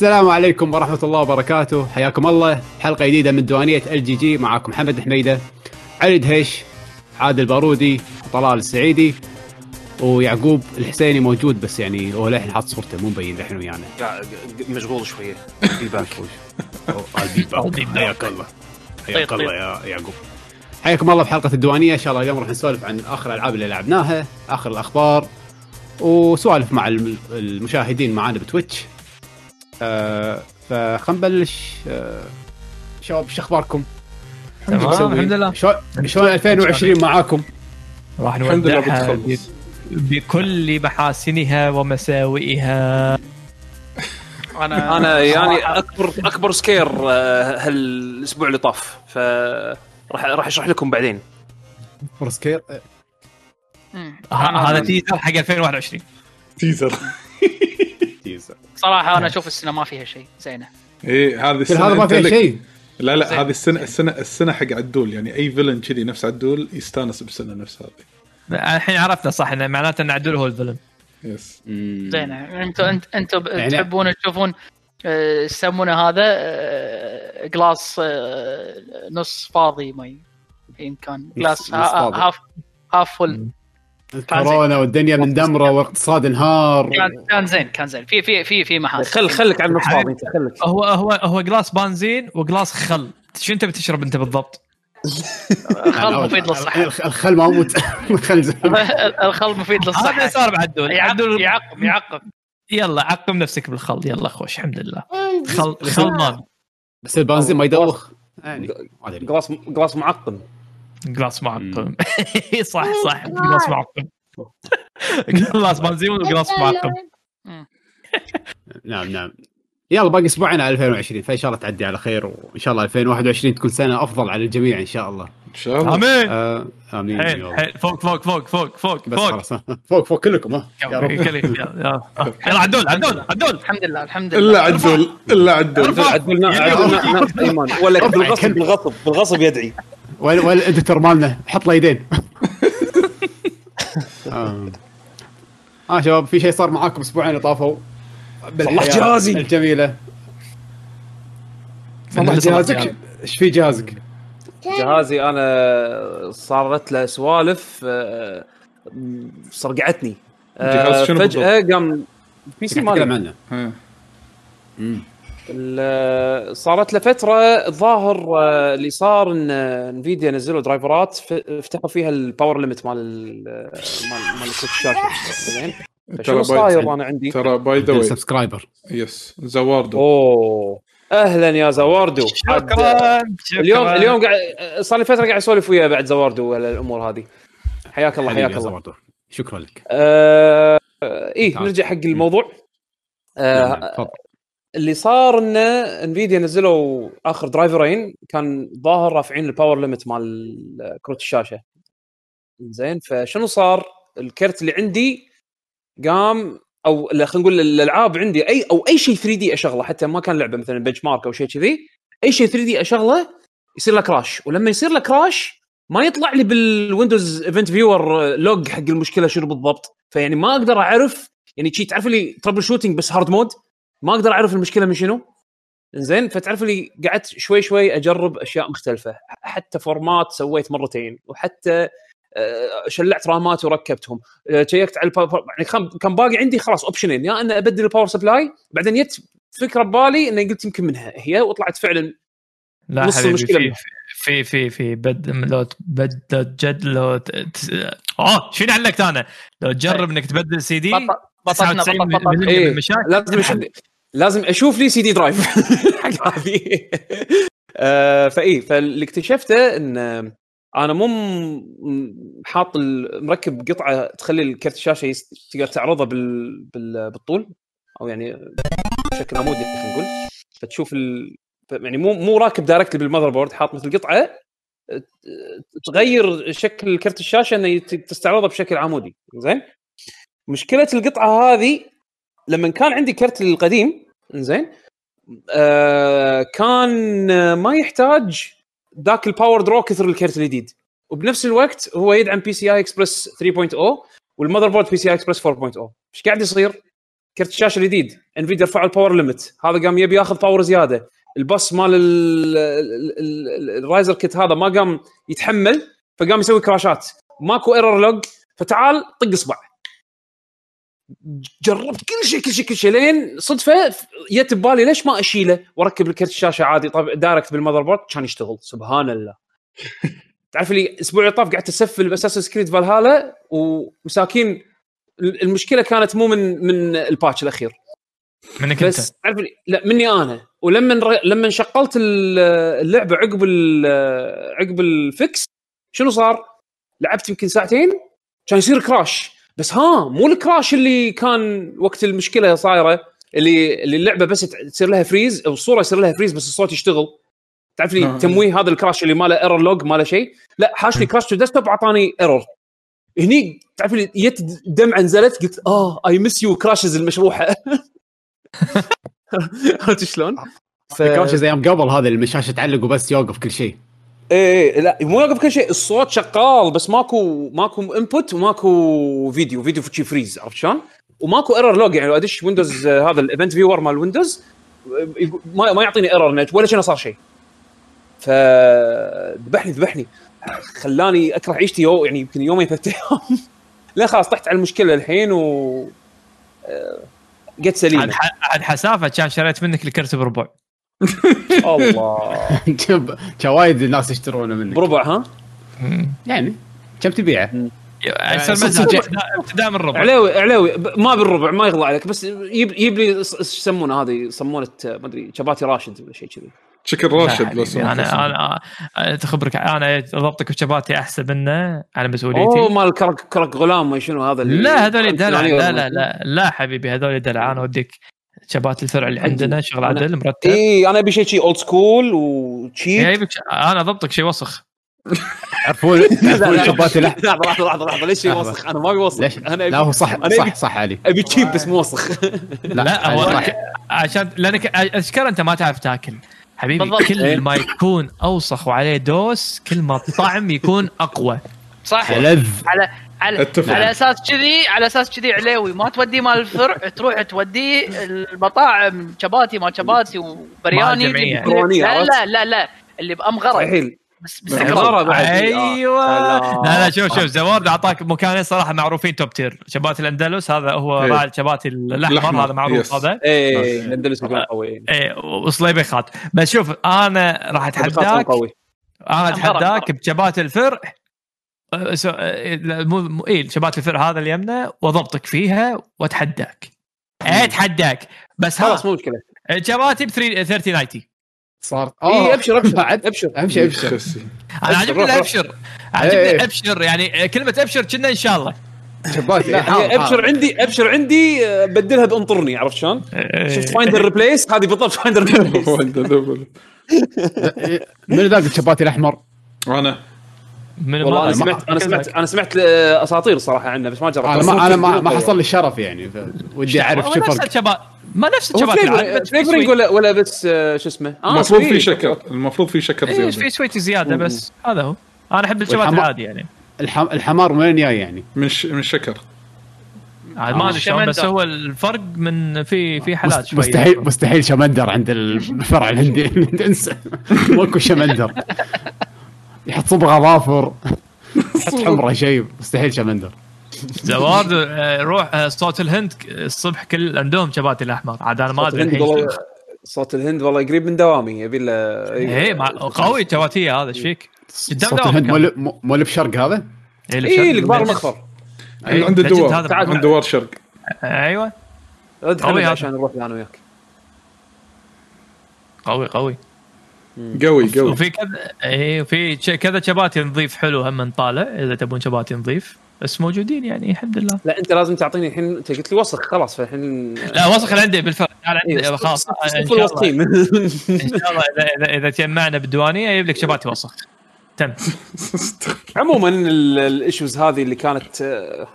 السلام عليكم ورحمة الله وبركاته. حياكم الله. حلقة جديدة من ديوانية ال GG. معاكم محمد حميدة علي دهيش عادل بارودي طلال السعيدي ويعقوب الحسيني موجود بس يعني هو للحين حاط صورته مو مبين للحين ويانا. مشغول شوية. feedback حياك الله. حياك الله يا يعقوب. حياكم الله في حلقة الديوانية إن شاء الله اليوم راح نسولف عن آخر الألعاب اللي لعبناها آخر الأخبار وسوالف مع الم- المشاهدين معانا بتويتش. آه فخلينا نبلش آه شباب شو أخباركم؟ تمام الحمد لله. شلون شلون 2020 معاكم؟ راح نودعها بكل محاسنها ومساوئها. أنا أنا يعني اكبر أكبر سكير آه، هالأسبوع اللي طاف. ف راح راح أشرح لكم بعدين. ه- أنا- هذا teaser حق 2021 teaser صراحة أنا أشوف السنة ما فيها شيء. زينة. إيه هذه السنة هذا ما فيها شيء. لا لا. هذه السنة السنة السنة حق عدول. يعني أي villain كذي نفس عدول يستانس بالسنة نفس هذه. الحين عرفنا صح انه معناته إن عدول هو ال villain بس زينة. أنتم انت أنتم يعني- تحبون تشوفون آه، يسمونه هذا آه، glass آه، نص فاضي ما إن كان glass. half half full الكورونا والدنيا مندمرة والاقتصاد انهار. كان كان زين كان زين. في في في في محاسن خل خليك على فاضي أنت خليك. هو هو هو glass بنزين و glass خل. شو أنت بتشرب أنت بالضبط؟ الخل مفيد للصحة. الخ- الخل ما موت الخل مفيد هذا للصحة. صار بعدول يعقم عدول يعقم يعقم. يلا عقم نفسك بالخل. يلا خوش الحمد لله. خل خل مان بس البنزين ما يدوخ. يعني ما ادري جلاس جلاس معقم. جلاس معقم صح صح. جلاس معقم جلاس بنزين وجلاس معقم نعم نعم. يلا باقي أسبوعين على 2020 فإن شاء الله تعدي على خير وإن شاء الله 2021 تكون سنة أفضل على الجميع إن شاء الله. إن شاء الله. آمين. آه آمين حيل. حيل. فوق فوق فوق فوق فوق. بس فوق خلاص. فوق فوق كلكم ها؟ يا رب. يلا عدول عدول عدول. الحمد لله الحمد لله. إلا عدول إلا عدول. عدول عدول. ناقص إيمان. ولا بالغصب. بالغصب بالغصب يدعي. وين وين الإديتور مالنا حط له يدين. آه. آه شباب في شيء صار معاكم أسبوعين اللي طافوا بالحياة صلح جهازي. الجميلة. صلح اللي صلح جهازك جهازك. إيش في جهازك؟ جهازي أنا صارت له سوالف آه، صرقعتني آه، جهاز شنو فجأة قام PC مالي صارت له فتره الظاهر آه، اللي صار إن Nvidia نزلوا driver ات ف- فتحوا فيها ال power limit مال ال- مال مال الشاشة. زين؟ باي- صاير أنا عندي؟ ترى by the way subscriber yes زواردو. أوه. أهلا يا زواردو. شكرا اليوم اليوم قاعد صار لي فترة قاعد أسولف وياه بعد زواردو الأمور هذه. حياك الله حياك الله. شكرا لك. آه إيه. نرجع حق الموضوع. آه تفضل. اللي صار ان Nvidia نزلوا آخر driver ين كان ظاهر رافعين ال power limit مال كروت الشاشة. زين فشنو صار؟ الكرت اللي عندي قام أو خلينا نقول الألعاب عندي أي أو أي شيء 3D أشغله حتى ما كان لعبة مثلا benchmark أو شيء كذي أي شيء 3D أشغله يصير له crash ولما يصير له crash ما يطلع لي بال Windows event viewer log حق المشكلة شنو بالضبط. فيعني ما أقدر أعرف يعني شي تعرف لي troubleshooting بس hard mode ما أقدر أعرف المشكلة من شنو زين فتعرف لي قعدت شوي شوي أجرب أشياء مختلفة حتى format سويت مرتين وحتى آه، شلعت RAM ات وركبتهم آه، شيكت على ال power يعني كان- باقي عندي خلاص option ين يا إن أبدل ال power supply بعدين جت فكرة ببالي إني قلت يمكن منها هي وطلعت فعلا لا نص حبيبي المشكلة في. في في في بد لو بد لو جد لو ت- آه شنو علقت أنا؟ لو تجرب إنك تبدل سي دي بط- بطلنا 99 بطل- بطل. من إيه، لازم لازم أشوف لي سي دي درايف. حق هذه. آه، فاي فاللي اكتشفته إن أنا مو حاط مركب قطعة تخلي الكرت الشاشه تقدر تعرضه بال... بال... بالطول. أو يعني بشكل عمودي خلينا نقول. فتشوف ال... يعني مو مو راكب directly بال motherboard حاط مثل قطعة آه، تغير شكل كرت الشاشة إنه تستعرضه بشكل عمودي. زين؟ مشكلة القطعة هذه لما كان عندي كرت القديم زين آه كان آه، ما يحتاج ذاك ال power draw كثر الكرت الجديد. وبنفس الوقت هو يدعم PCI Express 3.0 وال motherboard PCI Express 4.0 إيش قاعد يصير؟ كرت الشاشة الجديد. Nvidia رفعوا ال power limit هذا قام يبي ياخذ power زيادة. الباص مال ال- ال- ال- ال riser kit هذا ما قام يتحمل فقام يسوي crash ات ماكو error log فتعال طق اصبع. جربت كل شيء كل شيء كل شيء لين صدفة جت ببالي ليش ما أشيله؟ وأركب الكرت الشاشة عادي طب direct بال motherboard كان يشتغل. سبحان الله. تعرف لي الأسبوع اللي طاف قعدت أسفل ب Assassin's Creed Valhalla ومساكين. المشكلة كانت مو من من ال patch الأخير. منك أنت. بس تعرف لي لا مني أنا. ولما ر- لما شغلت ال- اللعبة عقب عقب ال fix شنو صار؟ لعبت يمكن ساعتين كان يصير crash بس ها مو ال crash اللي كان وقت المشكلة صايرة اللي اللي اللعبة بس تصير لها freeze أو الصورة يصير لها freeze بس الصوت يشتغل. تعرف لي آه. تمويه هذا ال crash اللي ما له error log ما له شيء؟ لا حاشني crash to desktop أعطاني error هني تعرف لي جت دمعة نزلت قلت آه I miss you crashes المشروحة. عرفت شلون؟ ف... crash زي أيام قبل هذا اللي الشاشه تعلق وبس يوقف كل شيء. إيه إيه، لا مو يوقف كل شيء. الصوت شغال بس ماكو ماكو input وماكو فيديو فيديو شي freeze عرفت شلون؟ وماكو error log يعني لو أدش Windows آه، هذا ال event viewer مال Windows ما يعطيني error ولا شيء صار شيء. فذبحني ذبحني خلاني أكره عيشتي يو يعني يمكن يومين ثلاث أيام. لا خلاص طحت على المشكلة الحين و آه، قد ح- عاد حسافة كان شريت منك الكرت بربع. الله. كان وايد الناس يشترونه منك. بربع ها؟ يعني كم تبيعه؟ صدق. ابتداء من ربع. علاوي علاوي ما بالربع ما يغلى عليك بس يجيب يجيب لي إيش يسمونه هذه؟ صمونه ما أدري شباتي راشد ولا شيء كذي. شكل راشد بس أنا أنا أنا تخبرك أنا ضبطك بشباتي أحسن منه على أوه مسؤوليتي مال كرك كرك غلام ما شنو هذا اللي- لا هذول دلع. لا لا لا لا حبيبي هذول دلع. أنا أوديك شبات الفرع اللي عندنا شغل عدل مرتب. إي أنا أبي شيء شي old school و cheap جايبك أنا ضبطك شيء وسخ. تعرفون تعرفون شبات اللحم لحظه لحظه لحظه لحظه ليش. وسخ؟ أنا ما أبي وسخ. ليش؟ أنا لا هو صح صح صح علي. أبي cheap بس مو وسخ. لا هو عشان لأنك اشكال أنت ما تعرف تاكل. حبيبي بالضبط. إيه. كل ما يكون أوسخ وعليه دوس كل ما الطعم يكون أقوى. صح لذ على على. على أساس كذي على أساس كذي عليوي. ما توديه مال الفرع تروح توديه المطاعم شباتي ما شباتي وبرياني لا؟ لا لا لا. اللي بامغره صحيح. بس بس أيوه. آه. لا لا شوف شوف زوارد أعطاك مكانين صراحة معروفين توب تير. شبات الأندلس هذا هو إيه. راعي الشبات الأحمر هذا معروف يس. هذا. إيه الأندلس مكان قوي. إيه وصليبيخات بس شوف أنا راح أتحداك. أنا أتحداك أمغرة. بشبات الفرع. سو- أه، لا، مو مو- إيه شبات الفرع هذا اللي يمنا واضبطك فيها واتحداك. اتحداك. بس خلاص مو مشكلة. شباتي ب 3090 صار. اي أبشر أبشر بعد أبشر أهم شيء أبشر. أنا عجبني روح، روح. الأبشر. إيه. عجبني ابشر يعني كلمة أبشر كنا إن شاء الله. لا أبشر. عندي أبشر عندي آه، بدلها بانطرني عرفت شلون؟ شفت فايندر ريبليس هذه بالضبط فايندر ريبليس. من ذاك الشبات الأحمر؟ أنا. من والله أنا سمعت أنا سمعت أنا سمعت آه، اساطير صراحة عنه بس ما جربت. أنا ما أنا ما, ما حصل لي الشرف يعني ودي أعرف شو نفس فرق. الشبات ما نفس في فليفرنج سويت. ولا ولا بس آه، شو اسمه؟ آه المفروض في. شكر المفروض في شكر إيش زيادة. في سويت زيادة بس هذا هو. أنا أحب الشبات والحما- العادي يعني. الحم... الحمار من وين جاي يعني؟ من. من شكر. عاد ما أدري شلون بس. هو الفرق من في في حالات شوي مستحيل مستحيل شمندر عند الفرع الهندي انسى ماكو شمندر. يحط صبغة ظافر يحط حمرة شيء مستحيل شمندر زوارد آه، روح آه، صوت الهند الصبح كل عندهم شباتي الأحمر عاد أنا ما أدري صوت الهند والله قريب من دوامي يبي له مع- قوي شباتيه هذا إيش فيك؟ قدام صوت دوامك الهند كان. مو اللي بشرق هذا؟ إيه، اي اللي قبال المخفر إيه، عند ليجند الدوار هذا تعال. معروف. عند دوار شرق أيوه أدخل قوي هذا. عشان نروح أنا وياك قوي قوي قوي قوي. وفي كذا اي وفي كذا شباتي نظيف حلو هم نطالع إذا تبون شباتي نظيف بس موجودين يعني الحمد لله. لا أنت لازم تعطيني الحين أنت قلت لي وسخ خلاص فالحين لا وسخ اللي عندي بالفعل أنا إيه، عندي خلاص. إن شاء الله. إن شاء الله اذا اذا, إذا تجمعنا بالديوانية يجيب لك شباتي وسخ. تم. عموما ال- ال issues هذه اللي كانت آه،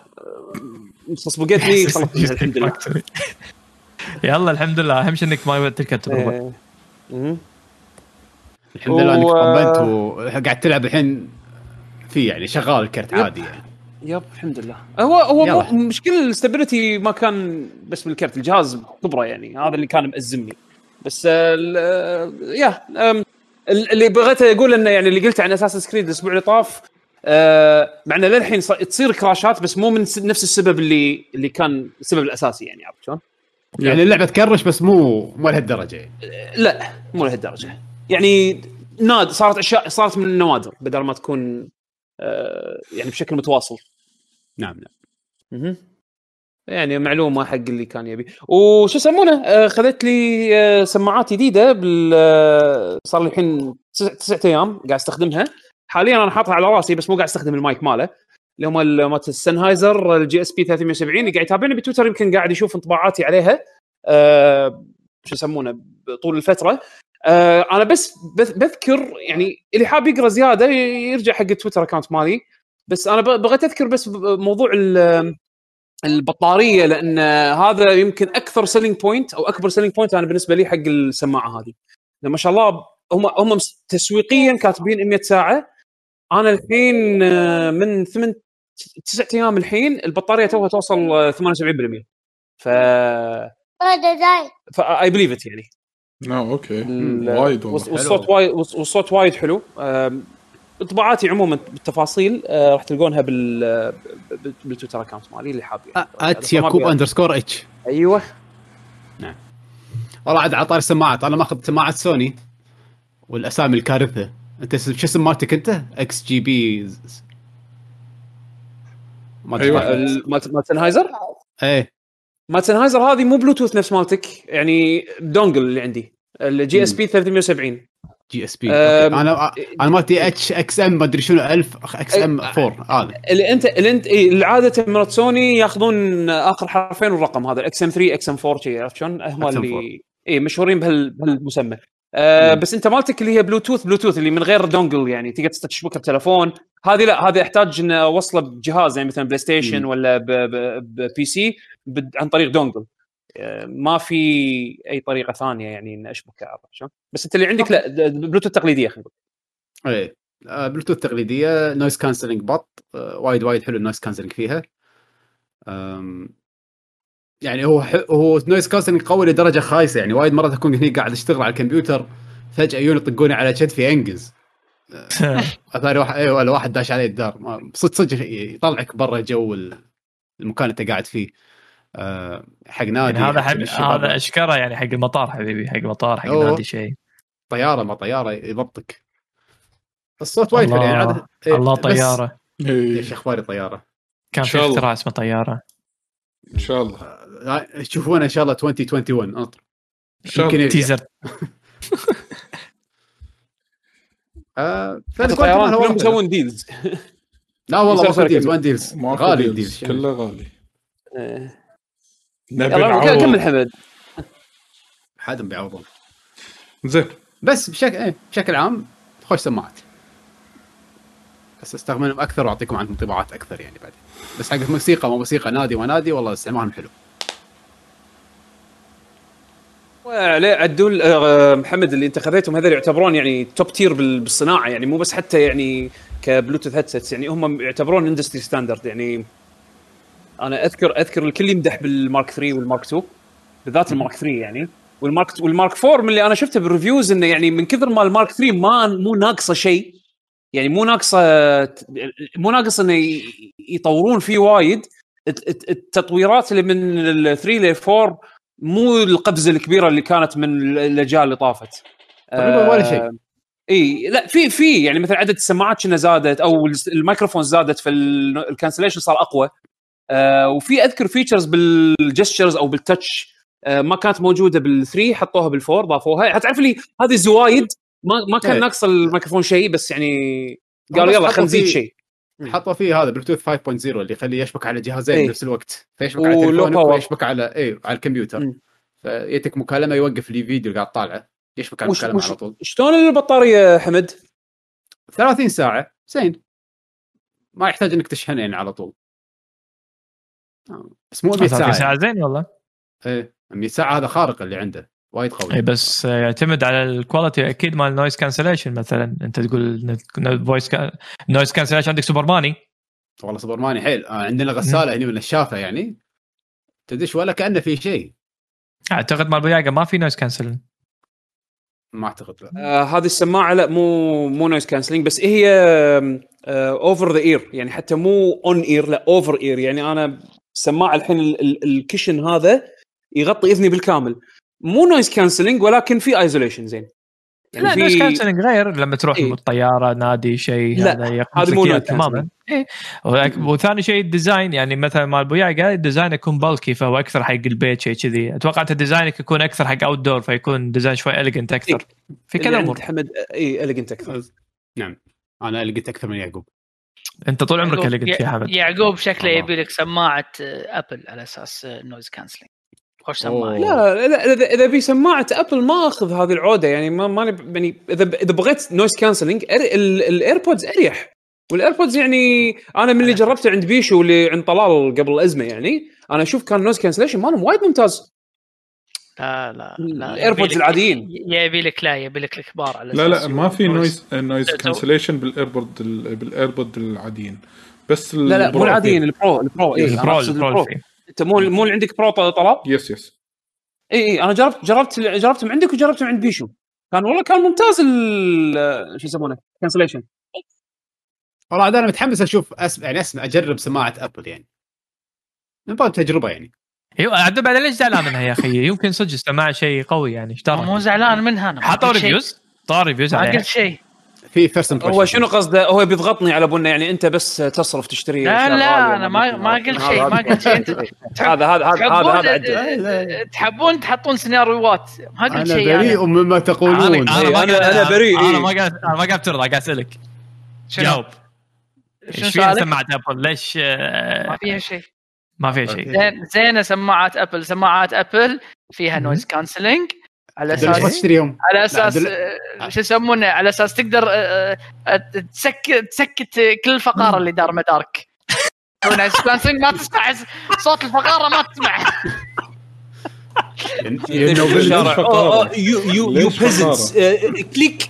صبقتني خلصت الحمد لله. يلا الحمد لله. أهم شيء إنك ما تركب تجربه إيه. الحمد لله انك طمنت وقاعد تلعب الحين في يعني شغال الكرت عادي يعني. yep الحمد لله. هو هو مشكلة ال stability ما كان بس بالكرت الجهاز كبره يعني هذا اللي كان مأزمني. بس ال- يا اللي بغيت أقول إنه يعني اللي قلته عن أساس سكريد الأسبوع اللي طاف آه، مع إنه للحين صا- تصير كراشات بس مو من نفس السبب اللي اللي كان السبب الأساسي يعني عرفت شلون؟ يعني اللعبة تكرش بس مو مو لهالدرجة يعني. لا مو لهالدرجة. يعني ناد صارت أشياء صارت من النوادر بدل ما تكون آه، يعني بشكل متواصل. نعم نعم. مهم. يعني معلومة حق اللي كان يبي. وشو يسمونه؟ آه، خذت لي آه، سماعات جديدة بال آه، صار لي الحين تسع تسعة أيام قاعد أستخدمها. حاليا أنا حاطها على رأسي بس مو قاعد أستخدم المايك ماله. اللي هم ال- مالت ال Sennheiser ال GSP 370 اللي قاعد يتابعني بتويتر يمكن قاعد يشوف انطباعاتي عليها. آه، شو يسمونه؟ طول الفترة. آه، أنا بس بذ- بذكر يعني اللي حاب يقرأ زيادة يرجع حق التويتر account مالي. بس أنا بغيت أذكر بس موضوع ال- البطارية لأن هذا يمكن أكثر selling point أو أكبر selling point أنا بالنسبة لي حق السماعة هذه. ما شاء الله هم هم تسويقيا كاتبين 100 ساعة. أنا الحين آه، من ثمان تسعة أيام الحين البطارية توها توصل آه، 78% ف ف I believe it يعني. آه أوكي. ال- وايد والصوت وايد والص- والصوت وايد حلو. انطباعاتي عموما بالتفاصيل آه، راح تلقونها بال ب- بالتويتر account مالي اللي حاب يعني. at يعقوب underscore H أيوه. والله عاد عطاري السماعات أنا ماخذ سماعات سوني والأسامي الكارثة. أنت شو اسم مالتك أنت؟ XGB. ال- مالت مالت Sennheiser إيه. مالت Sennheiser هذه مو بلوتوث نفس مالتك يعني dongle اللي عندي ال GSP 370 GSP أنا أنا مالتي H XM ما أدري شنو 1000 XM 4 هذا. اللي أنت اللي أنت اللي عاده مرات سوني ياخذون آخر حرفين والرقم هذا ال XM 3 XM 4 شي عرفت شلون؟ هم XM4. اللي إي مشهورين بهال بهالمسمى. آه. بس انت مالتك اللي هي بلوتوث بلوتوث اللي من غير dongle يعني تقدر تشبكها بتلفون. هذه لا هذه يحتاج إن أوصله بجهاز يعني مثلا بلاي ستيشن مم. ولا ب- ب- ب PC عن طريق dongle آه، ما في أي طريقة ثانية يعني إن اشبكه؟ بس أنت اللي عندك لا بلوتوث تقليدية خلينا نقول. إيه. آه، بلوتوث تقليدية noise cancelling but. آه، وايد وايد حلو ال noise cancelling فيها. يعني هو ح- هو noise cancelling قوي لدرجة خايسة يعني وايد مرات أكون هني قاعد أشتغل على الكمبيوتر فجأة يجون يطقوني على كتفي انقز أثاري واحد أيوه ولا واحد داش علي الدار. صدق صدق يطلعك برا جو ال- المكان اللي أنت قاعد فيه. أه، حق نادي يعني هذا حق حب... هذا أشكره يعني حق المطار حبيبي حق المطار حق أوه. نادي شيء. طيارة ما طيارة يضبطك. الصوت وايد حلو يعني عاد إيه، الله طيارة. إيش اخباري طيارة. كان في الله. اختراع اسمه طيارة. إن شاء الله. آه، تشوفونه إن شاء الله 2021 أطر. إن شاء يمكن. تيزر. آه الطيران كلهم. يسوون ديلز لا والله شركة ديلز وين ديلز غالي ديلز، ديلز كله غالي. آه. نبي. كمل حمد حد بيعوضون زين. بس بشكل إيه بشكل عام خوش سماعات. بس استخدمهم أكثر وأعطيكم عنهم انطباعات أكثر يعني بعدين. بس حق موسيقى ما موسيقى نادي ونادي والله استعمالهم حلو. عليه عدول آه، محمد اللي انت خذيتهم هذول يعتبرون يعني توب تير بال- بالصناعة يعني مو بس حتى يعني ك Bluetooth headsets يعني هم يعتبرون industry standard يعني أنا أذكر أذكر الكل يمدح بال Mark 3 وال Mark 2 بالذات ال Mark 3 يعني. وال Mark وال Mark 4 من اللي أنا شفته بال reviews إنه يعني من كثر ما ال Mark 3 ما مو ناقصة شيء يعني مو ناقصة مو ناقص إنه يطورون فيه وايد الت- الت- التطويرات اللي من ال 3 ل 4 مو القفزه الكبيرة اللي كانت من الأجيال اللي طافت. تقريباً ولا شيء. إي لا في في يعني مثلا عدد السماعات كنا زادت أو الميكروفون زادت فال cancellation صار أقوى. آه وفي أذكر features بال gestures أو بال touch آه ما كانت موجودة بال3 حطوها بال4 ضافوها. تعرف لي هذه زوايد؟ ما ما كان إيه. ناقص الميكروفون شيء بس يعني هم قالوا يلا خلينا نزيد شيء. حطوا فيه هذا بلوتوث 5.0 اللي يخليه يشبك على جهازين. بنفس الوقت. فيشبك على تليفونك. ويشبك على إيه على الكمبيوتر. مم. فيتك مكالمة يوقف لي فيديو اللي قاعد طالعه. يشبك على وش المكالمة وش على طول. شلون البطارية حمد؟ 30 ساعة. زين. ما يحتاج إنك تشحنه يعني على طول. بس مو 100 30 ساعة. ساعة يعني. زين والله. إيه. 100 ساعة هذا خارق اللي عنده. وايد قوي. اي بس آه، يعتمد على ال quality أكيد مال noise cancellation مثلا أنت تقول voice noise cancellation عندك سوبر ماني والله سوبر ماني حيل. آه عندنا غسالة هنا من الشافة يعني. تدش ولا كأنه في شيء. أعتقد مال بوياقه ما في noise cancel ما أعتقد لا. آه هذه السماعة لا مو مو noise cancelling بس هي over the ear يعني حتى مو on ear لا over ear يعني أنا السماعه الحين ال- ال- ال cushion هذا يغطي إذني بالكامل. مو noise cancelling ولكن في isolation زين. يعني لا في- noise cancelling غير لما تروح إيه. بالطيارة نادي شيء هذا هذا مو تماما. إيه. وثاني شيء ال design. يعني مثلا مال بوياقه ال design يكون bulky فهو أكثر حق البيت شيء كذي. أتوقع أنت design ك يكون أكثر حق outdoor فيكون design شوي elegant أكثر. في اللي كذا أمور. حمد اي elegant أكثر. نعم. أنا لقيت أكثر من يعقوب. أنت طول عمرك elegant يا حمد. يعقوب شكله. يبي لك سماعة Apple على أساس noise cancelling خوش سماعه. لا لا اذا اذا في سماعة Apple ما أخذ هذه العودة يعني ما ماني يعني اذا إذا بغيت noise cancelling ال AirPods أريح وال AirPods يعني أنا من اللي جربته عند بيشو اللي عند طلال قبل الازمه يعني أنا أشوف كان noise cancellation مالهم وايد ممتاز لا لا لا لك- العاديين. يبي لك لا يبي لك الكبار على لا لا ما في noise noise cancellation بال AirPod بال AirPod العاديين بس لا لا مو ال Pro العاديين فيه. ال Pro ال Pro اي ال Pro ال Pro فيه. أنت مو مو اللي عندك Pro طلال yes yes إي إي أنا جربت جربت جربتهم عندك وجربتهم عند بيشو. كان والله كان ممتاز ال- شو يسمونه؟ cancellation والله أنا متحمس أشوف اسمع يعني أسمع أجرب سماعة Apple يعني. من باب تجربة يعني. أيوه عاد بعد ليش زعلان منها يا أخي؟ يمكن صدق استمع شيء قوي يعني إيش مو زعلان منها أنا. حطوا. reviews طار reviews ما قلت شيء. في first هو شنو قصده هو بيضغطني على بنا يعني أنت بس تصرف تشتري لا لا أنا ما ما قلت شيء ما قلت شيء. أنت هذا هذا هذا هذا تحبون تحطون سيناريوهات ما قلت أنا شيء بريء أنا مما تقولون. أنا- أنا بريء، أنا إيه. ما قاعد أنا ما قاعد ترضى قاعد أسألك؟ جاوب. إيش فيها؟ سماعة Apple؟ ليش آه، ما فيها شيء. ما فيها شيء. زين زينه سماعات Apple. سماعات Apple فيها noise cancelling على أساس ما تشتريهم؟ على أساس آه، شو يسمونه؟ على أساس تقدر آه، آه، تسكت تسكت كل الفقارة اللي دار مدارك. ما تسمع صوت الفقارة ما تسمع. لأنه. يو يو كليك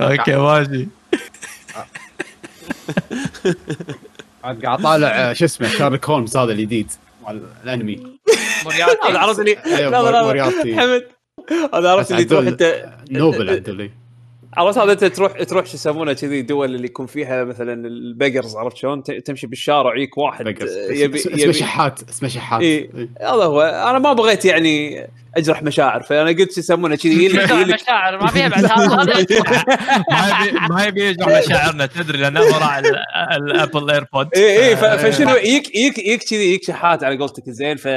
أوكي ماشي. عاد قاعد طالع شو اسمه شارلوك هولمز هذا الجديد. الانمي. هذا عرفت اللي لا موريارتي. حمد هذا عرفت اللي تروح أنت. نوبل الله. عرفت هذا أنت تروح تروح شو يسمونه كذي دول اللي يكون فيها مثلا ال beggars عرفت شلون تمشي بالشارع يجيك واحد. آه، يبي اسمه شحات اسمه شحات. إيه. هذا هو أنا ما بغيت يعني أجرح مشاعر فأنا قلت شو يسمونه كذي مشاعر ما فيها بعد هذا ما يبي ما يبي يجرح مشاعرنا تدري لأنه هو راعي ال- ال Apple AirPod إي إي ف- فشنو يجيك يجيك يجيك كذي يجيك شحات على قولتك زين ف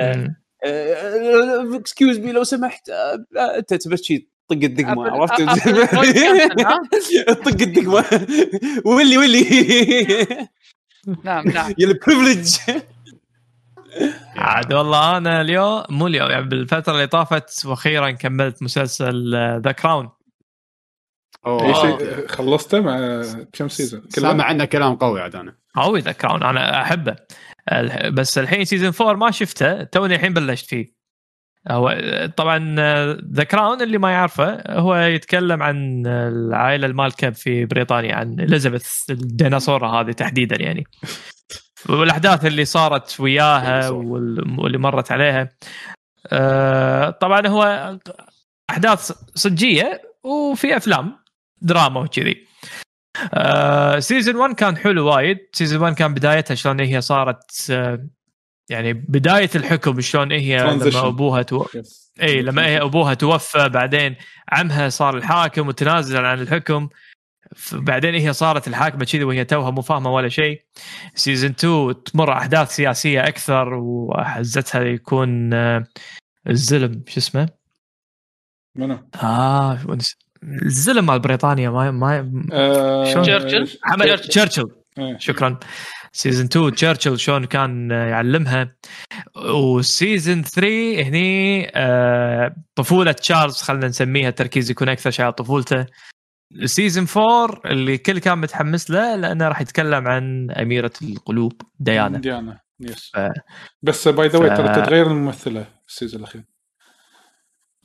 excuse me لو سمحت آه، آه، أنت بس شي طق الدقمة عرفت؟ طق الدقمة. ولي ولي. نعم نعم. يا ال privilege عاد والله أنا اليوم مو اليوم يعني بالفترة اللي طافت وأخيرا كملت مسلسل The Crown اي أوه. شيء خلصته مع كم season؟ سامع عنه كلام قوي عاد أنا. قوي The Crown أنا أحبه. بس الحين season 4 ما شفته توني الحين بلشت فيه. هو طبعا The Crown اللي ما يعرفه هو يتكلم عن العائلة المالكة في بريطانيا عن اليزابيث الديناصورة هذه تحديدا يعني. والأحداث اللي صارت وياها واللي مرت عليها. آه، طبعا هو أحداث صجية وفي أفلام دراما وكذي. آه season 1 كان حلو وايد. season 1 كان بدايتها شلون هي صارت آه يعني بداية الحكم شلون هي transition. لما أبوها تو... اي لما هي أبوها توفى بعدين عمها صار الحاكم وتنازل عن الحكم بعدين هي صارت الحاكمة كذي وهي توها مو فاهمة ولا شيء season 2 تمر أحداث سياسية أكثر وحزتها يكون آه، الزلم شو اسمه؟ منو؟ آه الزلم مال بريطانيا ما ما آه، شلون؟ تشرشل؟ محمد تشرشل. إيه. شكرا season 2 تشرشل شلون كان يعلمها. و season 3 هني آه، طفولة تشارلز خلينا نسميها التركيز يكون أكثر شيء على طفولته. season 4 اللي كل كان متحمس له لأنه راح يتكلم عن أميرة القلوب ديانا. ديانا yes ف- بس by the way ف- ترى تتغير الممثلة في ال season الأخير.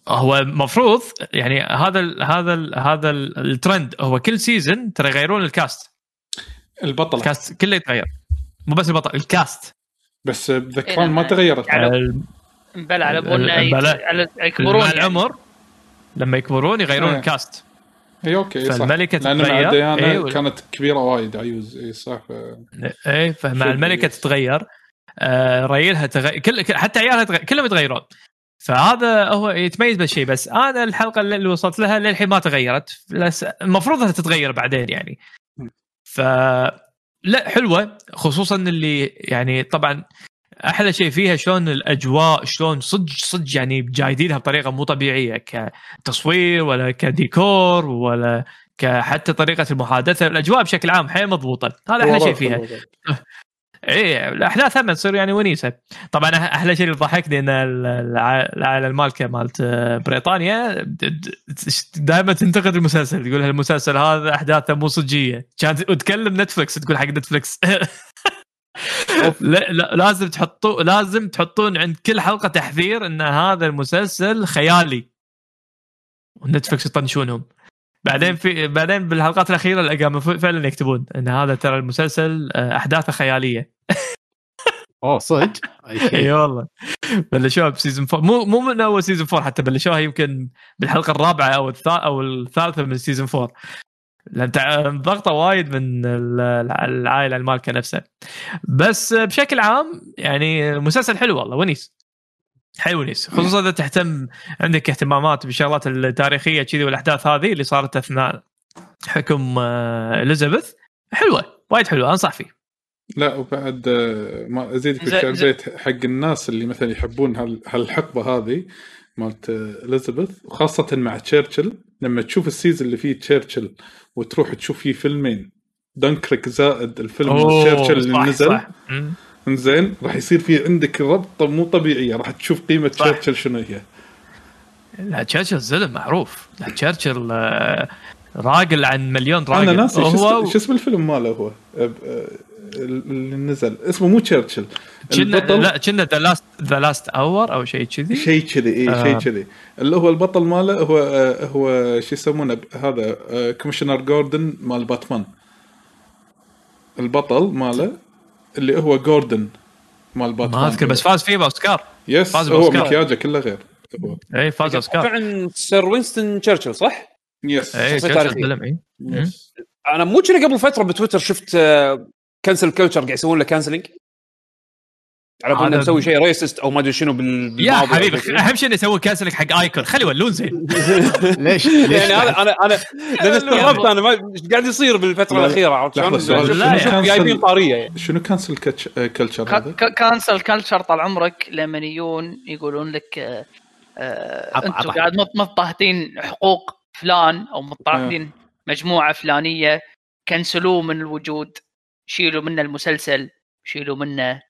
هو المفروض يعني هذا ال هذا ال هذا ال- الترند. هو كل season ترى يغيرون ال cast البطلة. ال cast كله يتغير. مو بس البطل ال cast بس The إيه، Crown ما تغيرت ال- بلى على بلى. على- يكبرون مع يعني. العمر لما يكبرون يغيرون إيه. ال cast اي okay صح فالملكة لأن مع. ديانا إيه، وال- كانت كبيرة وايد عيوز اي صح ف... إيه فمع الملكة. تتغير آه ريلها تغير كل كل- حتى عيالها تغير كلهم يتغيرون فهذا هو يتميز بالشيء بس أنا الحلقة اللي وصلت لها للحين ما تغيرت المفروض إنها تتغير بعدين يعني ف لا حلوة خصوصا اللي يعني طبعا أحلى شيء فيها شلون الأجواء شلون صدق صدق يعني جايدينها بطريقة مو طبيعية كتصوير ولا كديكور ولا كحتى طريقة المحادثة الأجواء بشكل عام حيل مضبوطة. هذا أحلى شيء فيها. إيه الأحداث هم تصير يعني ونيسة. طبعا أحلى شيء اللي ضحكني إن ال- الع- العائلة المالكة مالت آه، بريطانيا دائما تنتقد المسلسل. تقول المسلسل هذا أحداثه مو صجية. كانت وتكلم نتفلكس تقول حق نتفلكس لا, لا لازم تحطوا لازم تحطون عند كل حلقة تحذير إن هذا المسلسل خيالي. و Netflix يطنشونهم. بعدين في بعدين بالحلقات الأخيرة قاموا فعلا يكتبون إن هذا ترى المسلسل آه، أحداثه خيالية. أوه صدق؟ أي والله. بلشوها ب season 4 مو مو من أول season 4 حتى بلشوها يمكن بالحلقة الرابعة أو الثا أو الثالثة من season 4 لأن ضغطة وايد من ال- العائلة المالكة نفسها. بس بشكل عام يعني مسلسل حلو والله ونيس. حلو ونيس. خصوصا إذا تهتم عندك اهتمامات بالشغلات التاريخية كذي والأحداث هذه اللي صارت أثناء حكم آه، إليزابيث حلوة وايد حلوة أنصح فيه. لا وبعد ما ازيدك زي- بالشعر بيت حق الناس اللي مثلا يحبون هال- هالحقبة هذه مالت اليزابيث وخاصه مع تشرشل لما تشوف ال season اللي فيه تشرشل وتروح تشوف فيه فيلمين دنكريك زائد الفيلم تشرشل اللي صح، نزل صح. مم. زين راح يصير في عندك ربطة مو طبيعية راح تشوف قيمة. تشرشل شنو هي لا تشرشل زلم معروف لا تشرشل آه، راجل عن مليون راجل أنا ناسي شو اسم- الفيلم ماله هو آه، اللي نزل. اسمه مو تشرشل كنا البطل لا كنا the last the last hour أو شيء كذي. شيء كذي اي آه. شيء كذي. اللي هو البطل ماله هو آه، هو شو يسمونه هذا آه، commissioner Gordon مال باتمان البطل ماله اللي هو Gordon مال باتمان ما أذكر بس فاز فيه بأوسكار. yes فاز هو. مكياجه كله غير. هو اي فاز اوسكار عن Sir وينستون تشرشل صح؟ yes اي تشرشل. أنا مو كنا قبل فترة بتويتر شفت cancel culture قاعد يسوون له cancelling على بالنا مسوي شيء racist أو ما أدري شنو بال يا حبيبي. أهم شيء إنه يسوي cancel حق icon خلي يولون زين. ليش ليش يعني أنا أنا أنا لأن استغربت أنا ما إيش قاعد يصير بالفترة لا، الأخيرة عرفت شلون؟ جايبين طارية يعني؟ شنو cancel culture كا- هذا؟ كا- cancel culture طال عمرك لما يجون يقولون لك آه، آه، أنتم. قاعد مض- مضطهدين حقوق فلان أو مضطهدين مجموعة فلانية كنسلوه من الوجود. شيلوا منه المسلسل شيلوا منه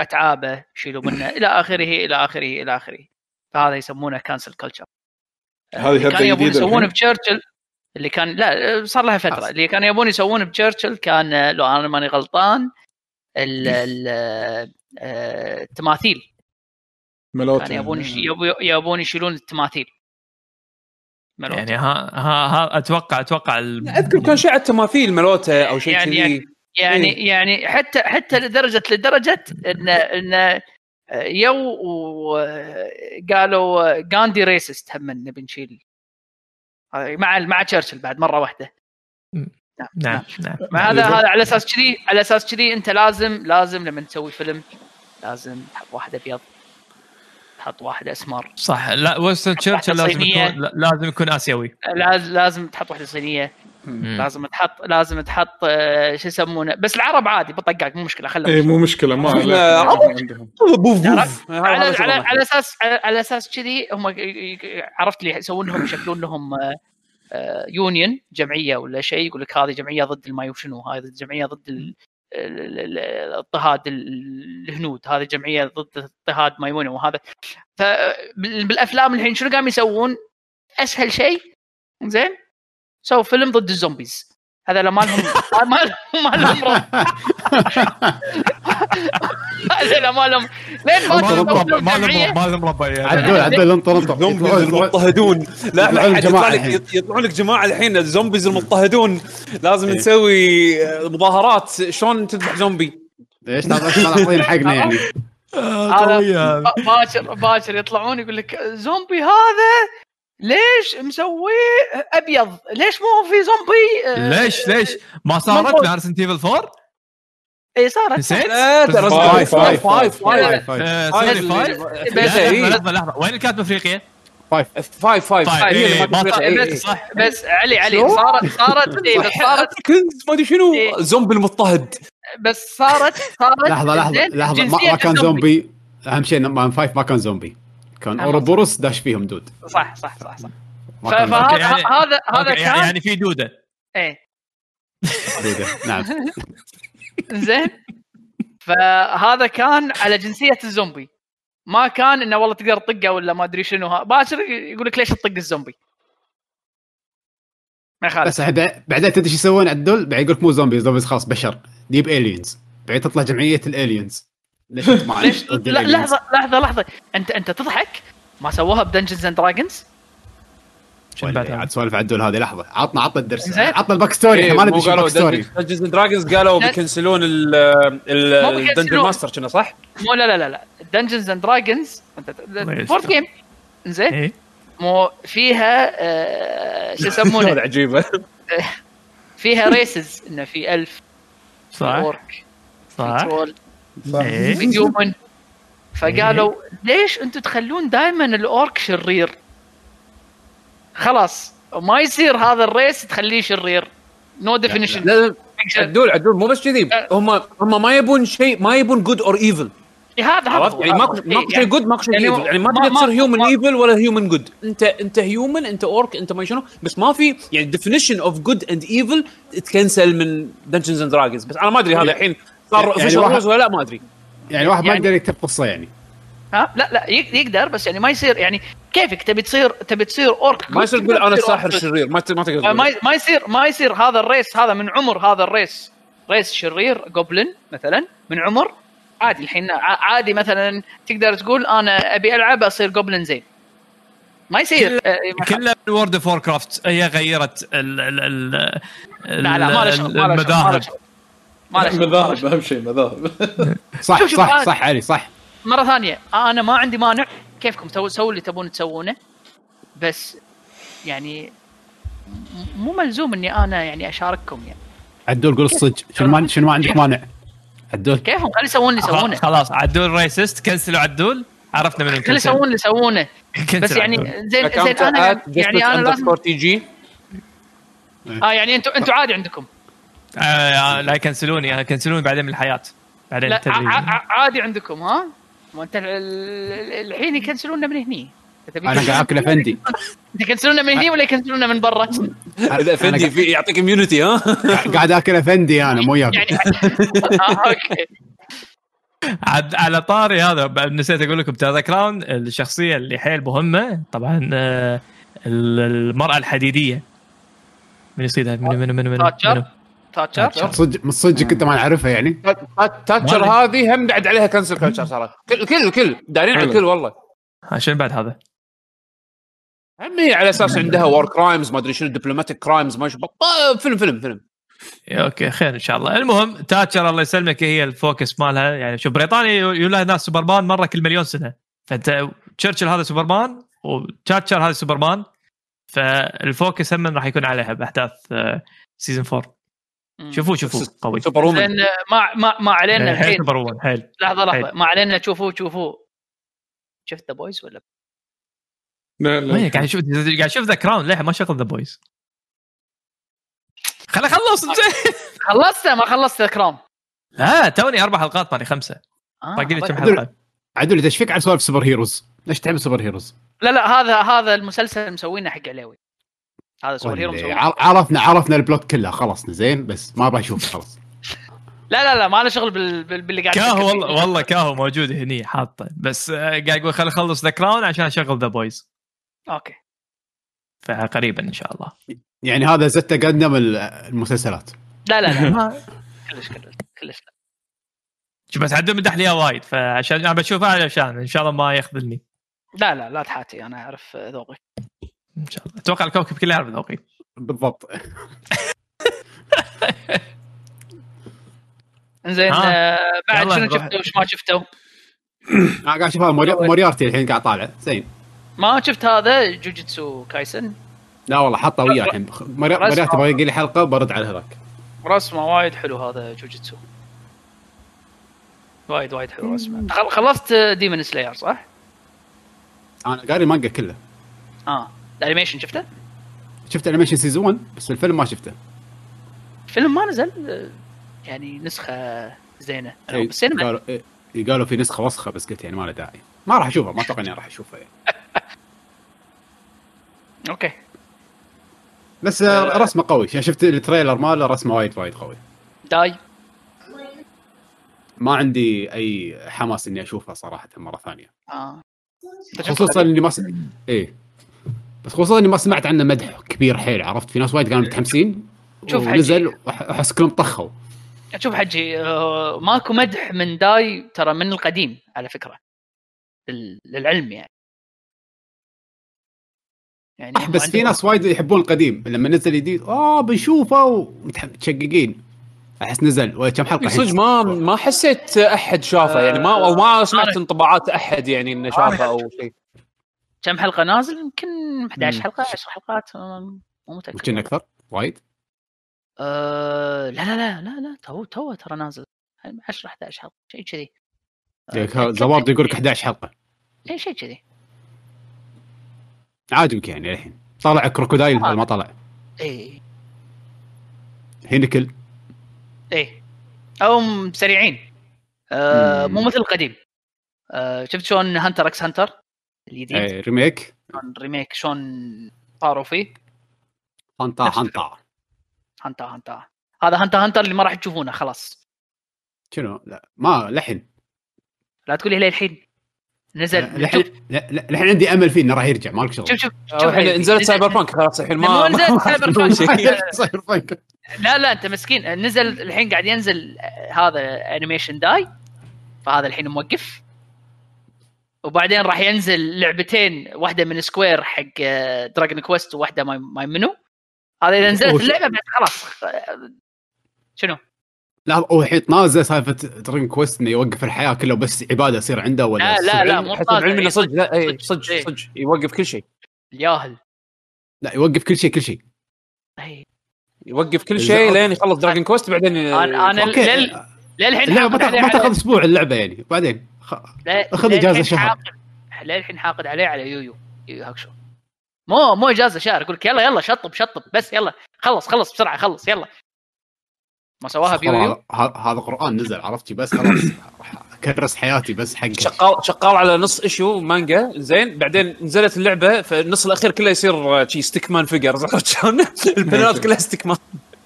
أتعابه شيلوا منه إلى آخره إلى آخره إلى آخره. فهذا يسمونه cancel culture هذه كانوا يبون يسوونه الحين؟ بتشرشل اللي كان لا صار لها فترة. خلاص. اللي كانوا يبون يسوونه بتشرشل كان لو أنا ماني غلطان ال- ال- آه، التماثيل. ملوت كانوا يبون يبون يشيلون التماثيل. ملوت. يعني ها ها, ها أتوقع أتوقع ال- أذكر كان شيء على التماثيل ملوتة أو شيء يعني- كذي. يعني يعني إيه. يعني حتى حتى لدرجة لدرجة إن إن يو وقالوا غاندي racist هم نبي نشيل. مع مع تشرشل بعد مرة واحدة. نعم. نعم مع هذا هذا على أساس كذي على أساس كذي أنت لازم لازم لما تسوي فيلم لازم تحط واحد أبيض. تحط واحد أسمر. صح لا ويستون تشرشل لازم. يكون لا- لازم يكون آسيوي. لازم لازم تحط واحدة صينية. مم. لازم تحط لازم تحط آه، شو يسمونه؟ بس العرب عادي بطقاق مو مشكلة خلهم اي مو مشكلة. ما. عندهم. بوف على بوف على, على, أساس على, أساس كذي هم عرفت لي يسوون لهم يشكلون لهم آه، آه، يونيون جمعية ولا شيء يقول لك هذه جمعية ضد المايو شنو هذه جمعية ضد ال- ال- ال- الاضطهاد ال- الهنود هذه جمعية ضد اضطهاد مايمونه وهذا. فبالافلام الحين شنو قام يسوون؟ أسهل شيء زين سووا فيلم ضد الزومبيز. هذا لا ما لهم ما لهم ما لهم رب لا ما لهم لين ما ما لهم يعني. عدول عدول انطر انطر zombies يطلعون- يطلعون- المضطهدون. لا يطلعون لا يطلع لك الحين. يطلعون لك جماعة الحين ال zombies المضطهدون. لازم إيه. نسوي آه، مظاهرات. شلون تذبح زومبي؟ ليش نعطينا حقنا يعني هذا باكر باكر يطلعون يقول لك زومبي هذا؟ ليش مسويه أبيض؟ ليش مو في زومبي؟ آه، ليش ليش ما صارت. في ارسنت ايفل 4 اي صارت نسيت؟ فايف، فايف فايف، فايف فايف فايف آه، فايف. فايف بس- لحظة لحظة لحظة وين اللي كانت بافريقيا؟ فايف فايف فايف فايف. إيه، إيه، بس إيه. صح بس علي علي؟ صارت صارت اي بس صارت كنز ما أدري شنو. زومبي المضطهد بس صارت صارت لحظة لحظة لحظة ما, كان. زومبي أهم شيء إنه مان فايف ما كان زومبي كان أهم Uroboros داش فيهم دود. صح صح صح صح. فهذا يعني- هذا هذا يعني كان يعني في دودة. إيه. زومبي. نعم. زين. فهذا كان على جنسية الزومبي. ما كان إنه والله تقدر تطقه ولا ما أدري شنو. ها- باكر يقول لك ليش تطق الزومبي. ما يخالف بس بعدين تدري إيش يسوون عدول؟ بعدين يقول لك مو زومبي zombies خلاص بشر. ديب aliens بعدين تطلع جمعية ال aliens ليش أنت ما ليش؟ لحظة لحظة لحظة. انت أنت تضحك ما سووها ب Dungeons and Dragons شنو ولا بعد عاد؟ سوالف عدول هذه لحظة. عطنا عطنا الدرس. عطنا ال back story إيه، إحنا ما ندري شو قالوا ال back story Dungeons and Dragons قالوا لا. بيكنسلون. ال dungeon master كنا صح؟ مو لا لا لا لا. Dungeons and Dragons؟ board game زين. إيه. مو فيها آه، شو يسمونه؟ عجيبة. فيها races إنه في elf صح. صح. troll human فقالوا ليش أنتم تخلون دائما ال orc شرير؟ خلاص ما يصير هذا ال race تخليه شرير. no definition لا. لا عدول عدول مو بس كذي. هم هم ما يبون شيء ما يبون good or evil هذا عرفت؟ هذا يعني. ماكو إيه، ماكو شيء يعني- good ماكو شيء يعني evil يعني ما تقدر تصير human evil ولا human good انت انت human انت orc انت ما شنو. بس ما في يعني definition of good and evil تكنسل من Dungeons and Dragons بس أنا ما أدري هذا الحين صار يعني official rules ولا لا؟ ما أدري. يعني واحد ما يعني- يقدر يكتب قصة يعني. ها؟ لا لا يق- يقدر بس يعني ما يصير يعني كيفك؟ تبي تصير تبي تصير orc ما يصير تقول أنا الساحر orc. الشرير ما ت- ما تقدر ما ما يصير ما يصير هذا ال race هذا من عمر هذا ال race. race شرير goblin مثلا من عمر. عادي الحين ع- عادي مثلا تقدر تقول أنا أبي ألعب أصير goblin زين. ما يصير. ما- كلها من World of Warcraft هي غيرت ال ال ال لا لا ما له ما ما المذاهب. شغل. ما له مذاهب. أهم شيء مذاهب. صح صح. صح علي صح. مرة ثانية أنا ما عندي مانع. كيفكم؟ سووا اللي تبون تسوونه. بس يعني مو ملزوم إني أنا يعني أشارككم يعني. عدول قول الصدق. شنو ما شنو ما عندك مانع؟ عدول. كيفهم؟ خلي يسوون اللي يسوونه. خلاص عدول racist كنسلوا عدول. عرفنا من خلي يسوون اللي يسوونه. بس يعني. زين زين أنا يعني أنا لازم تي جي آه يعني أنتم أنتم عادي عندكم. آه لا يكنسلوني. أنا كنسلوني بعدين من الحياة. بعدين لا عادي عندكم ها؟ ما انت ال- ال- الحين يكنسلونا من هني. أنا قاعد أكل أفندي. يكنسلونا من هني ولا يكنسلونا من برا؟ إذا أفندي في يعطيك immunity ها؟ قاعد أكل أفندي أنا مو وياك يعني آه okay. عاد على طاري هذا نسيت أقول لكم ترى Crown الشخصية اللي حيل مهمة طبعا آه، ال- المرأة الحديدية. من يصيدها؟ من من من من تاتشر تاتشر تاتشر. صدق من صدق انت ما نعرفها يعني. تاتشر هذه هم بعد عليها cancel culture صارت كل كل كل. دارين على حلو. الكل والله. عشان بعد هذا؟ هم هي على أساس عندها war crimes ما أدري شنو diplomatic crimes ما شو آه، فيلم فيلم فيلم. okay خير إن شاء الله. المهم تاتشر الله يسلمك هي ال focus مالها. يعني شوف بريطانيا يقول لها ناس سوبرمان مرة كل مليون سنة. فأنت تشرشل هذا سوبرمان وتاتشر هذا superman فال focus هم راح يكون عليها بأحداث season 4 شوفوا شوفوا قوي. super woman ما ما ما علينا حيل الحين. super woman حيل. لحظة لحظة. حيل. ما علينا. تشوفوا تشوفوا شفت The Boys ولا؟ لا لا. قاعد أشوف قاعد أشوف The Crown ليه؟ ما شغل The Boys خل اخلص زين خلصت ما خلصت The Crown لا توني أربع حلقات مالي خمسة. آه، باقي لي كم. حلقة؟ عدول إيش فيك على سوالف superheroes؟ ليش تحب superheroes؟ لا لا هذا هذا المسلسل مسوينه حق عليوي. هذا superhero مسوي عر- عرفنا عرفنا ال plot كله. خلص زين بس ما أبغى أشوف خلاص. لا لا لا ما له شغل بال... بال... باللي قاعد كاهو والله. والله كاهو موجود هني حاطه. بس آه، قاعد يقول خل أخلص The Crown عشان أشغل The Boys أوكي. فقريبا إن شاء الله. يعني هذا زته قدم ال- المسلسلات. لا لا لا. كلش كلش كلش لا. شوف بس عدو مدح لي وايد فعشان أنا بشوفها علشان إن شاء الله ما يخذلني. لا لا لا تحاتي. أنا أعرف ذوقك. إن شاء الله. أتوقع الكوكب كله يعرف ذوقي. بالضبط. إنزين آه. آه بعد شنو. شفتوا؟ وش ما شفتوا؟ أنا قاعد أشوف موريارتي الحين قاعد طالع. زين. ما شفت هذا Jujutsu Kaisen؟ لا والله حطه وياه الحين موري- موريارتي. باقي لي حلقة برد على هذاك رسمه وايد حلو هذا جوجيتسو. وايد وايد حلو رسمه. خل- خلصت Demon Slayer صح؟ أنا قاري المانجا كله. آه. ال animation شفته؟ شفت animation season 1 بس الفيلم ما شفته. الفيلم ما نزل آه، يعني نسخة زينة. إيه، بالسينما. قالوا إيه، قالوا في نسخة وسخة بس قلت يعني ما له داعي. ما راح أشوفها ما أتوقع إني راح أشوفها يعني. okay. بس آه، رسمه قوي. شفت ال trailer ماله؟ رسمه وايد وايد قوي. داي. ما عندي أي حماس إني أشوفها صراحة مرة ثانية. آه. خصوصا إني ما س... إيه بس خصوصا إني ما سمعت عنه مدح كبير حيل عرفت؟ في ناس وايد كانوا متحمسين شوف ونزل احس كلهم طخوا. شوف حجي آه، ماكو مدح من داي ترى من القديم على فكرة لل- للعلم يعني. يعني بس في ناس وايد يحبون القديم لما نزل جديد آه بنشوفه ومتشققين. أحس نزل كم حلقة؟ صدق ما ما حسيت أحد شافه يعني ما أو ما سمعت انطباعات أحد يعني إنه شافه أو شيء. كم حلقة نازل؟ يمكن 11 مم. حلقة 10 حلقات آه، مو متأكد. يمكن أكثر؟ وايد؟ أه لا لا لا لا لا تو تو ترى نازل. 10 11 حلقة شيء كذي. آه، زوارد يقول لك 11 حلقة؟ اي شيء كذي. عاجبك يعني الحين طلع كروكودايل ما طلع. اي هينكل إيه. أو سريعين. مم. مو مثل القديم. أه شفت شلون Hunter x Hunter الجديد. إيه، remake؟ remake شلون طاروا فيه هانتا. هانتا هانتا هانتا. هذا هانتا Hunter اللي ما راح تشوفونه خلاص. شنو؟ لا ما لحين لا تقول لي الحين. نزل. لحين لا- لحين عندي أمل فيه إنه راح يرجع مالك شغل. شوف شوف شوف. الحين نزلت نزل- Cyberpunk خلاص الحين ما نزلت Cyberpunk. لا لا أنت مسكين. نزل الحين قاعد ينزل آه، هذا انيميشن داي. فهذا الحين موقف. وبعدين راح ينزل لعبتين واحدة من سكوير حق دراجون كويست وواحدة ماي ماي منو. هذا إذا نزلت اللعبة بعد خلاص. آه، شنو؟ لا هو الحين نازل سالفة درين كويست إنه يوقف الحياة كلها بس عبادة يصير عنده ولا لا لا لا مو حسب علمي إنه إيه، صدق لا اي صدق، صدق إيه. صدق يوقف كل شيء. الياهل. لا يوقف كل شيء كل شيء. إيه. يوقف كل شيء لين يخلص دراجون كويست بعدين أنا أنا. لل- للحين ما تاخذ أسبوع اللعبة يعني بعدين. خ... لا- أخذ للحين إجازة شهر. حاقد- للحين حاقد عليه على يويو. يويو هاكشو مو مو إجازة شهر. يقول لك يلا يلا شطب شطب. بس يلا. خلص خلص بسرعة خلص يلا. ما سواها بيويو. هذا هذا قرآن نزل عرفتي؟ بس خلاص. راح أكرس حياتي بس حق شغال شغال على نص إيشو مانجا. زين. بعدين نزلت اللعبة فالنص الأخير كله يصير شي ستيك مان فيجر عرفت شلون؟ البنات كلها stickman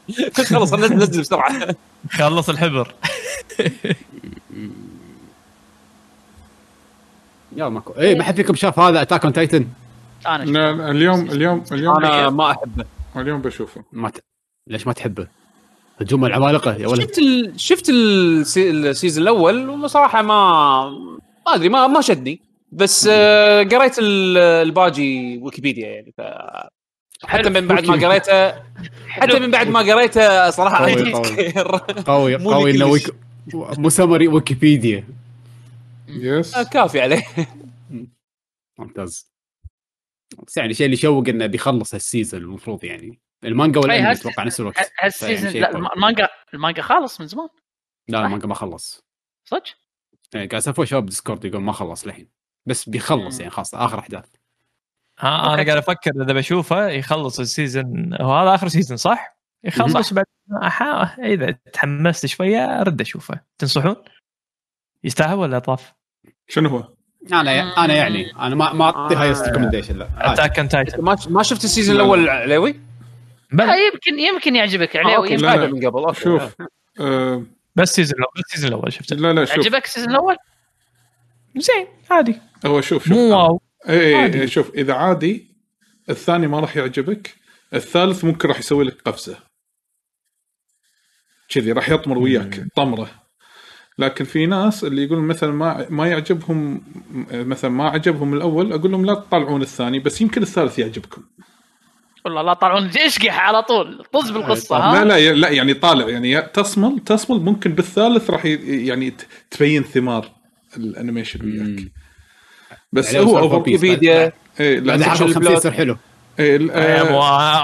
خلص نزل نزل بسرعة. خلص الحبر. يلا ماكو اي ما حد فيكم شاف هذا Attack on Titan أنا شفت. لا، اليوم اليوم اليوم أنا ما أحبه. اليوم بشوفه. ما ت... ليش ما تحبه؟ هجوم العمالقة يا ولد. شفت ال... شفت السي... ال season الأول وصراحة ما ما أدري ما ما شدني. بس آه، قريت ال- الباجي ويكيبيديا يعني ف... حتى من بعد ما قريته حتى من بعد ما قريته صراحة قوي، قوي. قوي قوي إنه. ويك... مو سمري ويكيبيديا yes. آه، كافي عليه. ممتاز. بس يعني الشيء اللي يشوق إنه بيخلص هال season المفروض يعني. المانجا هس- أتوقع نفس الوقت. هال season لا المانجا المانجا خالص من زمان. لا المانجا ما خلص. صدق؟ يعني قاعد اسافر شباب ديسكورد يقول ما خلص للحين. بس بيخلص. يعني خلاص آخر أحداث. ها أنا okay. قاعد أفكر إذا بشوفه يخلص ال season. هو هذا آخر season صح؟ يخلص بعد. أحا... إذا تحمست شوية أرد أشوفه. تنصحون؟ يستاهل ولا طاف؟ شنو هو؟ أنا أنا يعني أنا ما ما أعطي highest recommendation لا. عادي. Attack on Titan ما شفت ال season الأول عليوي؟ آه، بلى يمكن يمكن يعجبك آه، عليه okay يمكن- لا، لا. من قبل okay. شوف آه بس ال season الأول بس ال season الأول شفته. لا لا شوف. عجبك ال season الأول؟ زين عادي. هو شوف شوف. مو wow. اي اي عادي. إي، شوف إذا عادي الثاني ما راح يعجبك الثالث ممكن راح يسوي لك قفزة. كذي راح يطمر وياك طمرة. لكن في ناس اللي يقولون مثلا ما ما يعجبهم مثلا ما عجبهم الأول أقول لهم لا تطلعون الثاني بس يمكن الثالث يعجبكم. والله لا طلعون اشقح على طول طز بالقصة ها؟ لا لا لا يعني طالع يعني تصمل تصمل ممكن بالثالث راح يعني تبين ثمار ال animation وياك. بس يعني هو over ويكيبيديا بعد لا حلقه 50 يصير حلو.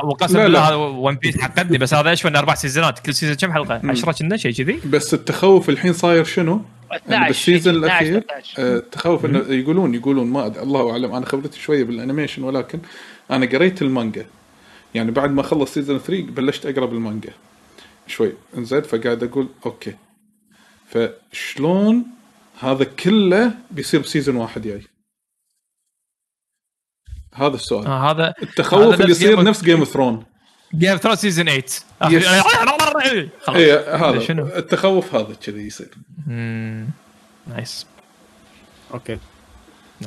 وقسم. بالله One Piece حقدني بس هذا إيش من أربع سيزونات كل season كم حلقة؟ 10 كنا شيء كذي بس التخوف الحين صاير شنو؟ 12 بال season 12 الأخير 13. آه، التخوف إنه يقولون يقولون ما أد- الله أعلم أنا خبرتي شوية بال animation ولكن أنا قريت المانجا يعني بعد ما خلص season 3 بلشت أقرأ بالمانجا شوي إنزين فقاعد أقول okay فشلون هذا كله بيصير ب season واحد جاي هذا السؤال. آه هذا التخوف هذا اللي نفس يصير Game of- نفس Game of Thrones Game of Thrones season 8 Yes. خلاص. اي هذا شنو؟ التخوف هذا كذي يصير. مم. nice okay.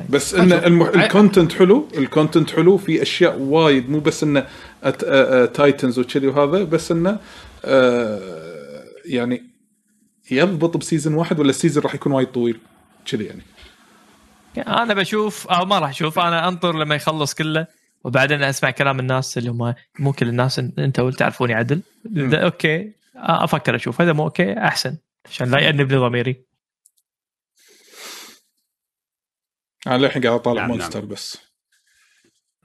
بس ان المح... ال content حلو. ال content حلو. في أشياء وايد. مو بس إنه أت... آ... آ... Titans وكذي وهذا. بس إنه آ... يعني يضبط ب season واحد ولا ال season راح يكون وايد طويل. كذي يعني. أنا بشوف أو ما راح أشوف أنا أنطر لما يخلص كله وبعدين أسمع كلام الناس اللي هم مو كل الناس إن- أنت تعرفوني عدل. اذا okay. أفكر أشوف. اذا مو okay أحسن. عشان لا يأنب لي ضميري. أنا للحين قاعد اطالع نعم، Monster نعم. بس.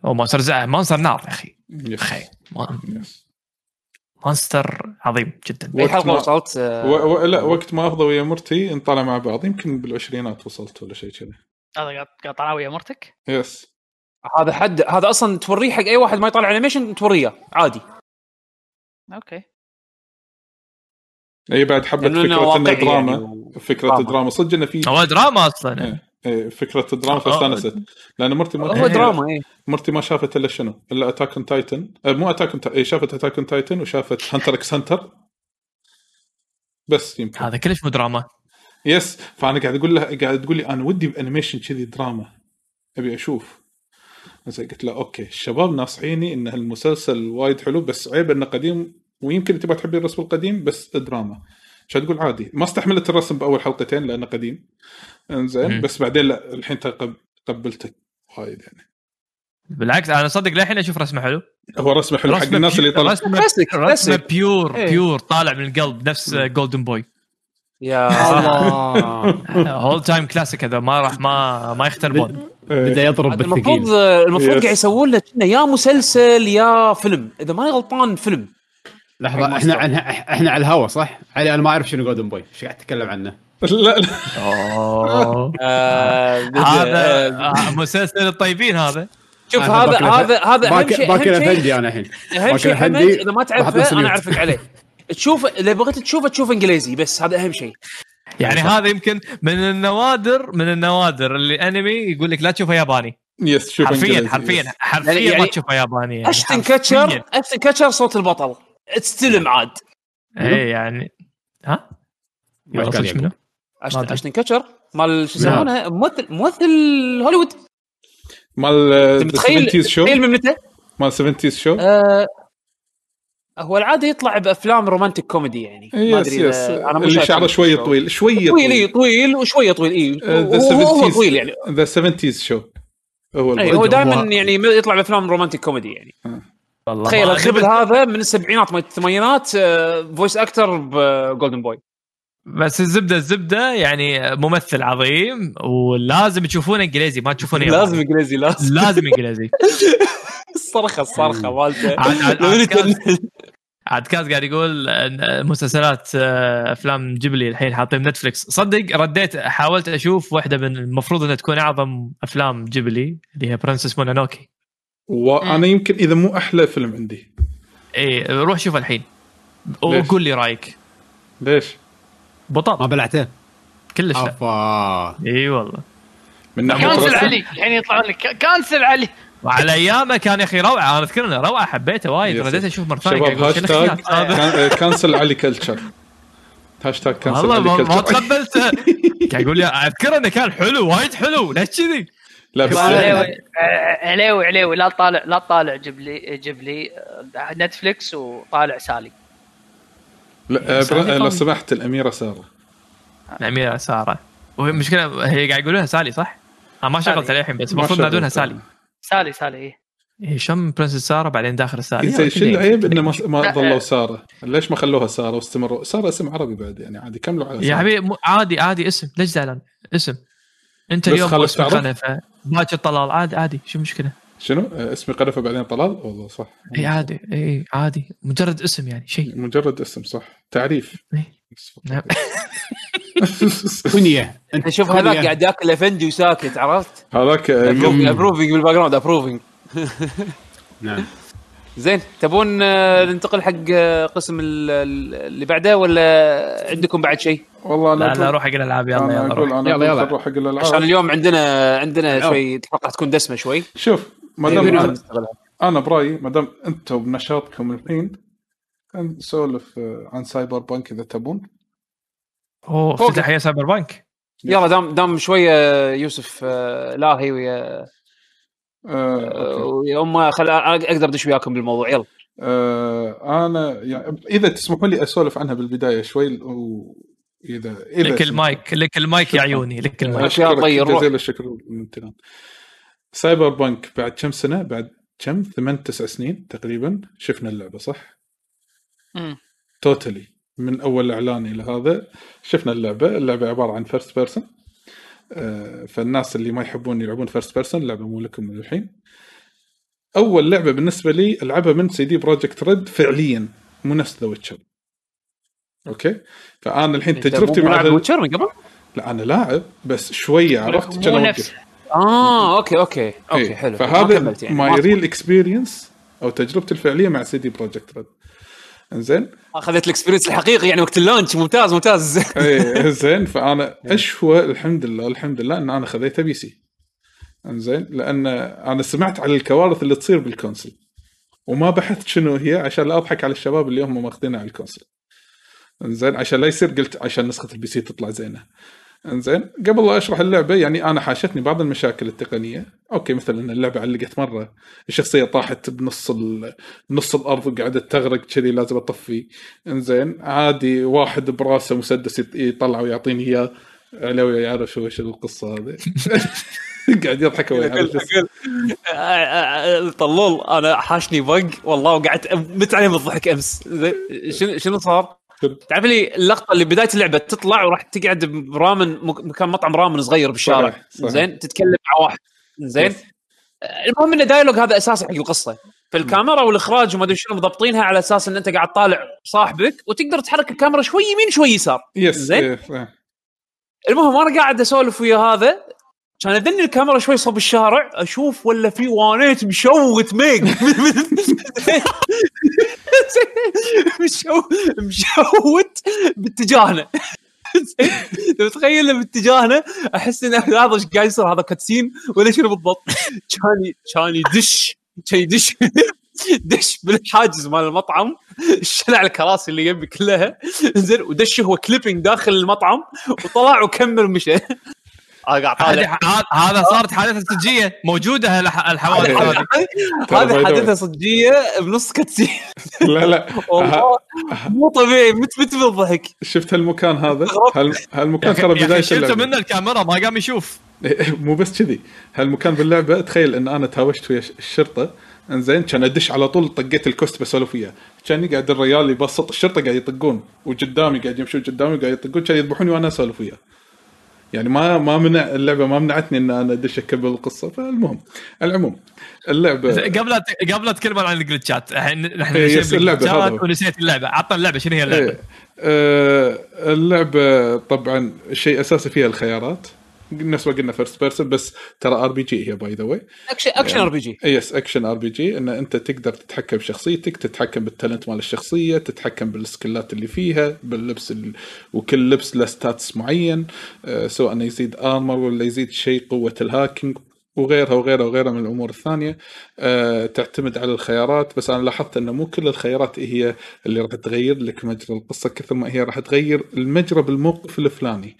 أو Monster زع Monster نار يا أخي. yes. أخي. Monster عظيم جدا. اي وقت حلقه ما- وصلت آه، و... و... لا وقت ما أفضى ويا مرتي نطالع مع بعض. يمكن بالعشرينات وصلت ولا شيء كذي هذا قاعد طالع ويا مرتك. yes. هذا حد هذا أصلا توريه حق أي واحد ما يطالع animation توريه عادي. okay. أي بعد حبت لأنه فكرة إنه واقعي دراما. يعني و- فكرة دراما. دراما صدق إنه في هو دراما أصلا. إيه. إيه، فكرة الدراما آه. فاستانست لأن مرتي ما هو دراما اي مرتي ما شافت إلا شنو؟ إلا Attack on Titan مو Attack on اي شافت Attack on Titan وشافت Hunter x Hunter بس يمكن. هذا كلش مو دراما. yes فأنا قاعد أقول لها قاعد تقول لي أنا ودي ب animation كذي دراما أبي أشوف. زين قلت لها okay. الشباب ناصحيني إن المسلسل وايد حلو بس عيب إنه قديم ويمكن تبغى تحبي الرسم القديم بس دراما عشان تقول؟ عادي. ما استحملت الرسم بأول حلقتين لأنه قديم. إنزين. بس بعدين لا الحين قبلته وايد يعني. بالعكس أنا صدق للحين أشوف رسمه حلو. هو رسمه حلو حق الناس اللي طلع. رسمه رسمه pure إيه. pure طالع من القلب نفس Golden Boy يا الله. all time classic هذا ما راح ما ما يختلفون بدأ يضرب المفروض بالثقيل. المفروض Yes. قاعد يسوون له كنا يا مسلسل يا فيلم. إذا ماني غلطان فيلم. لحظة إحنا عنها إحنا على الهوا صح؟ علي أنا ما أعرف شنو Golden Boy إيش قاعد تتكلم عنه؟ لا. لا أوه. آه، هذا آه، آه، مسلسل الطيبين هذا. شوف هذا هذا هذا أهم شيء باكر أهم شيء افندي أنا الحين. أهم شيء إذا ما تعرفه أنا. أعرفك عليه. تشوف إذا بغيت تشوفه تشوف إنجليزي بس هذا أهم شيء. يعني هذا يمكن من النوادر من النوادر اللي انمي يقول لك لا تشوفه ياباني. yes شوف حرفيا حرفيا yes. حرفيا يعني- ما يعني تشوفه ياباني يعني Ashton. Kutcher Ashton Kutcher صوت البطل. استلم عاد إيه يعني ها؟ منه؟ اشتن كاتشر مال show. يسمونه؟ ممثل ممثل هوليوود. مال 70s show متخيل من متى؟ مال 70s show آه هو العادة يطلع بأفلام romantic comedy يعني. ما yes أدري يس. أنا شايف شعره شوية شو. طويل شوية طويل اي طويل وشوية طويل اي آه، ذا هو هو 70s طويل يعني. that 70s show هو اي البطل. هو دائما يعني يطلع بأفلام romantic comedy يعني. والله تخيل ما الخبل. هذا من السبعينات من الثمانينات آه، voice actor ب Golden Boy بس الزبدة الزبدة يعني ممثل عظيم ولازم تشوفونه إنجليزي ما تشوفونه. لازم إنجليزي لازم. لازم إنجليزي. الصرخة الصرخة مالته. عاد- كاز قاعد يقول مسلسلات آه، أفلام جبلي الحين حاطين Netflix صدق رديت حاولت أشوف واحدة من المفروض إنها تكون أعظم أفلام جبلي اللي هي Princess Mononoke. وأنا يمكن إذا مو أحلى فيلم عندي. اي روح شوف الحين؟ وقول لي رأيك. ليش؟ ما بطل بلعته. كلش لا. اي والله. من ناحية كانسل علي. الحين يطلعون لك. كانسل علي. وعلى أيامه كان يا أخي روعة أنا أذكر إنه روعة حبيته وايد. رديت أشوف مره ثانية شباب هاشتاج الخيال هذا كان- آه، كانسل علي كلتشر هاشتاج كانسل والله علي ما, ما كلتشر تقبلته قاعد يقول لي أذكر إنه كان حلو وايد حلو ليش كذي؟ لا بس عليوي آه، عليوي عليوي لا تطالع لا تطالع جبلي جبلي آه، نتفلكس وطالع سالي لا، آه، سالي لو. سمحت الأميرة سارة الأميرة سارة وهي المشكلة هي قاعد يقولونها سالي صح؟ أنا ما شغلت. عليها الحين بس ما المفروض ينادونها. سالي سالي سالي إيه. هي شم برنسس سارة بعدين داخل سالي زين شو العيب إنه ما, ما ظلوا آه. سارة؟ ليش ما خلوها سارة واستمروا؟ سارة اسم عربي بعد يعني عادي كملوا على يا. حبيبي مو- عادي عادي اسم ليش زعلان؟ اسم أنت اليوم اسمك تعرف؟ خنفه باكر طلال عادي عادي شو المشكلة؟ شنو؟ آه، اسمي قرفه بعدين طلال؟ والله صح اي عادي اي عادي مجرد اسم يعني شيء مجرد اسم صح تعريف إيه. نعم. كنية أنت شوف. هذاك قاعد ياكل أفندي وساكت عرفت؟ هذاك ابروفنج بالباك جراوند ابروفنج نعم زين تبون آه، ننتقل حق آه، قسم ال- ال- اللي بعده ولا عندكم بعد شيء؟ والله أنا لا لا روح حق الألعاب يلا يلا روح يلا، يلا. نروح حق عشان الالعاب اليوم عندنا عندنا. شوي حلقه تكون دسمة شوي شوف ما إيه، دام أنا نستغلها. أنا برأيي ما دام أنتم بنشاطكم الحين نسولف آه، عن سايبر بانك إذا تبون أوه فوق. افتتاحية سايبر بانك يلا دام دام شوية يوسف آه، لاهي ويا آه، آه،. ويا امه خل أقدر أدش وياكم بالموضوع يلا آه، أنا يعني إذا تسمحوا لي أسولف عنها بالبداية شوي واذا إذا لك. المايك لك المايك يا. عيوني لك المايك. جزيل الشكر والامتنان سايبر بانك بعد كم سنة بعد كم ثمان تسع سنين تقريبا شفنا اللعبة صح؟ مم. totally من أول إعلان إلى هذا شفنا اللعبة اللعبة عبارة عن first person فالناس اللي ما يحبون يلعبون first person اللعبه مو لكم من الحين. أول لعبة بالنسبة لي ألعبها من سي دي بروجكت ريد فعليا مو نفس ذا ويتشر أوكي؟ فأنا الحين تجربتي مع ال- ويتشر من قبل؟ لا أنا لاعب بس شوية عرفت كان اوقف آه أوكي أوكي أوكي إيه. حلو ما فهذا my my- real experience أو تجربتي الفعلية مع سي دي بروجكت ريد انزين أخذت ال experience الحقيقي يعني وقت ال launch ممتاز ممتاز. إيه زين فأنا اشوى الحمد لله الحمد لله إن أنا خذيتها PC. إنزين لأن أنا سمعت على الكوارث اللي تصير بال console وما بحثت شنو هي عشان لا أضحك على الشباب اللي هم ماخذينها على ال console إنزين عشان لا يصير قلت عشان نسخة ال PC تطلع زينة. إنزين قبل لا أشرح اللعبة يعني أنا حاشتني بعض المشاكل التقنية. أوكي مثلا اللعبة علقت مرة الشخصية طاحت بنص ال... نص الأرض وقعدت تغرق كذي لازم أطفي. إنزين عادي واحد براسه مسدس يط- يطلع ويعطيني إياه. علوي يعرف شو إيش القصة هذه؟ قاعد يضحك. طلول أنا حاشني bug والله وقعدت مت عليه من الضحك أمس. شنو شنو صار؟ تعرف لي اللقطة اللي بداية اللعبة تطلع وراح تقعد برامن مك- مكان مطعم رامن صغير بالشارع صحيح، صحيح. زين؟ تتكلم مع واحد. زين؟ المهم إن ال dialogue هذا أساسي حق القصة. فالكاميرا والإخراج وما أدري شنو مضبطينها على أساس إن أنت قاعد طالع صاحبك وتقدر تحرك الكاميرا شوي يمين شوي يسار. yes زين. المهم وأنا قاعد أسولف ويا هذا كان اذني الكاميرا شوي صوب الشارع أشوف ولا في وانيت مشوت ميق مشو- مشوت باتجاهنا؟ لو تخيل باتجاهنا أحس إن هذا إيش قاعد يصير هذا cutscene ولا شنو بالضبط. كان كان يدش كان يدش دش بالحاجز مال المطعم شلع الكراسي اللي جنبي كلها زين ودش هو clipping داخل المطعم وطلع وكمل ومشى. أنا قاعد هذه طالع. ه- هذا صارت حادثة صجية. موجودة الح- الحوادث هذه- هذه. حادثة صجية بنص كاتسين لا لا. والله مو طبيعي. مت مت بالضحك شفت هالمكان هذا؟ هال... هالمكان ترى بداية شلته اللعبة. منه الكاميرا ما قام يشوف. مو بس كذي. هالمكان باللعبة تخيل إن أنا تهاوشت ويا الشرطة. إنزين كان أدش على طول طقيت الكوست بسولف وياه. كان قاعد الرجال يبسط الشرطة قاعد يطقون وقدامي قاعد يمشون قدامي قاعد يطقون كان يذبحوني وأنا أسولف وياه. يعني ما ما منع اللعبة ما منعتني إن أنا أدش أكمل القصة فالمهم العموم اللعبة قبل قبل لا تتكلم عن ال glitchات الحين نحن إيه، هو. ونسيت اللعبة عطنا اللعبة شنو هي اللعبة؟ إيه. آه اللعبة طبعا شيء أساسي فيها الخيارات نفس ما قلنا first person بس ترى RPG هي by the way action action RP G yes action RPG إن أنت تقدر تتحكم بشخصيتك تتحكم بال talent مال الشخصية تتحكم بال skillات اللي فيها باللبس ال... وكل لبس له stats معين. آه سواء إنه يزيد armor ولا يزيد شيء قوة ال hacking وغيرها وغيرها وغيرها من الأمور الثانية. آه تعتمد على الخيارات بس أنا لاحظت إنه مو كل الخيارات هي اللي راح تغير لك مجرى القصة كثر ما هي راح تغير المجرى بالموقف الفلاني.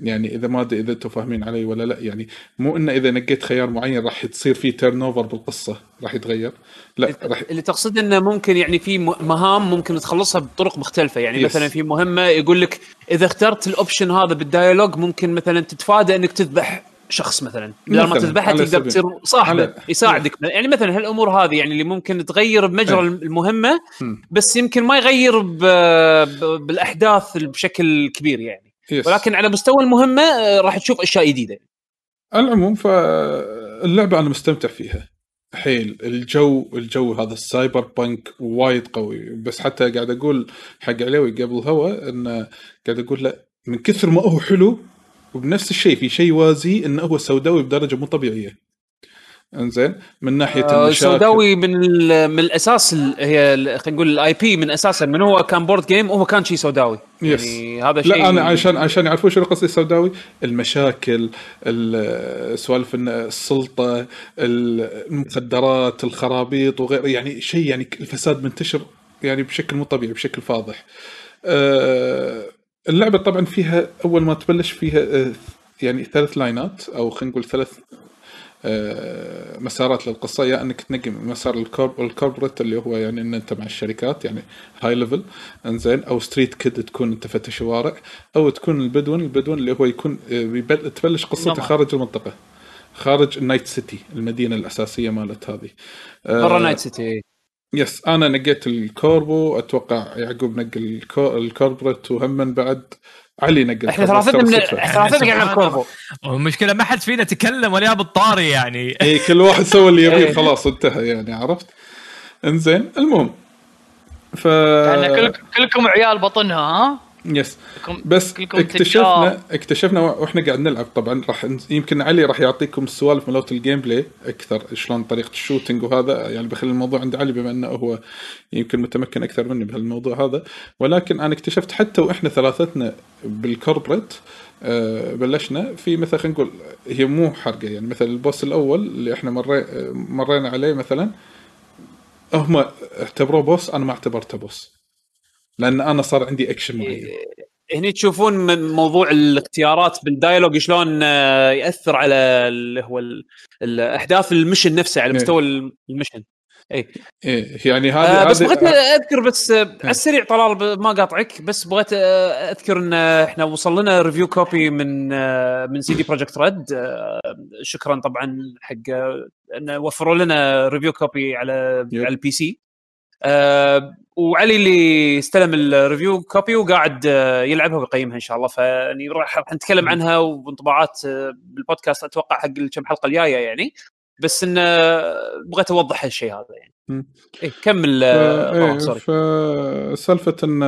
يعني إذا ما أدري إذا أنتم فاهمين علي ولا لا يعني مو إنه إذا نقيت خيار معين راح تصير في turn over بالقصة راح يتغير لا راح اللي تقصد إنه ممكن يعني في مهام ممكن تخلصها بطرق مختلفة يعني Yes. مثلا في مهمة يقول لك إذا اخترت ال option هذا بال dialogue ممكن مثلا تتفادى إنك تذبح شخص مثلا بدل ما تذبحه تقدر تصير صاحبه على- يساعدك يعني مثلا هالأمور هذه يعني اللي ممكن تغير بمجرى. المهمة مم. بس يمكن ما يغير. ب... بالأحداث بشكل كبير يعني yes. ولكن على مستوى المهمة آه، راح تشوف أشياء جديدة. على العموم فاللعبة أنا مستمتع فيها. حيل الجو الجو هذا السايبر بانك وايد قوي. بس حتى قاعد أقول حق علوي قبل الهوا انه قاعد أقول لا من كثر ما هو حلو وبنفس الشيء في شيء وازي انه هو سوداوي بدرجة مو طبيعية. انزين من ناحية آه، المشاكل. سوداوي من من الأساس ال- هي خلينا نقول ال IP من أساسا من هو كان board game وهو كان شيء سوداوي. yes. يعني هذا شيء لا أنا عشان عشان يعرفون شنو قصدي السوداوي المشاكل ال- سوالف إن السلطة المخدرات الخرابيط وغيره يعني شيء يعني الفساد منتشر يعني بشكل مو طبيعي بشكل فاضح. آه، اللعبة طبعا فيها أول ما تبلش فيها آه، يعني ثلاث لاينات أو خلينا نقول ثلاث مسارات للقصة يا أنك تنقي مسار ال corp ال corporate اللي هو يعني إن أنت مع الشركات يعني high level إنزين أو street kid تكون أنت فتش شوارع أو تكون البدون البدون اللي هو يكون آه، تبلش قصته. خارج المنطقة خارج ال Night City المدينة الأساسية مالت هذه آه، برا Night City yes أنا نقيت ال corpo أتوقع يعقوب الكو- ال corporate وهم بعد علي نقي إحنا. ثلاثتنا من ثلاثتنا قاعد نلعب corpo والمشكلة ما حد فينا تكلم ولا جاب الطاري يعني اي إيه، كل واحد سوى اللي يبيه إيه. خلاص انتهى يعني عرفت انزين المهم ف يعني كل كلكم عيال بطنها ها؟ yes بس اكتشفنا. اكتشفنا وإحنا قاعد نلعب. طبعا راح يمكن علي راح يعطيكم السوالف مالت ال gameplay أكثر شلون طريقة ال shooting وهذا. يعني بخلي الموضوع عند علي بما إنه هو يمكن متمكن أكثر مني بهالموضوع هذا. ولكن أنا اكتشفت حتى وإحنا ثلاثتنا بال corporate آه، بلشنا في مثلا خلينا نقول هي مو حرقة. يعني مثلا ال boss الأول اللي إحنا مري مرينا عليه مثلا هم اعتبروه boss أنا ما اعتبرته boss. لأن أنا صار عندي اكشن معين. هني تشوفون من موضوع الاختيارات بال dialogue شلون آه، يأثر على اللي هو ال- الأحداث ال mission نفسه على إيه. مستوى ال mission. اي إيه يعني هذه آه بس بغيت أذكر بس آه، على السريع طلال ما قاطعك بس بغيت آه، أذكر إن إحنا وصل لنا review copy من آه، من CD Projekt Red شكرا طبعا حق انه وفروا لنا review copy على yep. على ال PC آه، وعلي اللي استلم ال review copy وقاعد آه، يلعبها ويقيمها إن شاء الله. فأني راح راح نتكلم عنها وانطباعات آه، بالبودكاست أتوقع حق الكم حلقة الجاية يعني. بس إن آه، بغيت أوضح هالشيء هذا يعني. إيه كمل ف... إيه طلال، sorry فسالفه إن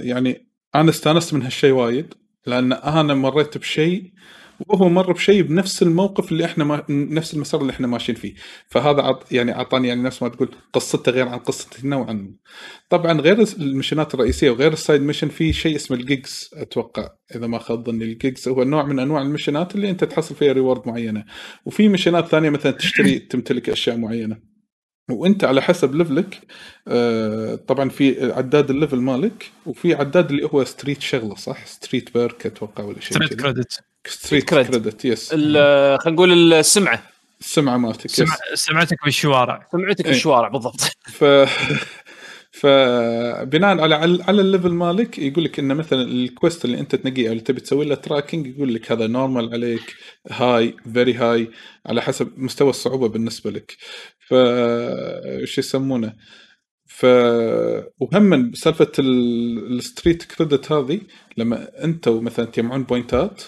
يعني أنا استأنست من هالشيء وايد لأن أنا مريت بشيء وهو مر بشيء بنفس الموقف اللي إحنا ما... نفس المسار اللي إحنا ماشيين فيه. فهذا عط... يعني أعطاني يعني نفس ما تقول قصته غير عن قصتي نوعا ما. طبعا غير المشينات الرئيسية وغير ال side mission في شيء اسمه ال gigs أتوقع إذا ما خاب ظني. ال gigs هو نوع من أنواع المشينات اللي أنت تحصل فيها reward معينة. وفي مشينات ثانية مثلا تشتري تمتلك أشياء معينة. وأنت على حسب level ك آه، طبعا في عداد ال level مالك وفي عداد اللي هو street شغلة صح؟ street perk أتوقع ولا شيء street. credit street cred. credit yes ال- خلينا نقول السمعة. السمعة مالتك yes سمع سمعتك بالشوارع. سمعتك. بالشوارع بالضبط. ف فبناء على على على ال level مالك يقول لك إن مثلا ال quest اللي أنت تنقيه أو اللي تبي تسوي له tracking يقول لك هذا normal عليك high very high على حسب مستوى الصعوبة بالنسبة لك. ف شو يسمونه؟ ف وهم سالفة ال- ال street credit هذه لما أنت مثلا تجمعون بوينتات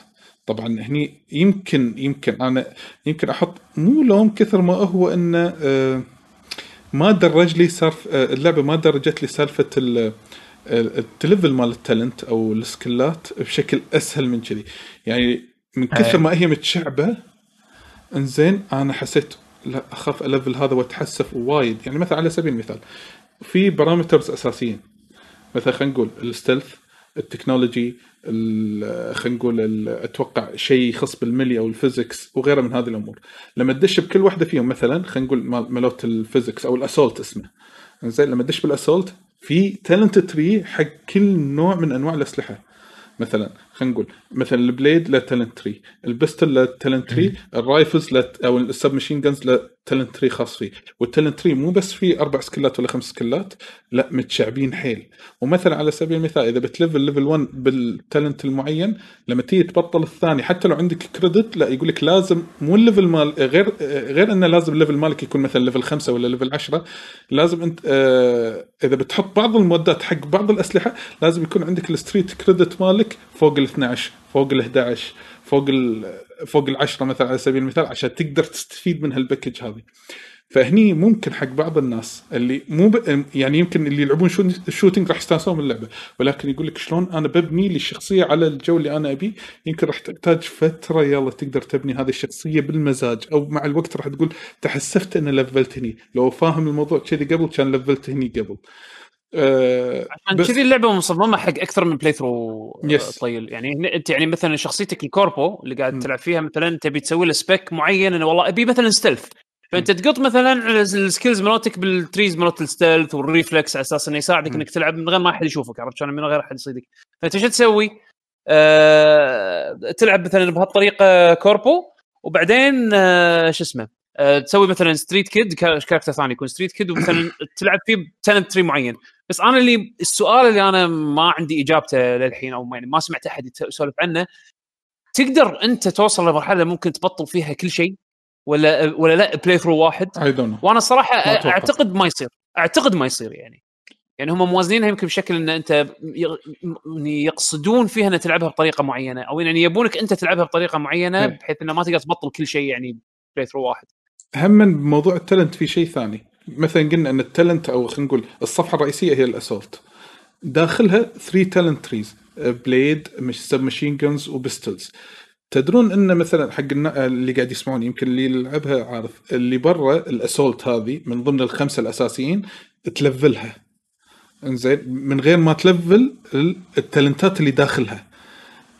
طبعا هني يمكن يمكن أنا يمكن أحط مو لوم كثر ما هو انه آه، ما درج لي صار آه، اللعبة ما درجت لي سالفة ال- ال- التليفل مال ال talent أو السكلات بشكل أسهل من كذي. يعني من كثر. ما هي متشعبة إنزين أنا حسيت لا أخاف أليفل هذا وأتحسف وايد. يعني مثلا على سبيل المثال في parameters أساسيين. مثلا خلينا نقول ال stealth ال technology ال- خلينا نقول أتوقع شيء يخص بال melee أو ال physics وغيره من هذه الأمور. لما تدش بكل واحدة فيهم مثلا خلينا نقول مالت ال physics أو ال assault اسمه. زين لما تدش بال assault في talent tree حق كل نوع من أنواع الأسلحة. مثلا خلينا نقول مثلا ال blade له talent tree ال pistol له talent tree ال rifles له أو ال sub machine guns له talent tree خاص فيه. وال talent tree مو بس فيه أربع سكلات ولا خمس سكلات لا متشعبين حيل. ومثلا على سبيل المثال إذا بتليفل level 1 بال talent المعين لما تيجي تبطل الثاني حتى لو عندك credit لا يقول لك لازم مو ال level مال غير غير إنه لازم ال level مالك يكون مثلا level 5 ولا level 10 لازم أنت آه إذا بتحط بعض المودات حق بعض الأسلحة لازم يكون عندك ال street credit مالك فوق ال 12 فوق ال 11 فوق ال فوق ال 10 مثلا على سبيل المثال عشان تقدر تستفيد من هال package هذه. فهني ممكن حق بعض الناس اللي مو ب... يعني يمكن اللي يلعبون شو... shooting راح يستانسون من اللعبة ولكن يقول لك شلون أنا ببني لي الشخصيه على الجو اللي أنا أبيه يمكن راح تحتاج فترة يلا تقدر تبني هذه الشخصية بالمزاج أو مع الوقت راح تقول تحسفت إن لفلت هني. لو فاهم الموضوع كذي قبل كان لفلت هني قبل. أه عشان بس- كذي اللعبة مصممه حق أكثر من playthrough يس. طويل يعني انت يعني مثلا شخصيتك ال corpo اللي قاعد م. تلعب فيها مثلا تبي تسوي له spec معين إنه والله أبي مثلا stealth فأنت تقط مثلا على ال skills مالتك بال trees مالت ال stealth وال reflex على أساس إنه يساعدك م. إنك تلعب من غير ما أحد يشوفك عرفت شلون من غير أحد يصيدك فأنت شو تسوي؟ آه تلعب مثلا بهالطريقة corpo وبعدين آه شو اسمه آه تسوي مثلا street kid character ثاني يكون street kid ومثلا تلعب فيه talent tree معين. بس أنا اللي السؤال اللي أنا ما عندي إجابته للحين أو يعني ما سمعت أحد يسولف عنه تقدر أنت توصل لمرحلة ممكن تبطل فيها كل شيء ولا ولا لا؟ playthrough واحد وأنا أتوقع. أعتقد ما يصير. أعتقد ما يصير يعني. يعني هم موازنينها يمكن بشكل إن أنت يقصدون فيها ان تلعبها بطريقة معينة أو يعني يبونك أنت تلعبها بطريقة معينة إيه. بحيث انه ما تقدر تبطل كل شيء يعني playthrough واحد. هم من موضوع ال talent في شيء ثاني. مثلا قلنا أن ال talent أو خلينا نقول الصفحة الرئيسية هي ال assault. داخلها 3 talent trees blade مش submachine guns و pistols تدرون أن مثلا حق اللي قاعد يسمعون يمكن اللي يلعبها عارف اللي برا ال assault هذه من ضمن الخمسة الأساسيين تلفلها. إنزين من غير ما تلفل ال- ال talentات اللي داخلها.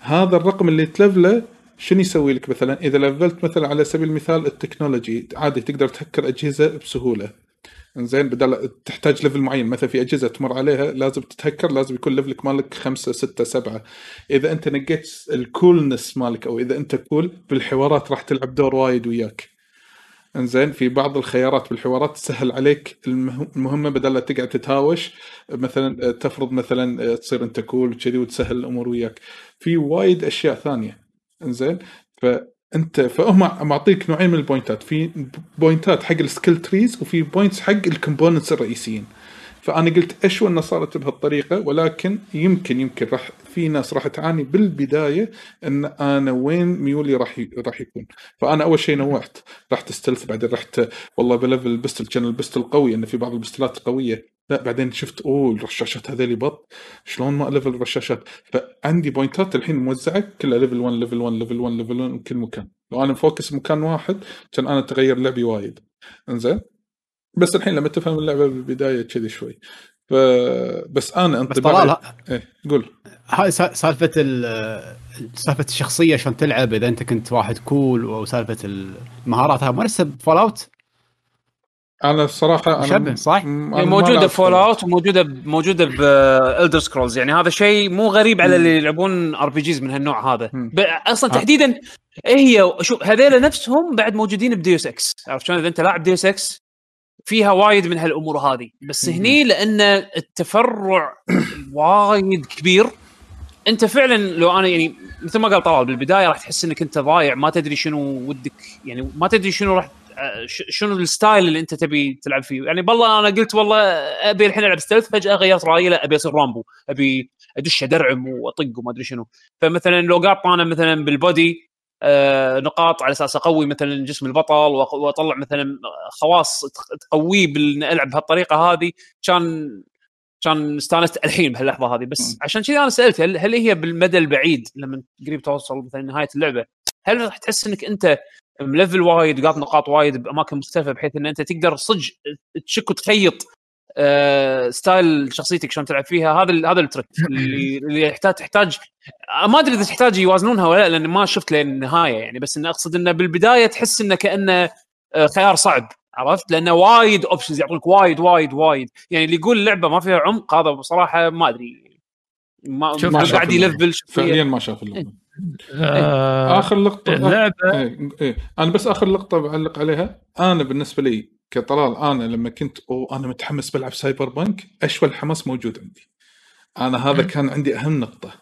هذا الرقم اللي تلفله شنو يسوي لك مثلا؟ إذا لفلت مثلا على سبيل المثال التكنولوجي عادي تقدر تهكر أجهزة بسهولة. زين بدل تحتاج level معين مثلا في أجهزة تمر عليها لازم تتهكر لازم يكون levelك مالك خمسة ستة سبعة. إذا أنت نقيت ال coolness مالك أو إذا أنت cool بالحوارات راح تلعب دور وايد وياك. إنزين في بعض الخيارات بالحوارات تسهل عليك المه- المهمة بدل لا تقعد تتهاوش. مثلا تفرض مثلا تصير أنت cool وكذي وتسهل الأمور وياك. في وايد أشياء ثانية. إنزين؟ فانت فهم معطيك نوعين من ال pointات. في pointات حق ال skill trees وفي points حق ال components الرئيسيين. فأنا قلت اشوى انها صارت بهالطريقة؟ ولكن يمكن يمكن راح في ناس راح تعاني بالبداية إن أنا وين ميولي راح ي- راح يكون. فأنا أول شيء نوعت. رحت stealth بعدين رحت والله بلفل ال pistol كان ال pistol قوي إن في بعض ال pistolات قوية. لا بعدين شفت أوه الرشاشات هذيلي بط. شلون ما ليفل الرشاشات؟ فعندي pointات الحين موزعة كلها level 1 level 1 level 1 level 1 بكل مكان. لو أنا مfocus مكان واحد كان أنا تغير لعبي وايد. إنزين؟ بس الحين لما تفهم اللعبة بالبداية كذي شوي. ف... بس أنا بس انطباعي طلال إيه قول. هاي سا- سالفة ال- سالفة الشخصية شلون تلعب إذا أنت كنت واحد cool أو سالفة المهارات هاي مال ال Fallout أنا الصراحه أنا مشبه، صح؟ أنا موجودة Fallout وموجودة موجودة بElder Scrolls يعني هذا شيء مو غريب على اللي يلعبون RPGs من هالنوع هذا. أصلا آه. تحديدا هي؟ شوف هذيلا نفسهم بعد موجودين ب Deus Ex عرفت شلون؟ إذا أنت لاعب Deus Ex فيها وايد من هالأمور هذه. بس. هني لأن التفرع وايد كبير. انت فعلا لو أنا يعني مثل ما قال طلال بالبداية راح تحس إنك أنت ضايع ما تدري شنو ودك يعني ما تدري شنو راح شنو ال style اللي أنت تبي تلعب فيه. يعني بالله أنا قلت والله أبي الحين ألعب stealth فجأة غيرت رأيي لا أبي أصير رامبو أبي أدش أدرعم وأطق وما أدري شنو. فمثلا لو قاط أنا مثلا بال body آه نقاط على أساس أقوي مثلا جسم البطل وأطلع مثلا خواص تق- تقويه بان ألعب بهالطريقة هذه كان كان استانست الحين بهاللحظة هذه بس. عشان كذا أنا سألت هل, هل هي بالمدى البعيد لما قريب توصل مثلا نهاية اللعبة هل راح تحس إنك أنت ملفل وايد قاط نقاط وايد بأماكن مختلفة بحيث إن أنت تقدر صدق تشك وتخيط آه style شخصيتك شلون تلعب فيها هذا ال- هذا ال trick اللي اللي يحتاج تحتاج ما أدري إذا تحتاج يوازنونها ولا لا لأن ما شفت لين النهاية يعني بس انه أقصد إنه بالبداية تحس إنه كأنه آه، خيار صعب عرفت؟ لأنه وايد options يعطونك وايد وايد وايد. يعني اللي يقول اللعبه ما فيها عمق هذا بصراحة ما أدري. ما, شوف، ما قاعد. يلفل. فعليا ما شاف اللعبة. آه آخر لقطة. اللعبة إيه إيه. أنا بس آخر لقطة بعلق عليها. أنا بالنسبة لي كطلال أنا لما كنت أو أنا متحمس بلعب Cyberpunk أشوى الحماس موجود عندي. أنا هذا. كان عندي أهم نقطة.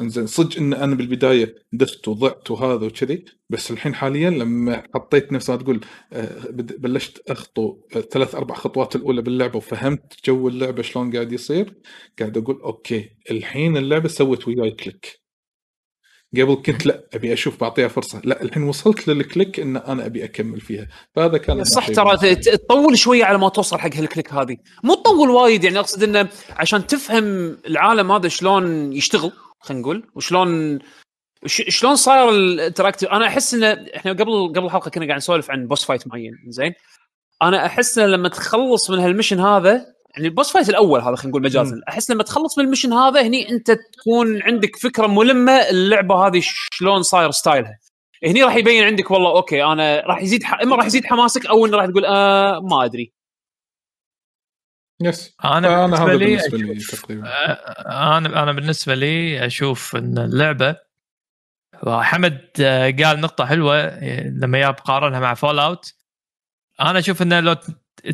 إنزين صدق إن أنا بالبداية دفت وضعت وهذا وكذي بس الحين حاليا لما حطيت نفسي تقول آه، بلشت أخطو آه، ثلاث أربع خطوات الأولى باللعبه وفهمت جو اللعبة شلون قاعد يصير قاعد أقول okay الحين اللعبة سوت وياي click. قبل كنت لا أبي أشوف بعطيها فرصة. لا الحين وصلت لل click إن أنا أبي أكمل فيها. فهذا كان صح ترى. تطول شوية على ما توصل حق هال click هذه. مو تطول وايد يعني أقصد إنه عشان تفهم العالم هذا شلون يشتغل خلينا نقول وشلون شلون صاير ال interactive؟ أنا أحس إنه إحنا قبل قبل الحلقة كنا قاعد نسولف عن boss fight معين زين؟ أنا أحس إنه لما تخلص من هال mission هذا يعني ال boss fight الأول هذا خلينا نقول مجازا أحس لما تخلص من ال mission هذا هني أنت تكون عندك فكرة ملمة اللعبة هذه شلون صاير styleها. هني راح يبين عندك والله okay أنا راح يزيد ح... إما راح يزيد حماسك أو إنه راح تقول آه ما أدري. Yes. أنا بالنسبة هذا لي بالنسبة لي تقريبا. آه، أنا أنا بالنسبة لي أشوف إن اللعبة وحمد آه، قال نقطة حلوة آه، لما جاب قارنها مع Fallout أنا أشوف إنه لو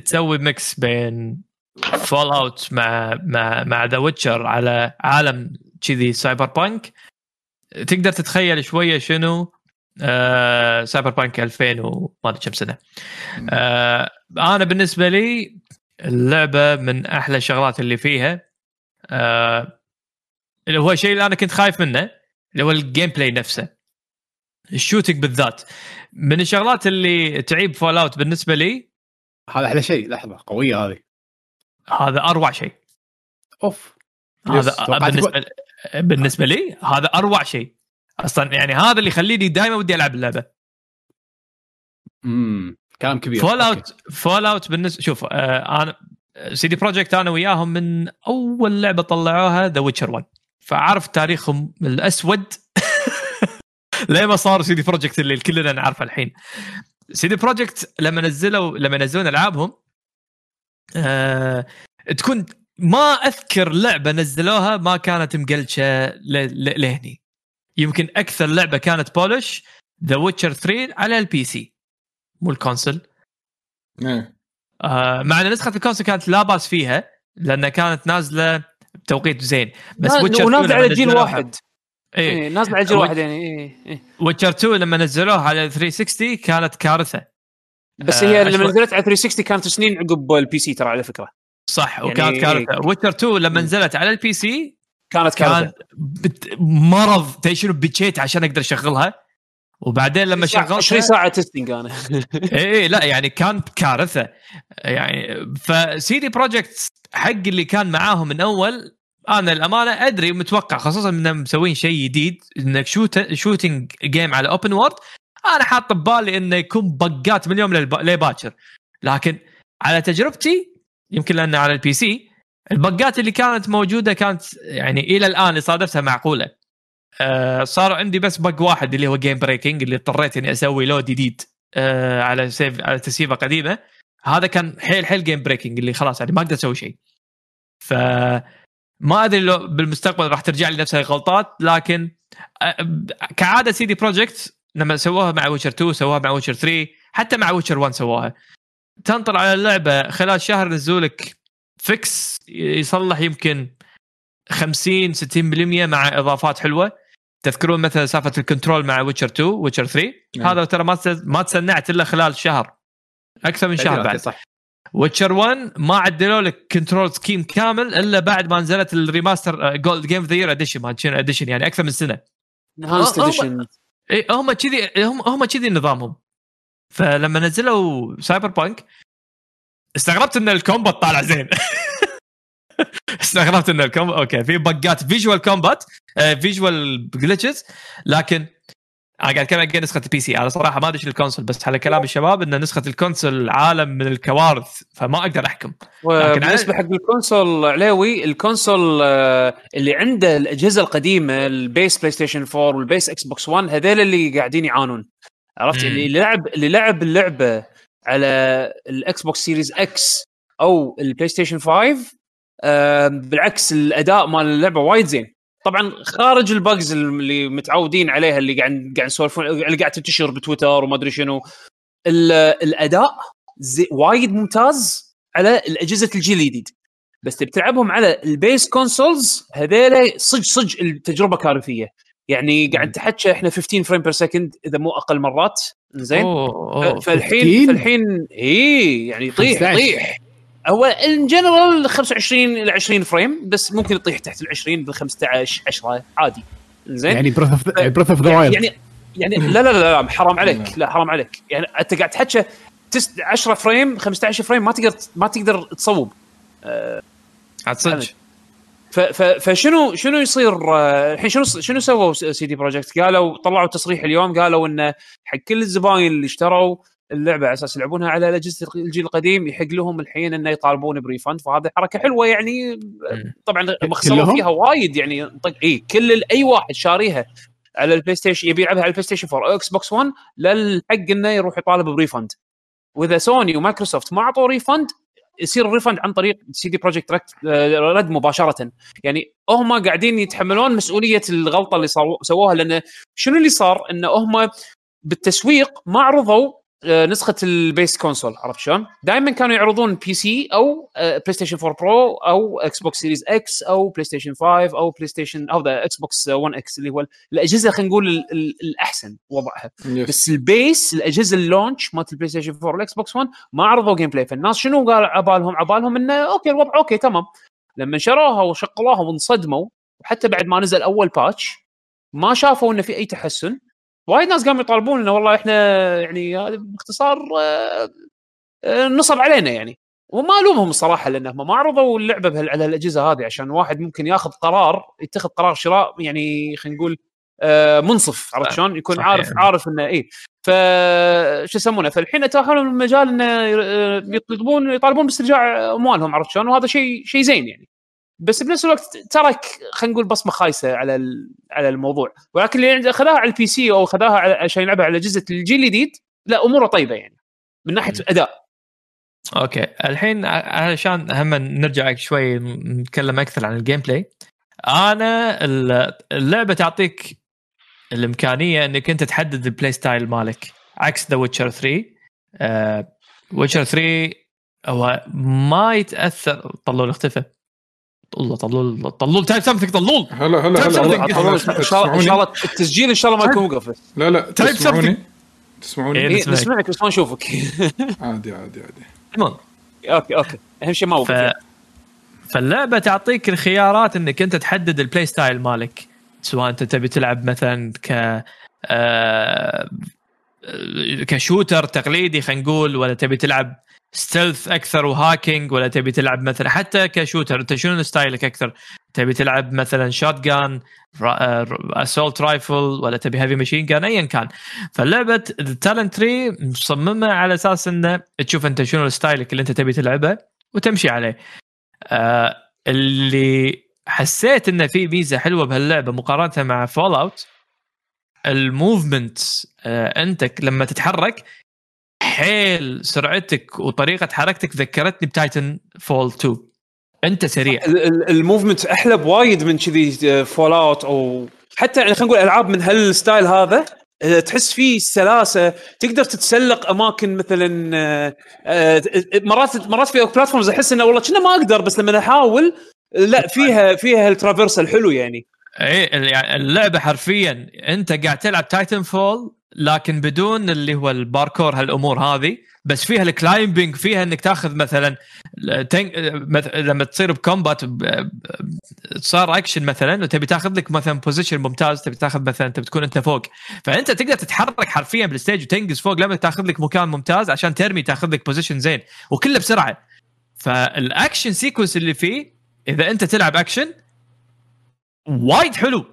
تسوي mix بين Fallout مع مع مع The Witcher على عالم كذي Cyberpunk تقدر تتخيل شوية شنو آه Cyberpunk 2000 وما أدري كم سنة. آه أنا بالنسبة لي اللعبة من أحلى الشغلات اللي فيها. آه اللي هو الشيء اللي أنا كنت خايف منه اللي هو ال gameplay نفسه. ال shooting بالذات. من الشغلات اللي تعيب Fallout بالنسبة لي هذا أحلى شيء لحظة قوية هذه. هذا أروع شيء. أوف. هذا توقعت بالنسبة بالنسبة لي هذا أروع شيء. أصلا يعني هذا اللي يخليني دائما ودي ألعب اللعبة. امم كلام كبير. Fall. out Fallout بالنسبة شوف آه أنا CD Projekt أنا وياهم من أول لعبة طلعوها The Witcher 1 فعارف تاريخهم الأسود. ليه ما صار CD Projekt اللي كلنا نعرفه الحين؟ CD Projekt لما نزلوا لما ينزلون ألعابهم آه تكون ما أذكر لعبة نزلوها ما كانت مقلشة لهني. يمكن أكثر لعبة كانت polish The Witcher 3 على ال PC مو ال console إيه. آه مع إن نسخة ال console كانت لا بأس فيها لأنها كانت نازلة بتوقيت زين بس Witcher 2 ونازل لما على جيل واحد إيه إيه نازل على جيل واحد يعني إيه إيه. Witcher 2 لما نزلوها على 360 كانت كارثة بس آه، هي لما نزلت على 360 كانت سنين عقب ال PC ترى على فكرة صح يعني وكانت إيه. كارثة Witcher 2 لما. نزلت على ال PC كانت كان كارثه بت... مرض تدري شنو بكيت عشان أقدر أشغلها وبعدين لما 20 شغلتها ساعة testing أنا. اي إيه لا يعني كان كارثه يعني ف CD Projekt حق اللي كان معاهم من أول أنا الامانه أدري متوقع خصوصا إنهم مسوين شيء جديد إنك shoot shooting game على open world أنا حاط ببالي إنه يكون بقات من يوم للب- لباكر. لكن على تجربتي يمكن لأن على ال PC البقات اللي كانت موجودة كانت يعني إلى الآن اللي صادفتها معقولة. آه صار عندي بس bug واحد اللي هو game breaking اللي اضطريت إني أسوي load جديد آه على save على تسييفة قديمة. هذا كان حيل حيل game breaking اللي خلاص يعني ما أقدر أسوي شيء. ف ما أدري لو بالمستقبل راح ترجع لي نفس الغلطات لكن آه، كعادة CD Projekt لما سووها مع Witcher 2 سووها مع Witcher 3 حتى مع Witcher 1 سووها. تنطر على اللعبة خلال شهر ينزلوا لك fix يصلح يمكن 50 60% مع إضافات حلوة. تذكرون مثلا سالفة ال control مع Witcher 2 Witcher 3 نعم. هذا ترى ما ما تسنعت إلا خلال شهر. أكثر من شهر بعد. صح. Witcher 1 ما عدلوا لك control scheme كامل إلا بعد ما نزلت ال remaster gold game of the year edition edition يعني أكثر من سنة. enhanced edition اي هم كذي هم هم كذي نظامهم. فلما نزلوا Cyberpunk استغربت إن ال combat طالع زين. استغربت ان ال combat okay في بقات visual combat visual glitches لكن أنا قاعد أتكلم عن نسخة ال PC أنا صراحة ما أدري ال console بس على كلام الشباب إن نسخة ال console عالم من الكوارث فما أقدر أحكم. لكن وبالنسبة حق ال console عليوي الكونسول آه، اللي عنده الأجهزة القديمة ال base PlayStation 4 وال base Xbox 1 هذول اللي قاعدين يعانون. عرفت. اللي لعب اللي لعب اللعبة على ال Xbox Series X أو ال PlayStation 5 آه، بالعكس الأداء مال اللعبة وايد زين. طبعا خارج ال bugs اللي متعودين عليها اللي قاعد قاعد نسولفون اللي قاعد تنتشر بتويتر وما أدري شنو ال- الأداء زي وايد ممتاز على الأجهزة الجيل الجديد. بس تبي تلعبهم على ال base consoles هذيلا صج صج التجربة كارثية. يعني قاعد تحكي إحنا 15 frame per second إذا مو أقل مرات. زين؟ فالحين 15 فالحين اي يعني يطيح 15. يطيح. هو in general 25 إلى 20 frame بس ممكن يطيح تحت ال 20 بال 15 10 عادي. زين؟ يعني Breath of Breath of the Wild يعني يعني لا لا لا, لا حرام عليك لا. حرام عليك. يعني أنت قاعد تحكي تس 10 frame 15 frame ما تقدر ما تقدر تصوب. عاد صدق. فشنو شنو يصير؟ آه، الحين شنو شنو سووا CD Projekt؟ قالوا طلعوا تصريح اليوم قالوا انه حق كل الزباين اللي اشتروا اللعبة على أساس يلعبونها على أجهزة الجيل القديم يحق لهم الحين إنه يطالبون ب refund فهذه حركة حلوة يعني طبعا خسروا كلهم؟ فيها وايد يعني طق اي كل أي واحد شاريها على ال PlayStation يبي يلعبها على ال PlayStation 4 أو Xbox 1 للحق إنه يروح يطالب ب refund. وإذا Sony و Microsoft ما اعطوا refund يصير ال refund عن طريق CD Projekt Red مباشرة. يعني هم قاعدين يتحملون مسؤولية الغلطة اللي صاروا- سووها لأن شنو اللي صار؟ إن هم بالتسويق ما عرضوا نسخة ال base console عرفت شلون؟ دائما كانوا يعرضون PC أو آه، PlayStation 4 Pro أو Xbox Series X أو PlayStation 5 أو PlayStation أو the Xbox 1 X اللي هو الأجهزة خلينا نقول ال- ال- الأحسن وضعها. Yes. بس ال base الأجهزة ال launch مالت ال PlayStation 4 وال Xbox 1 ما عرضوا gameplay فالناس شنو قال عبالهم عبالهم إنه okay الوضع okay تمام. لما شروها وشغلوها وانصدموا وحتى بعد ما نزل أول باتش ما شافوا إنه في أي تحسن. وايد ناس قاموا يطالبون إنه والله إحنا يعني هذا باختصار آه، آه، نصب علينا يعني وما ألومهم الصراحة لانهم ما عرضوا اللعبة على الأجهزة هذه عشان واحد ممكن ياخذ قرار يتخذ قرار شراء يعني خلينا نقول آه، منصف عرفت شلون؟ يكون صحيح. عارف عارف إنه اي ف شو يسمونه فالحين اتاحوا لهم المجال إنه يطلبون يطالبون باسترجاع أموالهم عرفت شلون؟ وهذا شيء شيء زين يعني بس بنفس الوقت ترك خلينا نقول بصمة خايسة على على الموضوع. ولكن اللي عنده- خذاها على ال PC أو على- عشان يلعبها على أجهزة الجيل الجديد لا أموره طيبة يعني. من ناحية أداء. okay. الحين علشان هم نرجع شوي نتكلم أكثر عن ال gameplay أنا ال- اللعبة تعطيك الإمكانية إنك أنت تحدد ال play style مالك. عكس The Witcher 3 Witcher 3 هو ما يتأثر طلول اختفى. طلول طلول طلول. type something طلول. هلا هلا هلا إن شاء الله الله التسجيل إن شاء الله ما يكون وقف لا لا تسمعوني something. تسمعوني؟ إيه. إيه، نسمعك. نسمعك بس ما نشوفك. عادي عادي عادي. المهم okay okay. أهم شيء ما ف... وقف. فاللعبة تعطيك الخيارات إنك أنت تحدد ال play style مالك. سواء أنت تبي تلعب مثلا ك آه... ك shooter تقليدي خلينا نقول ولا تبي تلعب stealth أكثر و hacking ولا تبي تلعب مثلا حتى ك shooter أنت شنو style ك أكثر؟ تبي تلعب مثلا shotgun assault rifle ولا تبي heavy machine gun ايا كان. فاللعبة ال talent tree مصممة على أساس إنه تشوف أنت شنو style ك اللي أنت تبي تلعبه وتمشي عليه. آه اللي حسيت إنه في ميزة حلوة بهاللعبة مقارنة مع Fallout ال movement آه انت لما تتحرك حيل سرعتك وطريقة حركتك ذكرتني ب Titanfall 2 أنت سريع. ال- ال- ال movement أحلى بوايد من كذي Fallout أو حتى يعني خلينا نقول ألعاب من هال style هذا آه، تحس فيه سلاسة تقدر تتسلق أماكن مثلا آه، آه، مرات مرات في platforms أحس إنه والله كنا ما أقدر بس لما أحاول آه، لا فيها فيها ال traverse الحلو يعني. إيه يعني اللعبة حرفيا أنت قاعد تلعب Titanfall لكن بدون اللي هو الباركور هالأمور هذه بس فيها ال climbing فيها إنك تاخذ مثلا لما تصير ب combat صار أكشن مثلا وتبي تاخذ لك مثلا position ممتاز تبي تاخذ مثلا تبي تكون أنت فوق. فأنت تقدر تتحرك حرفيا بال stage وتنقز فوق لما تاخذ لك مكان ممتاز عشان ترمي تاخذ لك position زين وكله بسرعة. فال action sequence اللي فيه إذا أنت تلعب أكشن وايد حلو.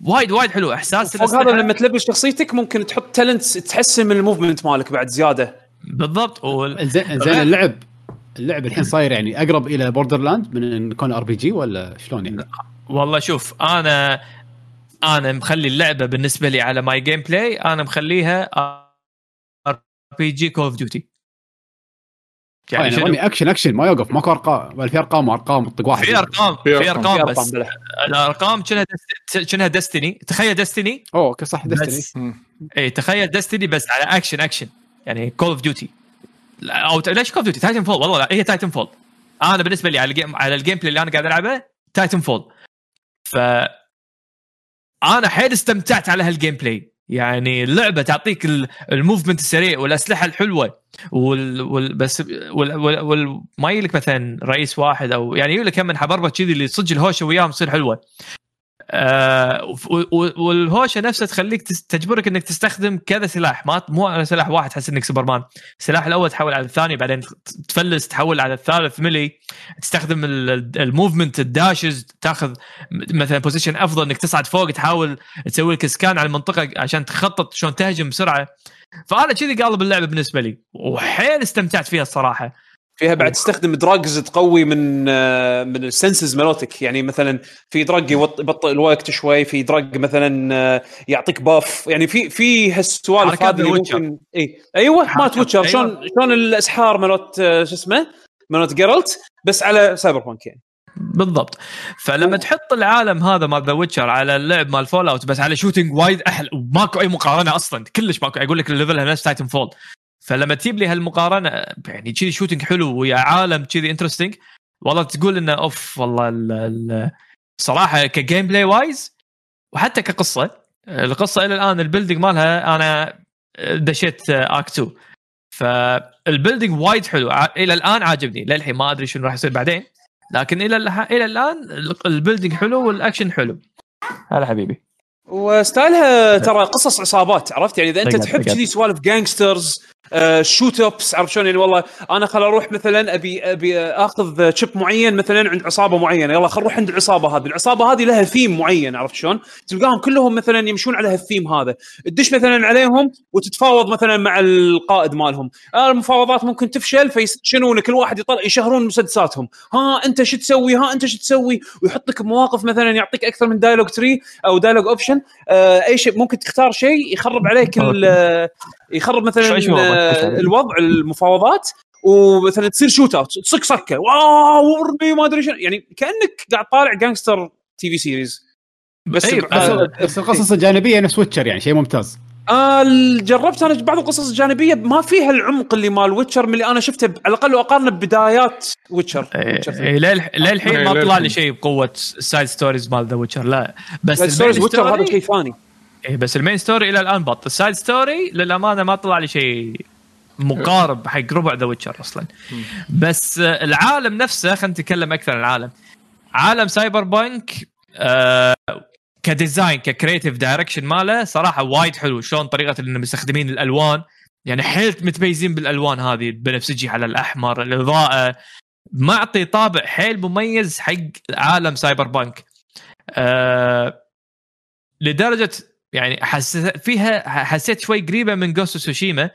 وايد وايد حلو. إحساس فوق هذا لما تلبس شخصيتك ممكن تحط talents تحسن من ال movement مالك بعد زيادة. بالضبط. وال... زين زين اللعب اللعب الحين صاير يعني أقرب إلى Borderlands من إن يكون RPG ولا شلون يعني؟ والله شوف أنا أنا مخلي اللعبة بالنسبة لي على my gameplay أنا مخليها RPG Call of Duty يعني يعني شنو؟ action action ما يوقف ماكو ارقام بل في أرقام وأرقام طق واحد. في أرقام في في أرقام. أرقام بس. أرقام الأرقام كأنها دست- كأنها Destiny؟ تخيل Destiny. أوه okay صح Destiny. اي تخيل Destiny بس على action action. يعني Call of Duty أو ليش Call of Duty Titanfall والله لا هي Titanfall أنا بالنسبة لي على ال game على ال gameplay اللي أنا قاعد ألعبه Titanfall ف أنا حيل استمتعت على هال gameplay يعني اللعبة تعطيك ال- ال movement السريع والأسلحة الحلوة وال, وال بس وال, وال, وال ما يجي لك مثلا رئيس واحد أو يعني يجي لك هم من حبربة كذي اللي صدق الهوشة وياهم تصير حلوة. آه والهوشة نفسها تخليك تجبرك إنك تستخدم كذا سلاح. ما مو على سلاح واحد تحس إنك سوبرمان. السلاح الأول تحول على الثاني بعدين تفلس تحول على الثالث melee. تستخدم ال- ال- ال movement ال dashes تاخذ مثلا position أفضل إنك تصعد فوق تحاول تسوي لك scan على المنطقة عشان تخطط شلون تهجم بسرعة. فأنا كذي قالب اللعبة بالنسبة لي. وحيل استمتعت فيها الصراحة. فيها بعد تستخدم drugs تقوي من آه، من ال senses مالتك يعني مثلا في drug يبطئ الوقت شوي في drug مثلا آه، يعطيك buff يعني في في هالسوالف هذه اللي. ممكن إي. أيوه مالت حركات- Witcher أيوة. شلون شلون الأسحار مالت آه، شو اسمه مالت Geralt بس على Cyberpunk يعني. بالضبط. فلما تحط العالم هذا مال The Witcher على اللعب مال Fallout بس على shooting وايد أحلى. وماكو أي مقارنة أصلا. كلش ماكو. أقول لك ال level ها نفس Titanfall فلما تجيب لي هالمقارنة يعني كذي shooting حلو ويا عالم كذي interesting والله تقول إنه أوف والله ال- ال- صراحة ك gameplay wise وحتى كقصة القصة إلى الآن ال building مالها أنا دشيت act 2 فال building وايد حلو إلى الآن عاجبني للحين ما أدري شنو راح يصير بعدين. لكن إلى إلى الآن ال- ال building حلو والاكشن حلو. هلا حبيبي. و style ها ترى قصص عصابات عرفت؟ يعني إذا أنت تحب. كذي سوالف gangsters shoot ups عرفت شلون؟ يعني والله أنا خل أروح مثلا ابي أبي أخذ chip معين مثلا عند عصابة معينة. يلا خل نروح عند العصابة هذه. العصابة هذه لها ثيم معين عرفت شلون؟ تلقاهم كلهم مثلا يمشون على هالثيم هذا. تدش مثلا عليهم وتتفاوض مثلا مع القائد مالهم. آه المفاوضات ممكن تفشل فيشنون كل واحد يطلع يشهرون مسدساتهم. ها أنت شو تسوي؟ ها أنت شو تسوي؟ ويحط لك مواقف مثلا يعطيك أكثر من dialogue tree أو dialogue option آه أي شيء ممكن تختار شيء يخرب عليك آه، يخرب مثلا آه،. الوضع المفاوضات ومثلا تصير shoot out تصك سكه wow ورمي ما أدري شنو. يعني كأنك قاعد طالع gangster TV series بس آه، بس القصص الجانبية نفس Witcher يعني شيء ممتاز. آه جربت أنا بعض القصص الجانبية ما فيها العمق اللي مال Witcher من اللي أنا شفته على الأقل أقارنه ببدايات Witcher Witcher 3. إيه، للح- للحين إيه، ما طلع. لي شيء بقوة ال side stories مال The Witcher لا. بس stories ال main Witcher هذا شيء ثاني. إيه بس ال main story إلى الآن بط ال side story للأمانة ما طلع لي شيء مقارب حق ربع The Witcher أصلا. بس آه، العالم نفسه خلينا نتكلم أكثر عن العالم. عالم Cyberpunk آه ك design ك creative direction ماله صراحة وايد حلو. شلون طريقة إنهم مستخدمين الألوان. يعني حيل متميزين بالألوان هذه البنفسجي على الأحمر الاضاءه معطي طابع حيل مميز حق عالم Cyberpunk آه لدرجة يعني حس فيها حسيت شوي قريبة من Ghost of Tsushima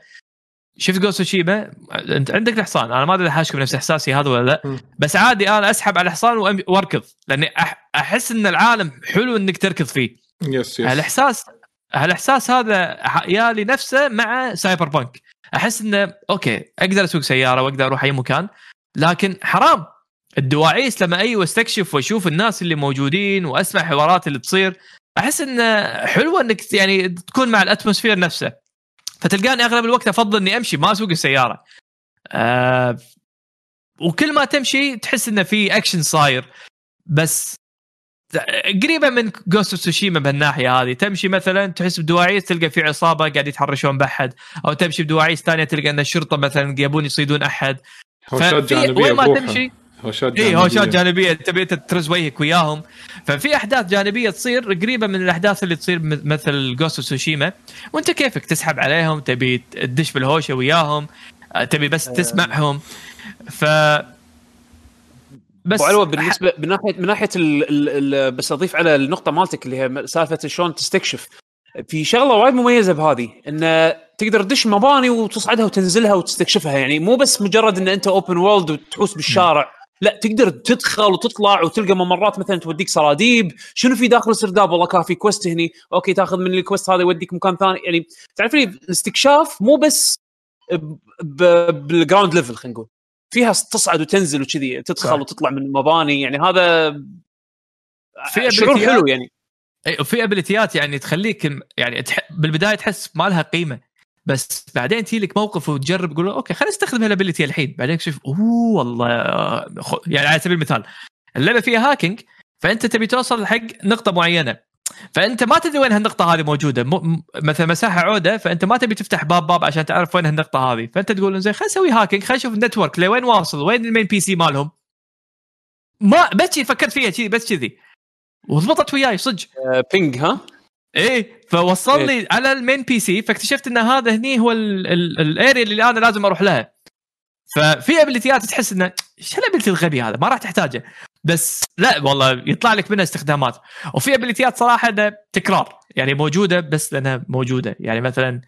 شفت Ghost of Tsushima أنت عندك الحصان. أنا ما أدري حاشكم نفس إحساسي هذا ولا لا. بس عادي أنا أسحب على الحصان وأركض. لأني أحس إن العالم حلو إنك تركض فيه. yes yes هالاحساس هالإحساس هذا ح- يالي نفسه مع Cyberpunk أحس إنه okay أقدر أسوق سيارة وأقدر أروح أي مكان لكن حرام. الدواعيس لما اي واستكشف وأشوف الناس اللي موجودين وأسمع حوارات اللي تصير أحس انه حلوة إنك يعني تكون مع ال atmosphere نفسه. فتلقاني أغلب الوقت أفضل إني أمشي ما أسوق السيارة. آه وكل ما تمشي تحس انه في أكشن صاير. بس قريبة من Ghost of Tsushima بهالناحية هذه. تمشي مثلا تحس بدواعيس تلقى في عصابة قاعد يتحرشون بأحد. أو تمشي بدواعيس ثانية تلقى إن الشرطة مثلا يبون يصيدون أحد. وين ما. تمشي هوشات اي هوشات جانبية. تبي ترز وجهك وياهم. ففي أحداث جانبية تصير قريبة من الأحداث اللي تصير م- مثل Ghost of Tsushima وأنت كيفك؟ تسحب عليهم تبي تدش بالهوشة وياهم آه، تبي بس تسمعهم. ف بس أبو علوة بالنسبة من ناحية من ناحية ال ال ال بس أضيف على النقطة مالتك اللي هي سالفة شلون تستكشف. في شغلة وايد مميزة بهذه إن تقدر تدش مباني وتصعدها وتنزلها وتستكشفها. يعني مو بس مجرد إن أنت open world وتحوس بالشارع. لا تقدر تدخل وتطلع وتلقى ممرات مثلا توديك سراديب شنو في داخل السرداب؟ والله كان في quest هني. okay تاخذ من ال quest هذا يوديك مكان ثاني. يعني تعرف لي الاستكشاف مو بس بال ground level خلينا نقول. فيها تصعد وتنزل وكذي تدخل صح. وتطلع من مباني. يعني هذا في شعور حلو يعني. اي وفي ability ات يعني تخليك يعني تح... بالبداية تحس ما لها قيمة. بس بعدين تجي لك موقف وتجرب تقول okay خلينا نستخدم هال ability الحين. بعدين تشوف oh والله. يعني على سبيل المثال اللعبة فيها hacking فأنت تبي توصل حق نقطة معينة فأنت ما تدري وين هالنقطة هذه موجودة. م... مثلا مساحة عودة فأنت ما تبي تفتح باب باب عشان تعرف وين هالنقطة هذه. فأنت تقول زين خلينا نسوي hacking خلينا نشوف ال network لوين واصل وين ال main PC مالهم. ما بس فكرت فيها كذي بس كذي. وضبطت وياي صدق. آه، ping ها؟ إيه فوصل لي على ال main PC فاكتشفت إن هذا هني هو ال- ال- ال area اللي أنا لازم أروح لها. ففي ability ات تحس إنه إيش ال ability الغبي هذا؟ ما راح تحتاجه. بس لا والله يطلع لك منها استخدامات. وفي ability ات صراحة إنه تكرار. يعني موجودة بس لأنها موجودة. يعني مثلا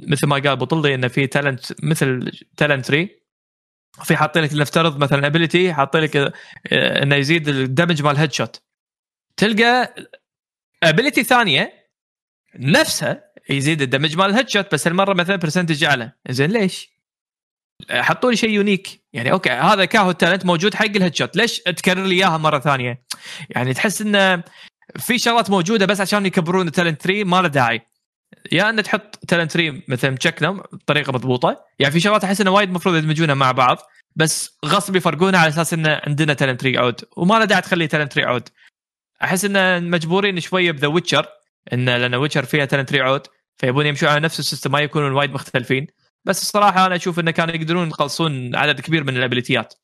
مثل ما قال بطلي إنه في talent مثل talent tree في حاطين لك نفترض مثلا ability حاطين لك إنه يزيد ال damage مال headshot تلقى ability ثانية نفسها يزيد ال damage مال ال headshot بس هالمره مثلا percentage أعلى. زين ليش؟ حطوا لي شيء unique يعني okay هذا كاهو ال talent موجود حق ال headshot. ليش تكرر لي إياها مرة ثانية؟ يعني تحس انه في شغلات موجودة بس عشان يكبرون ال talent tree ما له داعي. يا إن تحط talent tree مثلا تشكلهم بطريقة مضبوطة. يعني في شغلات أحس إنه وايد المفروض يدمجونها مع بعض بس غصب يفرقونها على أساس انه عندنا talent tree عود وما له داعي تخلي talent tree عود أحس انه مجبورين شوية ب The Witcher انه لأن Witcher فيها talent tree عود فيبون يمشوا على نفس ال system ما يكونون وايد مختلفين. بس الصراحة أنا أشوف انه كانوا يقدرون يخلصون عدد كبير من ال ability ات.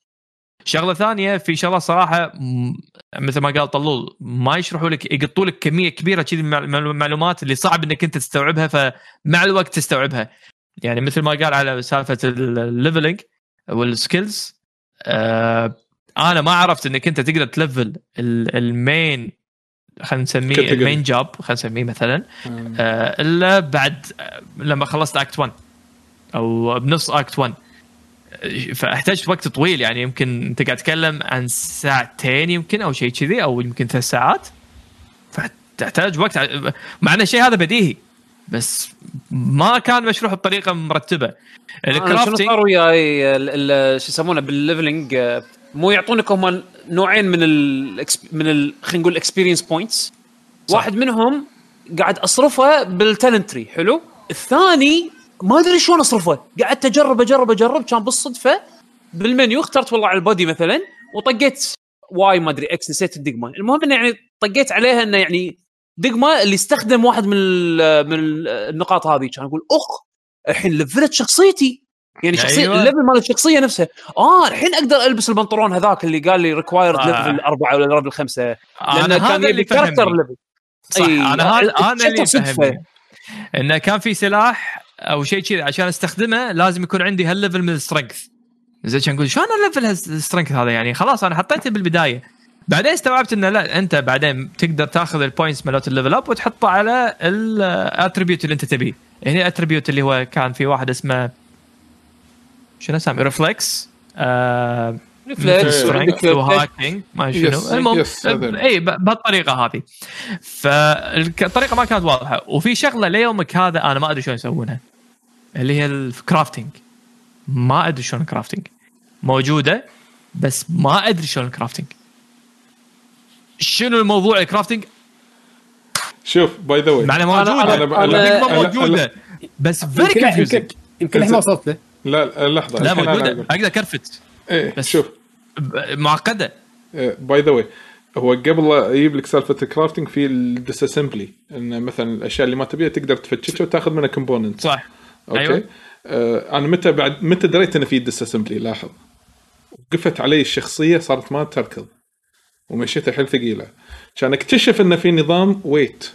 شغلة ثانية في شغلة صراحة مثل ما قال طلول ما يشرحوا لك يقطوا لك كمية كبيرة كذي المعلومات اللي صعب إنك أنت تستوعبها فمع الوقت تستوعبها. يعني مثل ما قال على سالفة ال leveling وال skills آه أنا ما عرفت إنك أنت تقدر تلفل ال- ال main خلينا نسميه. ال main job خلينا نسميه مثلا. آه، إلا بعد آه، لما خلصت act 1 أو بنص act 1 آه، فاحتجت وقت طويل يعني يمكن أنت قاعد تتكلم عن ساعتين يمكن أو شيء كذي أو يمكن ثلاث ساعات. فتحتاج وقت مع إن الشيء هذا بديهي. بس ما كان مشروح بطريقة مرتبة. شنو ال crafting صار وياي؟ ال- ال- شو يسمونه بال leveling آه، مو يعطونك هم نوعين من ال من ال خلينا نقول experience points واحد منهم قاعد أصرفه بال talent tree حلو؟ الثاني ما أدري شلون أصرفه. قعدت أجرب أجرب أجرب كان بالصدفة بالمنيو اخترت والله على ال body مثلا وطقيت Y ما أدري X نسيت الدقمه المهم إنه يعني طقيت عليها إنه يعني دقمه اللي استخدم واحد من ال- من ال- النقاط هذه. كان أقول أخ الحين لفلت شخصيتي. يعني شخصيه أيوة. ال level مال الشخصية نفسها. آه الحين أقدر ألبس البنطلون هذاك اللي قال لي required آه. level أربعة ولا level خمسة. لأنه كان يبي character level صح أي، أنا هذا أنا اللي. فهمني. إنه كان في سلاح أو شيء كذا عشان أستخدمه لازم يكون عندي هال level من ال strength زين كان أقول شلون ال level ال strength هذا؟ يعني خلاص أنا حطيته بالبداية. بعدين استوعبت انه لا أنت بعدين تقدر تاخذ ال points مالت ال level up وتحطه على ال attribute اللي أنت تبيه. هنا ال attribute اللي هو كان في واحد اسمه شنو اسمه reflex آه reflex و hacking ما شنو. المهم. اي بهالطريقه هذه. فالطريقة ما كانت واضحة. وفي شغلة ليومك هذا أنا ما أدري شلون يسوونها. اللي هي ال crafting ما أدري شلون ال crafting موجودة بس ما أدري شلون ال crafting شنو الموضوع ال crafting شوف by the way معنى موجودة. أنا- أنا- أنا- موجودة. بس very يمكن confusing يمكن يمكن الحين ما وصلت له. لا لحظة لا موجودة. أقدر craft إيه بس- شوف. معقدة. by the way هو قبل لا يجيب لك سالفة ال crafting في ال disassembly إن مثلا الأشياء اللي ما تبيها تقدر تفتشها وتأخذ منها component صح. أوكي. أيوة. آه أنا متى بعد متى دريت إنه في ديس اسمبلي لاحظ. وقفت علي الشخصية صارت ما تركض. ومشيتها حيل ثقيلة. كان اكتشف إنه في نظام ويت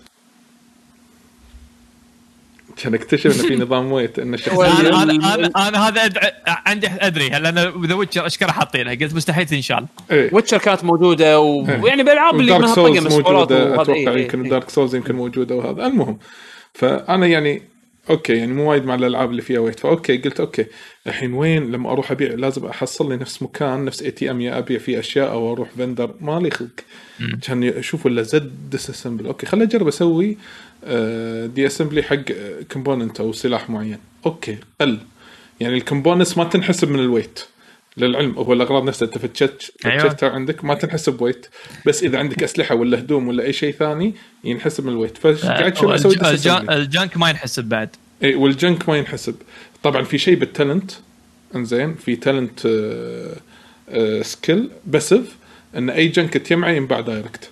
كان اكتشف إنه في نظام ويت ان الشخصيه أنا أنا أنا, أنا هذا عندي أدري. هلا أنا ذا ويتشر أشكره حاطينها قلت مستحيل تنشال. إيه. ويتشر كانت موجودة و... إيه. ويعني بالألعاب اللي منها مسؤولات موجودة أتوقع إيه، إيه، يمكن إيه. Dark Souls يمكن موجودة وهذا. المهم فأنا يعني okay يعني مو وايد مع الألعاب اللي فيها weight. ف okay قلت okay الحين وين لما أروح أبيع؟ لازم أحصل لي نفس مكان نفس ATM يا أبيع فيه أشياء أو أروح vendor. ما لي خلق. كان أشوف ولا زد disassemble okay خليني أجرب أسوي آه، disassembly حق component أو سلاح معين. okay قل. يعني ال components ما تنحسب من ال weight للعلم هو الأغراض نفسها أنت أيوة. فتشتها عندك ما تنحسب weight بس إذا عندك أسلحة ولا هدوم ولا أي شيء ثاني ينحسب من ال weight فقاعد شو أسوي. ال junk ما ينحسب بعد. اي وال junk ما ينحسب. طبعا في شيء بال talent إنزين في talent skill passive إن أي junk تجمعه ينباع direct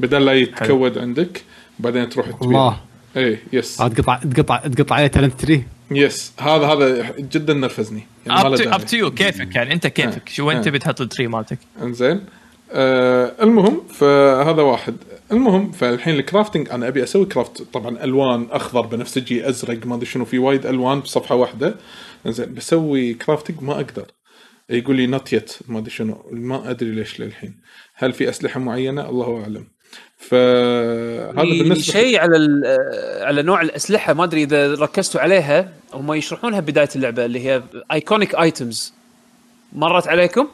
بدل لا يتكود عندك. بعدين تروح تبيع. الله اي yes آه، تقطع تقطع تقطع عليه talent tree yes هذا هذا جدا نرفزني. يعني. up to you كيفك يعني؟ أنت كيفك؟ شو وين آه. تبي تحط ال tree مالتك؟ إنزين. آه المهم فهذا واحد. المهم فالحين ال crafting أنا أبي أسوي craft طبعا ألوان أخضر بنفسجي أزرق ما أدري شنو في وايد ألوان بصفحة واحدة. إنزين بسوي crafting ما أقدر. يقول لي not yet ما أدري شنو. ما أدري ليش للحين. هل في أسلحة معينة؟ الله أعلم. فهذا بالنسبة شيء على ال- على نوع الأسلحة ما أدري إذا ركزتوا عليها هم يشرحونها بداية اللعبة اللي هي iconic items مرت عليكم؟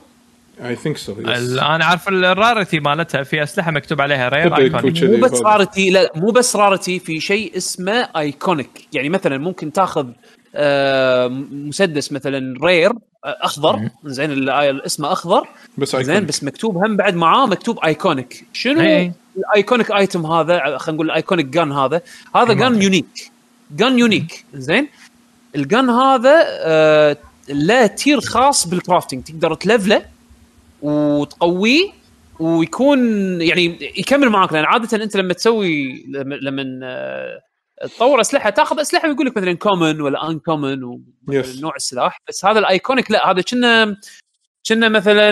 I think so أنا عارف ال rarity مالتها في أسلحة مكتوب عليها rare تبقى icon يكون- مو بس. rarity لا مو بس rarity في شيء اسمه iconic يعني مثلا ممكن تأخذ آه، مسدس مثلا rare آه، أخضر. زين آه، اسمه أخضر. بس زين. بس مكتوب هم بعد معاه مكتوب iconic شنو؟ إيه. ال iconic item هذا خلينا نقول ال iconic gun هذا هذا gun unique gun unique زين؟ ال gun هذا آه له tier خاص بال crafting تقدر تلفله وتقويه ويكون يعني يكمل معاك. لأن عادة أنت لما تسوي لما, لما آه، تطور أسلحة تاخذ أسلحة ويقول لك مثلا common ولا uncommon Yes. نوع السلاح. بس هذا ال iconic لا هذا كنا كنا مثلا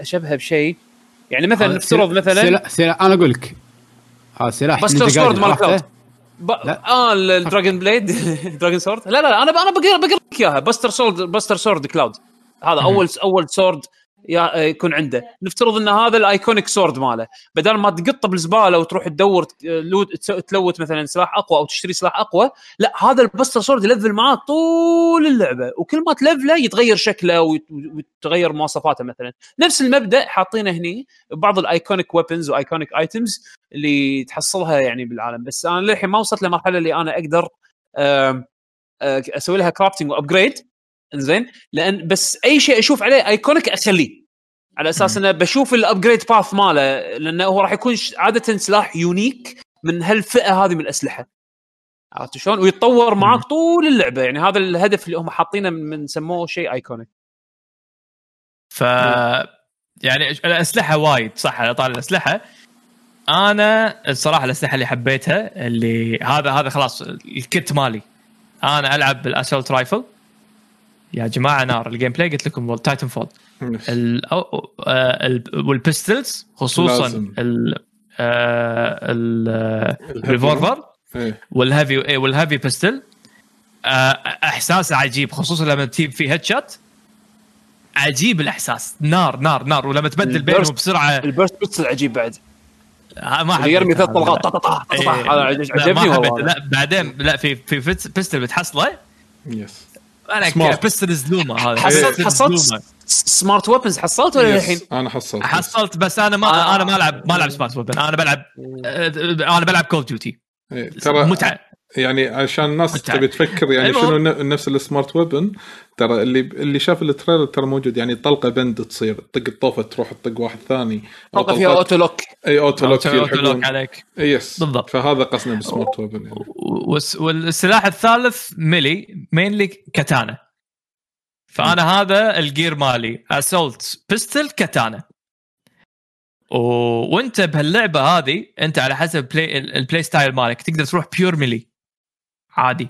اشبهه بشيء. يعني مثلا نفترض مثلا سلاح سلاح أنا أقول لك. هذا سلاح ninja sword مال؟ Cloud ب... آه ال- ال dragon blade dragon sword لا لا أنا. أنا بقرا بقرأ لك إياها. Buster Sword Buster Sword Cloud هذا اول أول sword يكون عنده. نفترض إن هذا ال iconic sword ماله. بدل ما تقطه بالزبالة وتروح تدور تلوت مثلا سلاح أقوى أو تشتري سلاح أقوى لا هذا ال Buster Sword يلفل معاه طول اللعبة. وكل ما تلفله يتغير شكله ويتغير مواصفاته مثلا. نفس المبدأ حاطينه هني بعض ال iconic weapons و iconic items اللي تحصلها يعني بالعالم. بس أنا للحين ما وصلت لمرحلة اللي أنا أقدر آه، أسوي لها crafting و upgrade إنزين؟ لأن بس أي شيء أشوف عليه iconic أخليه. على أساس إنه بشوف ال upgrade path ماله لأنه هو راح يكون عادة سلاح unique من هالفئة هذه من الأسلحة. عرفت شلون؟ ويتطور معك طول اللعبة. يعني هذا الهدف اللي هم حاطينه من سموه شيء iconic ف يعني الأسلحة وايد صح على طار الأسلحة. أنا الصراحة الأسلحة اللي حبيتها اللي هذا هذا خلاص ال kit مالي. أنا ألعب بال assault rifle يا جماعة نار ال gameplay قلت لكم Titanfall ال أو- ال- وال pistols خصوصا لازم. ال ال- ال revolver. وال heavy وال heavy pistol آه، إحساس عجيب خصوصا لما تجيب فيه هيد شوت عجيب الإحساس. نار نار نار. ولما تبدل بينهم البرست- بسرعة. البيرست بيتس العجيب بعد. آه، ما اللي يرمي حبيت ثلاث. طلقات طق- طق- طق- إيه، هذا عجبني حبيت. والله. لا بعدين لا في في بيستل بتحصله. يس أنا Smart. بيستل زلومه هذا حصلت حصلت سمارت ويبنز حصلت ولا. الحين؟ أنا حصلت حصلت بس أنا ما آه. أنا ما العب ما ألعب سمارت ويبن أنا بلعب آه، أنا بلعب كول ديوتي إيه. ترى متعة يعني عشان الناس. تبي تفكر يعني. شنو نفس ال smart weapon ترى اللي اللي شاف ال trailer ترى موجود يعني طلقة بند تصير طق الطوفة تروح تطق واحد ثاني طلقة فيها auto lock أي auto lock auto lock عليك yes بالضبط. فهذا قصدنا ب smart weapon يعني. والس- والسلاح الثالث melee mainly katana فأنا هذا ال gear مالي assault pistol katana و... وانت بهاللعبة هذه أنت على حسب play... ال play style مالك تقدر تروح pure melee عادي.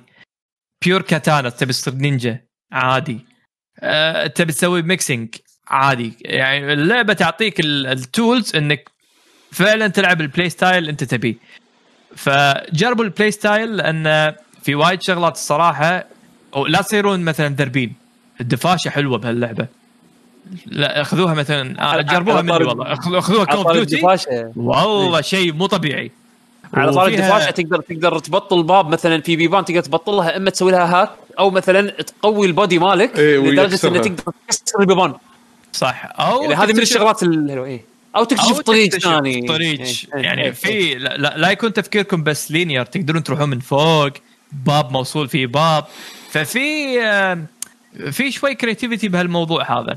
pure katana تبي تصير نينجا؟ عادي. أه... تبي تسوي mixing عادي. يعني اللعبة تعطيك ال- ال tools إنك فعلا تلعب ال play style أنت تبيه. فجربوا البلاي ستايل لأن في وايد شغلات الصراحة أو لا تصيرون مثلا دربين الدفاشة حلوة بهاللعبة. لا خذوها مثلا جربوها مني والله. خذ- خذوها على Call of Duty والله شيء مو طبيعي. على طار وفيها- الدفاشه تقدر تقدر تبطل باب مثلا في بيبان تقدر تبطلها إما تسوي لها hack أو مثلا تقوي ال body مالك إيه، لدرجة. انك تقدر تكسر البيبان. صح. أو يعني هذه من الشغلات الحلوه إيه. أو تكتشف أو طريق ثاني. طريق. إيه، إيه، يعني إيه، في لا, لا, لا يكون تفكيركم بس linear تقدرون تروحون من فوق باب موصول فيه باب. ففي في شوي creativity بهالموضوع هذا.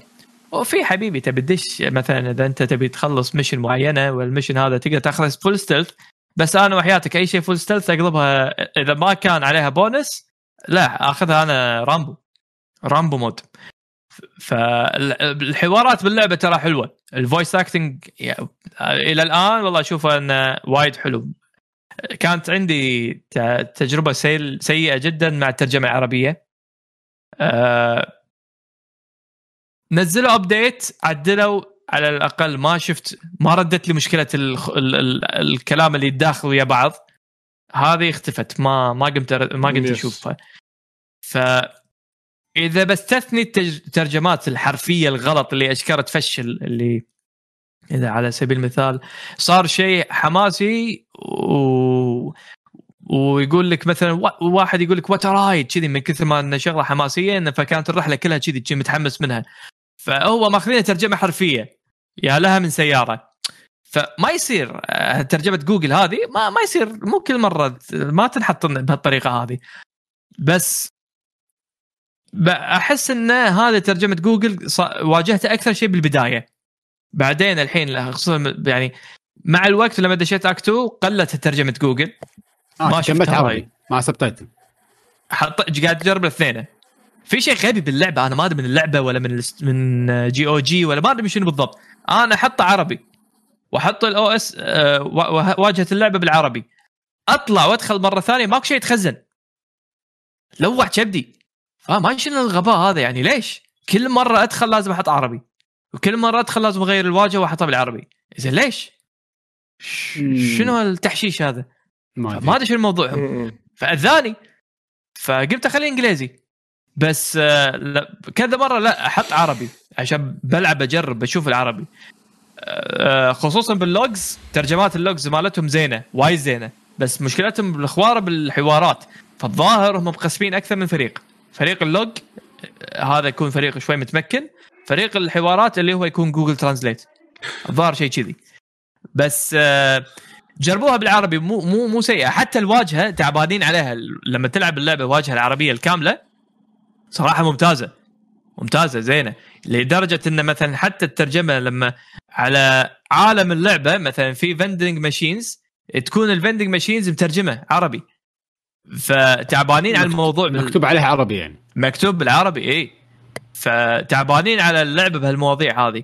وفي حبيبي تبي تدش مثلا إذا أنت تبي تخلص mission معينة وال mission هذا تقدر تاخذ full stealth بس أنا وحياتك أي شيء full stealth أقلبها إذا ما كان عليها بونس لا أخذها أنا Rambo Rambo mode فالحوارات باللعبة ترى حلوة. ال voice acting إلى الآن والله أشوفه انه وايد حلو. كانت عندي تجربة سيئة جدا مع الترجمة العربية. آه، نزلوا ابديت عدلوا على الأقل ما شفت ما ردت لي مشكلة ال ال ال الكلام اللي يتداخل ويا بعض. هذه اختفت ما ما قمت أر- ما قمت. أشوفها. ف إذا بستثني الترجمات الحرفية الغلط اللي اشكره تفشل اللي إذا على سبيل المثال صار شيء حماسي و... ويقول لك مثلا وا- واحد يقول لك what a ride كذي من كثر ما إنه شغلة حماسية إنه فكانت الرحلة كلها كذي متحمس منها. فهو ماخذينها ترجمة حرفية. يا لها من سيارة. فما يصير آه، ترجمة جوجل هذه ما ما يصير مو كل مرة ما تنحط بهالطريقة هذه. بس أحس إن هذا ترجمة جوجل واجهته أكثر شيء بالبداية. بعدين الحين خصوصا يعني مع الوقت لما دشيت Act Two قلت ترجمة جوجل. آه ما شفتها. عربي. مع subtitle. حط قاعد اجرب الاثنين. في شيء غبي باللعبة أنا ما أدري من اللعبة ولا من من GOG ولا ما أدري شنو بالضبط. أنا احطه عربي واحط ال OS واجهة اللعبة بالعربي. اطلع وادخل مرة ثانية ماكو شيء يتخزن. لوع كبدي. فما شنو الغباء هذا يعني؟ ليش؟ كل مرة ادخل لازم أحط عربي. وكل مرة ادخل لازم اغير الواجهة واحطها بالعربي. زين ليش؟ شنو التحشيش هذا؟ ما ما أدري. شنو الموضوع. م-م. فاذاني فقلت أخليه إنجليزي. بس آه، كذا مرة لا أحط عربي عشان بلعب أجرب بشوف العربي. آه، خصوصا بال logs ترجمات ال logs مالتهم زينة وايد زينة. بس مشكلتهم بالاخواره بالحوارات. فالظاهر هم مقسمين أكثر من فريق. فريق ال log آه، هذا يكون فريق شوي متمكن. فريق الحوارات اللي هو يكون Google Translate الظاهر شيء كذي. بس آه، جربوها بالعربي مو مو مو سيئة. حتى الواجهة تعبانين عليها. لما تلعب اللعبة الواجهه العربية الكاملة صراحة ممتازة. ممتازة زينة. لدرجة إن مثلا حتى الترجمة لما على عالم اللعبة مثلا في vending machines تكون ال vending machines مترجمة عربي. فتعبانين على الموضوع بال- مكتوب عليها عربي يعني. مكتوب بالعربي اي فتعبانين على اللعبة بهالمواضيع هذه.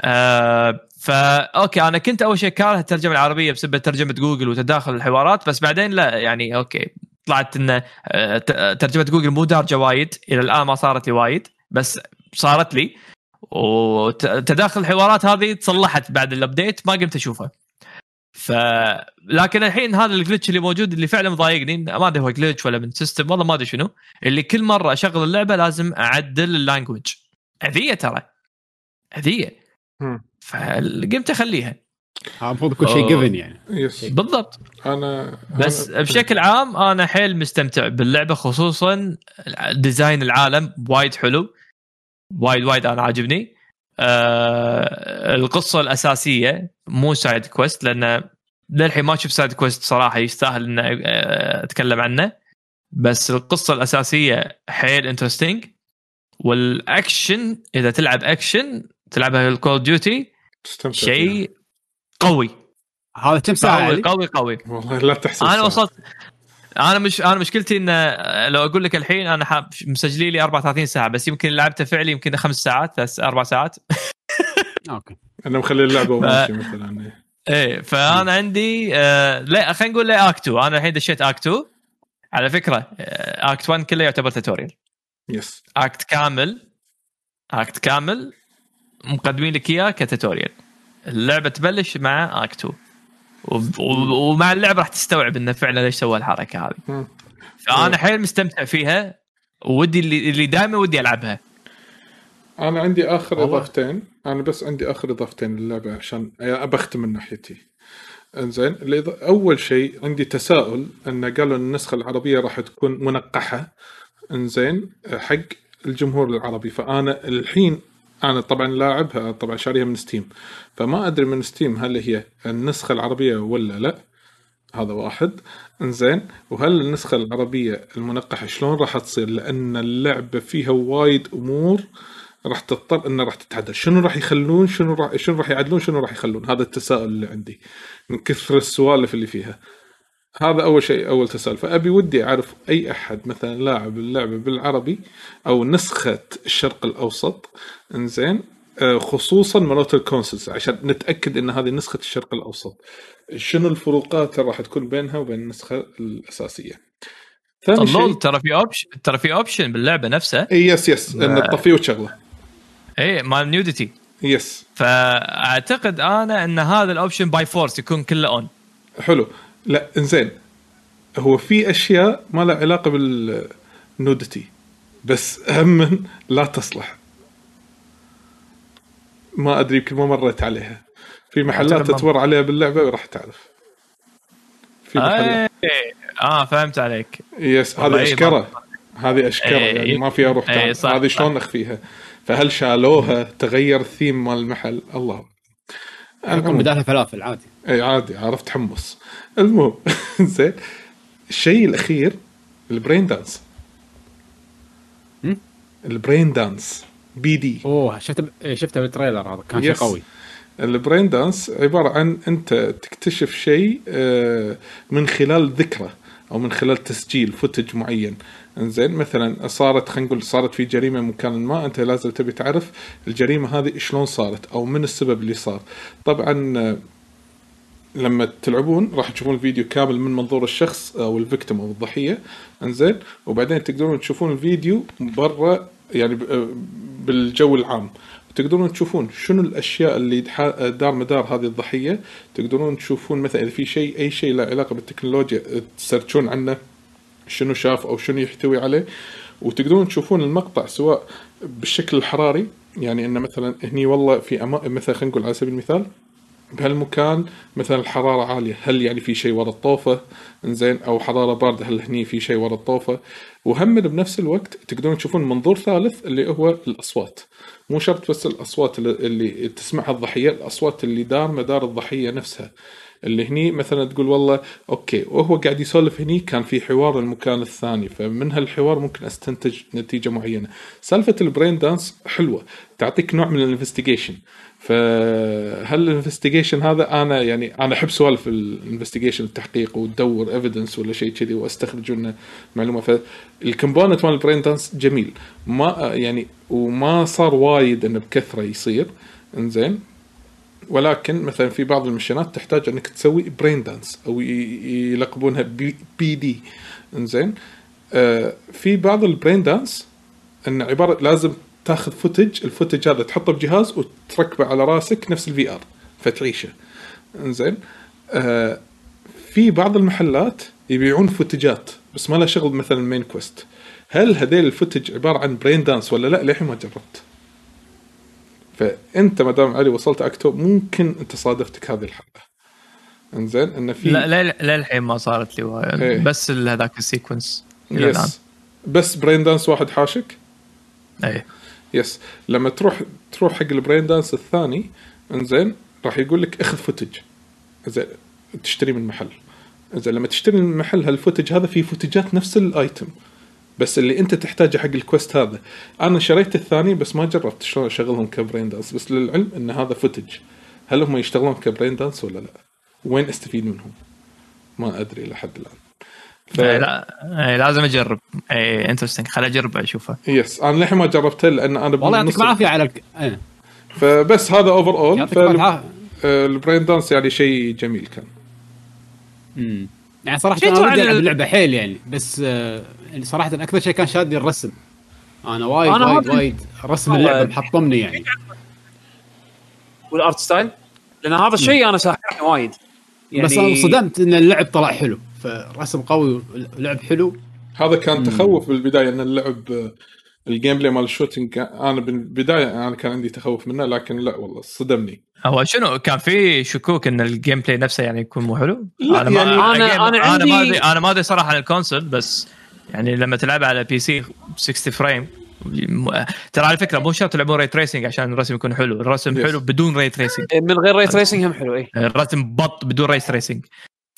آه فا okay أنا كنت أول شيء كاره الترجمة العربية بسبب ترجمة جوجل وتداخل الحوارات بس بعدين لا يعني okay. طلعت إن آه، ت- ترجمة جوجل مو دارجة وايد إلى الآن ما صارت لي وايد بس صارت لي. وتداخل الحوارات هذه تصلحت بعد ال update ما قمت أشوفها. ف لكن الحين هذا ال glitch اللي موجود اللي فعلا مضايقني ما أدري هو glitch ولا من system والله ما أدري شنو اللي كل مرة أشغل اللعبة لازم أعدل ال language أذية ترى. أذية. فقمت أخليها. ها المفروض يكون شيء. given يعني. yes بالضبط. أنا بس أنا- بشكل عام أنا حيل مستمتع باللعبة خصوصا design العالم وايد حلو. وايد وايد أنا عاجبني. آه القصة الأساسية مو side quest لأن للحين ما شفت side quest صراحة يستاهل ان آه، أتكلم عنه. بس القصة الأساسية حيل interesting وال action إذا تلعب أكشن تلعبها ال Call of Duty. شيء قوي. هذا كم ساعة قوي؟ قوي قوي. والله لا تحسب أنا. وصلت أنا مش أنا مشكلتي إن لو أقول لك الحين أنا حاب مسجلي لي 34 ساعة بس يمكن لعبته فعلي يمكن خمس ساعات بس أربع ساعات. okay. أنا مخلي اللعبة وماشي مثلا إيه. فأنا عندي آه لا خلينا نقول لي Act Two أنا الحين دشيت Act Two على فكرة آه Act 1 كله يعتبر tutorial yes act كامل act كامل مقدمين لك إياه ك tutorial اللعبة تبلش مع Act Two ومع اللعبة راح تستوعب إنه فعلا ليش سوى الحركة هذه. فأنا حيل مستمتع فيها ودي اللي, اللي دائما ودي ألعبها. أنا عندي آخر والله. إضافتين. أنا بس عندي آخر إضافتين للعبة عشان أبختم من ناحيتي. إنزين أول شيء عندي تساؤل إن قالوا النسخة العربية راح تكون منقحة. إنزين حق الجمهور العربي. فأنا الحين أنا طبعا لاعبها طبعا شاريها من ستيم فما أدري من ستيم هل هي النسخة العربية ولا لا. هذا واحد. إنزين وهل النسخة العربية المنقحة شلون راح تصير؟ لأن اللعبة فيها وايد أمور راح تضطر انه راح تتعدل. شنو راح يخلون شنو راح شنو راح يعدلون شنو راح يخلون؟ هذا التساؤل اللي عندي من كثر السوالف اللي فيها. هذا أول شيء أول تساؤل فابي ودي أعرف أي أحد مثلا لاعب اللعبة بالعربي أو نسخة الشرق الأوسط. إنزين. آه، خصوصا مرات ال consoles عشان نتأكد إن هذه نسخة الشرق الأوسط. شنو الفروقات اللي راح تكون بينها وبين النسخة الأساسية؟ ثاني شيء ترى في option ترى في option باللعبة نفسها. إي yes يس إن تطفيه وتشغله إي مال nudity yes فأعتقد أنا إن هذا ال option by force يكون كله on حلو. لا إنزين. هو في أشياء ما لها علاقة بال nudity بس هم لا تصلح. ما أدري يمكن ما مريت عليها. في محلات تمر عليها باللعبة وراح تعرف. في محلات. اي آه فهمت عليك. يس والله هذه إيه، أشكرة. هذه أشكرة إيه، يعني ما فيها روح إيه، هذه. شلون اخفيها فهل شالوها؟ تغير الثيم مال المحل؟ الله. المهم. بدالها فلافل عادي إي عادي عرفت حمص المهم زين الشيء الأخير ال braindance؟ ال braindance BD أوه شفت شفته بال trailer هذا كان شيء. قوي ال braindance عبارة عن أنت تكتشف شيء آه، من خلال ذكرى أو من خلال تسجيل footage معين انزين مثلا صارت خلينا نقول صارت في جريمة مكان ما أنت لازم تبي تعرف الجريمة هذه شلون صارت أو من السبب اللي صار. طبعا لما تلعبون راح تشوفون الفيديو كامل من منظور الشخص أو الفيكتيم أو الضحية. إنزين وبعدين تقدرون تشوفون الفيديو برا يعني بالجو العام. تقدرون تشوفون شنو الأشياء اللي دار مدار هذه الضحية. تقدرون تشوفون مثلا إذا في شيء أي شيء له علاقة بالتكنولوجيا تسرشون عنه. شنو شاف أو شنو يحتوي عليه. وتقدرون تشوفون المقطع سواء بالشكل الحراري يعني إنه مثلا هني والله في أما... مثلا خلينا نقول على سبيل المثال بهالمكان مثلا الحرارة عالية. هل يعني في شيء ورا الطوفة؟ إنزين. أو حرارة باردة. هل هني في شيء ورا الطوفة؟ وهم بنفس الوقت تقدرون تشوفون منظور ثالث اللي هو الأصوات. مو شرط بس الأصوات اللي- تسمعها الضحية الأصوات اللي دار مدار الضحية نفسها. اللي هني مثلا تقول والله أوكي وهو قاعد يسولف هني كان في حوار المكان الثاني فمن هالحوار ممكن أستنتج نتيجة معينة. سالفة ال braindance حلوة تعطيك نوع من ال investigation فهل ال investigation هذا أنا يعني أنا أحب سوالف ال investigation التحقيق وتدور evidence ولا شيء كذي وأستخرج منه معلومة. فال component مال ال braindance جميل. ما يعني وما صار وايد إنه بكثرة يصير. إنزين. ولكن مثلا في بعض ال mission ات تحتاج أنك تسوي braindance أو يلقبونها B, BD إنزين. آه في بعض ال braindance إن عبارة لازم تاخذ footage ال footage هذا تحطه بجهاز وتركبه على راسك نفس ال VR فتعيشه. إنزين. آه في بعض المحلات يبيعون footage ات بس ما لها شغل مثلا main quest هل هذيل ال footage عبارة عن braindance ولا لا؟ للحين ما جربت. فأنت ما دام علي وصلت Act 2 ممكن أنت صادفتك هذه الحلقة. إنزين إن في لا لا للحين ما صارت لي وايد. إيه. بس هذاك ال sequence إلى الآن. yes بس braindance واحد حاشك؟ أي. yes لما تروح تروح حق ال braindance الثاني إنزين راح يقول لك اخذ footage زين تشتري من محل. زين لما تشتري من محل هال footage هذا فيه footage ات نفس ال item بس اللي انت تحتاجه حق ال quest هذا. أنا شريت الثاني بس ما جربت شلون أشغلهم ك braindance بس للعلم إن هذا footage هل هم يشتغلون ك braindance ولا لا؟ وين أستفيد منهم؟ ما أدري لحد الآن. ف... إيه، لا إيه، لازم أجرب. اي interesting خل اجرب أشوفه. yes أنا للحين ما جربته لأن أنا والله يعطيك العافية على الك... إيه. فبس هذا overall يعطيك العافية. ال braindance يعني شيء جميل كان. أمم. يعني صراحة أنا ودي ألعب ال- اللعبه حيل يعني بس آه، يعني صراحة أكثر شيء كان شادني الرسم. أنا وايد أنا وايد وايد رسم اللعبة محطمني يعني. وال art style؟ لأن هذا الشيء أنا ساحرني وايد. يعني بس أنا انصدمت إن اللعب طلع حلو. فرسم قوي ولعب حلو. هذا كان تخوف بالبداية إن اللعب آه، ال gameplay مال ال shooting كان- أنا بالبدايه أنا كان عندي تخوف منه لكن لا والله صدمني. هو شنو كان في شكوك إن ال gameplay نفسه يعني يكون مو حلو؟ لا، أنا ما يعني أنا- again، أنا أنا عندي- ما ادري أنا ما أدري صراحة عن ال console بس يعني لما تلعب على PC 60 frame ترى على فكرة مو شرط تلعبون ray tracing عشان الرسم يكون حلو، الرسم Yes. حلو بدون ray tracing، من غير ray tracing هم حلو اي الرسم بط بدون ray tracing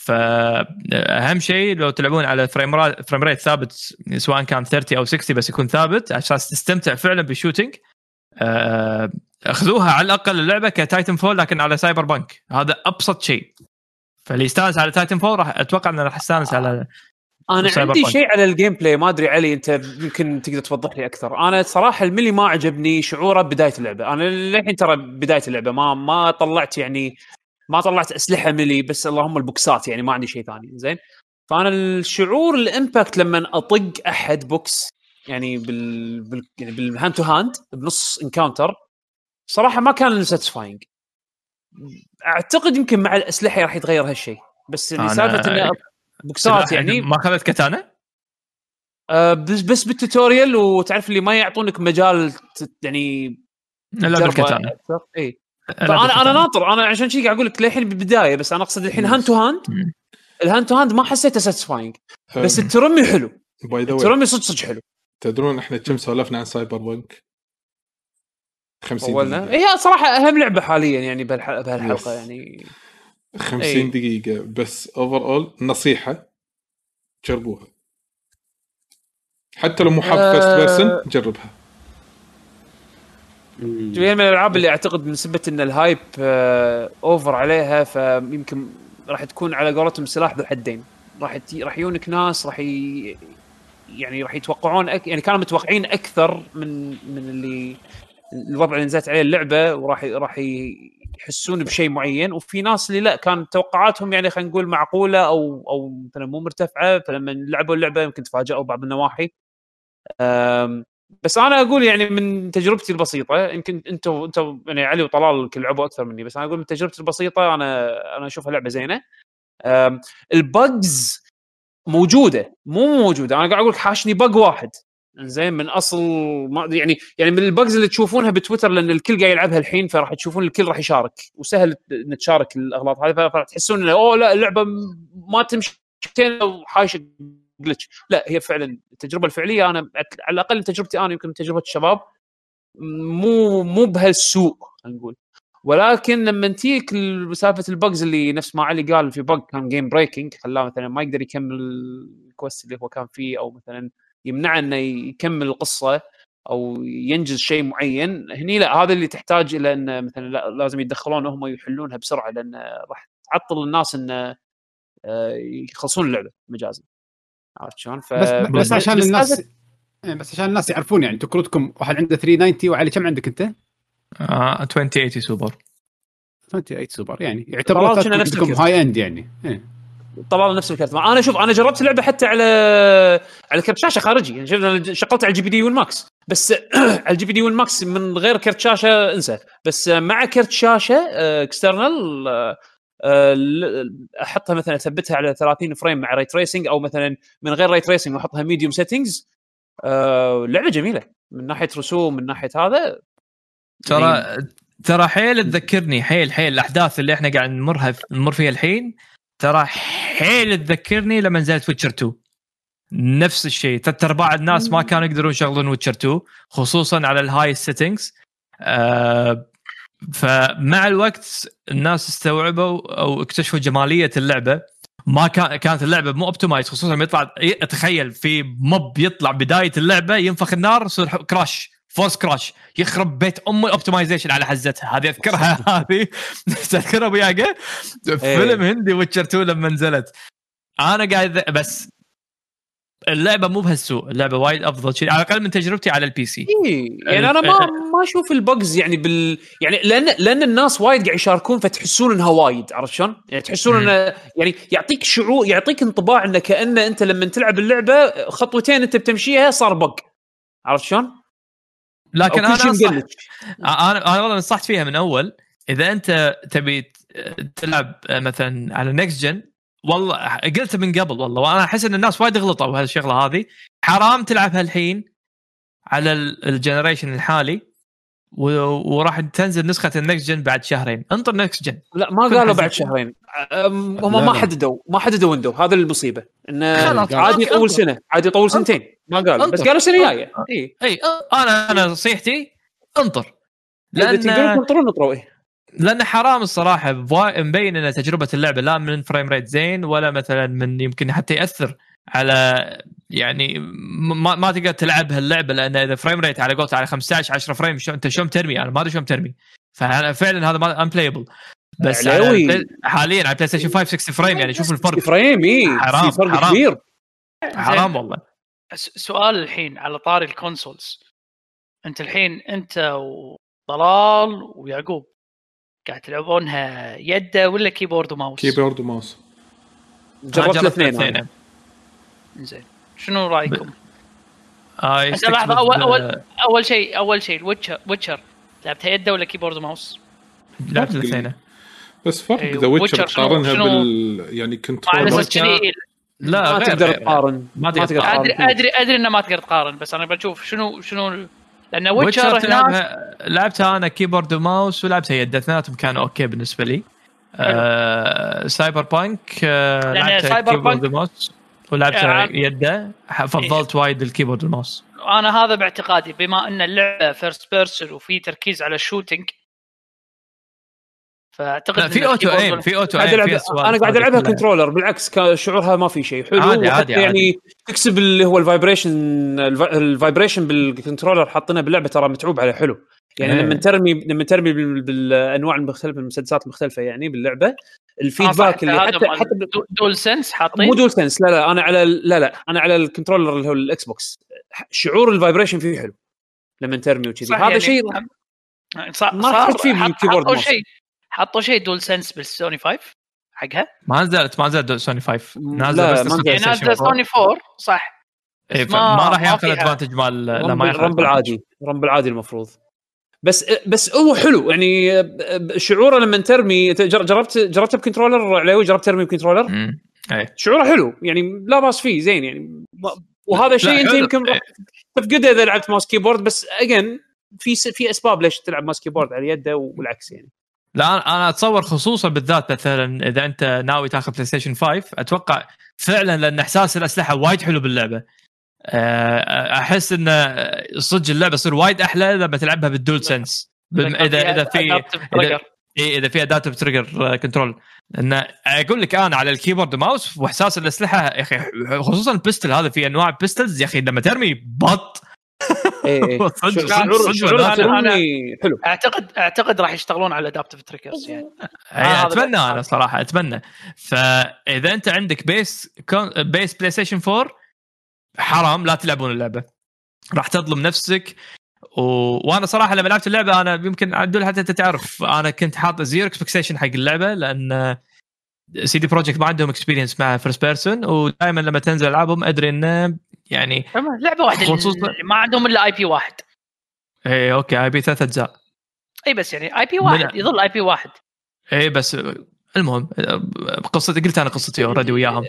فأهم شيء لو تلعبون على frame ra- frame rate ثابت سواء كان 30 أو 60 بس يكون ثابت عشان تستمتع فعلا بال shooting آه، أخذوها على الأقل اللعبة ك Titanfall لكن على Cyberpunk هذا أبسط شيء. فاللي يستانس على Titanfall راح أتوقع إنه راح يستانس على أنا عندي. شيء على ال gameplay ما أدري علي أنت يمكن تقدر توضح لي أكثر. أنا صراحة ال melee ما عجبني شعوره بداية اللعبة. أنا للحين ترى بداية اللعبة ما ما طلعت يعني ما طلعت أسلحة melee بس اللهم البوكسات يعني ما عندي شيء ثاني زين فأنا الشعور ال impact لما أطق أحد بوكس يعني بال, بال... يعني بال hand to hand بنص encounter صراحة ما كان satisfying أعتقد يمكن مع الأسلحة راح يتغير هالشيء بس اللي سالفة إنه بوكسات يعني ما أخذت katana؟ آه، بس بس بال tutorial وتعرف اللي ما يعطونك مجال يعني لا أكثر. اي أنا بال katana. ناطر. أنا عشان شي قاعد أقول لك للحين بالبداية بس أنا أقصد الحين hand to hand. ال hand to hand ما حسيته satisfying بس الترمي حلو. by the way الترمي صدق صدق حلو. تدرون إحنا كم سولفنا عن Cyberpunk 50 أولنا؟ دقيقة. هي صراحة أهم لعبة حاليا يعني بهالح- بهالحلقة Yes. يعني. 50 إي. دقيقة. بس overall نصيحة جربوها. حتى لو مو حاب. first person جربها. هي من الألعاب اللي أعتقد من سبة إن ال hype آه، over عليها فيمكن راح تكون على قولتهم سلاح ذو حدين. راح راح يجونك ناس راح ي... يعني راح يتوقعون أك... يعني كانوا متوقعين أكثر من من اللي الوضع اللي نزلت عليه اللعبة وراح راح يحسون بشيء معين. وفي ناس اللي لا كانت توقعاتهم يعني خلينا نقول معقولة أو أو مثلا مو مرتفعة فلما لعبوا اللعبة يمكن تفاجئوا بعض النواحي. بس أنا أقول يعني من تجربتي البسيطة يمكن أنتم أنتم يعني علي وطلال لعبوا أكثر مني بس أنا أقول من تجربتي البسيطة أنا أنا أشوفها لعبة زينة. البجز موجودة مو موجودة. أنا قاعد أقول لك حاشني بق واحد. زين من أصل ما يعني يعني من ال bugs اللي تشوفونها بتويتر لأن الكل قاعد يلعبها الحين فراح تشوفون الكل راح يشارك. وسهل إن تشارك الأغلاط هذه فراح تحسون إنه أوه لا اللعبة ما تمشي وحايشه glitch لا هي فعلا التجربه الفعلية. أنا على الأقل تجربتي أنا يمكن تجربة الشباب مو مو بهالسوء نقول. ولكن لما تجيك سالفة ال bugs اللي نفس ما علي قال في bug كان game breaking خلاه مثلا ما يقدر يكمل ال quest اللي هو كان فيه أو مثلا يمنعه إنه يكمل القصة أو ينجز شيء معين. هني لا هذا اللي تحتاج إلى ان مثلا لا لازم يتدخلون هم يحلونها بسرعة لأن راح تعطل الناس ان آه، يخلصون اللعبة مجازا. عرفت شلون؟ ف... بس بس عشان الناس إيه، بس عشان الناس يعرفون يعني أنتم كروتكم واحد عنده 390 وعلي كم عندك انت؟ آه 2080 سوبر 28 سوبر يعني يعتبر عندكم. high end يعني إيه. طلال نفس الكرت أنا شوف أنا جربت اللعبة حتى على على كرت شاشة خارجي يعني أنا شغلت على ال GPD Win Max بس على ال GPD Win Max من غير كرت شاشة انسى بس مع كرت شاشة external أحطها مثلا أثبتها على 30 frame مع ray tracing أو مثلا من غير ray tracing واحطها medium settings لعبة جميلة. من ناحية رسوم من ناحية هذا ترى ترى حيل تذكرني حيل حيل. الأحداث اللي إحنا قاعد نمرها نمر فيها الحين ترى حيل تذكرني لما نزلت Witcher 2 نفس الشيء. ثلاث ارباع الناس ما كانوا يقدرون يشغلون Witcher 2 خصوصا على ال high settings آه فمع الوقت الناس استوعبوا أو اكتشفوا جمالية اللعبة. ما كان كانت اللعبة مو optimized خصوصا لما يطلع تخيل في mob يطلع بداية اللعبة ينفخ النار يصير crash force crash يخرب بيت ام ال optimization على حزتها. هذه أذكرها هذه تذكرها أبو ياقا فيلم هندي Witcher 2 لما نزلت. أنا قاعد بس اللعبة مو بهالسوء اللعبة وايد أفضل شيء على الأقل من تجربتي على ال PC إيه، يعني أنا ما ما أشوف ال bugs يعني بال يعني لأن لأن الناس وايد قاعد يشاركون فتحسون إنها وايد عرفت شلون؟ يعني تحسون. إنه يعني يعطيك شعور يعطيك انطباع إنه كأنه أنت لما تلعب اللعبة خطوتين أنت بتمشيها صار bug عرفت شلون؟ لكن أنا أنا أنا والله نصحت فيها من أول إذا أنت تبي تلعب مثلا على next gen والله قلت من قبل والله وأنا أحس إن الناس وايد غلطوا بهالشغله هذه. حرام تلعبها الحين على ال- ال generation الحالي و- وراح تنزل نسخة ال next gen بعد شهرين. انطر next gen لا ما قالوا. بعد شهرين. هم ما. حددوا ما حددوا window هذا المصيبة. انه عادي يطول. سنة عادي يطول سنتين. ما قالوا. بس. قالوا سنة جاية. اي اي أنا أنا نصيحتي انطر. لأن تقدرون تنطرون نطروا إيه لأن حرام الصراحة. مبين إن تجربة اللعبة لا من frame rate زين ولا مثلا من يمكن حتى يأثر على يعني ما, ما تقدر تلعب هاللعبة لأن إذا frame rate على قولت على 15 10 frame شو أنت شلون ترمي أنا ما أدري شلون ترمي ففعلا هذا ما unplayable بس. ال Play- حاليا على PlayStation 5 60 frame يعني شوف الفرق. frame إي. حرام، في فرق حرام. كبير. حرام والله. س- سؤال الحين على طاري ال consoles أنت الحين أنت وطلال ويعقوب قاعد تلعبونها يده ولا keyboard و mouse؟ keyboard و mouse جربت الاثنين زين شنو رأيكم؟ آه هسه لحظه اول اول أول شيء أول شيء ال Witcher Witcher لعبتها يده ولا keyboard و mouse؟ لعبت الاثنين. بس فرق أيوه، إذا Witcher تقارنها بال يعني control لا ما تقدر. تقارن. ما تقدر تقارن. ادري ادري أدري إنه ما تقدر تقارن بس أنا بشوف شنو شنو لأن Witcher هناك لعبتها أنا keyboard و mouse ولعبتها يد اثنيناتهم كانوا okay بالنسبة لي. آه Cyberpunk آه Cyber keyboard punk- و mouse ولعبتها آه. يده. فضلت وايد ال keyboard وال mouse. أنا هذا باعتقادي بما إن اللعبة first person وفي تركيز على ال shooting فأعتقد لا في auto aim في auto قاعد aim أنا قاعد ألعبها. controller بالعكس شعورها ما في شيء حلو عادي، عادي، يعني تكسب اللي هو ال vibration الف- ال vibration بال controller حاطينه باللعبة ترى متعوب عليه حلو يعني إيه. لما ترمي لما ترمي بال- بالأنواع المختلفة المسدسات المختلفة يعني باللعبة آه، صح، ال feedback اللي حتى حتى DualSense حاطين مو Dual Sense لا لا أنا على ال- لا لا أنا على ال controller اللي هو ال Xbox شعور ال vibration فيه حلو لما ترمي وكذي صح هذا يعني شيء صار ما صار تحس فيه بال keyboard. شيء حطوا شيء DualSense بال Sony 5 حقها؟ ما نزلت ما نزلت سوني 5 لا، نازلة بس ما يعني نازلة 4. سوني 4 صح. إيه، ما- فما راح ما ياخذ advantage مال لا ما ياخذ rumble advantage. العادي. rumble العادي المفروض. بس بس هو حلو. يعني شعوره لما ترمي جر- جربت جربت ب controller علاوي جربت ترمي ب controller؟ إيه. شعوره حلو. يعني لا باس فيه زين يعني. وهذا شيء انت. يمكن تفقده إذا لعبت mouse keyboard بس again في في أسباب ليش تلعب mouse keyboard على يده والعكس يعني. لا أنا أتصور خصوصا بالذات مثلا إذا أنت ناوي تاخذ PlayStation 5 أتوقع فعلا لأن إحساس الأسلحة وايد حلو باللعبة. أه، أحس إن صدق اللعبة تصير وايد أحلى لما تلعبها بال DualSense إذا اذا في. إيه اذا في adaptive trigger control لأن أقول لك أنا على ال keyboard و mouse وإحساس الأسلحة يا أخي خصوصا ال pistol هذا في أنواع pistols يا أخي لما ترمي بط شعور شعور حلو. أعتقد أعتقد راح يشتغلون على adaptive triggers يعني. هذا أتمنى. أنا صراحة أتمنى. فإذا أنت عندك base con base PlayStation 4 حرام لا تلعبون اللعبة. راح تظلم نفسك. و... وأنا صراحة لما لعبت اللعبة أنا يمكن عدول حتى أنت تعرف أنا كنت حاط zero expectation حق اللعبة لأن سي دي بروجكت ما عندهم experience مع first person ودائما لما تنزل ألعابهم أدري إنه يعني لعبة واحدة خصوصا- ما عندهم إلا اي بي واحد. اي أوكي اي بي ثلاث أجزاء. إي بس يعني IP واحد من- يظل IP واحد. اي بس المهم قصتي قلت أنا قصتي already وياهم.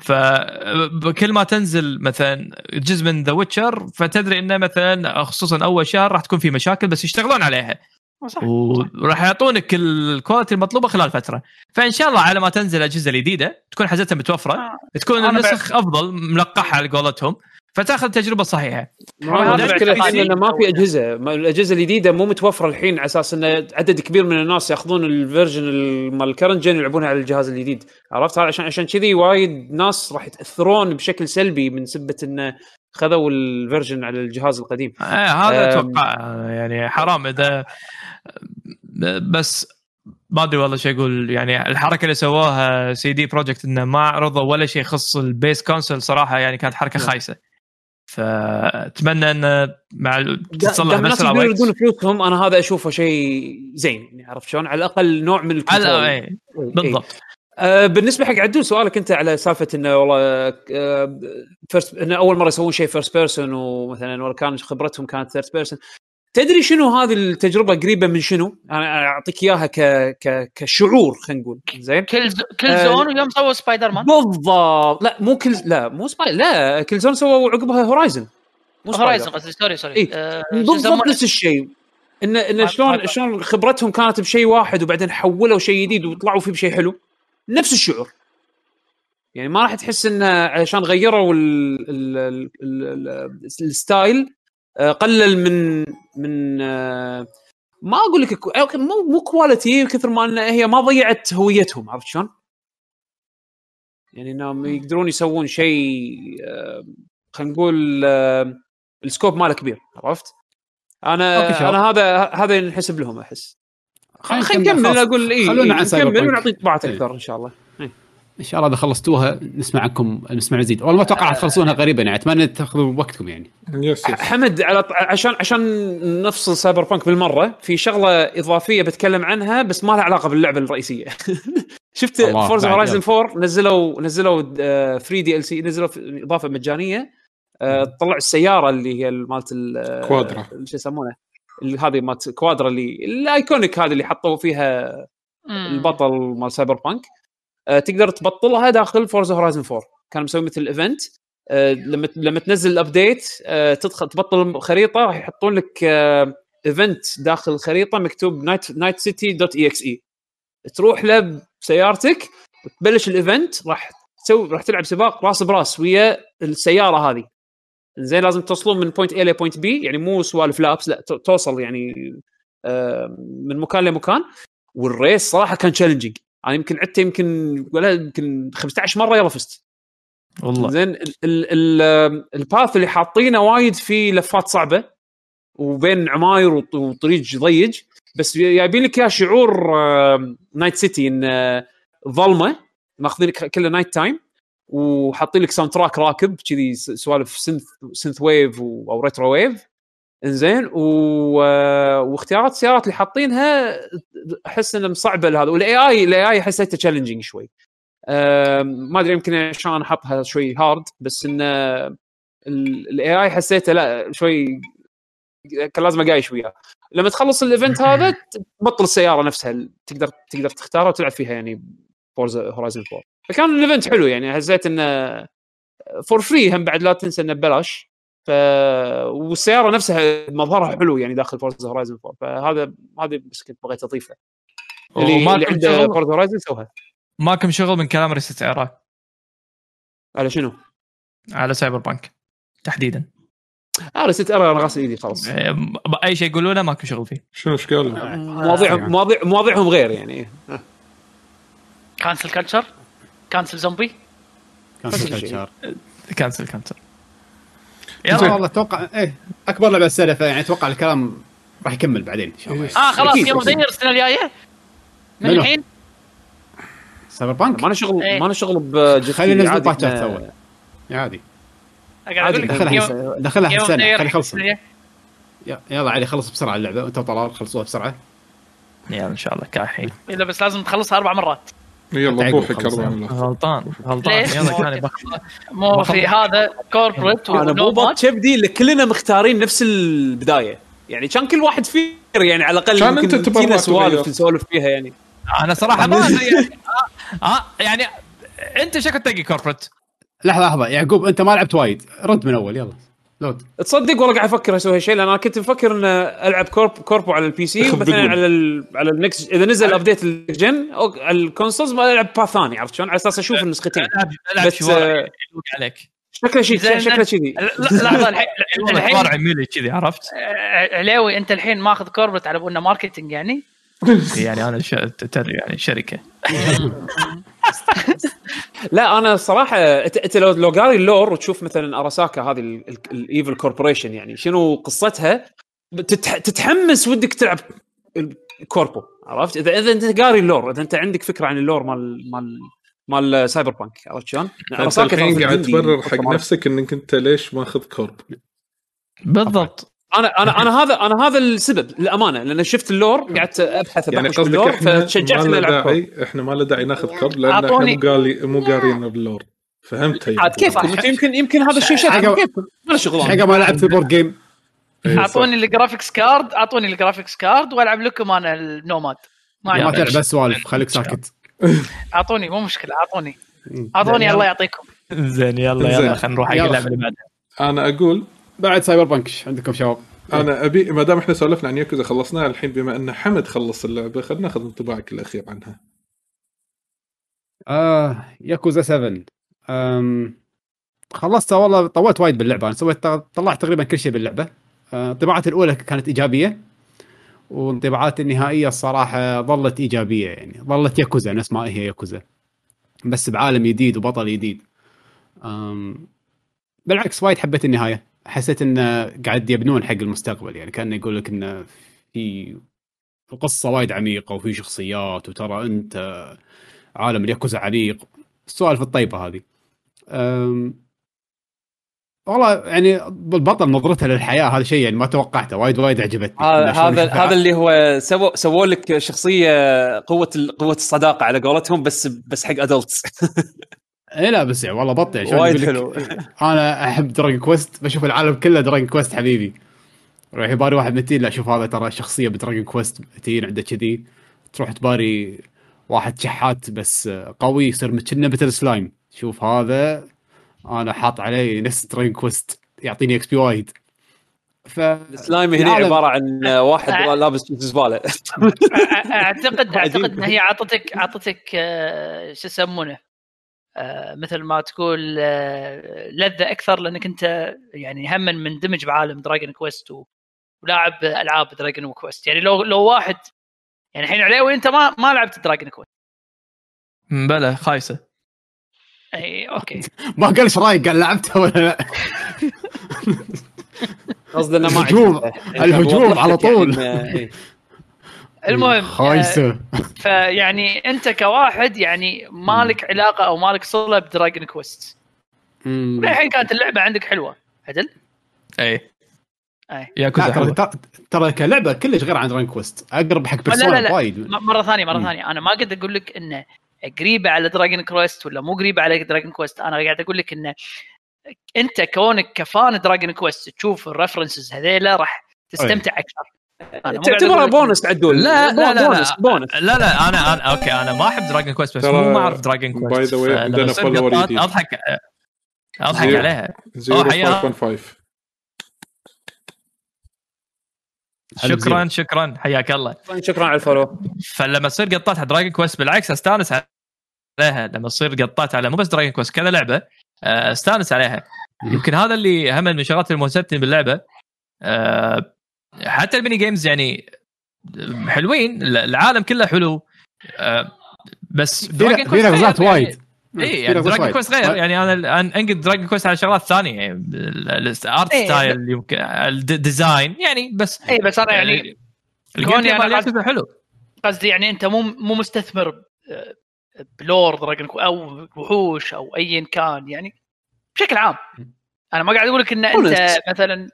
فكل ما تنزل مثلا جزء من ذا ويتشر فتدري إنه مثلا خصوصا أول شهر راح تكون في مشاكل بس يشتغلون عليها. صح وراح يعطونك ال quality المطلوبة خلال فترة. فإن شاء الله على ما تنزل الأجهزة الجديدة تكون حاجتها متوفرة. آه. تكون النسخ أفضل ملقحة على قولتهم. فتأخذ التجربه الصحيحه ما هو هذا المشكلة الحين إنه ما في أجهزة. الأجهزة الجديدة مو متوفرة الحين على أساس انه عدد كبير من الناس يأخذون ال version ال- مال ال current gen يلعبونها على الجهاز الجديد. عرفت؟ عشان عشان كذي وايد ناس راح يتأثرون بشكل سلبي من سبة انه خذوا ال version على الجهاز القديم آه هذا. أتوقع يعني حرام إذا بس ما أدري والله شو أقول يعني الحركة اللي سووها سي دي بروجكت إنه ما عرضوا ولا شيء يخص ال base console صراحة يعني كانت حركة نعم. خايسة فأتمنى انه مع تتصلح دام الناس باسرع يقدرون وقت يردون فلوسهم أنا هذا أشوفه شيء زين يعني عرفت شلون على الأقل نوع من ال control على إيه، إيه. بالضبط آه بالنسبة حق عدول سؤالك أنت على سالفة إنه والله آه first إنه أول مرة يسوون شيء first person ومثلا ولا كان خبرتهم كانت third person تدري شنو هذه التجربة قريبة من شنو؟ أنا أعطيك إياها ك... ك... كشعور خلينا نقول. زين؟ كل ز... كل آه، زون ويوم سووا سبايدر مان بالضبط. لا مو كل لا مو سباي لا كل زون سووا عقبها هورايزن مو هورايزن سبايدر. قصدي sorry sorry إيه. آه، بالضبط؟ نفس الشيء. إن إن شلون شلون خبرتهم كانت بشيء واحد وبعدين حولوا شيء جديد وطلعوا فيه بشيء حلو. نفس الشعور يعني ما راح تحس انه عشان غيروا ال ال ال ال ال ال style آه، قلل من من آه، ما أقول لك مو مو quality كثر ما إن هي ما ضيعت هويتهم عرفت شلون؟ يعني إنهم يقدرون يسوون شيء آه، خلينا نقول ال scope ماله كبير عرفت؟ أنا. أنا هذا هذا ينحسب لهم أحس خلينا نكمل. أقول إي خلونا عن سايبر نكمل بانك. ونعطي انطباعات إيه. أكثر إن شاء الله. إن شاء الله إذا خلصتوها نسمع عنكم نسمع مزيد والله ما أتوقع راح تخلصونها قريبا يعني أتمنى تاخذوا وقتكم يعني. yes yes. حمد على عشان عشان نفصل سايبر بانك بالمرة في شغلة إضافية بتكلم عنها بس ما لها علاقة باللعبة الرئيسية. شفت بعد هورايزن 4 نزلوا نزلوا free DLC نزلوا إضافة مجانية. آه، طلع السيارة اللي هي مالت ال- كوادرا. شو يسمونه؟ اللي هذه مالت كوادرا اللي ال iconic هذه اللي حطوا فيها. البطل مال سايبر بانك آه، تقدر تبطلها داخل فورزا هورايزن 4 كان مسوي مثل event آه، لما لما تنزل ال update آه، تدخل تبطل خريطة راح يحطون لك event داخل الخريطة مكتوب Night Night City dot exe تروح له بسيارتك وتبلش ال event راح تسوي راح تلعب سباق راس براس ويا السيارة هذه. زين لازم توصلون من point A ل point B يعني مو سوالف لابس لا تو- توصل يعني آه، من مكان لمكان. وال race صراحة كان challenging أنا يمكن عدته يمكن ولا يمكن 15 مرة يلا فزت. والله. زين ال- ال- ال- ال path اللي حاطينه وايد فيه لفات صعبة وبين عماير وط- وطريق ضيج بس جايبين لك إياه شعور آه، نايت سيتي إن آه، ظلمة ماخذين كله night time وحاطين لك soundtrack راكب كذي سوالف synth synthwave و- أو retrowave انزين و... واختيارات السيارات اللي حاطينها أحس إنها مصعبة لهذا. وال AI ال AI حسيته challenging شوي. ما أدري يمكن عشان احطها شوي hard بس إن ال AI حسيته لا شوي كان لازم أقايش وياه. لما تخلص ال event هذا تبطل السيارة نفسها تقدر تقدر تختارها وتلعب فيها يعني فورزا هورايزن 4 فكان ال event حلو يعني حسيت إنه for free هم بعد لا تنسى إنه ببلاش. ف والسيارة نفسها مظهرها حلو يعني داخل فورزا هورايزن 4 فهذا هذا بس كنت بغيت أضيفه. اللي, اللي عنده شغل فورزا هورايزن سوها. ماكم شغل من كلام ريست عراق. على شنو؟ على سايبر بانك تحديدا. أنا نسيت ارى أنا غاسل إيدي خلاص. إيه، أي شيء يقولونه ماكم شغل فيه. شنو إيش قالوا؟ مواضيعهم مواضيع مواضيعهم غير يعني. كانسل كلتشر كانسل زومبي. كلتشر. كانسل كانسل يلا. والله أتوقع إيه أكبر لعبة السنة يعني أتوقع الكلام راح يكمل بعدين إن شاء الله. آه خلاص. game of السنة الجاية. من؟ الحين؟ سايبر بانك؟ ما شغل إيه. ما له شغل budget خلي ننزل عادي patchات إحنا- سوا. عادي. عادي أقول لك دخلها دخلها السنة خلي يخلص. يلا علي خلص بسرعة اللعبة وانت وطلال خلصوها بسرعة. يلا إن شاء الله كاحين إلا بس لازم تخلصها أربع مرات. يلا روحك غلطان غلطان؟ يلا كان مو في هذا كوربريت أنا مو بط كبدي اللي كلنا مختارين نفس البداية. يعني كان كل واحد فير يعني على الأقل كان تبرع تجينا سوالف. نسولف فيها يعني. أنا صراحة ما يعني آه, آه يعني أنت شكلك تقي كوربريت لحظة لحظة. يعقوب أنت ما لعبت وايد. رد من أول يلا. لود. تصدق والله قاعد أفكر أسوي هالشيء لأن أنا كنت مفكر ان ألعب corp corpo على ال PC بدون. على ال على ال next إذا نزل update ال gen أو على ال consoles ما ألعب path ثاني عرفت شلون؟ على أساس أشوف النسختين. العب ألعب بس آه، عليك. شكله شيء شكله كذي لحظه الحين الحين ميلي كذي عرفت؟ آه، علاوي أنت الحين ماخذ corporate على أنه marketing يعني؟ يعني أنا ش... تدري يعني شركة. لا أنا الصراحه أنت أنت لو لو قاري ال lore وتشوف مثلا أراساكا هذه ال evil corporation يعني شنو قصتها. تتحمس ودك تلعب corpo عرفت إذا إذا أنت قاري ال lore إذا أنت عندك فكرة عن ال lore مال مال مال Cyberpunk عرفت شلون؟ الحين قاعد تبرر حق نفسك إنك أنت ليش ماخذ corp بالضبط أنا أنا أنا هذا أنا هذا السبب للأمانة لأن شفت ال lore قعدت أبحث يعني قصدك إحنا فتشجعت ما إني ألعب. داعي إحنا ما له داعي ناخذ corp لأن إحنا مو قالي مو قارين بال lore. فهمت هي عاد أنتم يمكن يمكن هذا الشيء شيء حاجة- كيفكم ما له شغل ما لعبت ال board game إيه،. أعطوني ال graphics card أعطوني ال graphics card وألعب لكم أنا ال nomad. ما ما تعرف بس سوالف خليك ساكت. أعطوني مو مشكلة أعطوني. أعطوني الله يعطيكم. زين يلا. يلا خلينا نروح حق. اللعبة اللي بعدها. أنا أقول بعد Cyberpunk عندكم شباب؟ أنا أبي ما دام إحنا سولفنا عن ياكوزا خلصناها الحين بما أن حمد خلص اللعبة خلينا ناخذ انطباعك الأخير عنها. آه ياكوزا 7 أم خلصتها والله طولت وايد باللعبة. أنا سويت طلعت تقريبا كل شيء باللعبة. آه، طباعتي الأولى كانت إيجابية وانطباعات النهائية الصراحة ظلت إيجابية يعني. ظلت ياكوزا نفس ما هي ياكوزا. بس بعالم جديد وبطل جديد بالعكس وايد حبيت النهاية. حسيت انه قاعد يبنون حق المستقبل يعني كأنه يقول لك انه في القصة وايد عميقة وفي شخصيات وترى أنت عالم الياكوزا عميق. السوالف الطيبة هذه. أم، والله يعني البطل نظرته للحياة هذا شيء يعني ما توقعته وايد وايد عجبتني. هذا هذا اللي هو سووا سووا لك شخصية قوة قوة الصداقة على قولتهم بس بس حق adults اي لا بس يعني والله بطل يعني شلون وايد حلو. أنا أحب Dragon Quest بشوف العالم كله Dragon Quest حبيبي. روح يباري واحد متين لا شوف هذا ترى شخصية ب Dragon Quest متين عنده كذي. تروح تباري واحد شحات بس قوي يصير كأنه مثل سلايم شوف هذا أنا حاط عليه نفس Dragon Quest يعطيني XP وايد. ف السلايم هنا عبارة عن واحد لابس جينز زباله أع- اعتقد. أعتقد إن هي اعطتك اعطتك آه، شو يسمونه؟ مثل ما تقول آه، لذة أكثر لأنك أنت يعني هم من مندمج بعالم Dragon Quest ولاعب ألعاب Dragon Quest يعني لو لو واحد يعني الحين عليوي أنت ما ما لعبت Dragon Quest بلا خايسة. إي أوكي. ما قال إيش رأيك قال لعبتها ولا لا؟ قصدي إنه ما الهجوم. الهجوم على يعني طول. المهم آه، خايسه فيعني أنت كواحد يعني مالك علاقة أو مالك صلة ب Dragon Quest. الحين كانت اللعبة عندك حلوة. عدل؟ أي. ياكوزا ترى كلعبة كلش غير عن Dragon Quest. أقرب حق Persona وايد. مرة ثانية مرة. ثانية. أنا ما قد أقول لك إنه قريبة على Dragon Quest ولا مو قريبة على Dragon Quest. أنا قاعد أقول لك إنه أنت كونك ك fan Dragon Quest تشوف ال references هذيلا راح تستمتع أكثر. تعتبرها بونس عدول. لا لا لا بونس لا. بونس لا لا أنا أنا أوكي أنا ما أحب دراجون كويست بس مو ما أعرف دراجون كويست the way فلما عندنا جديد. أضحك أضحك زيرو. عليها. أوه، حيا. 0515 هلا شكرا شكرا. حياك الله. شكرا على الفولو. فلما تصير قطات على دراجون كويست بالعكس أستانس عليها. لما تصير قطات على مو بس دراجون كويست كذا لعبة آه، أستانس عليها. يمكن هذا اللي هم من الشغلات الموزتني باللعبة. آه، حتى ال mini games يعني حلوين العالم كله حلو آه، بس في Dragon غير وايد يعني. اي يعني Dragon وايد. Quest غير يعني أنا الان أنقد Dragon Quest على شغلات ثانية يعني ال art إيه، style يمكن ال design يعني بس اي بس أنا يعني ال game مال قصد- ياكوزا حلو قصدي يعني أنت مو مو مستثمر ب lore Dragon أو وحوش أو ايا كان يعني بشكل عام أنا ما قاعد أقول لك إن أنت. مثلا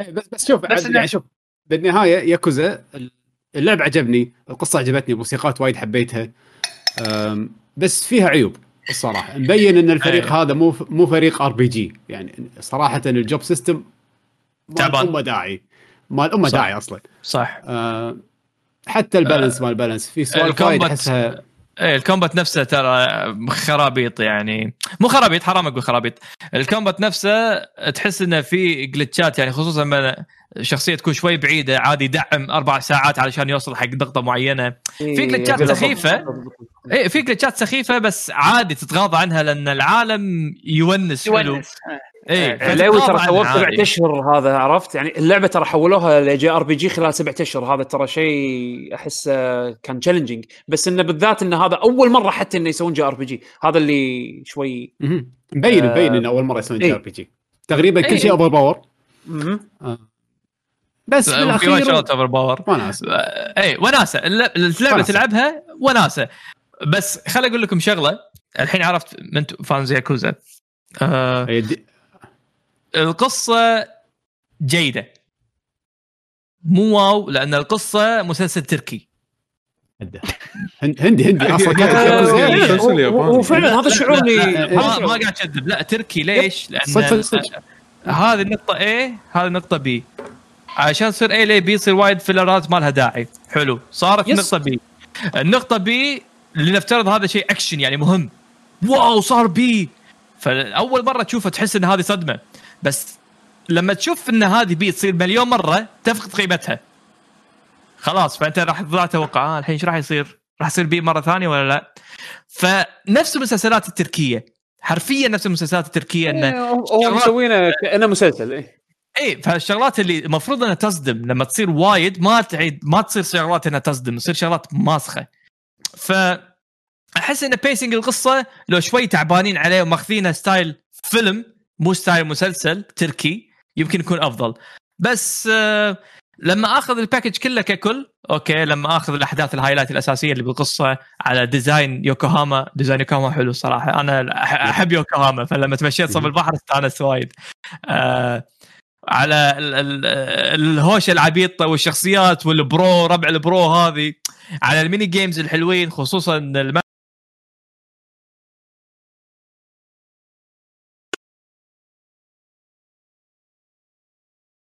إيه، بس بس شوف بس يعني شوف بالنهاية ياكوزا اللعب عجبني القصة عجبتني الموسيقات وايد حبيتها بس فيها عيوب الصراحة مبين إن الفريق أيه. هذا مو مو فريق RPG يعني صراحة ال job system مال تعبان. ما له داعي ما له صح. داعي أصلا صح أه، حتى ال balance مال ال balance في سوالف وايد أحسها إيه ال combat نفسه ترى خرابيط يعني. مو خرابيط حرام أقول خرابيط. ال combat نفسه تحس إنه في glitch ات يعني خصوصا لما شخصية تكون شوي بعيدة عادي يدعم أربع ساعات علشان يوصل حق نقطة معينة. في glitch ات سخيفة. إيه في glitch ات سخيفة بس عادي تتغاضى عنها لأن العالم يونس حلو. إيه علاوي فتتغاضى ترى سووه سبعة. اشهر هذا عرفت؟ يعني اللعبة ترى حولوها ل JRPG خلال سبعة أشهر. هذا ترى شيء أحس آه، كان challenging بس إنه بالذات انه هذا أول مرة حتى إنه يسوون JRPG هذا اللي شوي مهم. مبين آه، مبين انه أول مرة يسوون J. RPG تقريبا كل إيه. شيء overpower مهم. بس بالأخير شغلات overpower وناس اي وناسة. اللعبة. تلعبها وناسة. بس خل أقول لكم شغلة. الحين عرفت من fans Yakuza آه إيه، القصة جيدة. مو واو لأن القصة مسلسل تركي. هند- هندي هندي. أصلا آه،. إيه. وفعلا هذا الشعور اللي ما, قاعد اكذب لا تركي ليش؟ لأن. هذه النقطة A هذه النقطة B. عشان تصير A لي B يصير وايد filler ات ما لها داعي. حلو. صارت yes. النقطه B. النقطة B لنفترض هذا شيء اكشن يعني مهم. واو صار B فأول مرة تشوفه تحس إن هذه صدمة. بس لما تشوف إن هذه B تصير مليون مرة تفقد قيمتها خلاص فأنت راح تضع توقع آه الحين إيش راح يصير؟ راح يصير B مرة ثانية ولا لا؟ فنفس المسلسلات التركية حرفيا نفس المسلسلات التركية انه إيه، هو مسوينه كانه مسلسل إيه. اي فالشغلات اللي المفروض إنها تصدم لما تصير وايد ما تعيد ما تصير شغلات إنها تصدم تصير شغلات ماسخة ف أحس إن pacing القصة لو شوي تعبانين عليه وماخذينه style فيلم مو style مسلسل تركي يمكن يكون أفضل. بس آه لما آخذ ال package كله ككل okay لما آخذ الأحداث ال highlight الأساسية اللي بالقصة على design يوكوهاما design يوكوهاما حلو صراحة. أنا أحب يوكوهاما فلما تمشيت صوب البحر استانست وايد. آه على ال- ال- الهوشه العبيطة والشخصيات والبرو ربع البرو هذه على ال mini games الحلوين خصوصا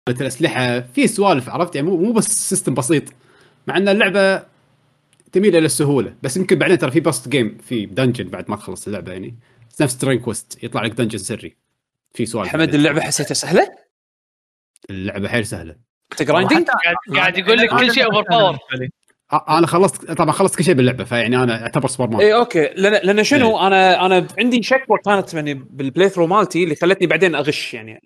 الاسلحه في سوالف عرفت؟ يعني مو مو بس system بسيط. مع إن اللعبة تميل إلى السهولة. بس يمكن بعدين ترى في post game في dungeon بعد ما تخلص اللعبة يعني. نفس ترين quest يطلع لك dungeon سري. في سوالف. حمد اللعبة حسيتها سهلة؟ اللعبة حيل سهلة. أنت؟ grinding؟ قاعد يقول لك كل شيء overpower أنا خلصت طبعا خلصت كل شيء باللعبة فيعني أنا أعتبر سوبر مان اي okay. لأن لأن شنو أنا أنا عندي شكوى كانت يعني بال playthrough مالتي اللي خلتني بعدين أغش يعني.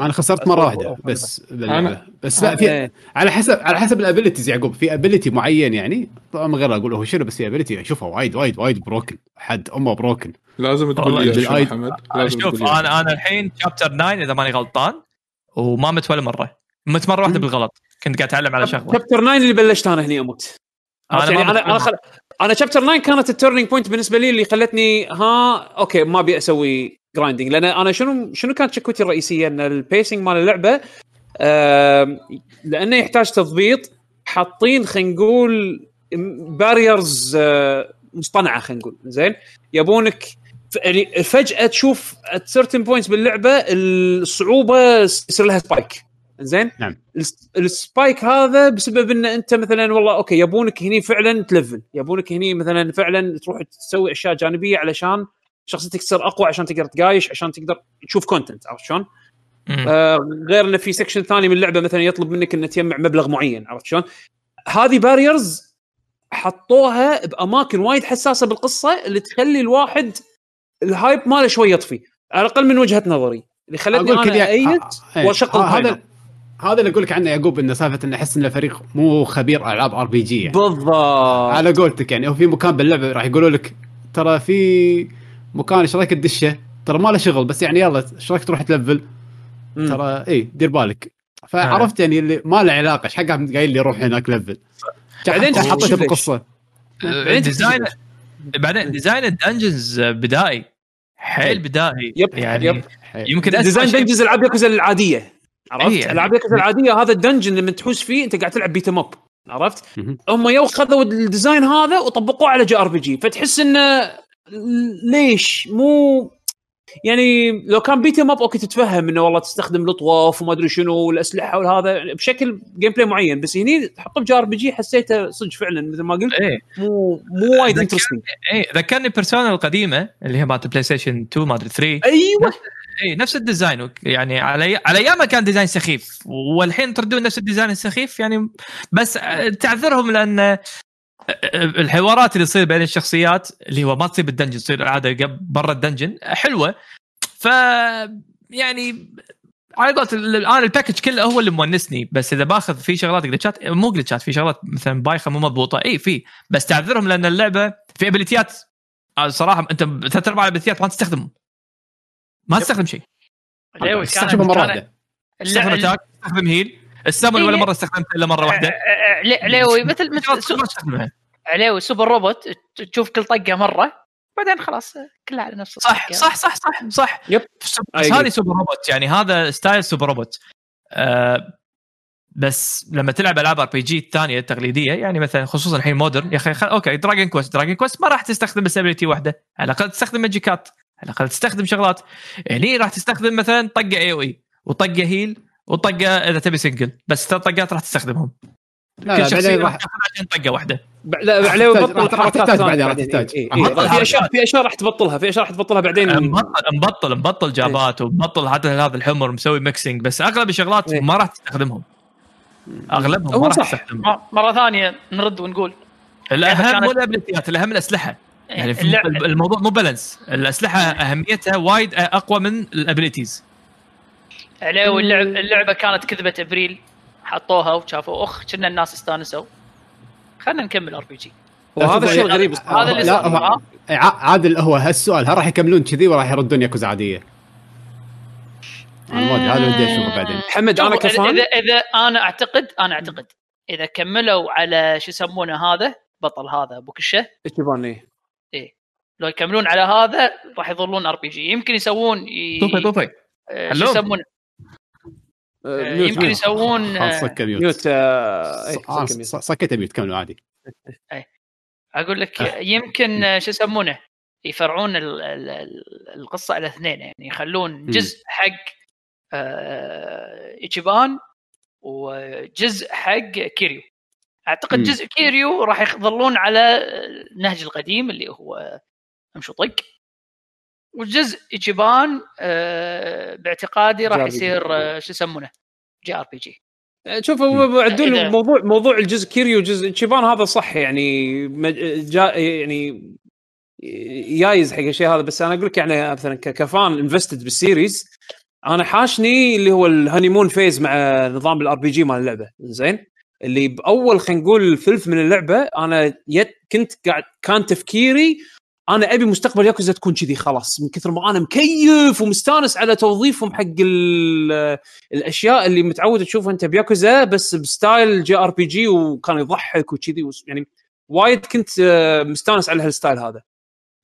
أنا خسرت مرة واحدة بس باللعبة. بس لا في إيه. على حسب على حسب ال abilities يعقوب. في ability معين يعني طبعا من غير أقول هو شنو بس في ability أشوفها وايد وايد وايد broken حد أمه broken لازم تقول لي محمد. شوف. أنا أنا الحين chapter 9 إذا ماني غلطان وما مت ولا مرة. مت مرة واحدة بالغلط. كنت قاعد أتعلم على شغلة. chapter 9 اللي بلشت أنا هني أموت. أنا يعني أنا أنا خل... أنا chapter 9 كانت ال turning point بالنسبة لي اللي خلتني ها okay ما أبي أسوي grinding لأن أنا شنو شنو كانت شكوتي الرئيسية؟ إن ال pacing مال اللعبة آم، لأنه يحتاج تضبيط حاطين خلينا نقول barriers مصطنعة خلينا نقول زين؟ يبونك يعني فجأة تشوف at certain points باللعبة الصعوبة يصير لها spike زين نعم. الس- ال spike هذا بسبب إن أنت مثلا والله okay يبونك هني فعلا ت level يبونك هني مثلا فعلا تروح تسوي أشياء جانبية علشان شخصيتك تصير أقوى عشان تقدر تقايش عشان تقدر تشوف content عرفت شلون؟ آه غير انه في section ثاني من اللعبه مثلا يطلب منك انك تجمع مبلغ معين عرفت شلون؟ هذه barriers حطوها بأماكن وايد حساسة بالقصة اللي تخلي الواحد ال hype ماله شوي يطفي على الأقل من وجهة نظري اللي خلتني أنا أيد آه، إيه. واشغل آه، هذا. هذا اللي أقول لك عنه يعقوب إنه سالفة إنه احس ان الفريق مو خبير ألعاب RPG يعني. بالضبط. على قولتك يعني هو في مكان باللعبة راح يقولوا لك ترى في مكان إيش رأيك تدشه؟ ترى ما له شغل بس يعني يلا إيش رأيك تروح ت level. ترى اي دير بالك. فعرفت يعني اللي ما له علاقة إيش حق قايل لي روح هناك level. بعدين حطيته. بالقصة بعدين ديزاين بعدين ديزاين الدنجنز بدائي. حيل بدائي. yep، يعني yep. يمكن design dungeons ألعاب ياكوزا العادية. عرفت؟ إيه. ألعاب ياكوزا العادية هذا الدنجن لما تحوس فيه أنت قاعد تلعب beat 'em up عرفت؟ هم يو خذوا ال design هذا وطبقوه على JRPG فتحس انه ليش مو يعني لو كان beat 'em up okay تتفهم إنه والله تستخدم الاطواف وما أدري شنو والأسلحة وهذا بشكل gameplay معين بس هني تحطه ب JRPG حسيته صدق فعلا مثل ما قلت إيه مو مو وايد interesting إيه ذكرني بيرسونا القديمة اللي هي مالت بلاي ستيشن 2 ما أدري 3 أيوه اي نفس ال design. يعني على على ايامها كان design سخيف والحين تردون نفس ال design السخيف؟ يعني بس آه، تعذرهم لأن آه، الحوارات اللي تصير بين الشخصيات اللي هو ما تصير بال dungeon تصير قبل برا ال dungeon حلوة. ف يعني على قولت ال- أنا ال package كله هو اللي مونسني. بس إذا باخذ في شغلات glitch ات مو glitch ات في شغلات مثلا بايخة مو مضبوطة. اي في. بس تعذرهم لأن اللعبة في ability ات صراحة أنت ثلاث ارباع ال ability ات ما تستخدمهم. ما تستخدم شيء. علاوي استخدمه مرة واحدة. تستخدم attack تستخدم heal ال summon ولا مرة استخدمتها إلا مرة واحدة؟ علاوي مثل مثل شغلات سو- ما تستخدمها علاوي سوبر روبوت تشوف كل طقة مرة بعدين خلاص كلها على نفس صح. صح صح صح صح. yep. بس. هذه سوبر روبوت يعني هذا ستايل سوبر روبوت. آه بس لما تلعب ألعاب RPG الثانية التقليديه يعني مثلا خصوصا الحين modern يا أخي خل... okay دراجون كويست دراجون كويست ما راح تستخدم بس ability واحدة. على الأقل تستخدم magic ات على الاقل تستخدم شغلات هني راح تستخدم مثلا طقة AOE وطقة heal وطقة إذا تبي single بس ثلاث طقات راح تستخدمهم لا كل لا شخصية راح عشان طقة واحدة لا عليه بطل راح- تحتاج بعدين، راح. تحتاج. في اشياء. في أشياء راح تبطلها في أشياء راح تبطلها بعدين مبطل مبطل مبطل job ات ومبطل هذا هذا الحمر مسوي mixing بس أغلب الشغلات إيه. ما راح تستخدمهم أغلبهم ما راح. تستخدمهم مرة ثانية نرد ونقول الأهم مو ال ability ات الأهم الأسلحة يعني في اللعب- الموضوع مو balance الأسلحة أهميتها وايد أقوى من ال abilities عليه اللعب اللعبة كانت كذبة أبريل حطوها وشافوا أخ كنا الناس استانسوا. خلينا نكمل RPG وهذا الشيء الغريب هذا اللي صار. ع- عادل هو هالسؤال هل راح يكملون كذي ولا راح يردون ياكوزا عادية؟ أنا ما أدري هذا اللي ودي أشوفه بعدين. حمد أنا كفان اذا إذا أنا اعتقد أنا أعتقد إذا كملوا على شو يسمونه هذا بطل هذا ابو كشه اتشيبان إيه. لو يكملون على هذا راح يظلون RPG. يمكن يسوون ي... طوفي طوفي شو هلو. يسمونه؟ mute يمكن يسوون آه، خلاص سكر mute. mute آه، آه، mute. سكت كملوا عادي. أقول لك. يمكن شو يسمونه؟ يفرعون ال- ال- ال- القصة على اثنين يعني يخلون جزء حق إيتشيبان وجزء حق كيريو. أعتقد. جزء كيريو راح يظلون على النهج القديم اللي هو امشي طق والجزء ايتشيبان آه، باعتقادي راح. يصير آه، شو يسمونه؟ JRPG. آه، شوف هو عدول موضوع موضوع الجزء كيريو جزء تشيبان هذا صح يعني جا يعني يايز حق الشيء هذا. بس أنا أقول لك يعني مثلا كفان invested بال series أنا حاشني اللي هو ال honeymoon phase مع نظام ال RPG مال اللعبة. زين؟ اللي بأول خلينا نقول ثلث من اللعبة أنا يت كنت قاعد كان تفكيري أنا أبي مستقبل ياكوزا تكون كذي خلاص. من كثر ما أنا مكيف ومستانس على توظيفهم حق ال- الأشياء اللي متعود تشوفها أنت بياكوزا بس ب style JRPG وكان يضحك وكذي يعني وايد كنت آه، مستانس على هال style هذا.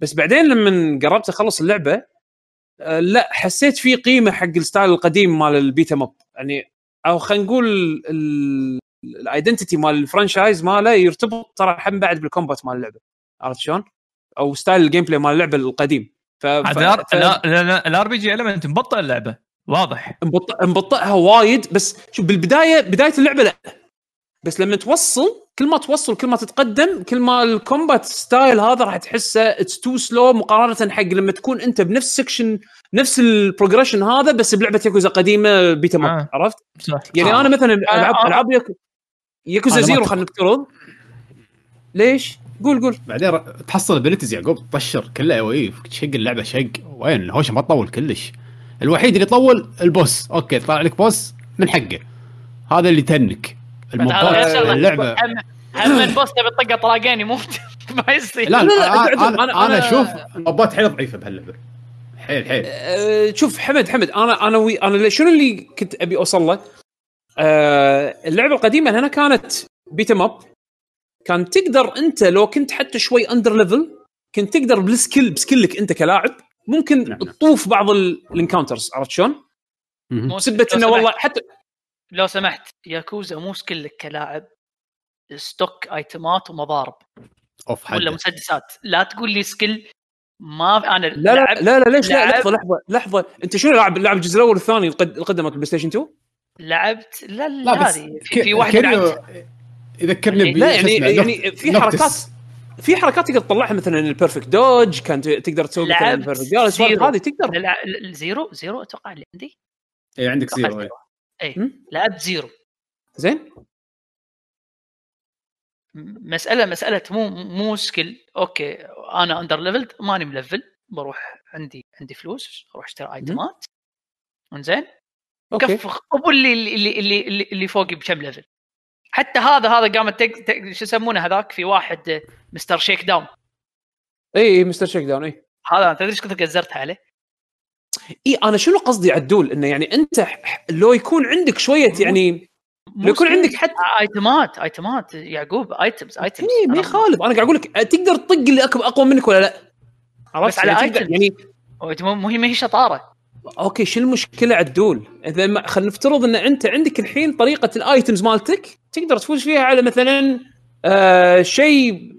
بس بعدين لما قربت أخلص اللعبة آه، لا حسيت في قيمة حق ال style القديم مال ال beat 'em up يعني أو خلينا نقول ال identity مال ال franchise ماله يرتبط ترى هم بعد بال combat مال اللعبة. عرفت شلون؟ أو style ال gameplay مال اللعبة القديم ف... ف... ال RPG element مبطئ اللعبة واضح مبطئ مبطئها وايد بس شوف بالبدايه بداية اللعبة لا بس لما توصل كل ما توصل كل ما تتقدم كل ما ال combat style هذا راح تحسه it's too slow مقارنة حق لما تكون أنت بنفس section نفس ال progression هذا بس بلعبة ياكوزا قديمة beat آه. عرفت؟ صح يعني آه. أنا مثلا العاب آه. ياكو- ياكوزا Zero. خلينا نفترض ليش؟ قول قول. بعدين ر- تحصل abilities يعقوب تطشر كلها اي شق اللعبة شق. وين؟ الهوشة ما تطول كلش. الوحيد اللي يطول ال boss. okay طلع لك boss من حقه. هذا اللي tank. اللعبة. هم ال boss تبي تطقه طلاقين يموت ما يصير. لا لا، أنا أنا, أنا- أنا أنا- أشوف ال mob ات حيل ضعيفة بهاللعبة. حيل حيل. أه، شوف حمد حمد. أنا أنا وي أنا شنو اللي كنت أبي أوصل له؟ أه اللعبة القديمة هنا كانت beat 'em up كان تقدر أنت لو كنت حتى شوي under level كنت تقدر بال skill ب skill ك أنت كلاعب ممكن نعم. تطوف بعض ال- ال encounters عرفت شلون؟ لو إنه والله حتى لو سمحت ياكوزا مو سكلك كلاعب. stock item ات ومضارب. أوف ولا حد مسدسات. لا تقول لي skill ما أنا لا لا لا, لا ليش لا؟ لعب- لحظة لحظة لحظة. أنت شنو لاعب لاعب الجزء الأول والثاني القد- القدمت ال PlayStation 2؟ لعبت لا لا هذه. في, في واحد كيريو لعبت يذكرني ب- لا يعني اسمه، يعني نوكت- في. حركات في حركات تقدر تطلعها مثلا ال perfect dodge كان تقدر تسوي مثلا ال perfect dodge. هذه تقدر. لا- لا- Zero Zero أتوقع اللي عندي. اي عندك Zero إيه. اي هم؟ لعبت Zero. زين. مسألة مسألة مو مو skill okay أنا under leveled ماني ملفل. بروح عندي عندي فلوس أروح أشتري item ات إن زين. okay. كف ابو اللي اللي اللي اللي, اللي فوقي بكم level حتى هذا هذا قامت تق... تق... شو يسمونه هذاك؟ في واحد آه، Mr. Shakedown. إي إي Mr. Shakedown إي. هذا انت تدري إيش كثر قزرت عليه؟ إي أنا شنو قصدي عدول؟ إنه يعني أنت لو يكون عندك شوية يعني لو يكون. عندك حتى item ات item ات يعقوب items items إي ما يخالف أنا قاعد أقول لك تقدر تطق اللي أقوى منك ولا لا؟ عرفت بس على يعني items. يعني مو مو هي ما هي شطارة. okay شو المشكلة عدول؟ إذا خلينا نفترض إن أنت عندك الحين طريقة ال items مالتك تقدر تفوز فيها على مثلا آه شيء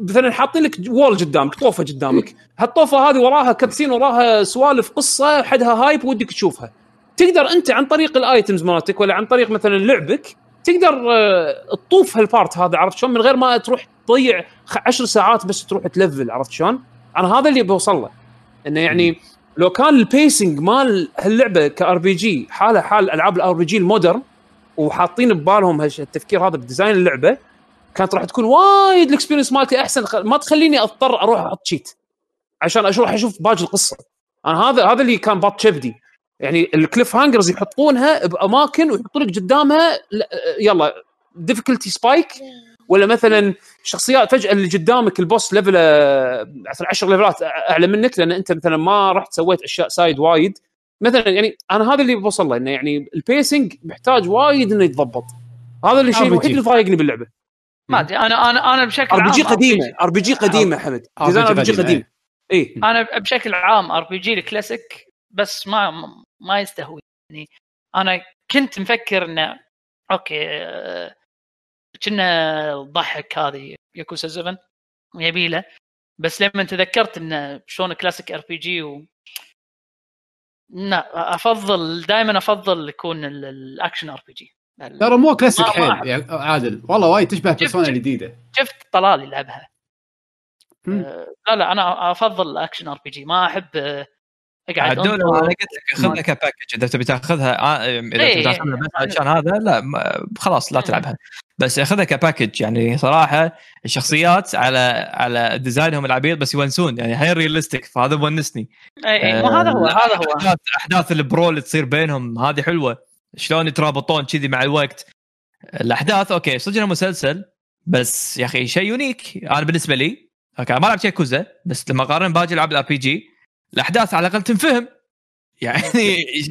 مثلا حاطين لك wall قدامك طوفة قدامك. هالطوفة هذه وراها cutscene وراها سوالف قصة حدها hype ودك تشوفها. تقدر أنت عن طريق ال items مالتك ولا عن طريق مثلا لعبك تقدر آه، تطوف هال part هذا عرفت شلون؟ من غير ما تروح تضيع خ- عشر ساعات بس تروح تلفل عرفت شلون؟ أنا هذا اللي بوصل له. إنه يعني لو كان ال pacing مال هاللعبة ك RPG حاله حال ألعاب ال RPG ال modern وحاطين ببالهم التفكير هذا ب design اللعبة كانت راح تكون وايد ال experience مالتي أحسن. ما تخليني أضطر أروح أحط cheat عشان أروح أشوف باقي القصة. أنا هذا هذا اللي كان باط كبدي يعني ال cliffhangers يحطونها بأماكن ويحطون لك قدامها يلا difficulty spike ولا مثلا شخصيات فجأة اللي قدامك ال boss level مثلا 10 level ات أعلى منك لأن أنت مثلا ما رحت سويت أشياء side وايد. مثلا يعني أنا هذا اللي بوصل له إنه يعني ال pacing محتاج وايد إنه يتضبط. هذا الشيء. الوحيد اللي ضايقني باللعبة. ما أدري أنا أنا أنا بشكل عام RPG قديمة RPG قديمه حمد design RPG قديم اي أنا بشكل عام RPG ال classic بس ما ما يستهوي يعني أنا كنت مفكر إنه okay آه، كنا ضحك هذه ياكوزا 7 يبي له. بس لما تذكرت إنه شلون classic RPG و لا أفضل دائما أفضل يكون ال- ال action RPG. ترى مو كلاسيك حيل يا عادل. والله وايد تشبه Persona الجديدة. شفت طلال يلعبها. آه، لا لا أنا أفضل ال action RPG. ما أحب آه، أقعد عدول. أنا قلت لك خذها ك package إذا تبي تاخذها آه، إذا إيه، تبي تاخذها بس يعني- عشان هذا لا خلاص لا. تلعبها. بس خذها ك package يعني صراحة الشخصيات على على design هم العبيط بس يونسون. يعني هاي realistic فهذا مونسني. إي مو هذا هو. آه، هذا هو. أحداث أحداث البرو اللي تصير بينهم هذه حلوة. شلون يترابطون كذي مع الوقت. الأحداث أوكي صدق إنه مسلسل بس يا أخي شيء unique أنا بالنسبة لي okay ما لعبت ياكوزا بس لما اقارن باقي العاب ال RPG الأحداث على الأقل تنفهم. يعني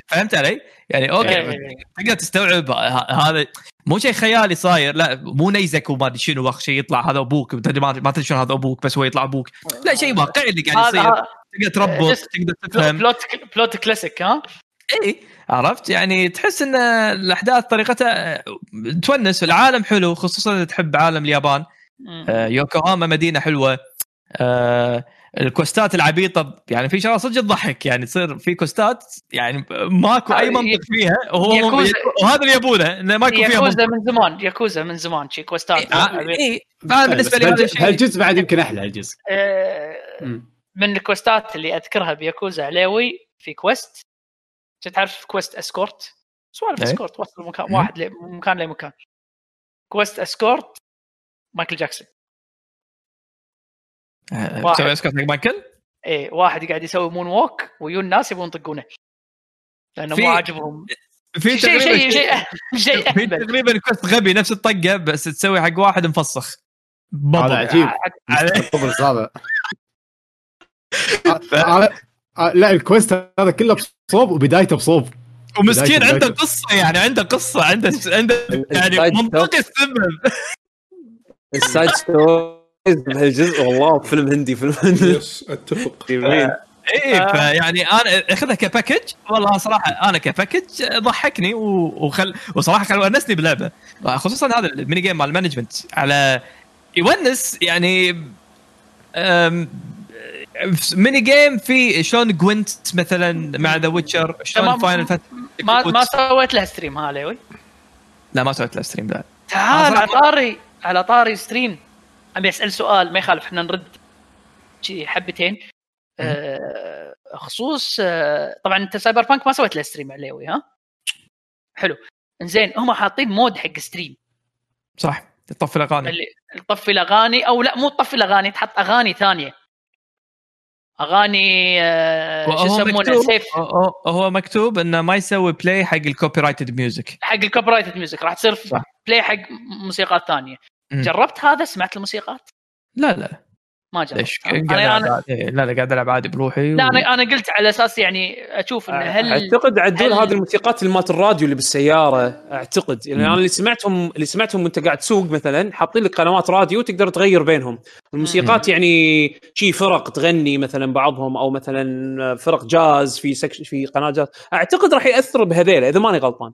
فهمت علي؟ يعني okay. تقدر تستوعب هذا مو شيء خيالي صاير لا مو نيزك وما أدري شنو واخر شيء يطلع هذا أبوك ما ما تدري شنو هذا أبوك بس هو يطلع أبوك. لا شيء واقعي اللي قاعد يصير. تقدر تربط Just- تقدر تفهم. plot plot classic ها؟ اي عرفت؟ يعني تحس إن الأحداث طريقتها تونس العالم حلو خصوصا إذا تحب عالم اليابان. آه، يوكوهاما مدينة حلوة. آه، ال quest ات العبيطة يعني في شغلات صدق تضحك يعني تصير في quest ات يعني ماكو أي آه، منطق فيها وهو وهذا اللي يبونه إنه ماكو فيها ياكوزا من زمان ياكوزا من زمان شي quest ات آه، اي فانا بالنسبة لي هذا الشيء هالجزء بعد يمكن أحلى هالجزء آه،. من ال quest ات اللي أذكرها بياكوزا عليوي في quest تعرف quest escort سوالف إيه. escort وصل مكان. واحد ل- مكان لمكان quest escort مايكل جاكسون آه،. تسوي escort حق مايكل؟ إيه واحد قاعد يسوي moonwalk ويو الناس يبون يطقونه. لأنه مو عاجبهم. في شيء تقريبا شيء شيء شيء في تقريبا quest غبي نفس الطقة بس تسوي حق واحد مفسخ. هذا. عجيب. ال diapers هذا. آه، آه، آه، لا ال quest هذا كله بصوب وبدايته بصوب. ومسكين عنده. قصة يعني عنده قصة عنده عنده يعني منطقي السبب. ال side stories بهالجزء والله فيلم هندي فيلم هندي. yes أتفق. جميل اي آه. فيعني أنا أخذها ك package والله صراحة أنا ك package ضحكني وخل وصراحة كان ونسني بلعبة. خصوصا هذا ال mini game مال ال management على يونس يعني mini game في شلون Gwent مثلا مع The Witcher شلون. Final Fantasy ما ما سويت لها stream ها عليوي لا ما سويت له stream لا. تعال آه، على طاري على طاري stream أبي أسأل سؤال ما يخالف إحنا نرد شي حبتين. آه خصوص آه طبعا أنت Cyberpunk ما سويت له stream عليوي ها؟ حلو. إنزين هم حاطين mode حق stream صح. تطفي الأغاني. اللي تطفي الأغاني أو لا مو تطفي الأغاني تحط أغاني ثانية. أغاني آه شو يسمونه safe هو- مكتوب إنه ما يسوي play حق ال copyrighted music حق ال copyrighted music راح تصير. play حق موسيقات ثانية. مم. جربت هذا؟ سمعت الموسيقات؟ لا لا. ما جربت. ليش؟ قاعد عادي. لا لا قاعد ألعب عادي بروحي لا و- أنا أنا قلت على أساس يعني أشوف انه هل أعتقد عدول هل- هذه الموسيقات اللي مالت الراديو اللي بالسيارة أعتقد. يعني أنا اللي سمعتهم اللي سمعتهم وأنت قاعد تسوق مثلا حاطين لك قنوات راديو تقدر تغير بينهم. الموسيقات يعني شي فرق تغني مثلا بعضهم أو مثلا فرق جاز في سكش في قناة جاز. أعتقد راح يأثر بهذيلا إذا ماني غلطان.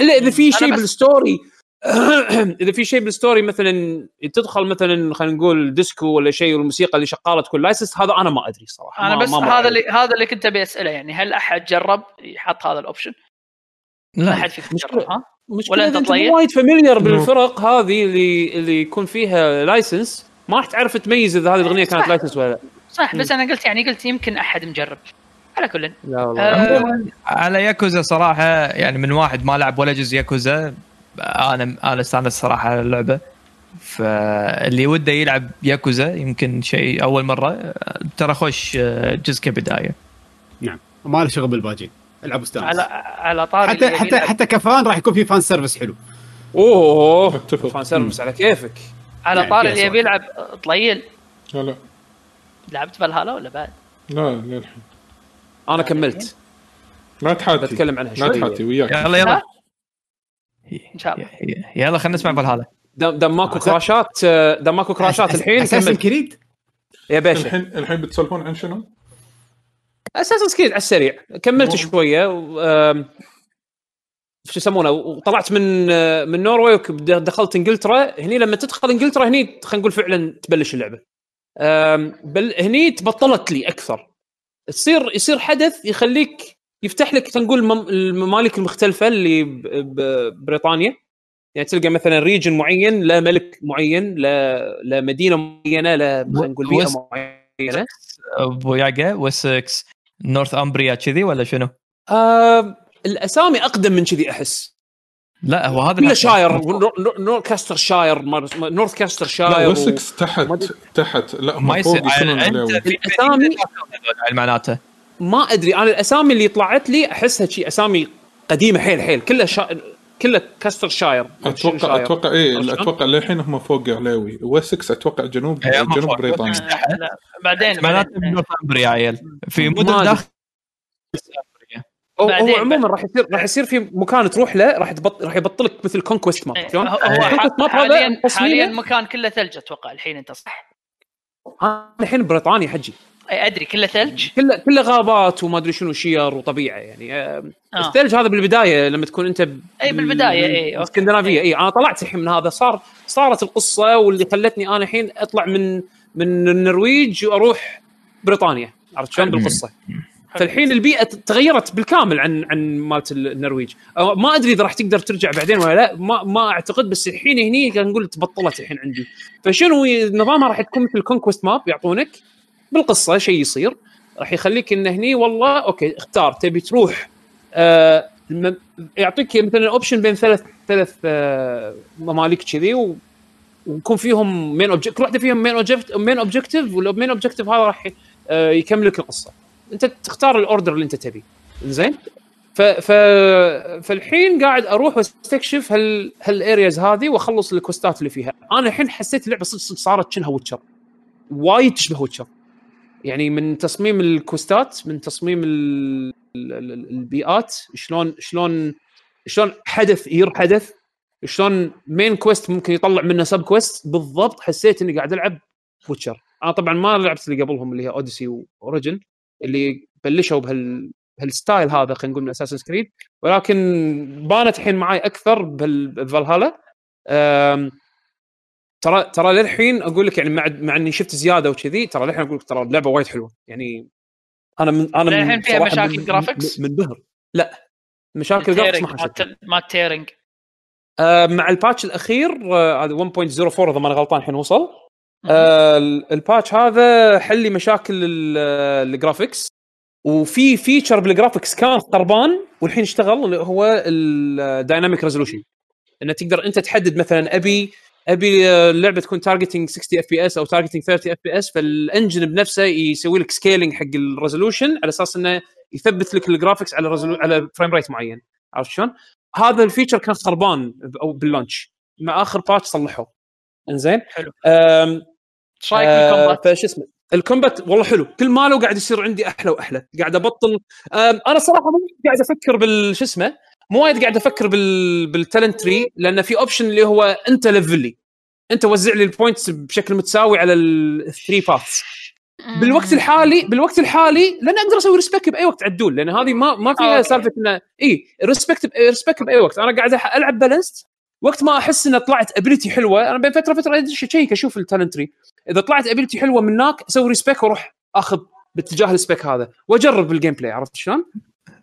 إلا إذا في أنا شيء بس- بال story اذا في شيء بال story مثلا تدخل مثلا خلينا نقول ديسكو ولا شيء والموسيقى اللي شغاله تكون license هذا أنا ما أدري صراحة أنا ما بس ما هذا. اللي هذا اللي كنت أبي أسأله يعني هل أحد جرب يحط هذا ال option؟ لا حد فيكم. جرب ها؟ مشكلة ولا أنت طيب؟ وايد familiar بالفرق هذه اللي اللي يكون فيها license ما راح تعرف تميز إذا هذه الأغنية كانت. license ولا لا صح بس أنا قلت يعني قلت يمكن أحد مجرب على كل لا والله آه، على ياكوزا صراحة يعني من واحد ما لعب ولا جزء ياكوزا أنا أنا أستانس صراحة على اللعبة. فاللي وده يلعب ياكوزا يمكن شيء أول مرة. ترى خوش جزء كبداية. نعم. ما له شغل بالباجين العب واستانس على على طاري حتى حتى يلعب- حتى ك fan راح يكون في fan service حلو. أوه. اتفق. fan service على كيفك. على يعني طاري اللي يبي. يلعب طليل. لا لا. لعبت فالهالا ولا بعد؟ لا للحين. أنا كملت. لا تحاتي. بتكلم عنها لا شوي. تحاتي وياك. يلا يلا. إن شاء الله. يلا خلينا نسمع فالهالا دام دام ماكو كراشات آه، دام ماكو كراشات الحين. أساسن كريد؟ يا باشا. الحين الحين بتسولفون عن شنو؟ أساسن كريد على السريع. كملت مو- شوية شو يسمونه؟ وطلعت من آه، من نوروي ودخلت إنجلترا. هني لما تدخل إنجلترا هني خلينا نقول فعلا تبلش اللعبة. بل هني تبطلت لي أكثر. تصير يصير حدث يخليك يفتح لك خلينا نقول مم- الممالك المختلفة اللي ب- ببريطانيا يعني تلقى مثلا ريجن معين لا ملك معين لا لا مدينة معينة لا خلينا نقول بيئة معينة أبو ياقا وسكس نورث أمبريا كذي ولا شنو؟ آه الأسامي أقدم من كذي أحس لا هو هذا كله. شاير نور- نوركاستر شاير نورث كاستر شاير. وسكس تحت. تحت لا ما يصير أنت هذول معناته ما أدري أنا الأسامي اللي طلعت لي احسها شي أسامي قديمة حيل حيل كلها شا... كلها كاستر شاير أتوقع شاير. أتوقع شلون؟ أتوقع للحين هم فوق عليوي وسكس أتوقع جنوب إيه، جنوب. بريطانيا بعدين معناته امبريا عيل في مدن. داخل هو, هو عموما راح يصير راح يصير في مكان تروح له راح تبط... راح يبطلك مثل كونكوست ماب إيه، شلون؟ هو هو Conquest map هذا حاليا حاليا مكان كله ثلج أتوقع الحين أنت صح؟ أنا الحين بريطانيا حجي اي أدري كله ثلج؟ كله كله غابات وما أدري شنو شير وطبيعة يعني آه، آه. الثلج هذا بالبداية لما تكون أنت ب- أي بالبداية، أي، okay. اسكندنافيه. إي. أنا طلعت الحين من هذا صار صارت القصة واللي خلتني أنا الحين أطلع من من النرويج وأروح بريطانيا عرفت شلون؟ بالقصة. فالحين البيئة تغيرت بالكامل عن عن مالت النرويج. ما أدري إذا راح تقدر ترجع بعدين ولا لا ما ما أعتقد بس الحين هني خلينا نقول تبطلت الحين عندي. فشنو نظامها راح تكون مثل conquest map يعطونك بالقصة شيء يصير راح يخليك انه هني والله okay اختار تبي تروح آه يعطيك مثلا option بين ثلاث ثلاث آه ممالك كذي ويكون فيهم main object كل واحدة فيهم main object main objective وال main objective هذا راح آه يكمل لك القصة. أنت تختار ال order اللي أنت تبيه زين ف ف فالحين قاعد أروح وأستكشف هال هال areas هذه وأخلص الكوستات اللي فيها. أنا الحين حسيت اللعبة صدق صارت شنها Witcher وايد تشبه Witcher يعني من تصميم الكوستات من تصميم ال- ال- ال- البيئات شلون شلون شلون حدث ير حدث شلون main quest ممكن يطلع منه sub quest بالضبط حسيت إني قاعد ألعب Witcher أنا طبعا ما لعبت اللي قبلهم اللي هي Odyssey و Origins اللي بلشوا بهال بهال style هذا خلينا نقول من Assassin's Creed ولكن بانت الحين معي أكثر بهال- بفالهالا أم، ترى ترى للحين أقول لك يعني مع مع إني شفت زيادة وكذي ترى للحين أقول لك ترى اللعبة وايد حلوة. يعني أنا من أنا من للحين فيها مشاكل؟ من- منبهر لا مشاكل graphics ما حسيت ما tearing آه، مع ال patch الأخير آه، هذا 1.04 إذا ما أنا غلطان الحين وصل. آه، ال- ال patch هذا حل لي مشاكل ال- ال graphics وفي feature بال graphics كان خربان والحين اشتغل اللي هو ال dynamic resolution إنه تقدر أنت تحدد مثلا أبي أبي آه، اللعبة تكون targeting 60 FPS أو targeting 30 FPS فال engine بنفسه يسوي لك scaling حق ال resolution على أساس إنه يثبت لك ال graphics على. على frame rate معين عرفت شلون؟ هذا ال feature كان خربان أو بال launch مع آخر patch صلحوه إنزين حلو. إيش رايك بال combat؟ فش اسمه ال combat والله حلو كل ما له قاعد يصير عندي أحلى وأحلى قاعد أبطل أنا صراحة مو قاعد أفكر بالش اسمه مو وايد قاعد أفكر بال بال talent tree لأن في option اللي هو أنت level لي. أنت وزع لي ال points بشكل متساوي على ال three paths بالوقت الحالي بالوقت الحالي لأن أقدر أسوي respec بأي وقت عدول. لأن هذه ما ما فيها. سالفة إنه إي respec respec بأي وقت. أنا قاعد ألعب balance وقت ما أحس ان طلعت ability حلوة أنا بين فترة فتره ادش اشيك أشوف ال talent tree إذا طلعت ability حلوة من هناك أسوي respec وأروح أخذ باتجاه السبيك هذا. وأجرب بالجيم بلاي عرفت شلون؟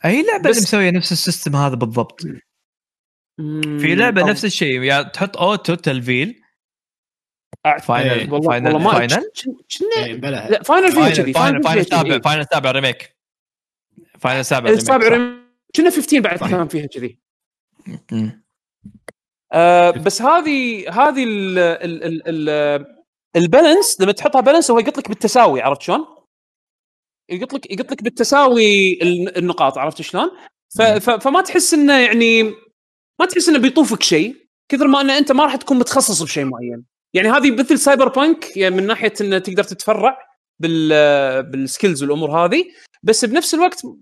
اي لعبة بس- اللي مسوية نفس السيستم هذا بالضبط. في لعبة أو- نفس الشيء يعني تحط اوتو تلفيل. فاينل والله فاينل والله ما فاينل إيه، بلا. لا فاينل فيها كذي فاينل فاينل سابع. فاينل سابع ريميك فاينل سابع السابع ريميك ريم- كنا 15 بعد. كان فيها كذي. آه بس هذه هذه ال ال ال ال ال balance لما تحطها balance هو يقط لك بالتساوي عرفت شلون؟ يقط لك يقط لك بالتساوي ال- النقاط عرفت شلون؟ فما تحس إنه يعني ما تحس إنه بيطوفك شيء كثر ما إن أنت ما راح تكون متخصص بشيء معين. يعني هذه مثل Cyberpunk يعني من ناحية إنه تقدر تتفرع بال بال skills والأمور هذه بس بنفس الوقت ما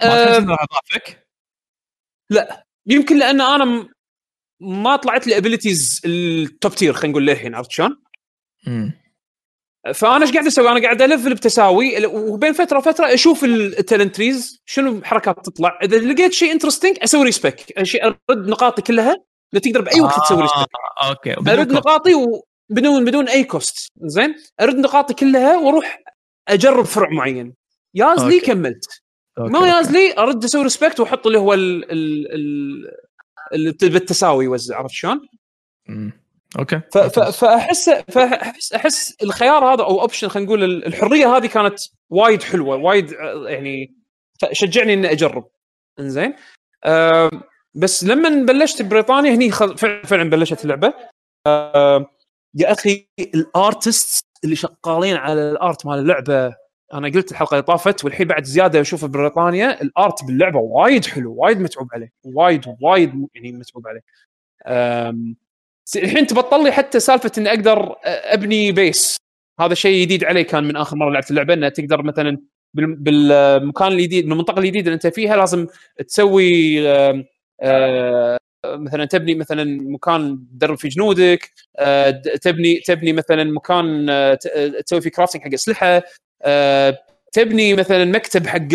تحس آه إنه اضافك يمكن لأن أنا ما طلعت لي abilities ال top tier خلينا نقول للحين عرفت شلون؟ فأنا إيش قاعد أسوي؟ أنا قاعد الفل بتساوي وبين فترة وفترة أشوف ال talent trees شنو حركات تطلع إذا لقيت شيء interesting أسوي respec شيء أرد نقاطي كلها لا تقدر بأي وقت تسوي respec آه، okay أرد بدون. نقاطي وبدون بدون أي cost زين أرد نقاطي كلها وأروح أجرب فرع معين ياز لي okay. كملت okay، ما أوكي. ياز لي أرد أسوي respec وأحط اللي هو ال ال ال بالتساوي يوزع عرفت شلون؟ okay. ف- ف- فاحس فاحس أحس الخيار هذا أو option خلينا نقول ال- الحرية هذه كانت وايد حلوة وايد آه، يعني شجعني إني أجرب. إنزين؟ آه بس لما بلشت بريطانيا هني خل- فعلا فعلا بلشت اللعبة. آه يا أخي ال artist اللي شغالين على ال art مال اللعبة أنا قلت الحلقة اللي طافت والحين بعد زيادة اشوفه بريطانيا ال art باللعبة وايد حلو وايد متعوب عليه وايد وايد يعني متعوب عليه. الحين تبطل لي حتى سالفة إني أقدر أبني بيس هذا شيء جديد علي كان من آخر مرة لعبت اللعبة إنه تقدر مثلا بال- بالمكان الجديد بالمنطقة الجديدة اللي أنت فيها لازم تسوي مثلا تبني مثلا مكان تدرب فيه جنودك تبني تبني مثلا مكان تسوي فيه كرافتنج حق أسلحة تبني مثلا مكتب حق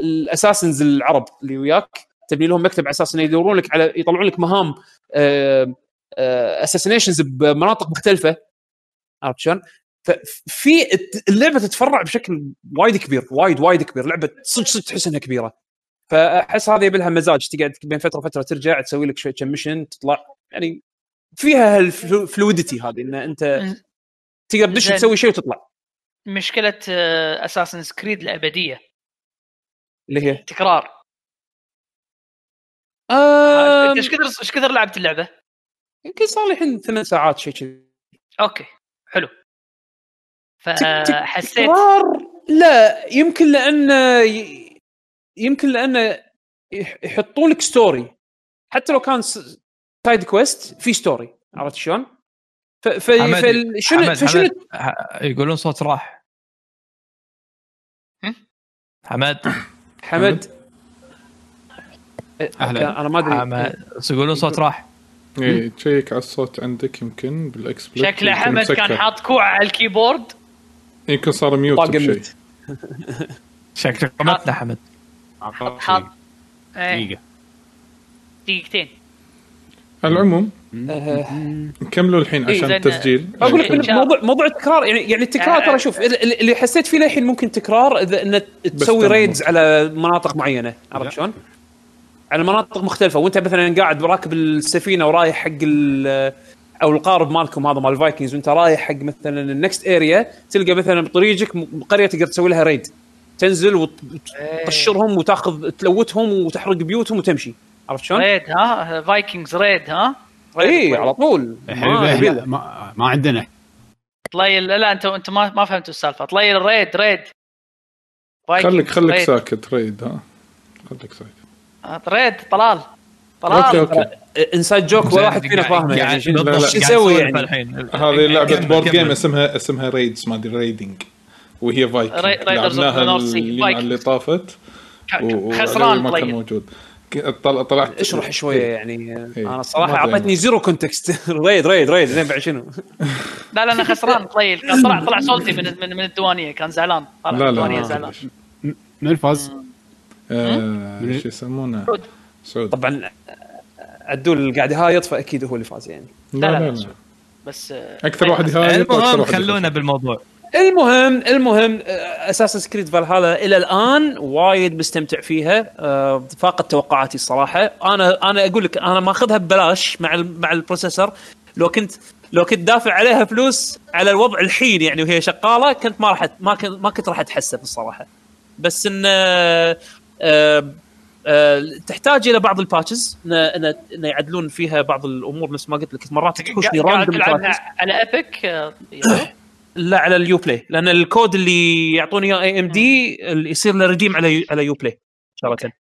الأساسنز العرب اللي وياك تبني لهم مكتب على أساس إنه يدورون لك على يطلعون لك مهام assassinations بمناطق مختلفة. عرفت شلون؟ ففي اللعبة تتفرع بشكل وايد كبير وايد وايد كبير. لعبة صدق صدق تحس إنها كبيرة. فأحس هذه يبي لها مزاج. تقعد بين فترة وفترة ترجع تسوي لك شوية كم mission تطلع. يعني فيها ال fluidity هذه إن أنت تقدر تدش. تسوي شيء وتطلع. مشكلة Assassin's Creed الأبدية. اللي هي؟ تكرار. آه إيش كثر إيش كثر لعبت اللعبة؟ يمكن صار لي الحين ثمان ساعات شيء كذي. okay حلو. فحسيت تكرار؟ لا يمكن لأنه ي- يمكن لأنه يح- يحطوا لك story حتى لو كان س- side quest في story عرفت شلون؟ ف ف حمد- فال- شنو حمد فشنو حمد ح- يقولون صوت راح؟ حمد حمد أهلاً. أنا ما أدري. يقولون صوت راح. إيه تشيك على الصوت عندك يمكن بالاكسبلت شكله حمد كان. حاط كوع على الكيبورد يمكن صار ميوت بشيء. شكلك قمتنا حمد حاط إيه، دقيقة دقيقتين على العموم آه، نكملوا الحين إيه، عشان. التسجيل أقول لك. موضوع موضوع التكرار يعني يعني التكرار آه. ترى شوف اللي اللي حسيت فيه للحين ممكن تكرار اذا إنه تسوي. raids على مناطق معينة عرفت شلون؟ على مناطق مختلفة. وانت مثلا قاعد راكب السفينة ورايح حق ال- أو القارب مالكم هذا مال ال Vikings وانت رايح حق مثلا ال next area تلقى مثلا بطريقك قرية تقدر تسوي لها raid تنزل وتقشرهم وتاخذ loot هم وتحرق بيوتهم وتمشي. عرفت شلون؟ raid ها؟ Vikings raid ها؟ اي. على طول. يا ما له. ما, ما عندنا. طليل لا انت أنت ما ما فهمتوا السالفة. طليل raid raid خليك خليك. ساكت raid ها؟ خليك ساكت. آه، raid طلال. okay طلال okay. inside joke ولا واحد فينا فاهمه يعني. شو يسوي يعني؟ هذه لعبة board game اسمها اسمها raids ما أدري raiding وهي فايكنج the لعبناها. اللي طافت. خسران ما كان طليل موجود. طلعت اشرح شوية يعني. إيه. أنا الصراحه أدري. أعطيتني زيرو كونتكست ريد ريد ريد زين بعد شنو؟ لا لا أنا خسران طليل طلع طلع صوتي من من, من الديوانية كان زعلان. طلع لا الديوانية لا زعلان. من الفاز آه، شو يسمونه؟ سعود. طبعا عدول اللي قاعد يهايط فاكيد هو اللي فاز يعني. لا لا، لا لا. لا بس آه، أكثر واحد هاي المهم خلونا بالموضوع. المهم المهم Assassin's Creed Valhalla إلى الآن وايد مستمتع فيها آه، فاقت توقعاتي الصراحة. أنا أنا أقول لك أنا ماخذها ببلاش مع ال- مع ال processor. لو كنت لو كنت دافع عليها فلوس على الوضع الحين يعني وهي شغالة كنت ما راح ما كنت ما كنت راح أتحسف الصراحة. بس إن آه، آه، آه، تحتاج إلى بعض ال patches ان يعدلون فيها بعض الأمور نفس ما قلت لك مرات تحوشني random على Epic آه،. لا على ال Uplay لأن الكود اللي يعطوني اياه AMD يصير له redeem على على Uplay مباشره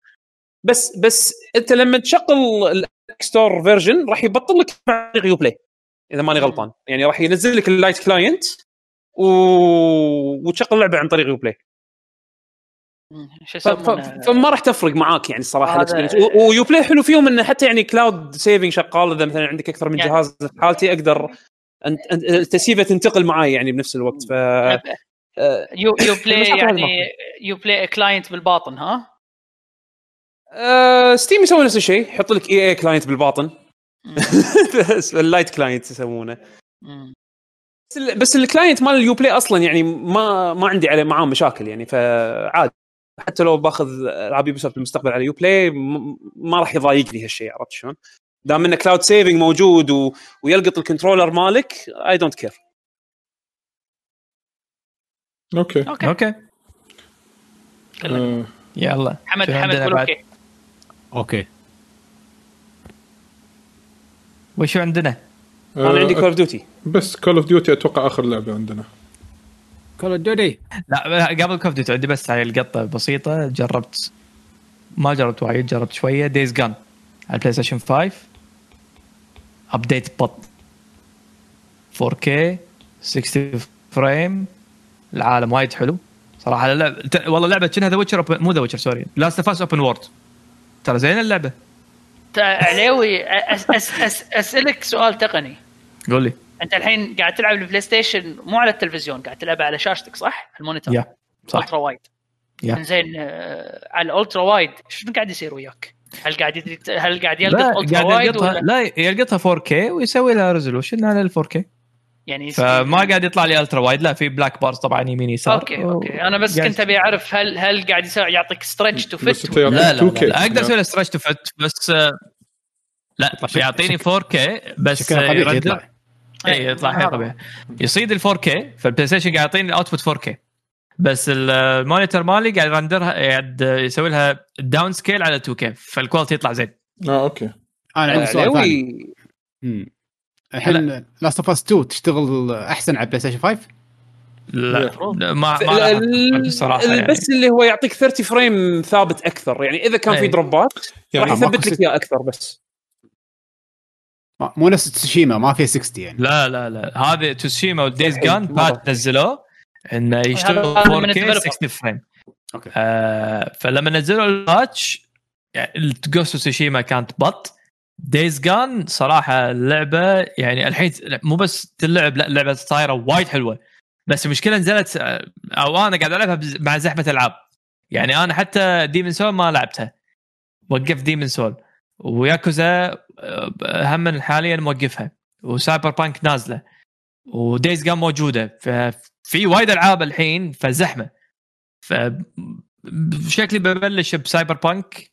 بس بس أنت لما تشغل ال Epic Store version راح يبطل لك عن Uplay إذا ماني غلطان. يعني راح ينزل لك ال light client و... وتشغل اللعبه عن طريق Uplay فما راح تفرق معاك يعني الصراحه ال experience و- و Uplay حلو فيهم إنه حتى يعني cloud saving شغال إذا مثلا عندك أكثر من يعني- جهاز في حالتي أقدر. التسييفه تنتقل معي يعني بنفس الوقت. ف آه، يو يو بلاي يعني Uplay client بالباطن ها؟ آه، Steam يسوي نفس الشيء يحط لك EA client بالباطن. ال light client يسمونه. بس ال client مال ال Uplay أصلا يعني ما ما عندي عليه معاه مشاكل يعني فعادي. حتى لو باخذ ألعاب Ubisoft بالمستقبل على Uplay ما راح يضايقني هالشيء عرفت شلون؟ دام انه cloud saving موجود و... ويلقط ال controller مالك I don't care okay. okay. okay. آه. يلا. حمد حمد؟ okay. okay. وشو عندنا؟ أنا عندي آه، Call of Duty بس Call of Duty أتوقع آخر لعبة عندنا. Call of Duty لا قبل Call of Duty عندي بس هاي القطة بسيطه جربت ما جربت وايد جربت شوية Days Gone على ال PlayStation 5 update بط 4K 60 frame العالم وايد حلو. صراحة اللعبة ت- والله لعبة كأنها The Witcher مو The Witcher sorry Last of Us open world ترى زين اللعبة. عليوي أس أس أس أسألك سؤال تقني. قول لي انت الحين قاعد تلعب ال PlayStation مو على التلفزيون قاعد تلعب على شاشتك صح؟ ال monitor. يا صح. ultra wide يا. زين آه، على ال ultra wide شنو قاعد يصير وياك؟ هل قاعد يت- هل قاعد يلقط ultra wide ولا؟ لا يلقطها 4K ويسوي لها resolution على ال 4K يعني فما قاعد يطلع لي ultra wide لا في black bars طبعا يمين يسار. okay okay. أنا بس كنت أبي أعرف هل هل قاعد يسوي يعطيك stretch to fit لا لا, 2K. لا, لا أقدر أسوي له stretch to fit بس آه، لا يعطيني 4K بس آه، يرد- يطلع. اي يطلع حيل طبيعي. يصيد ال 4K فال PlayStation قاعد يعطيني ال output 4K بس ال- ال monitor مالي قاعد يرندرها قاعد يسوي لها downscale على 2K فال quality يطلع زين. آه okay. أنا عندي سؤال ثاني. الحين Last of Us 2 تشتغل أحسن على PlayStation 5 لا. لا، ما ما ال- الصراحه ال- يعني. بس اللي هو يعطيك 30 frame ثابت أكثر. يعني إذا كان في. دروبات يعني راح يثبت لك إياه أكثر بس. مو نفس تسوشيما ما فيها 60 يعني. لا لا لا. هذه تسوشيما و Days Gone. Patch نزلوه إنه يشتغل هذا من 4K ال developer. 60 frame okay. آه فلما نزلوا ال patch يعني Ghost Tsushima كانت بط. Days Gone صراحة اللعبه يعني الحين مو بس تلعب لا اللعبة صايرة وايد حلوة. بس المشكلة نزلت آه، أو أنا قاعد ألعبها مع زحمة ألعاب. يعني أنا حتى Demon's Souls ما لعبتها. وقفت Demon's Souls وياكوزا هم حاليا موقفها و Cyberpunk نازلة و Days Gone موجودة ففي وايد ألعاب الحين فزحمة. ف شكلي ببلش ب Cyberpunk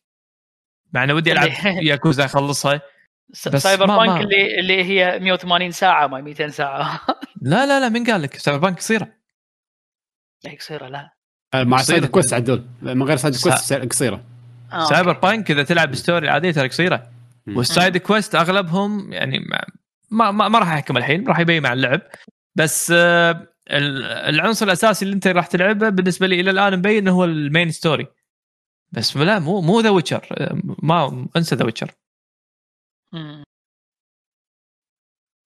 مع إنه ودي ألعب ياكوزا أخلصها. سايبر ما- بانك ما- اللي اللي هي 180 ساعة ما 200 ساعة. لا لا لا من قال لك؟ Cyberpunk قصيرة. لا قصيرة لا. آه، مع. side quest عدول. من غير side سا- quest قصيرة. آه. Cyberpunk إذا تلعب story عادية ترى قصيرة. وال side quest أغلبهم يعني ما ما, ما, راح احكم الحين راح يبين مع اللعب. بس آه، ال- العنصر الأساسي اللي أنت راح تلعبه بالنسبة لي إلى الآن مبين إنه هو ال main story بس لا مو مو The Witcher ما أنسى The Witcher.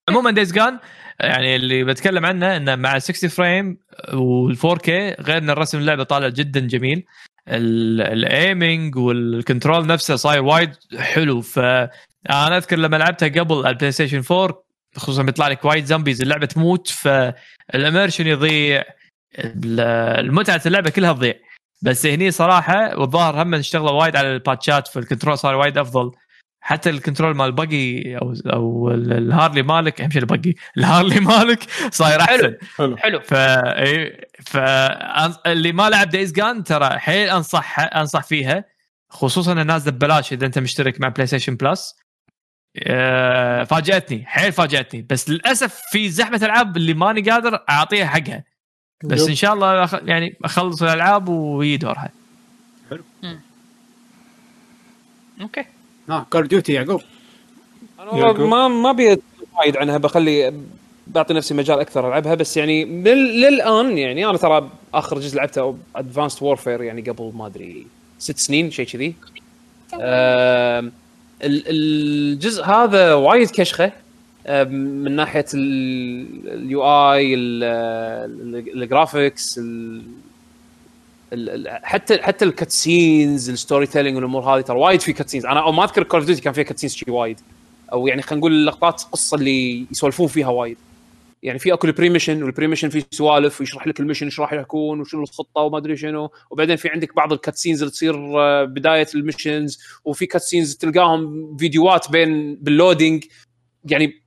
عموما Days Gone يعني اللي بتكلم عنه إنه مع 60 frame وال 4K غير إن الرسم اللعبة طالع جدا جميل. ال aiming وال control نفسه صاير وايد حلو. فانا أذكر لما لعبتها قبل البلاي ستيشن 4 خصوصا بيطلع لك وايد zombies اللعبة تموت فال immersion يضيع ال- المتعة اللعبة كلها تضيع. بس هني صراحة والظاهر هم اشتغلوا وايد على الباتشات فال control صار وايد أفضل. حتى ال control مال ال buggy أو أو ال- ال Harley مالك أهم شيء ال buggy ال Harley مالك صاير أحسن. حلو حلو. ف إي- ف اللي ما لعب Days Gone ترى حيل انصح أنصح فيها خصوصا انها نازله ببلاش إذا أنت مشترك مع PlayStation Plus فاجأتني حيل فاجأتني. بس للأسف في زحمة ألعاب اللي ماني قادر أعطيها حقها. بس. إن شاء الله. يعني أخلص الألعاب ويجي دورها okay. ها Call Duty يعقوب أنا والله يعقوب. ما ما ابي وايد عنها بخلي بعطي نفسي مجال أكثر العبها بس يعني لل- للان يعني أنا ترى اخر جزء لعبته Advanced Warfare يعني قبل ما ادري ست سنين شيء كذي الجزء هذا وايد كشخه من ناحيه ال UI ال graphics ال- ال- حتى حتى ال cutscenes ال storytelling والأمور هذه ترى وايد في cutscenes أنا ما أذكر Call of Duty كان فيها cutscenes شي وايد. أو يعني خلينا نقول اللقطات القصة اللي يسولفون فيها وايد. يعني في أكو ال pre-mission وال pre-mission في سوالف ويشرح لك ال mission إيش راح يكون وشنو الخطة وما أدري شنو. وبعدين في عندك بعض ال cutscenes اللي تصير آه، بداية ال missions وفي cutscenes تلقاهم فيديوهات بين بال loading يعني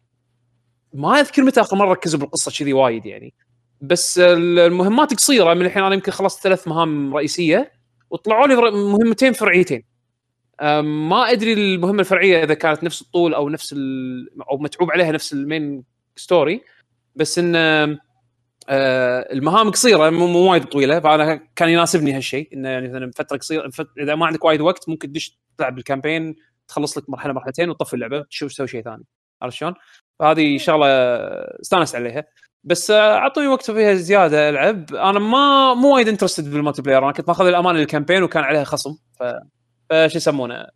ما أذكر متى آخر مرة ركزوا بالقصة كذي وايد يعني. بس المهمات قصيرة من الحين أنا يمكن خلصت ثلاث مهام رئيسية وطلعوا لي مهمتين فرعيتين ما أدري المهمة الفرعية إذا كانت نفس الطول أو نفس. أو متعوب عليها نفس ال main story بس إن آه، المهام قصيرة مو وايد طويلة فأنا كان يناسبني هالشيء انه يعني مثلا فترة قصيرة. إذا ما عندك وايد وقت ممكن تدش تلعب بال campaign تخلص لك مرحلة مرحلتين وتطفي اللعبة تشوف تسوي شيء ثاني عرفت شلون؟ فهذه شغله استانست عليها بس آه، أعطوني وقت فيها زيادة ألعب. أنا ما مو وايد interested بال multiplayer أنا كنت ماخذ الامانه لل campaign وكان عليها خصم. ف فش يسمونه؟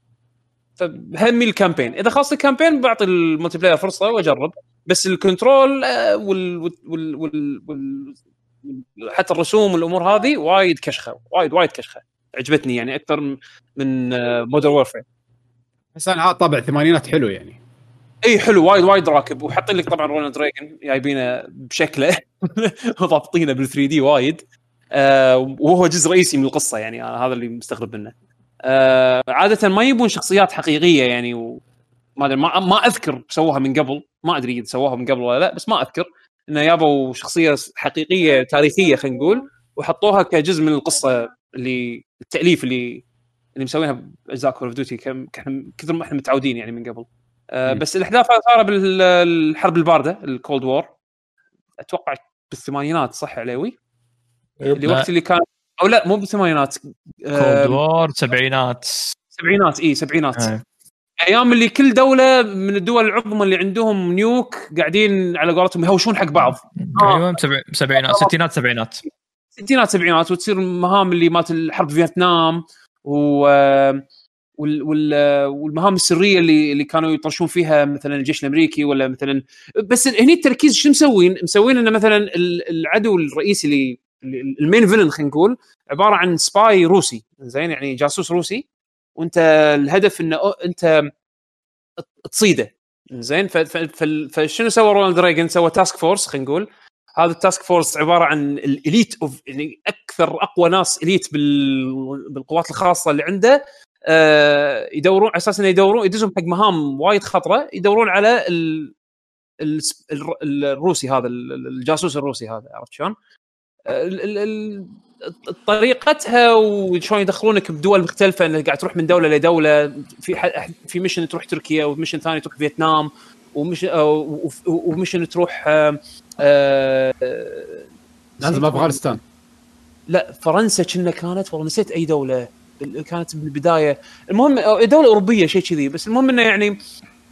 فهمي ال campaign إذا خلصت ال campaign بعطي ال multiplayer فرصة وأجرب. بس ال control آه، وال, وال, وال, وال, حتى الرسوم والأمور هذه وايد كشخة. وايد وايد كشخة. عجبتني يعني أكثر من Modern Warfare بس أنا طابع الثمانينات حلو يعني. اي حلو وايد وايد راكب. وحاطين لك طبعا رونالد ريجن جايبينه بشكله وضابطينه بال 3D وايد. آه وهو جزء رئيسي من القصة يعني أنا هذا اللي مستغرب منه. آه عادة ما يبون شخصيات حقيقية يعني. ما أدري ما, ما أذكر سووها من قبل. ما أدري إذا سووها من قبل ولا لا بس ما أذكر. إنه جابوا شخصية حقيقية تاريخية خلينا نقول وحطوها كجزء من القصة اللي التأليف اللي اللي مسوينها بأجزاء Call of Duty كثر ما إحنا متعودين يعني من قبل. آه. بس الأحداث صار بالحرب الباردة ال Cold War أتوقع بالثمانينات صح عليوي؟ اللي لا. وقت اللي كان أو لا مو بالثمانينات Cold آه War سبعينات سبعينات اي سبعينات إيه. أيام اللي كل دولة من الدول العظمى اللي عندهم nuke قاعدين على قولتهم يهوشون حق بعض آه. أيوه سبع- سبعينات ستينات سبعينات ستينات سبعينات وتصير المهام اللي مات الحرب فيتنام و وال وال والمهام السرية اللي اللي كانوا يطرشون فيها مثلا الجيش الأمريكي ولا مثلا بس هني التركيز شو مسوين؟ مسوين إنه مثلا ال- العدو الرئيسي اللي ال main villain خلينا نقول عبارة عن spy روسي زين؟ يعني جاسوس روسي. وأنت الهدف إنه أنت تصيده زين؟ فشنو سوى رونالد ريجن؟ سوى task force خلينا نقول. هذا ال task force عبارة عن ال elite of يعني أكثر أقوى ناس elite بال... بالقوات الخاصة اللي عنده. يدورون على أساس إنه يدورون يدزون حق مهام وايد خطرة يدورون على ال... ال... ال... الروسي هذا ال- الجاسوس الروسي هذا عرفت شلون؟ آه، ال... ال... ال... طريقتها وشلون يدخلونك بدول مختلفة إنك قاعد تروح من دولة لدوله في ح... في mission تروح تركيا و mission ثاني تروح فيتنام ومش آه، و mission تروح آه، آه، لازم أفغانستان. لا فرنسا كنا كانت والله نسيت أي دولة. كانت بالبدايه المهم أو دوله اوروبيه شيء كذي بس المهم إنه يعني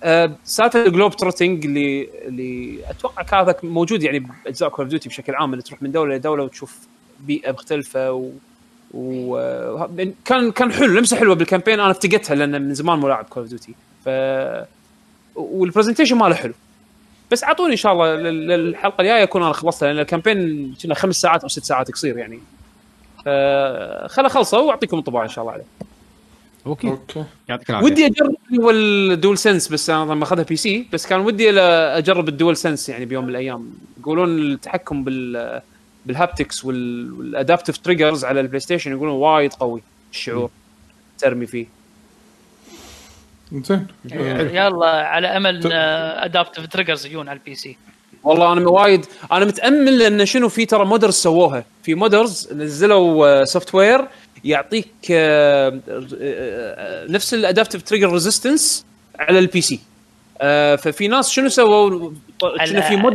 آه، سالفة ال globe trotting اللي اللي أتوقع هذا موجود يعني بأجزاء Call of Duty بشكل عام انك تروح من دولة لدوله وتشوف بيئة مختلفة و و آه، كان كان حلو لمسة حلوة بال campaign أنا افتقدتها لأن من زمان مو لاعب Call of Duty ف وال presentation ماله حلو. بس أعطوني إن شاء الله لل- للحلقة الجاية أكون أنا خلصتها لأن ال campaign كنا خمس ساعات أو ست ساعات قصير يعني. فخل اخلصه واعطيكم انطباع إن شاء الله عليه. okay. okay. يعطيك العافية. ودي أجرب ال DualSense بس أنا لما اخذها PC بس كان ودي أجرب ال DualSense يعني بيوم من الأيام. يقولون التحكم بال بال haptics وال- وال adaptive triggers على ال PlayStation يقولون وايد قوي الشعور ترمي فيه. زين آه، يلا على أمل adaptive triggers يجون على ال PC والله أنا وايد أنا متأمل لأن شنو في ترى modders سووها. في modders نزلوا software يعطيك آه، آه، نفس ال adaptive trigger resistance على ال PC آه، ففي ناس شنو سووا؟ كنا في mod.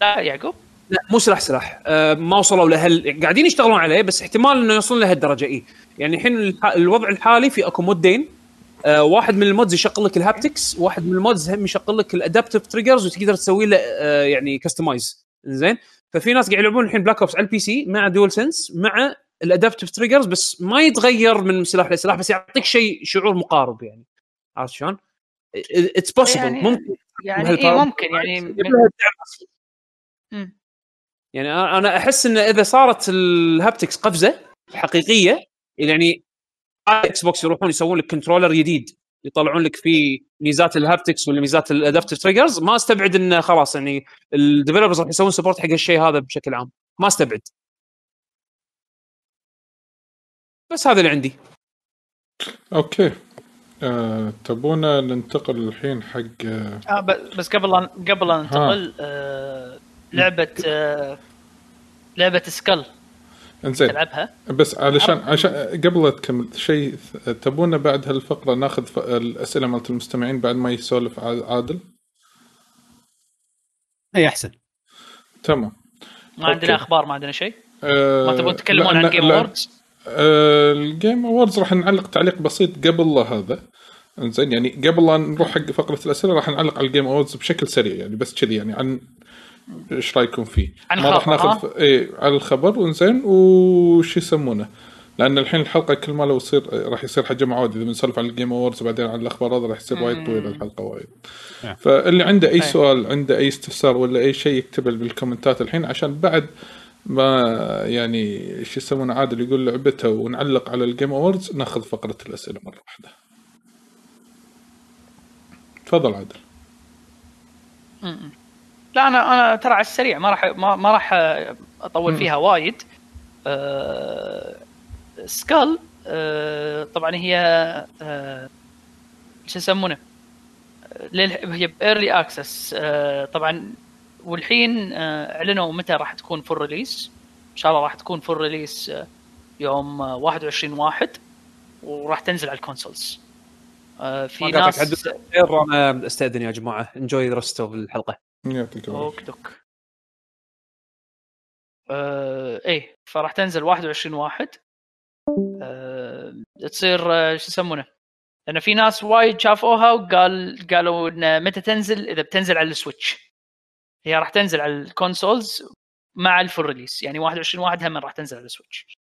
لا يعقوب؟ لا مو سلاح سلاح. آه ما وصلوا لهال قاعدين يشتغلون عليه بس احتمال إنه يوصلون لهالدرجة اي يعني الحين الح... الوضع الحالي في أكو mod ين آه واحد من ال mods يشغل لك ال haptics واحد من ال mods هم يشغل لك ال adaptive triggers وتقدر تسوي له آه يعني customize زين ففي ناس قاعد يلعبون الحين Black Ops على ال PC مع DualSense مع ال adaptive triggers بس ما يتغير من سلاح لسلاح بس يعطيك شيء شعور مقارب يعني عرفت شلون؟ it's possible يعني- ممكن يعني. إيه ممكن يعني من-. يعني أنا أحس إن إذا صارت ال haptics قفزة حقيقية يعني Xbox يروحون يسوون لك controller جديد يطلعون لك فيه ميزات ال haptics ولا ميزات ال adaptive triggers ما أستبعد انه خلاص يعني ال developers راح يسوون support حق الشيء هذا بشكل عام. ما أستبعد. بس هذا اللي عندي. أوكي. آه، تبونا ننتقل الحين حق آه، آه بس قبل لا قبل لا ننتقل آه لعبة آه لعبة سكال انزين. تلعبها بس علشان عشان قبل لا تكمل شيء تبونا بعد هالفقره ناخذ ف- الأسئلة مالت المستمعين بعد ما يسولف عادل؟ أي أحسن. تمام. ما عندنا. أخبار ما عندنا شيء؟ آه، ما تبون تتكلمون عن Game Awards ال Game Awards راح نعلق تعليق بسيط قبل هذا. إنزين يعني قبل لا نروح حق فقرة الأسئلة راح نعلق على ال Game Awards بشكل سريع يعني بس كذي يعني عن إيش رأيكم فيه؟ عن ما راح الخبر، ناخذ اي على الخبر وإنزين وش يسمونه؟ لأن الحين الحلقة كل ما لو يصير راح يصير حجم عودي إذا بنسولف عن ال Game Awards وبعدين عن الأخبار هذا راح يصير وايد طويله الحلقة وايد. نعم. فاللي عنده أي أي. سؤال عنده أي استفسار ولا أي شيء يكتبه بال comment ات الحين عشان بعد ما يعني شو يسمونه عادل يقول لعبته ونعلق على ال Game Awards ناخذ فقرة الأسئلة مرة واحدة. تفضل عادل. لا أنا أنا ترى على السريع ما راح ما, راح أطول فيها وايد. آه سكال آه طبعا هي آه شو يسمونه؟ آه، هي ب early access. آه طبعا والحين آه أعلنوا متى راح تكون full release إن شاء الله راح تكون full release آه يوم آه 21 واحد وراح تنزل على ال consoles آه في ناس أنا استاذن يا جماعة. enjoy the rest of الحلقة. يعطيك. okay دوك آه إيه فراح تنزل 21 واحد. آه تصير آه شو يسمونه؟ لأن في ناس وايد شافوها وقال قالوا إن متى تنزل؟ إذا بتنزل على ال Switch. هي راح تنزل على ال consoles مع ال full release يعني 21 واحد هم راح تنزل على السويتش.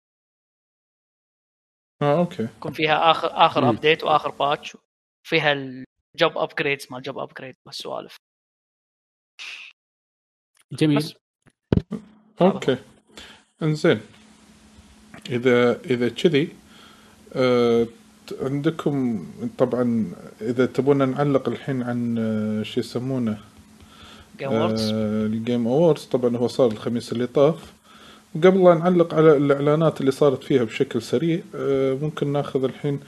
آه okay. يكون فيها اخر آخر. update وآخر patch وفيها ال job upgrades مال job upgrade والسوالف جميل. بس. okay. إنزين. إذا إذا كذي آه عندكم طبعا إذا تبون نعلق الحين عن آه شو يسمونه؟ آه ال Game Awards طبعا هو صار الخميس اللي طاف. وقبل لا نعلق على الإعلانات اللي صارت فيها بشكل سريع آه ممكن ناخذ الحين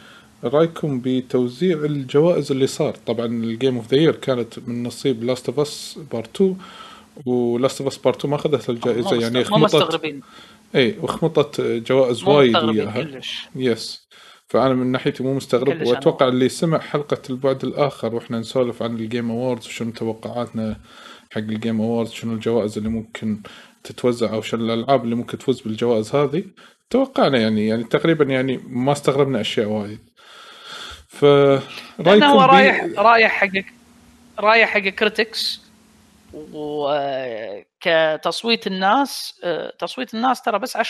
رأيكم بتوزيع الجوائز اللي صار؟ طبعا ال game of the year كانت من نصيب Last of Us Part 2 و Last of Us Part 2 ما أخذت الجائزة مو يعني خمطت مستغربين. إي وخمطت جوائز وايد وياها كلش. yes فأنا من ناحيتي مو مستغرب وأتوقع اللي سمع حلقة البعد الآخر وإحنا نسولف عن ال Game Awards وشنو توقعاتنا حق ال Game Awards شنو الجوائز اللي ممكن تتوزع أو شنو الألعاب اللي ممكن تفوز بالجوائز هذه توقعنا يعني يعني تقريبا يعني ما استغربنا أشياء وايد. ف لأنه هو رايح بي... رايح حق رايح حق critics وكتصويت الناس تصويت الناس ترى بس 10%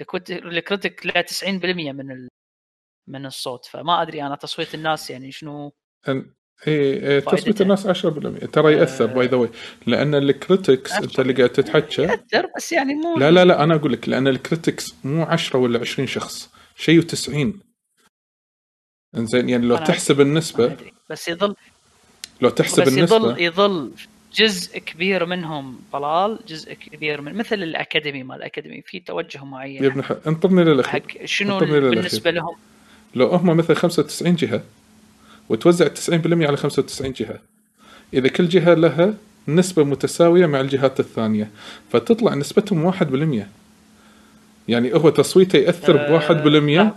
الكوت- ال critic له 90% من ال... من الصوت فما أدري أنا تصويت الناس يعني شنو. اي إيه تصويت. الناس 10% ترى يأثر by the way لأن ال critics أنت اللي قاعد تتحكى. يأثر بس يعني مو لا لا لا أنا أقول لك لأن ال critics مو 10 ولا 20 شخص. شيء و90 إنزين يعني لو تحسب النسبة. بس يظل لو تحسب بس النسبة يظل يظل جزء كبير منهم طلال جزء كبير من مثل الأكاديمي مال الأكاديمي في توجه معين يا ابن ح... انطرني للأخير. حق شنو. بالنسبة لهم؟ لو هم مثل 95 جهة وتوزع 90% على 95 جهة. إذا كل جهة لها نسبة متساوية مع الجهات الثانية فتطلع نسبتهم 1% يعني هو تصويته يأثر ب 1%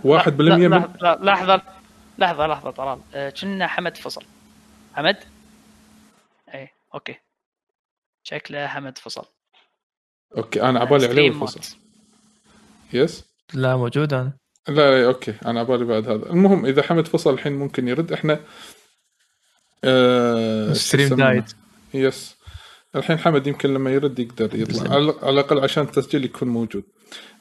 1% لا- من لا- لا- لحظة لحظة لحظه طلال. آه، كنا حمد فصل. حمد؟ إيه أوكي. شكله حمد فصل. أوكي أنا عبالي عليه stream والفصل مات. yes لا موجود أنا. لا لا أوكي أنا عبالي بعد هذا. المهم إذا حمد فصل الحين ممكن يرد. إحنا آه يسمونه؟ دايت. يس الحين حمد يمكن لما يرد يقدر يطلع. على على الأقل عشان التسجيل يكون موجود.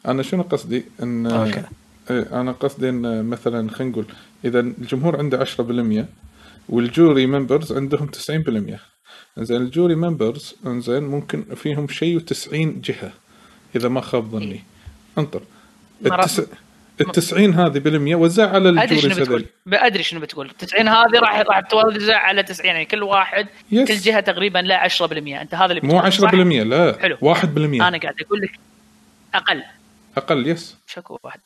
أنا شنو قصدي؟ إن أوكي. إيه، أنا قصدي إن مثلا خلينا نقول إذا الجمهور عنده 10% والجوري ممبرز عندهم 90% زين الجوري ممبرز إنزين ممكن فيهم شيء و90 جهة إذا ما خاب ظني. أنطر. مرة- التس... التسعين هذه بالمية وزع على أدري الجوري شنو بتقول. أدري شنو بتقول. 90 هذه راح راح توزع على 90 يعني كل واحد yes. كل جهة تقريبا لا 10% أنت هذا اللي مو بتقوله، صح؟ 10% لا. حلو. 1% أنا قاعد أقول لك أقل. أقل yes شكو واحد.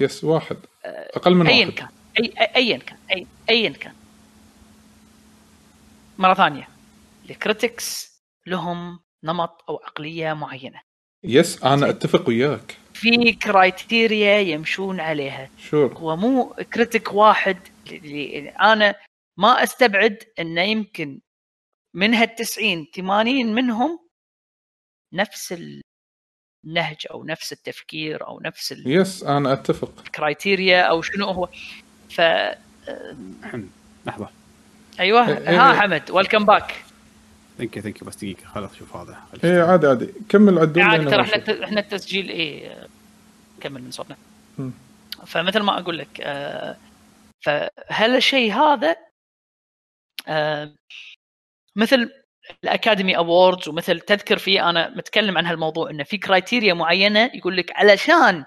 yes واحد. أقل من ايا واحد. كان. أي أي- ايا كان. أي ايا كان. مرة ثانية. ال critics لهم نمط أو عقلية معينة. yes أنا أتفق وياك. في criteria يمشون عليها. sure. هو مو critic واحد. اللي أنا ما أستبعد انه يمكن من هالتسعين 80 منهم نفس النهج أو نفس التفكير أو نفس يس أنا أتفق. ال criteria أو شنو هو. ف لحظة. أيوه إيه، ها إيه. حمد. welcome back thank you thank you بس دقيقة خلاص شوف هذا. إيه عادي عادي. كمل عدول عادي لين ترى إحنا. إحنا التسجيل إيه كمل من صوتنا. فمثل ما أقول لك آه فهالشيء هذا آه مثل ال Academy Awards ومثل تذكر فيه أنا متكلم عن هالموضوع إنه في criteria معينة يقول لك علشان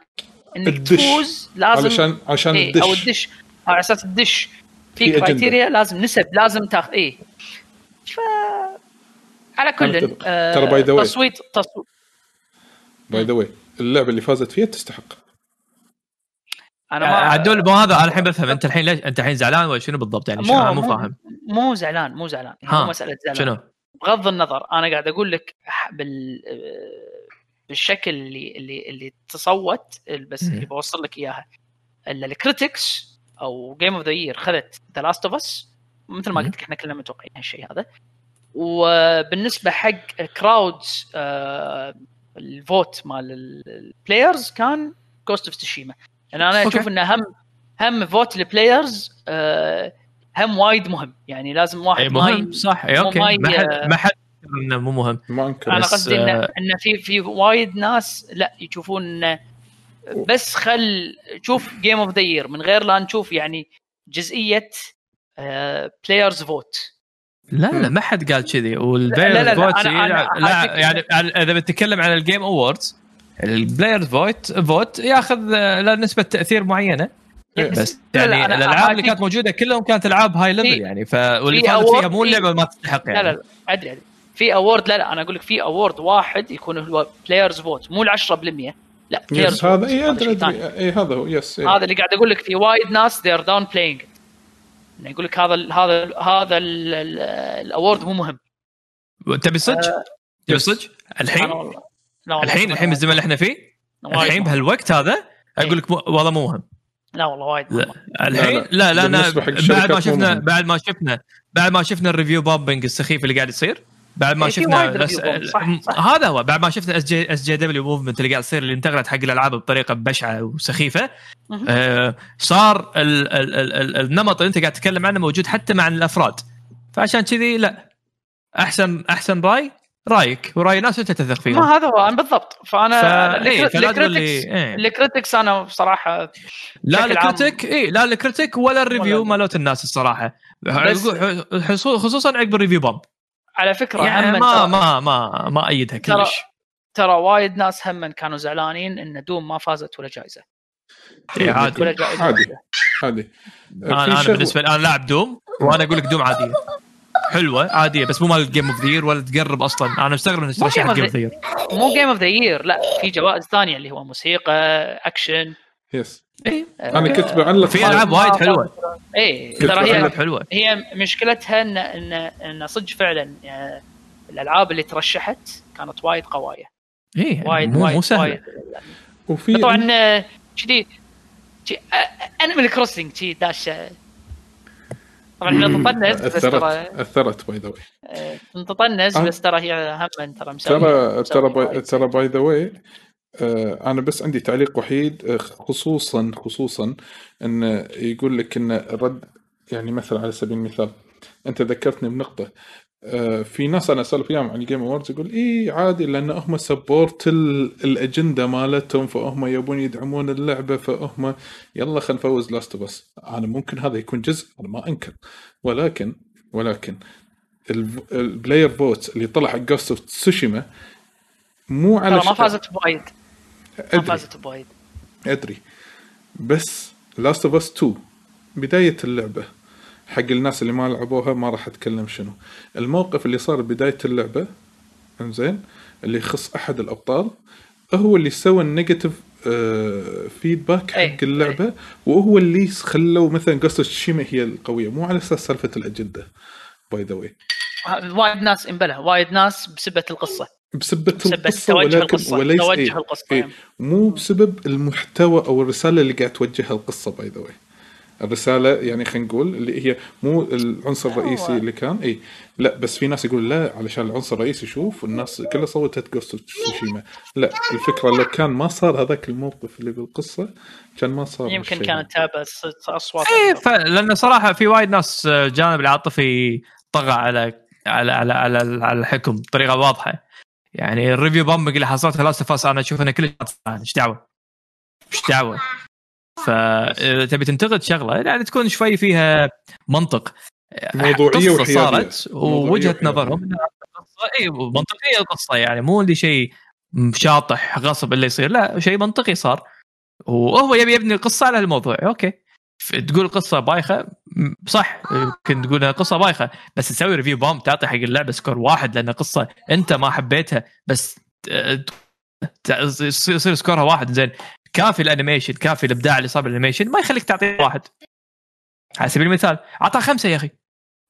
إنك الدش. تفوز لازم علشان عشان إيه الدش. أو الدش. على أساس الدش. في في. criteria لازم نسب لازم تاخذ إيه. ف على كل. آه ترى the way. تصويت تصويت by the way اللعبة اللي فازت فيها تستحق. أنا ما عدول مو هذا؟ أنا الحين بفهم. أنت الحين ليش أنت الحين زعلان ولا شنو بالضبط؟ يعني شنو أنا مو فاهم؟ مو زعلان مو زعلان. يعني ها، مو مسألة زعلان. شنو؟ بغض النظر أنا قاعد أقول لك بال بالشكل اللي اللي اللي تصوت بس. اللي بوصل لك إياها ال critics أو Game of the Year خذت The Last of Us مثل ما. قلت لك إحنا كلنا متوقعين هالشيء هذا وبالنسبة حق ال crowds آه ال vote مال ال players كان Ghost of Tsushima يعني أنا. أشوف انه هم هم vote ال players آه هم وايد مهم. يعني لازم واحد إي ما مهم. ي- صح. إي أوكي. ما ي- ما حد ما حد إنه مو مهم. ما انكر أنا قصدي انه آه، إنه في في وايد ناس لا يشوفون إنه بس خل شوف Game of the Year من غير لا نشوف يعني جزئية بلايرز فوت لا لا ما حد قال كذي. لا، لا، وال players لا، vote لا, لا حاجيك- يعني إذا بتتكلم عن ال Game Awards ال players vote vote ياخذ آه، له نسبه تأثير معينة. بس لا، لا، يعني الألعاب اللي كانت موجودة كلهم كانت ألعاب high level يعني ف واللي في فازت فيها مو اللعبة ما تستحق يعني لا لا أدري أدري. في award لا لا أنا أقول لك في award واحد يكون هو players vote مو ال 10% لا players yes هذا اي أدري اي هذا هو yes إيه. هذا اللي قاعد أقول لك في وايد ناس they are downplaying يقول لك هذا ال هذا ال هذا ال- ال- ال award مو مهم. تبي صدق؟ تبي yes. صدق؟ الحين؟ الحين الحين بالزمن اللي إحنا فيه؟ الحين. بهالوقت هذا أقول لك مو- والله مو مهم. لا والله وايد لا. الحين لا. لا لا, أنا بعد ما شفنا مهم. بعد ما شفنا بعد ما شفنا ال review bombing السخيف اللي قاعد يصير بعد ما إيه، شفنا صح، صح. هذا هو بعد ما شفنا SJ SJW movement اللي قاعد يصير اللي انتقلت حق الألعاب بطريقة بشعة وسخيفة. آه صار ال ال ال ال النمط اللي انت قاعد تتكلم عنه موجود حتى مع الأفراد فعشان كذي لا احسن أحسن رأي رأيك؟ ورأي ناس انت تثق فيهم ما هذا هو أنا بالضبط. فأنا فا إيه، ال critics إيه. ال critics أنا بصراحة لا ال critic اي لا ال critic ولا ال review ولا- مالوت الناس الصراحة. خصوصا عقب ال review bomb. على فكرة يعني ما ترى- ما ما ما أيدها ترى كلش. ترى وايد ناس هم كانوا زعلانين إن Doom ما فازت ولا جائزة. إيه، عادي ولا جائزة. عادي. عادي. أنا أنا بالنسبة لي أنا لاعب Doom وأنا أقول لك Doom عادية. حلوة عادية بس مو مال Game of the Year ولا تقرب أصلا. أنا مستغرب إنك ترشح جيم اوف ذير مو Game of the Year لا في جوائز ثانية اللي هو موسيقى action yes اي أنا كنت بعلق في ألعاب وايد حلوة. اي ترى هي حلوة. هي مشكلتها ان ان إن صدق فعلا آه، الألعاب اللي ترشحت كانت وايد قوايه اي وايد مو وايد مو سهلة. وايد. وفي طبعا كذي Animal Crossing كذي داشه طبعا إحنا نتطنز بس ترى أثرت by the way آه. بس ترى هي هم ترى ترى ترى. ترى by the way أنا بس عندي تعليق وحيد آه، خصوصا خصوصا إن يقول لك إن الرد يعني مثلا على سبيل المثال أنت ذكرتني بنقطة في ناس أنا أسولف وياهم عن ال Game Awards يقول اي عادي لأن هم support الأجندة مالتهم فهم يبون يدعمون اللعبة فهم يلا خلينا نفوز Last of Us أنا ممكن هذا يكون جزء أنا ما أنكر. ولكن ولكن ال player vote اللي طلع حق Ghost of Tsushima مو على ما فازت بوايد. ما. فازت بوايد. أدري. بس Last of Us 2 بداية اللعبة. حق الناس اللي ما لعبوها ما راح أتكلم شنو الموقف اللي صار بداية اللعبة إنزين اللي يخص أحد الأبطال هو اللي سوى ال negative feedback أي. حق اللعبة وهو اللي خلوا مثلا Ghost of Tsushima هي القوية مو على أساس سالفة الأجندة by the way وايد ناس امبلى وايد ناس بسبة القصة بسبة بسبة القصة ولكن القصة وليس توجه إيه. القصة إيه. مو بسبب المحتوى أو الرسالة اللي قاعد توجهها القصة by the way الرساله يعني خلينا نقول اللي هي مو العنصر الرئيسي اللي كان. اي لا بس في ناس يقول لا علشان العنصر الرئيسي شوف الناس كلها صوتت Ghost of Tsushima لا الفكرة لو كان ما صار هذاك الموقف اللي بالقصة كان ما صار يمكن كانت تابع أصوات إيه ف... لأن صراحة في وايد ناس آه، الجانب العاطفي طغى على على على على, على الحكم بطريقة واضحة. يعني ال review bombing اللي حصلت Last of Us أنا أشوف إنه كلش إيش دعوة؟ إيش دعوة؟ فاذا تبي تنتقد شغلة يعني تكون شوي فيها منطق قصة وحيادية. صارت ووجهة. نظرهم قصة اي منطقية القصة يعني مو اللي شيء شاطح غصب اللي يصير لا شيء منطقي صار وهو يبي يبني القصة على الموضوع أوكي تقول قصة بايخة صح يمكن تقول قصة بايخة بس تسوي review bomb تعطي حق اللعبة score واحد لأن قصة أنت ما حبيتها بس يصير score ها واحد زين. كافي ال animation كافي الابداع اللي صار بال animation ما يخليك تعطيه واحد. على سبيل المثال أعطاه خمسة يا أخي.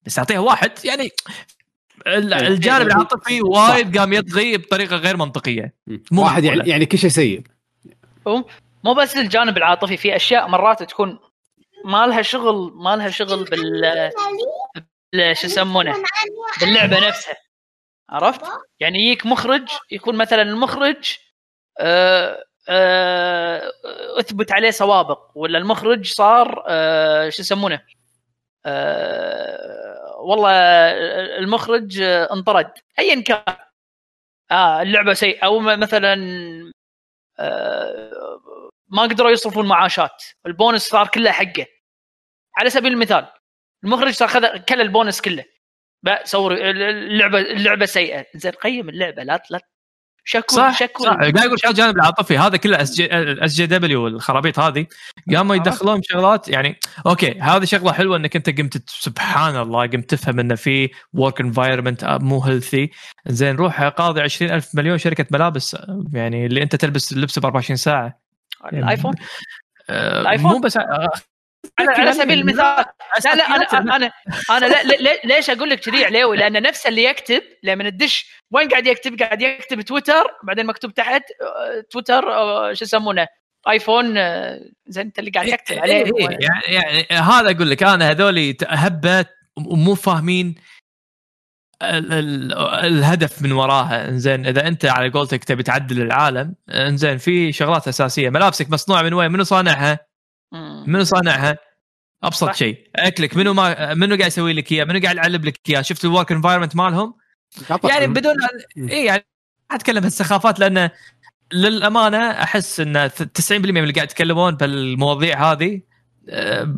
بس تعطيها واحد يعني ال- الجانب العاطفي وايد قام يطغي بطريقة غير منطقية. مو واحد يعني. يعني كل شيء سيء مو بس الجانب العاطفي في أشياء مرات تكون ما لها شغل ما لها شغل بال شو يسمونه؟ باللعبة نفسها. عرفت؟ يعني يجيك مخرج يكون مثلا المخرج أثبت عليه سوابق ولا المخرج صار آه، شو يسمونه؟ آه، والله المخرج آه، انطرد ايا كان. آه اللعبة سيئة. أو مثلا آه، ما قدروا يصرفون معاشات. البونس صار كله حقه. على سبيل المثال المخرج صار خذ كل البونس كله. سووا اللعبة اللعبة سيئة. زين قيم اللعبة لا لا شكو صح شكو صح. قاعد يقول الجانب العاطفي. هذا كله اس جي اس جي دبليو والخرابيط هذه. قاموا يدخلون شغلات يعني أوكي هذه شغلة حلوة إنك أنت قمت سبحان الله قمت تفهم انه في work environment مو healthy زين روح قاضي 20000 مليون شركة ملابس يعني اللي أنت تلبس اللبس ب 24 ساعة. ال iPhone آه، ال iPhone؟ مو بس آه، على, على سبيل المثال. لا لا أنا أنا أنا لا ليش أقول لك كذي عليه لأن نفس اللي يكتب لما تدش وين قاعد يكتب؟ قاعد يكتب تويتر بعدين مكتوب تحت آه، تويتر آه، شو يسمونه؟ iPhone آه، زين أنت اللي قاعد تكتب عليه إيه إيه يعني, يعني هذا أقول لك أنا هذولي هبة ومو فاهمين ال- ال- الهدف من وراها. إنزين إذا أنت على قولتك تبي تعدل العالم إنزين في شغلات أساسية. ملابسك مصنوعه من وين؟ منو صانعها؟ منو صانعها؟ أبسط. شيء. أكلك منو ما منو قاعد يسوي لك إياه؟ منو قاعد يعلب لك إياه؟ شفت ال work environment مالهم؟ يعني بدون اي يعني ما أتكلم هالسخافات لأن للأمانة أحس إن 90% من اللي قاعد يتكلمون بالمواضيع هذه آه،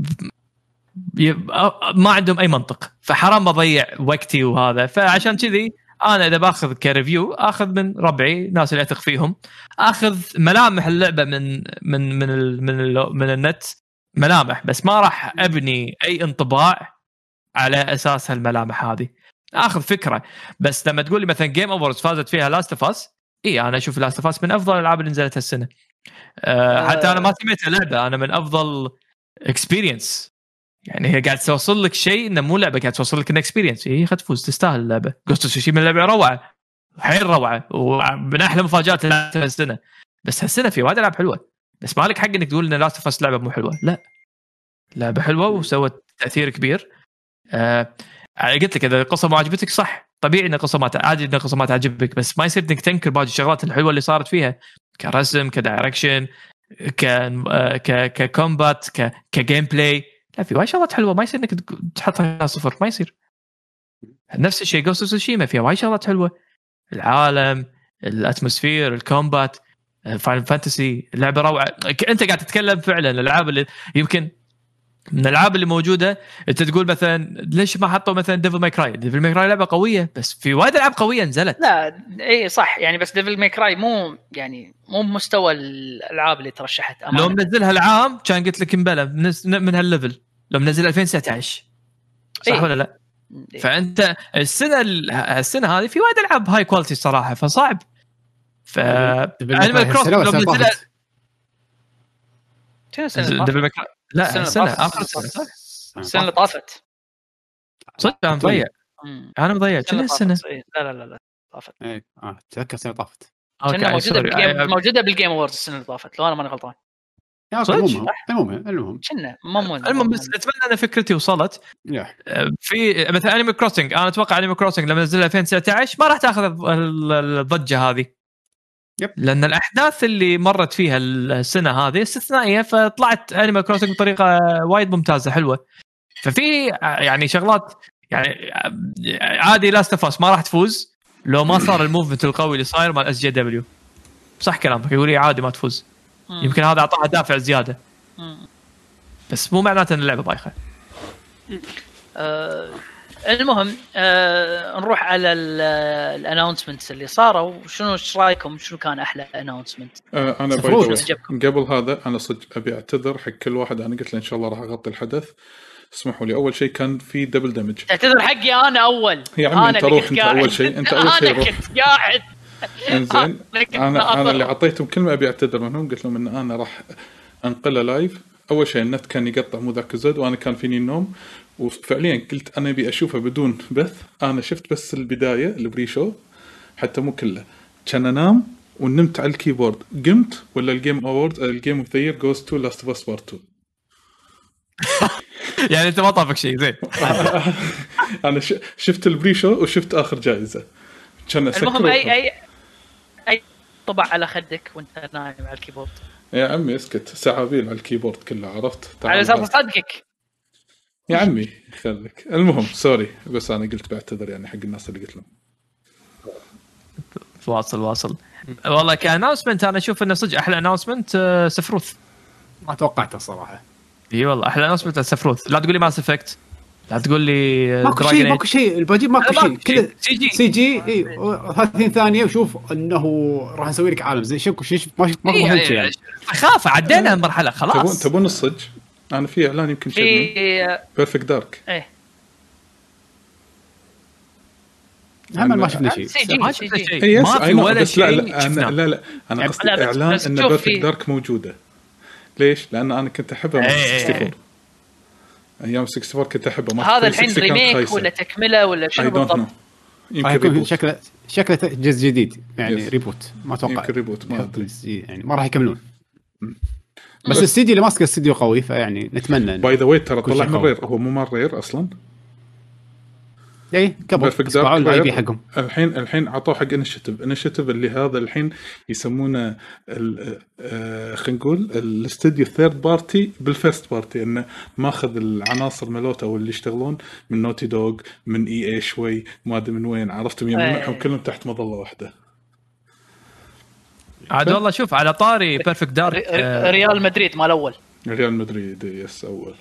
ما عندهم أي منطق. فحرام أضيع وقتي وهذا. فعشان كذي أنا إذا بأخذ كريفيو أخذ من ربعي ناس اللي أثق فيهم. أخذ ملامح اللعبة من من من ال من ال من النت. ملامح بس ما راح أبني أي انطباع على أساس هالملامح هذه. أخذ فكرة بس لما تقول لي مثلا Game Awards فازت فيها Last of Us إي أنا أشوف Last of Us من أفضل الألعاب اللي نزلت هالسنة. أه حتى أنا ما سميتها لعبه أنا من أفضل experience يعني هي قاعد توصل لك شيء إنه مو لعبة قاعد توصل لك an experience هي تفوز تستاهل اللعبة. Ghost of Tsushima لعبه روعة. حيل روعة. ومن أحلى مفاجآت هالسنة. بس هالسنة في وايد ألعاب حلوة. بس ما لك حق إنك تقول إن Last of Us لعبة مو حلوة. لا. لعبة حلوة وسوت تأثير كبير. آه قلت لك إذا القصة ما عجبتك صح. طبيعي إن القصة ما عادي إن القصة ما تعجبك بس ما يصير إنك تنكر باقي الشغلات الحلوة اللي صارت فيها. كرسم ك direction ك ك ك combat ك gameplay لا في وايد شغلات حلوة ما يصير إنك تحطها صفر. ما يصير. نفس الشيء Ghost of Tsushima فيها. وايد شغلات حلوة العالم ال atmosphere ال combat Final Fantasy لعبة روعة. أنت قاعد تتكلم فعلا. الألعاب اللي يمكن من الألعاب اللي موجودة أنت تقول مثلا ليش ما حطوا مثلا Devil May Cry Devil May Cry لعبة قوية بس في وايد ألعاب قوية نزلت. لا إي صح. يعني بس Devil May Cry مو يعني مو بمستوى الألعاب اللي ترشحت. لو امانه منزلها العام كان قلت لك امبلى من, من هال level لو منزل 2019 صح إيه. ولا لا؟ إيه. فأنت السنة ال- السنة هذه في وايد ألعاب high quality الصراحه فصعب ف لو شنو السنة اللي ديفل طافت؟ May Cry لا السنة السنة آخر طافت. السنة صح؟ السنة اللي طافت صدق أنا مضيع مم. أنا مضيع اللي السنة. إيه. لا لا لا لا طافت إيه آه تذكر السنة طافت موجودة بال Game موجودة بال Game Awards السنة اللي طافت لو أنا ماني غلطان؟ المهم المهم المهم. كنا مو المهم بس أتمنى أن فكرتي وصلت. Yeah. في مثلا Animal Crossing أنا أتوقع Animal Crossing لما نزلها 2019 ما راح تأخذ ال- ال- الضجة هذه. Yep. لأن الأحداث اللي مرت فيها السنة هذه استثنائية فطلعت Animal Crossing بطريقة وايد ممتازة حلوة. ففي يعني شغلات يعني عادي Last of ما راح تفوز لو ما صار ال movement القوي اللي صاير مال SJW صح كلامك يقول لي عادي ما تفوز. يمكن هذا أعطاها دافع زيادة. بس مو معناته إن اللعبة بايخة. آه المهم آه نروح على ال announcement اللي صاروا. شنو إيش رأيكم؟ شنو كان أحلى announcement آه أنا. قبل هذا أنا صدق أبي أعتذر حق كل واحد. أنا قلت له إن شاء الله راح أغطي الحدث. اسمحوا لي. أول شيء كان في Double Damage تعتذر حقي أنا أول. يا عمي أنا أنت روح أنت. أول شيء. أنت أول شيء أنا كنت قاعد. انزين أنا كنت أنا أنا ناطر. اللي أعطيتهم كلمة أبي أعتذر منهم. قلت لهم إن أنا راح انقله live أول شيء النت كان يقطع مو ذاك الزود وأنا كان فيني النوم. وفعليا قلت أنا أبي أشوفه بدون بث. أنا شفت بس البداية ال pre-show حتى مو كله. كان انام ونمت على ال keyboard. قمت ولا ال Game Award ال Game of the Year goes to Last of Us Part 2 يعني أنت ما طافك شيء زين. أنا ش- شفت ال pre-show وشفت آخر جائزة. كان المهم اي اي طبع على خدك وانت نايم على ال keyboard. يا عمي اسكت سعابيل على ال keyboard كله عرفت؟ على أساس. اصدقك يا عمي خليك المهم sorry بس أنا قلت بعتذر يعني حق الناس اللي قلت لهم. واصل واصل. والله ك announcement أنا أشوف إنه صدق أحلى announcement Sephiroth. ما توقعته الصراحه إي والله أحلى announcement Sephiroth. لا تقول لي Mass Effect لا تقول لي ماكو شيء. ماكو شيء الباجي ماكو لا، شيء. كله شيء. CG. CG. إي 30 ثانية وشوف إنه راح نسوي لك عالم زي شوف شيء ما شفت ماكو إيه، شيء يعني. خافه عدينا المرحله تبون خلاص. تبون الصج؟ أنا في اعلان يمكن في Perfect Dark إيه هم ما شفنا شيء. CG ما سي شفنا جي شيء ما في ولا لا شيء لا. أنا لا لا أنا قصدي لا، إعلان إن شوف Perfect Dark موجودة. ليش؟ لأن أنا كنت أحبها إيه، 64 أيام 64 كنت احبها مال هذا 360 الحين remake. ولا تكملة ولا شنو بالضبط؟ يمكن reboot شكله شكله جزء جديد. يعني Yes. reboot ما أتوقع. يمكن reboot ما أدري. يعني ما راح يكملون. بس الاستديو اللي ماسكه استديو قوي فيعني نتمنى by the way ترى طلع شيء من قوي. Rare هو مو مال Rare أصلا؟ اي قبل Dark ال IP. حقهم الحين الحين عطوه حق Initiative Initiative اللي هذا الحين يسمونه ال- آه، خلينا نقول الاستوديو ال third party بال first party إنه ماخذ العناصر مالوته أو اللي يشتغلون من Naughty Dog من EA شوي ما أدري من وين عرفتم يجمعهم إيه. كلهم تحت مظلة واحدة. عاد والله شوف على طاري Perfect Dark ري- ريال مدريد مال أول. ريال مدريد yes أول.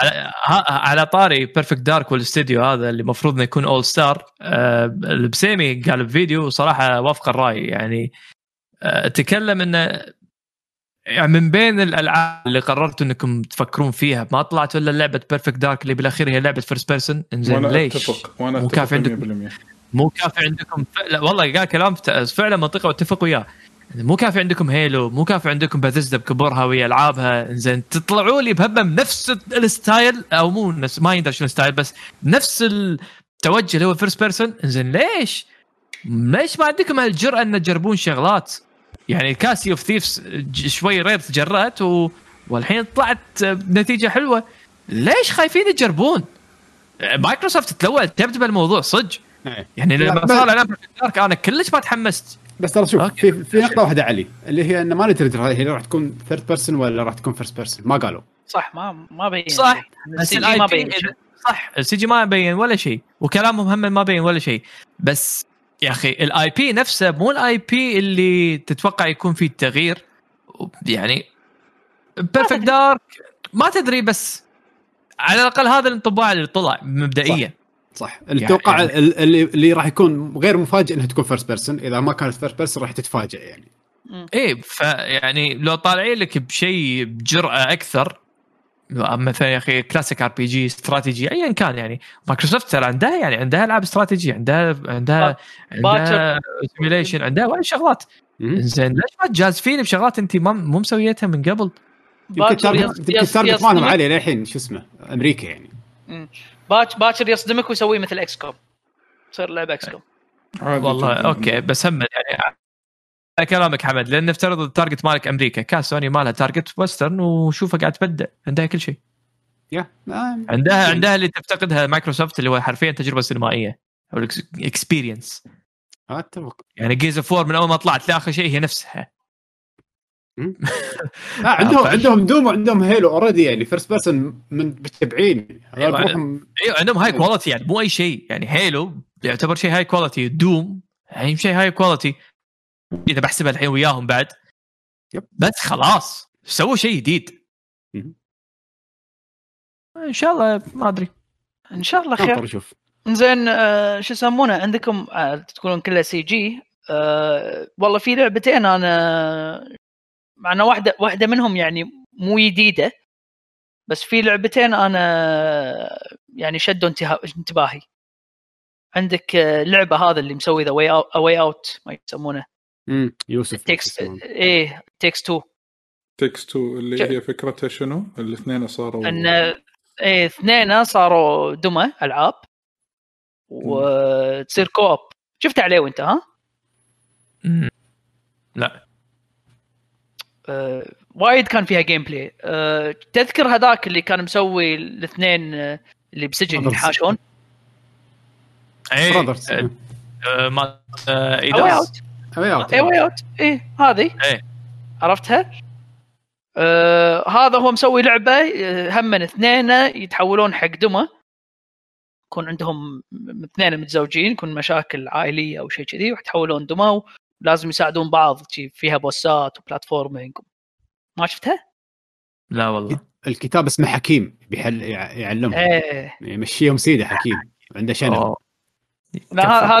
على, على طاري Perfect Dark والاستديو هذا اللي المفروض إنه يكون all star البسيمي قال بفيديو صراحة وافق الرأي. يعني آه، تكلم إنه يعني من بين الألعاب اللي قررتوا إنكم تفكرون فيها ما طلعت إلا لعبة Perfect Dark اللي بالأخير هي لعبة first person إنزين ليش؟ أتفق وأنا مو أتفق كافي عندكم 100% مو كافي عندكم فعلا والله قال كلام فعلا منطقي وأتفق وياه. مو كافي عندكم Halo مو كافي عندكم باثيزدا بكبرها ويا ألعابها زين تطلعوا لي بهبة بنفس ال style أو مو نفس ما يندر شنو style بس نفس التوجه اللي هو first person زين ليش؟ ليش ما عندكم هالجرأة إن تجربون شغلات؟ يعني ك Sea of Thieves شوي Rare تجرأت و... والحين طلعت نتيجة حلوة ليش خايفين تجربون؟ مايكروسوفت تلوى تبدأ بالموضوع صدق إيه. يعني لما صار Dark أنا كلش ما تحمست بس ترى شوف okay. في في نقطة واحدة علي اللي هي انه ما ندري هي راح تكون third person ولا راح تكون first person ما قالوا. صح ما ما بين. صح،. بس السي ما بي بين. صح. ال CG ما يبين ولا شيء وكلامهم هم ما بين ولا شيء. بس يا أخي ال IP نفسه مو ال IP اللي تتوقع يكون فيه تغيير يعني Perfect Dark ما تدري بس على الأقل هذا الانطباع اللي طلع مبدئيا. صح. اللي أتوقع يعني- اللي اللي راح يكون غير مفاجئ إنها تكون first person إذا ما كانت first person راح تتفاجئ يعني. إيه فيعني لو طالعين لك بشيء بجرأة أكثر مثلا يا أخي classic RPG strategy ايا كان يعني. مايكروسوفت ترى عندها يعني عندها العاب استراتيجي عندها عندها عندها simulation عندها وايد شغلات. زين ليش ما تجازفين بشغلات أنت مو مسويتها من قبل؟ يمكن ال target ال target مالهم عالي للحين شو اسمه أمريكا يعني. باك- باكر يصدمك ويسوي مثل XCOM تصير لعبة X COM والله. okay بس هم يعني على كلامك حمد لأن نفترض ال target مالك أمريكا كاس سوني مالها target western وشوفها قاعد تبدع عندها كل شيء. yeah آه، عندها عندها اللي تفتقدها مايكروسوفت اللي هو حرفيا تجربة سينمائية أو ال experience أتفق. يعني Gears of من أول ما طلعت لآخر شيء هي نفسها. آه عندهم؟ عندهم Doom وعندهم Halo already يعني first person من متبعين. هذول أيوة، أيوه عندهم high quality يعني مو أي شيء. يعني Halo يعتبر شيء high quality Doom يعني شيء high quality إذا بحسبها الحين وياهم بعد. yep. بس خلاص سووا شيء جديد. إن شاء الله ما أدري. إن شاء الله خير. ننطر نشوف زين آه شو يسمونه؟ عندكم آه تقولون كلها CG آه والله في لعبتين أنا مع إنه واحدة واحدة منهم يعني مو جديدة بس في لعبتين أنا يعني شدوا انتها- انتباهي عندك آه، لعبة هذا اللي مسوي The Way Out ما يسمونه مم. يوسف Takes يسمونه. إيه Takes 2 تكس تو اللي ش- هي فكرتها شنو؟ الاثنين صاروا إن إيه اثنين صاروا دمى ألعاب وتصير كوب شفت عليه وأنت ها؟ مم. لا آه، وايد كان فيها جيم بلاي آه، تذكر هذاك اللي كان مسوي الاثنين آه، اللي بسجن. يتحاشون اي آه، ما واي ايداس Out A Way Out A هذه. إيه. عرفتها؟ آه هذا هو مسوي لعبة هم من اثنين يتحولون حق دمى. يكون عندهم اثنين متزوجين يكون مشاكل عائلية أو شيء كذي ويتحولون دمى ولازم يساعدون بعض فيها بوسات و platforming. ما شفتها؟ لا والله. الكتاب اسمه حكيم بيحل يع- يعلمهم إيه. يمشيهم سيدة حكيم عنده شنب. لا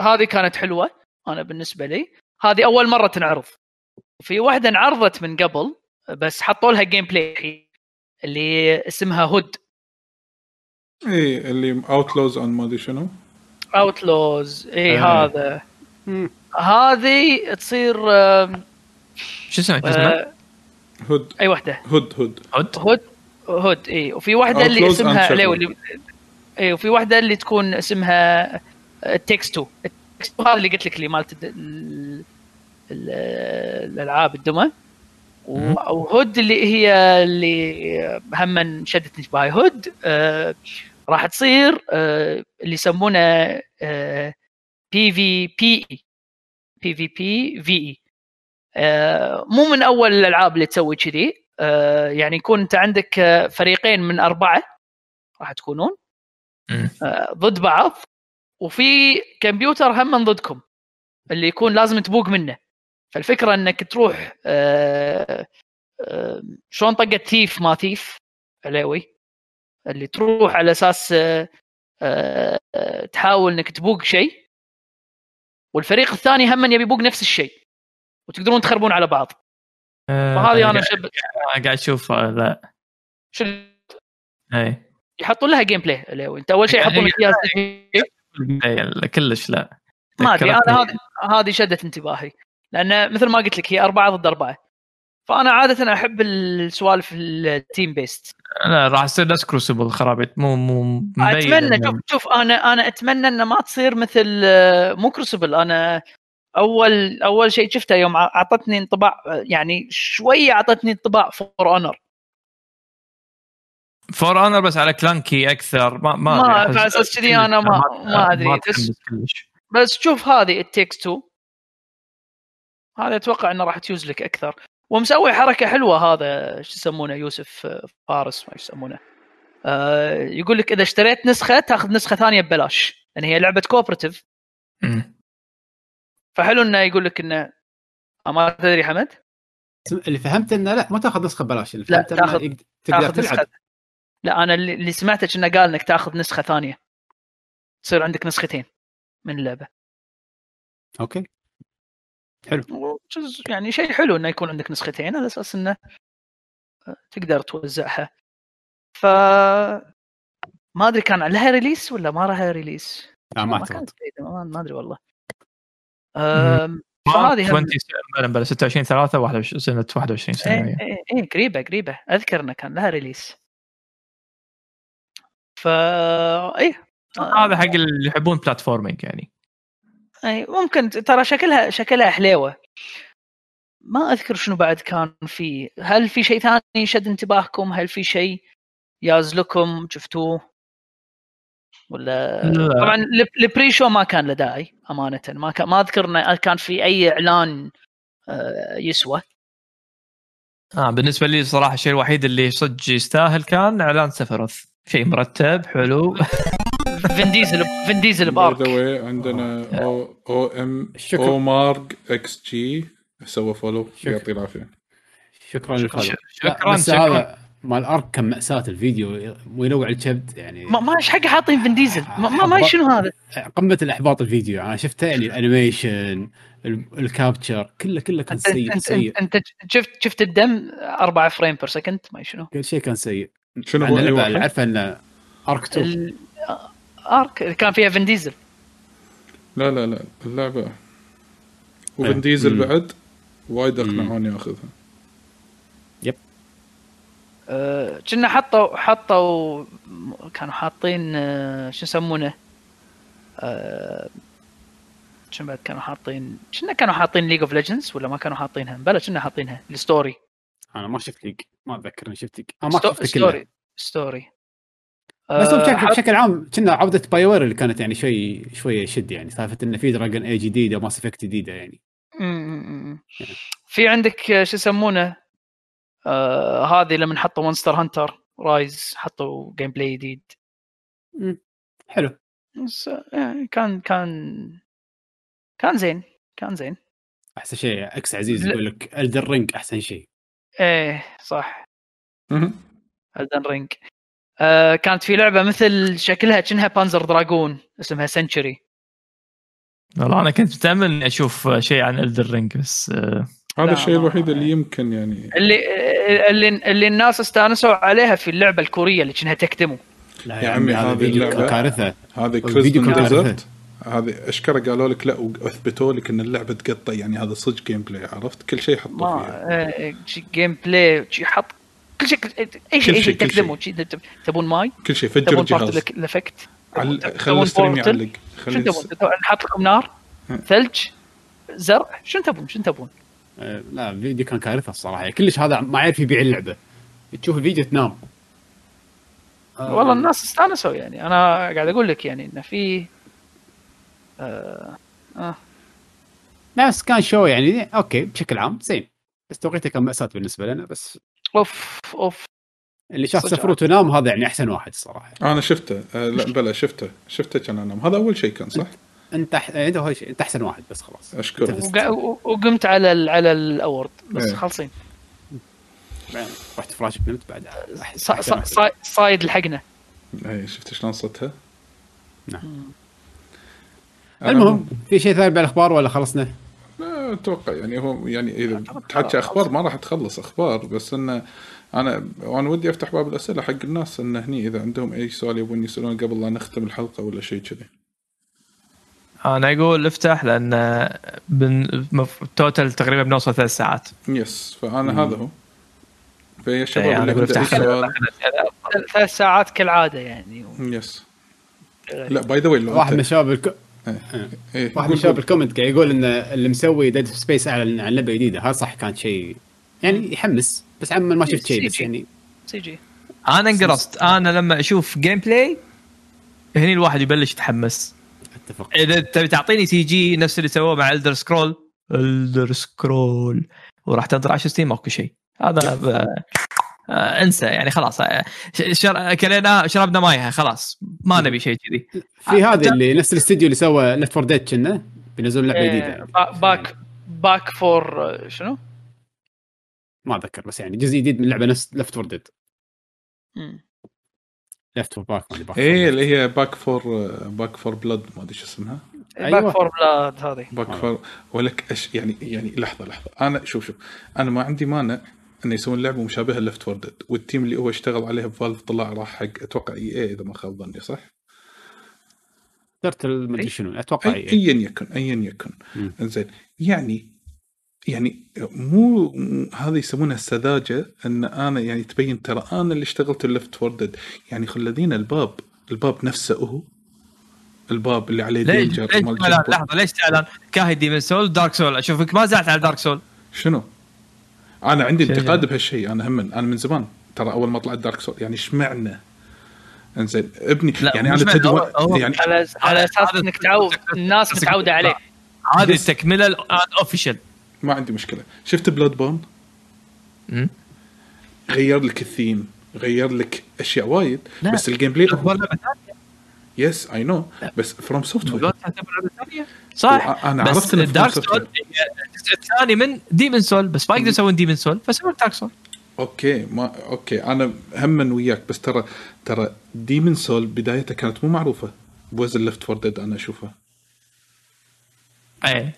هذه كانت حلوة أنا بالنسبة لي. هذه أول مرة تنعرض. في واحدة انعرضت من قبل بس حطوا لها gameplay اللي اسمها Hood اي إيه، اللي Outlaws and ما أدري شنو. Outlaws اي إيه. هذا. هذه تصير شو اسمه شو اسمه؟ آه، Hood. أي واحدة Hood Hood. Hood؟ هود هود إي. وفي واحدة اللي اسمها اللي إي وفي واحدة اللي تكون اسمها تكس 2 التكست هذا اللي قلت لك اللي مالت الد- ال- ال- الألعاب الدمى. وهود اللي هي اللي هم شدت انتباهي. هود آه راح تصير آه اللي يسمونه آه بي في بي اي بي في بي في اي مو من أول الألعاب اللي تسوي كذي. آه، يعني يكون أنت عندك آه، فريقين من أربعة راح تكونون. آه، ضد بعض. وفي كمبيوتر هم من ضدكم اللي يكون لازم تبوق منه. فالفكرة إنك تروح شلون طقة ثيف ما ثيف عليوي؟ اللي تروح على أساس تحاول إنك تبوق شيء. والفريق الثاني هم يبي يبوق نفس الشيء. وتقدرون تخربون على بعض. آه، فهذه أنا شب قاعد أشوف آه، لا. شو اي يحطون لها gameplay أنت أول شيء يحطون لك اياها إيه، كلش لا. ما أدري أنا. هذه هذه شدت انتباهي. لأن مثل ما قلت لك هي أربعة ضد أربعة. فانا عادة احب السوالف ال team based. لا راح يصير نفس Crucible خرابيط. مو مو أتمنى شوف شوف أنا أنا أتمنى إنه ما تصير مثل آه، مو Crucible أنا اول أول شيء شفته يوم أعطتني انطباع يعني شوية أعطتني انطباع For Honor For Honor بس على clunky أكثر ما ما ما-. على أساس كذي أنا ما- ما أدري. ما بس- بس شوف هذه ال Takes 2 هذا أتوقع إنه راح تيوز لك أكثر. ومسوي حركة حلوة هذا شو يسمونه يوسف آه، فارس ما يسمونه. آه يقول لك إذا اشتريت نسخة تاخذ نسخة ثانية ببلاش. لأن هي لعبة cooperative. فحلو إنه يقول لك إنه آه، ما تدري حمد؟ اللي فهمت إنه لا ما تاخذ نسخة ببلاش اللي لا، فهمت إنه تاخذ- يقد- تقدر تاخذ تلعب. نسخه لا أنا اللي اللي سمعته انه قال إنك تاخذ نسخة ثانية. تصير عندك نسختين من اللعبة. أوكي. وجز- يعني شيء حلو إنه يكون عندك نسختين على أساس إنه آه، تقدر توزعها. ف ما أدري كان لها release ولا ما لها release لا ما أعتقد. ما, ما أدري والله. فهذه هم- 20 بلا بلا 26 3 21 سنة 21 سنة هي. إيه. إيه قريبة قريبة. أذكر إنه كان لها release ف إيه. هذا حق اللي يحبون platforming يعني. أي ممكن ترى شكلها شكلها حليوة. ما أذكر شنو بعد كان في. هل في شيء ثاني شد انتباهكم؟ هل في شيء ياز لكم شفتوه؟ ولا لا. طبعا الب- البري شو ما كان له داعي أمانة. ما كان ما أذكر انه كان في أي إعلان آه، يسوى. آه بالنسبة لي صراحة الشيء الوحيد اللي صدق يستاهل كان إعلان سفرث. شيء مرتب حلو. فين ديزل فين ديزل بارك. عندنا أو ام شكرا. أو مارج إكس جي سوى فولو شكرا. يعطيه العافية. شكرا. شكرا. بس شكرا. هذا مال ارك كان مأساة الفيديو وينوع الكبد يعني. ما ما إيش حق حاطين فين ديزل؟ ما, ما, ما شنو هذا؟ قمة الإحباط الفيديو. أنا شفته يعني الأنيميشن ال- الكابتشر كله كله كان سيء انت سيء. أنت, شفت شفت الدم 4 فريم بير سكند ما شنو. كل شيء كان سيء. شنو عن هو اللي واحد؟ عارفه انه Ark 2 ال- Ark اللي كان فيها فين ديزل. لا لا لا اللعبة. وفن ديزل. بعد وايد اقنعوني أخذها. آه، كنا حطوا حطوا كانوا حاطين آه، شو يسمونه؟ آه، شنو بعد كانوا حاطين كنا كانوا حاطين League of Legends ولا ما كانوا حاطينها؟ بلا كنا حاطينها. ال story أنا ما شفت ليج ما أتذكر إني شفت ليج ما شفت story story بس هو آه، بشكل, بشكل عام كنا عودة BioWare اللي كانت يعني شوي شوية يشد يعني. سالفة إنه في Dragon Age جديدة و Mass Effect جديدة يعني. في عندك آه، شو يسمونه؟ آه هذه لما حطوا Monster Hunter Rise حطوا gameplay جديد. حلو. بس يعني كان كان كان زين كان زين. أحسن شيء إكس عزيز. يقول لك Elden Ring أحسن شيء. إيه صح. Elden Ring آه كانت في لعبة مثل شكلها كأنها Panzer Dragoon اسمها Century والله أنا كنت متأمل إني أشوف شيء عن Elden Ring بس آه، هذا الشيء الوحيد اللي يمكن يعني. اللي اللي اللي الناس استانسوا عليها في اللعبة الكورية اللي كأنها Tecmo. لا يا عمي هذا هذه اللعبة- كارثة. هذه Crimson Desert كارثة. هذه أشكره قالوا لك لا وأثبتوا لك إن اللعبة تقطع يعني هذا صدق gameplay عرفت؟ كل شيء حطوا فيها. ما آه، gameplay حط كل شيء أي شيء أي شيء، تقدمه شي تب- تبون ماي؟ كل شيء فجر الجهاز. ال effect خلي ال stream؟ يعلق. شو خلي نحط لكم نار؟ ثلج؟ زرع؟ شنو تبون؟ شنو تبون؟ آه، لا الفيديو كان كارثة الصراحة. كلش هذا ما يعرف يبيع اللعبة. تشوف الفيديو تنام. آه، والله الناس استانسوا يعني. أنا قاعد أقول لك يعني انه في آه آه. لا بس كان شو يعني أوكي بشكل عام زين. بس توقيته كان مأساة بالنسبة لنا بس أوف أوف اللي شاف. سفروت ونام هذا يعني أحسن واحد الصراحه أنا شفته آه لا بلا شفته شفته كان أنام هذا أول شيء كان صح؟ انت. أنت هو شيء أنت أحسن واحد بس خلاص أشكرك وقمت على ال على الأورد بس إيه. خالصين رحت فلاش بنمت بعد صايد الحقنا اي شفت شلون صدتها؟ نعم. المهم في شيء ثاني بالاخبار ولا خلصنا؟ أتوقع يعني هو يعني إذا تحكي. أخبار ما راح تخلص أخبار بس انه أنا وأنا ودي أفتح باب الأسئلة حق الناس انه هني إذا عندهم أي سؤال يبون يسألون قبل لا نختم الحلقة ولا شيء كذي. أنا أقول افتح لأن بن... مف... total تقريبا بنوصل ثلاث ساعات. yes فأنا هذا هو. فيا شباب يعني اللي عنده سؤال. ثلاث ساعات كالعادة يعني. yes لا by the way واحد من أنت- شباب الك... إيه، واحد قول- من شباب قول. ال comment قاعد يقول إن اللي مسوي Dead Space اعلن عن لعبه جديدة هذا صح كان شيء يعني يحمس بس عم ما شفت شيء بس. يعني CG. أنا انقرصت. أنا لما أشوف gameplay هني الواحد يبلش يتحمس. أتفق. إذا تبي تعطيني CG نفس اللي سووه مع Elder Scrolls Elder Scrolls وراح تنطر 10 سنين ماكو شيء. هذا انسى يعني خلاص آه، ش- شر... كلينا شربنا مايها خلاص ما نبي شيء كذي في هذا اللي نفس الاستديو اللي سوى Left 4 Dead كنا بينزلون لعبة إيه، جديدة با- Back Back 4 آه، شنو؟ ما أتذكر بس يعني جزء جديد من لعبة نفس Left 4 Dead مم. Left 4 Back ما إيه 4 اللي هي Back 4 Back 4 Blood ما أدري شو اسمها أيوة. Back 4 Blood هذه Back آه. 4 ولك أش يعني يعني لحظة لحظة أنا شوف شوف أنا ما عندي مانع إنه يسوون لعبة مشابهة Left 4 Dead وال team اللي هو اشتغل عليها ب Valve طلع راح حق أتوقع EA إذا ما خاب ظني صح؟ Turtle ما أدري شنو أتوقع أي- إيه. ايا يكن ايا يكن. إنزين يعني يعني مو هذا يسمونها السذاجة إن أنا يعني تبين ترى أنا اللي اشتغلت ال Left 4 Dead يعني خلدين الباب الباب نفسه هو الباب اللي عليه danger ليش. لحظة ليش تعلن كاهي Demon's Souls Dark Souls أشوفك ما زعلت على Dark Souls شنو؟ أنا عندي؟ انتقاد بهالشيء أنا هم أنا من زمان ترى أول ما طلعت Dark Souls يعني اشمعنى؟ إنزين ابني لا، يعني أنا معنى- تدري يعني على على أساس إنك تعود الناس متعودة عليه هذه التكملة ال official ما عندي مشكلة شفت Bloodborne مم. غير لك الثيم غير لك أشياء وايد لا. بس ال gameplay. yes I know بس FromSoftware. صح. أنا بس عرفت انه Dark Souls الجزء الثاني من Demon's Souls بس ما يقدروا يسوون Demon's Souls فسووا Dark Souls okay ما okay أنا هم وياك بس ترى ترى Demon's Souls بدايتها كانت مو معروفة. بوزن Left 4 Dead أنا أشوفها. إيه.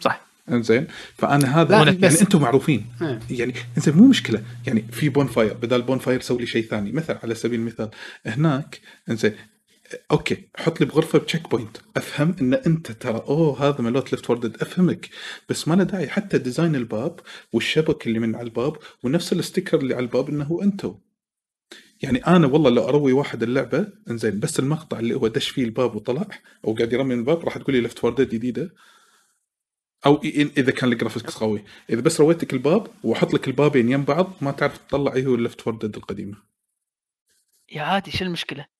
صح. إنزين فأنا هذا يعني بس- أنتم معروفين. إيه. يعني إنزين مو مشكلة. يعني في bonfire بدل bonfire سوي لي شيء ثاني. مثلا على سبيل المثال هناك إنزين okay حط لي بغرفة ب checkpoint أفهم إن أنت ترى أوه هذا مالت Left 4 Dead أفهمك. بس ما له داعي. حتى design الباب والشبك اللي من على الباب ونفس ال sticker اللي على الباب إنه أنتو. يعني أنا والله لو أروي واحد اللعبة إنزين بس المقطع اللي هو دش فيه الباب وطلع أو قاعد يرمي من الباب راح تقول لي Left 4 Dead جديدة. أو إذا كان ال graphics قوي. إذا بس رويتك الباب وأحط لك البابين يم بعض ما تعرف تطلع إيه هو ال Left 4 Dead القديمة. يا عادي شو المشكلة؟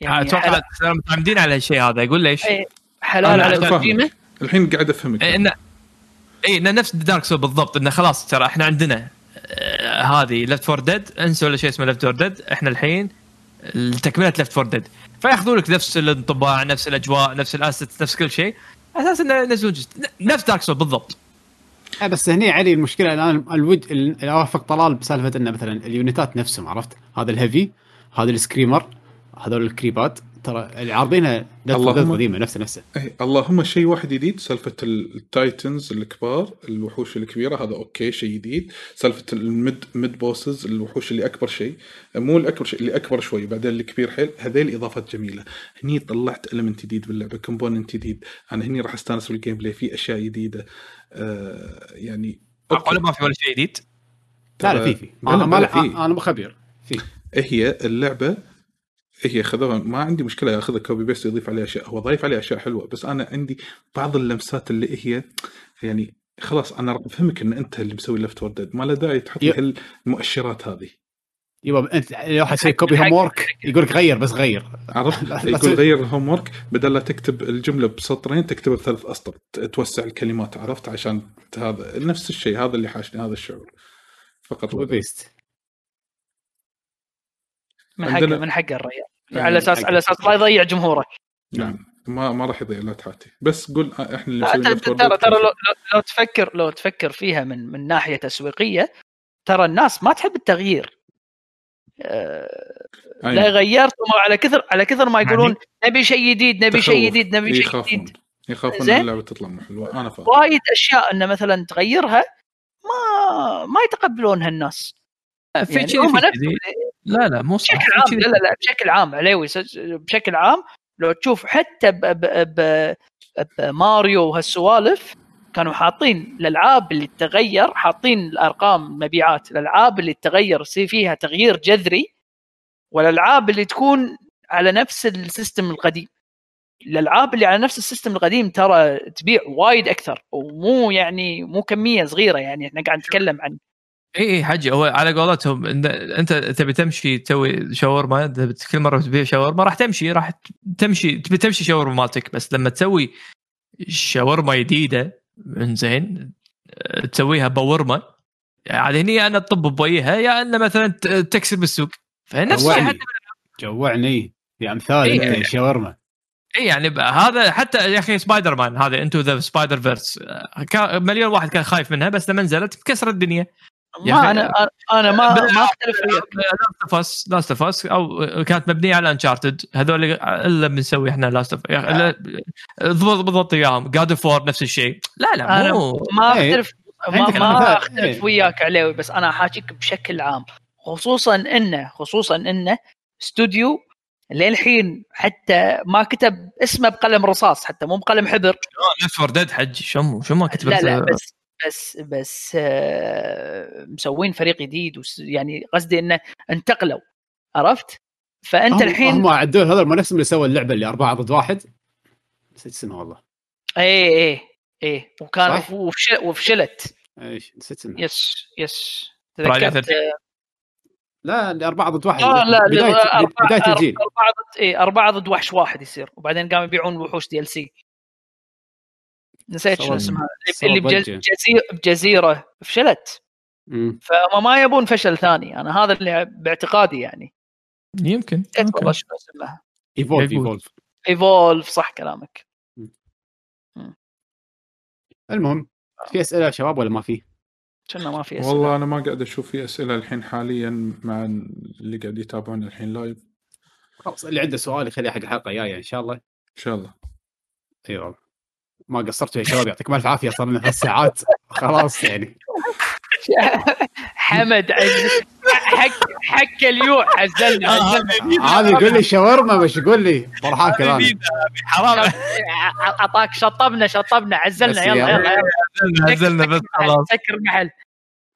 يعني أتوقع حلال, صاروا متعمدين على الشيء هذا. يقول ليش؟ إيه، حلال على. كوجيما الحين قاعد أفهمك. إيه، انه اي انه نفس Dark Souls بالضبط إنه خلاص ترى إحنا عندنا آه، هذه Left 4 Dead انسوا ولا شيء اسمه Left 4 Dead إحنا الحين تكمله Left 4 Dead فياخذون لك نفس الانطباع نفس الأجواء نفس ال asset نفس كل شيء. أساس إنه ينزلون جزء. نفس Dark Souls بالضبط. آه، بس هني علي المشكلة الآن الوج اللي اوافق طلال بسالفة إنه مثلا اليونتات نفسهم عرفت؟ هذا ال heavy هذا ال screamer هذول الكريبات ترى اللي عارضينها اللهم- قديمة نفسه نفسه اي اللهم شيء واحد جديد سالفة ال- ال titans الكبار الوحوش الكبيرة هذا okay شيء جديد. سالفة ال mid mid bosses الوحوش اللي أكبر شيء مو الأكبر شيء اللي أكبر شوي بعدين الكبير حيل هذيل إضافات جميلة. هني طلعت element جديد باللعبة component جديد. أنا هني راح أستانس بال gameplay في أشياء جديدة. آه يعني معقولة ما في ولا شيء جديد؟ لا لا في في. أنا ما. أنا مو خبير في هي اللعبة هي خذوها ما عندي مشكلة ياخذها copy paste يضيف عليها أشياء. هو ضايف عليها أشياء حلوة بس أنا عندي بعض اللمسات اللي هي يعني خلاص أنا راح أفهمك إن أنت اللي مسوي Left 4 Dead ما له داعي تحط لي هالمؤشرات هذه. يبا أنت لو يسوي copy homework يقول لك غير بس غير. عرفت؟ يقول غير ال homework بدل لا تكتب الجملة بسطرين تكتبها بثلاث أسطر توسع الكلمات عرفت؟ عشان هذا نفس الشيء هذا اللي حاشني هذا الشعور. فقط copy paste من عندنا- من حقه الرجال أي، على أساس حقه. على أساس لا يضيع جمهوره نعم. ما ما راح يضيع لا تحاتي. بس قول آه، إحنا اللي ترى ترى لو, لو, لو تفكر لو تفكر فيها من من ناحية تسويقية ترى الناس ما تحب التغيير. آه، أي. لا غيرت على كثر على كثر ما يقولون نبي شيء جديد نبي شيء. جديد نبي شيء يخافون. جديد. يخافون اللعبة تطلع مو حلوة. أنا فاهم. وايد أشياء انه مثلا تغيرها ما ما يتقبلونها الناس. في يعني شيء هم في. لا لا مو صح بشكل عام. لا لا لا بشكل عام عليوي بشكل عام لو تشوف حتى ب ب ب بماريو وهالسوالف كانوا حاطين الألعاب اللي تغير حاطين الأرقام مبيعات الألعاب اللي تغير يصير فيها تغيير جذري والألعاب اللي تكون على نفس ال system القديم الألعاب اللي على نفس ال system القديم ترى تبيع وايد أكثر ومو يعني مو كمية صغيرة يعني إحنا قاعد نتكلم عن اي اي حجي. هو على قولتهم إن أنت تبي تمشي تسوي شاورما كل مرة تبيع شاورما راح تمشي راح تمشي تبي تمشي شاورما مالتك. بس لما تسوي شاورما جديدة إنزين تسويها بورمة يعني هني أنا تطب بوجهها يا ان مثلا ت- تكسر بالسوق. فنفس الشيء جوعني حتى جوعني. يا امثال إيه. انت يا شاورما اي يعني هذا حتى يا أخي سبايدر مان هذا Into the Spider-Verse مليون واحد كان خايف منها بس لما نزلت مكسر الدنيا. ما أخي- أنا أنا ما ما اختلف وياك. لاست اوف اس لاست اوف اس أو كانت مبنية على انشارتد هذول الا بنسوي إحنا لاست اوف بالضبط بالضبط إياهم. جاد فور نفس الشيء. لا لا مو ما إيه. اختلف ما, عندك ما مثال. اختلف إيه. وياك عليوي بس أنا أحاكيك بشكل عام. خصوصا انه خصوصا إنه استوديو للحين حتى ما كتب اسمه بقلم رصاص حتى مو بقلم حبر. ليفت فور ديد حج. شو شو ما كتبت لا لا بس بس بس آه، مسوين فريق جديد وس- يعني قصدي إنه انتقلوا عرفت؟ فأنت هم- الحين هم عدول هذول ما نفسهم اللي سووا اللعبة اللي أربعة ضد واحد؟ نسيت اسمها والله. إيه إيه إيه وكان وفشلت. إيش نسيت اسمها yes yes. تذكرت؟ 13. لا اللي أربعة ضد واحد. لا بداية لا أربعة بداية الجيل. أربعة ضد إيه أربعة ضد وحش واحد يصير وبعدين قاموا يبيعون وحوش DLC. نسيت سووا- اسمها اللي بجز- ضجة. بجزيرة بجزيرة فشلت. مم. فهم ما يبون فشل ثاني. أنا هذا اللي باعتقادي يعني. يمكن والله يمكن. شنو اسمها؟ Evolve. Evolve Evolve صح كلامك. المهم في أسئلة يا شباب ولا ما في؟ كنا ما في أسئلة. والله أنا ما قاعد أشوف في أسئلة الحين حاليا مع اللي قاعد يتابعون الحين live ان خلاص اللي عنده سؤال يخليه حق الحلقة الجاية إن شاء الله. شاء الله. إي والله. ما قصرتوا يا شباب يعطيكم ألف عافية صار لنا ثلاث ساعات. خلاص يعني. حمد حك حك اليوع عزلنا عزلنا. هذا يقول لي شاورما مش يقول لي فرحان كمان. حرام. اعطاك شطبنا شطبنا عزلنا يلا يلا. نزلنا بس خلاص. سكر المحل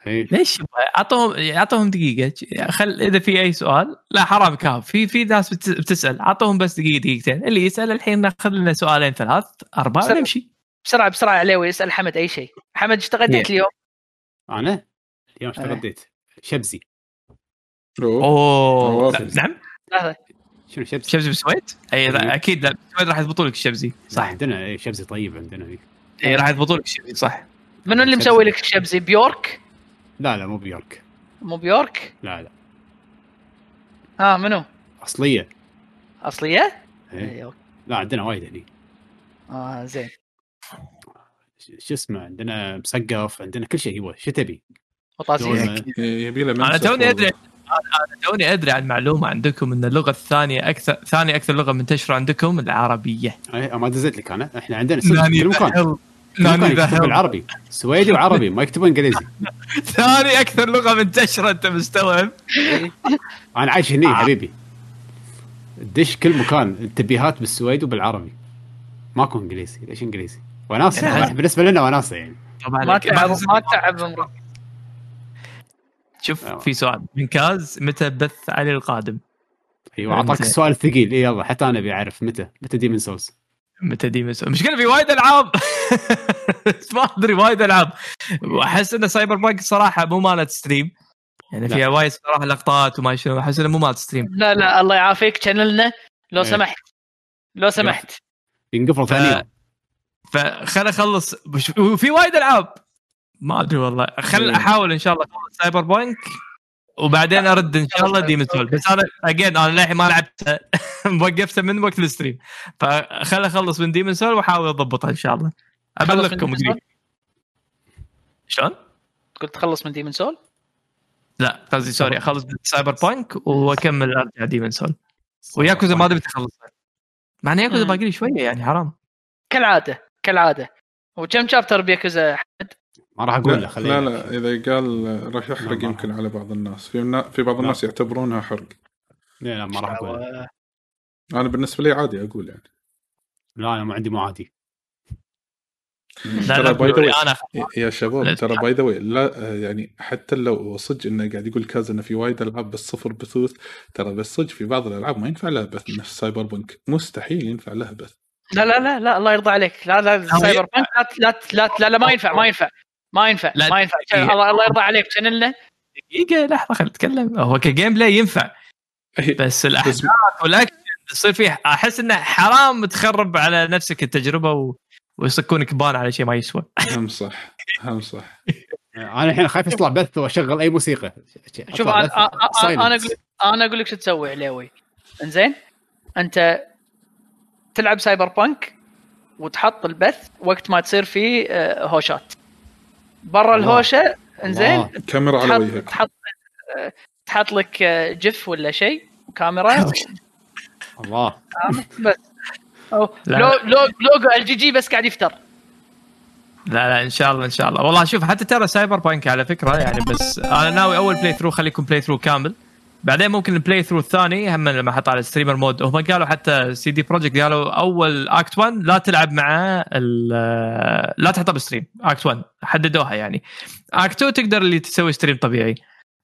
إيه. ليش اعطوهم أعطوهم دقيقة خل إذا في أي سؤال لا حرام كاب في في ناس بت- بتسأل أعطوهم بس دقيقة دقيقتين اللي يسأل الحين ناخذ لنا سؤالين ثلاث سلام. نمشي بسرعة بسرعة عليوي اسال حمد أي شيء حمد إيش تغديت اليوم؟ أنا اليوم إيش. تغديت؟ شبزي أوه. اوه. لا، نعم. شنو شبزي؟ شبزي بالسويد؟ أي إيه. لا أكيد لا بالسويد راح يضبطوا لك الشبزي صح عندنا إيه، شبزي طيب عندنا. اي راح يضبطوا لك الشبزي صح منو اللي. مسوي لك الشبزي بيورك؟ لا لا مو بيورك مو بيورك؟ لا لا آه منو؟ أصلية أصلية؟ إيه. اي okay. لا عندنا وايد هني آه زين شو اسمه عندنا مسقف عندنا كل شيء هو شو تبي؟ وطاسيه. يبي له أنا توني. أدري أنا توني أدري عن معلومة عندكم إن اللغة الثانية أكثر ثاني أكثر لغة منتشرة عندكم العربية إيه، ما دزيت لك أنا إحنا عندنا في كل مكان بالعربي سويدي وعربي ما يكتبون إنجليزي. ثاني أكثر لغة منتشرة أنت مستوعب؟ أنا عايش هني حبيبي. دش كل مكان التنبيهات بالسويد وبالعربي. ماكو إنجليزي ليش إنجليزي؟ وناسه بالنسبة لنا وناسه يعني. طبعا ما تعب ما تعب شوف آه. في سؤال. من كاز متى بث علي القادم؟ أيوه أعطاك. السؤال الثقيل اي يلا حتى أنا أبي أعرف متى. متى Demon's Souls متى دي مس... المشكلة في وايد ألعاب. ما أدري وايد ألعاب. واحس ان سايبر بانك صراحة مو مالت ستريم يعني لا. فيها وايد صراحة لقطات وما شنو. أحس إنه مو مالت ستريم لا لا الله يعافيك. شانلنا لو إيه. سمحت. لو سمحت. ينقفلوا ثانية فخل أخلص. بش- وفي وايد ألعاب. ما أدري والله. خل إيه. أحاول إن شاء الله أخلص سايبر بانك وبعدين أرد إن شاء الله ديمن سول بس أنا اجين أنا للحين ما لعبتها موقفتها من وقت الستريم. فخل أخلص من ديمن سول وأحاول أضبطها إن شاء الله. أبلغكم من شلون؟ قلت تخلص من Demon's Soul لا قصدي sorry أخلص Cyberpunk وأكمل أرجع Demon's Soul و Yakuza ما أدري اخلصها مع إن ياكوزا. باقي لي شوية يعني حرام. كالعادة كالعادة. وكم chapter ب Yakuza ما راح أقول له لا, خليه لا لا إذا قال راح يحرق لا، يمكن على بعض الناس. في في بعض الناس يعتبرونها حرق. لا لا ما راح أقول له. أنا بالنسبة لي عادي أقول يعني. لا أنا ما عندي معادي لا ترى لا way- أنا يا شباب لا ترى by the لا يعني حتى لو صدق إنه قاعد يقول cause إنه في وايد ألعاب بس صفر بثوث ترى بس صدق في بعض الألعاب ما ينفع لها بث نفس Cyberpunk مستحيل ينفع لها بث. لا لا لا لا الله يرضى عليك. لا لا Cyberpunk لا لا لا لا, لا ما ينفع ما ينفع. ما ينفع لا، ما ينفع. الله الله يرضى عليك شانلنا دقيقة لحظه خلينا نتكلم هو ك gameplay ينفع. بس الأحداث والاكشن يصير فيه أحس إنه حرام تخرب على نفسك التجربة و... ويصكونك ban على شيء ما يسوى. هم صح هم صح. أنا الحين خايف يطلع بث وأشغل أي موسيقى. شوف أنا أنا أنا. أقول لك شو تسوي علاوي إنزين أنت تلعب Cyberpunk وتحط البث وقت ما تصير فيه آه، هوشات. برا. الهوشة. إنزين. كاميرا على وجهك تحط آه، تحط لك آه، GIF ولا شيء وكاميرا الله. بس. أو. لو لو لوجو ال GG بس قاعد يفتر. لا لا إن شاء الله إن شاء الله. والله شوف حتى ترى Cyberpunk على فكرة يعني بس أنا ناوي أول playthrough خليكم playthrough كامل. بعدين ممكن ال playthrough الثاني هم لما أحط على ال streamer mode هم قالوا حتى CD Projekt قالوا أول act 1 لا تلعب مع ال- لا تحطها بال stream act 1 حددوها يعني. act 2 تقدر اللي تسوي stream طبيعي.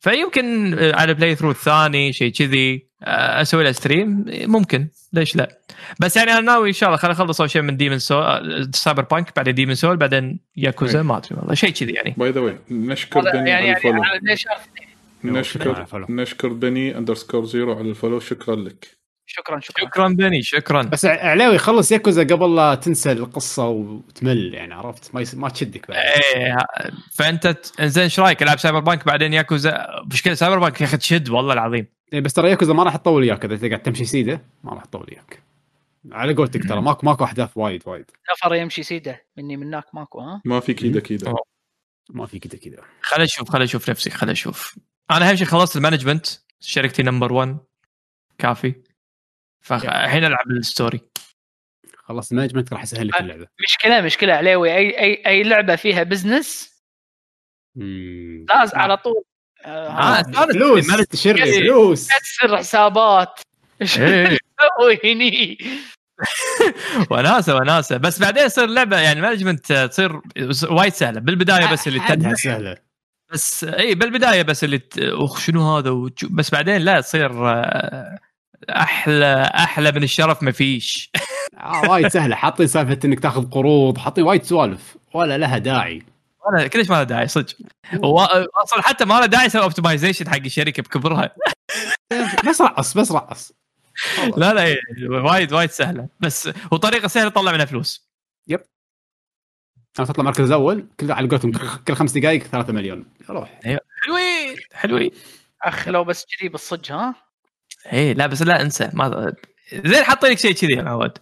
فيمكن على playthrough الثاني شيء كذي آه، أسوي له stream ممكن ليش لا؟ بس يعني أنا ناوي إن شاء الله خليني اخلص أول شيء من Demon Soul Cyberpunk بعدين Demon Soul بعدين ياكوزا. ما أدري والله شيء كذي يعني. by the way نشكر يعني على يعني على نشكر ال follow. نشكر بني underscore zero على ال follow شكرا لك. شكرا شكرا. شكرا بني شكرا. بس علاوي خلص ياكوزا قبل لا تنسى القصة وتمل يعني عرفت؟ ما يس... ما تشدك بعد. إيه فأنت انزين إيش رأيك؟ ألعب Cyberpunk بعدين ياكوزا؟ مشكله Cyberpunk يا أخي تشد والله العظيم. إيه، بس ترى ياكوزا ما راح تطول وياك. إذا تقعد تمشي سيدة ما راح تطول وياك. على قولتك ترى ماكو ماكو أحداث وايد وايد. نفر يمشي سيدة مني منك ماكو ها؟ ما في كيدا كيدا. ما في كذا كذا. خل أشوف خل أشوف نفسي خل أشوف. أنا أهم شيء خلصت ال management شركتي number 1 كافي. فالحين ألعب ال story. خلص ال management راح يسهل لك اللعبة. مشكلة مشكلة. علاوي أي أي أي لعبة فيها business. لازم على طول. آه، آه، فلوس. تشري؟ إيه. فلوس. كسر حسابات. إيش. تسوي هني. وناسة وناسة. بس بعدين يصير لعبة يعني management تصير وايد سهلة. بالبداية بس اللي حدها تدها سهلة. بس إي بالبداية بس اللي. أخ شنو هذا؟ بس بعدين لا تصير آه، أحلى أحلى من الشرف ما فيش. آه وايد سهلة. حاطين سالفة إنك تاخذ قروض حاطين وايد سوالف. ولا لها داعي. ولا كلش ما له داعي صدق. أصلا حتى ما له داعي يسوي optimization حق الشركة بكبرها. بس رقص بس رقص. لا لا وايد وايد سهلة. بس وطريقة سهلة تطلع منها فلوس. أنا تطلع مركز الأول كل على قولتهم كل خمس دقائق 3 مليون. روح. حلوين. حلوين. اخ لو بس كذي بالصج ها؟ إيه لا بس لا انسى. ما زين حاطين لك شيء كذي يا معود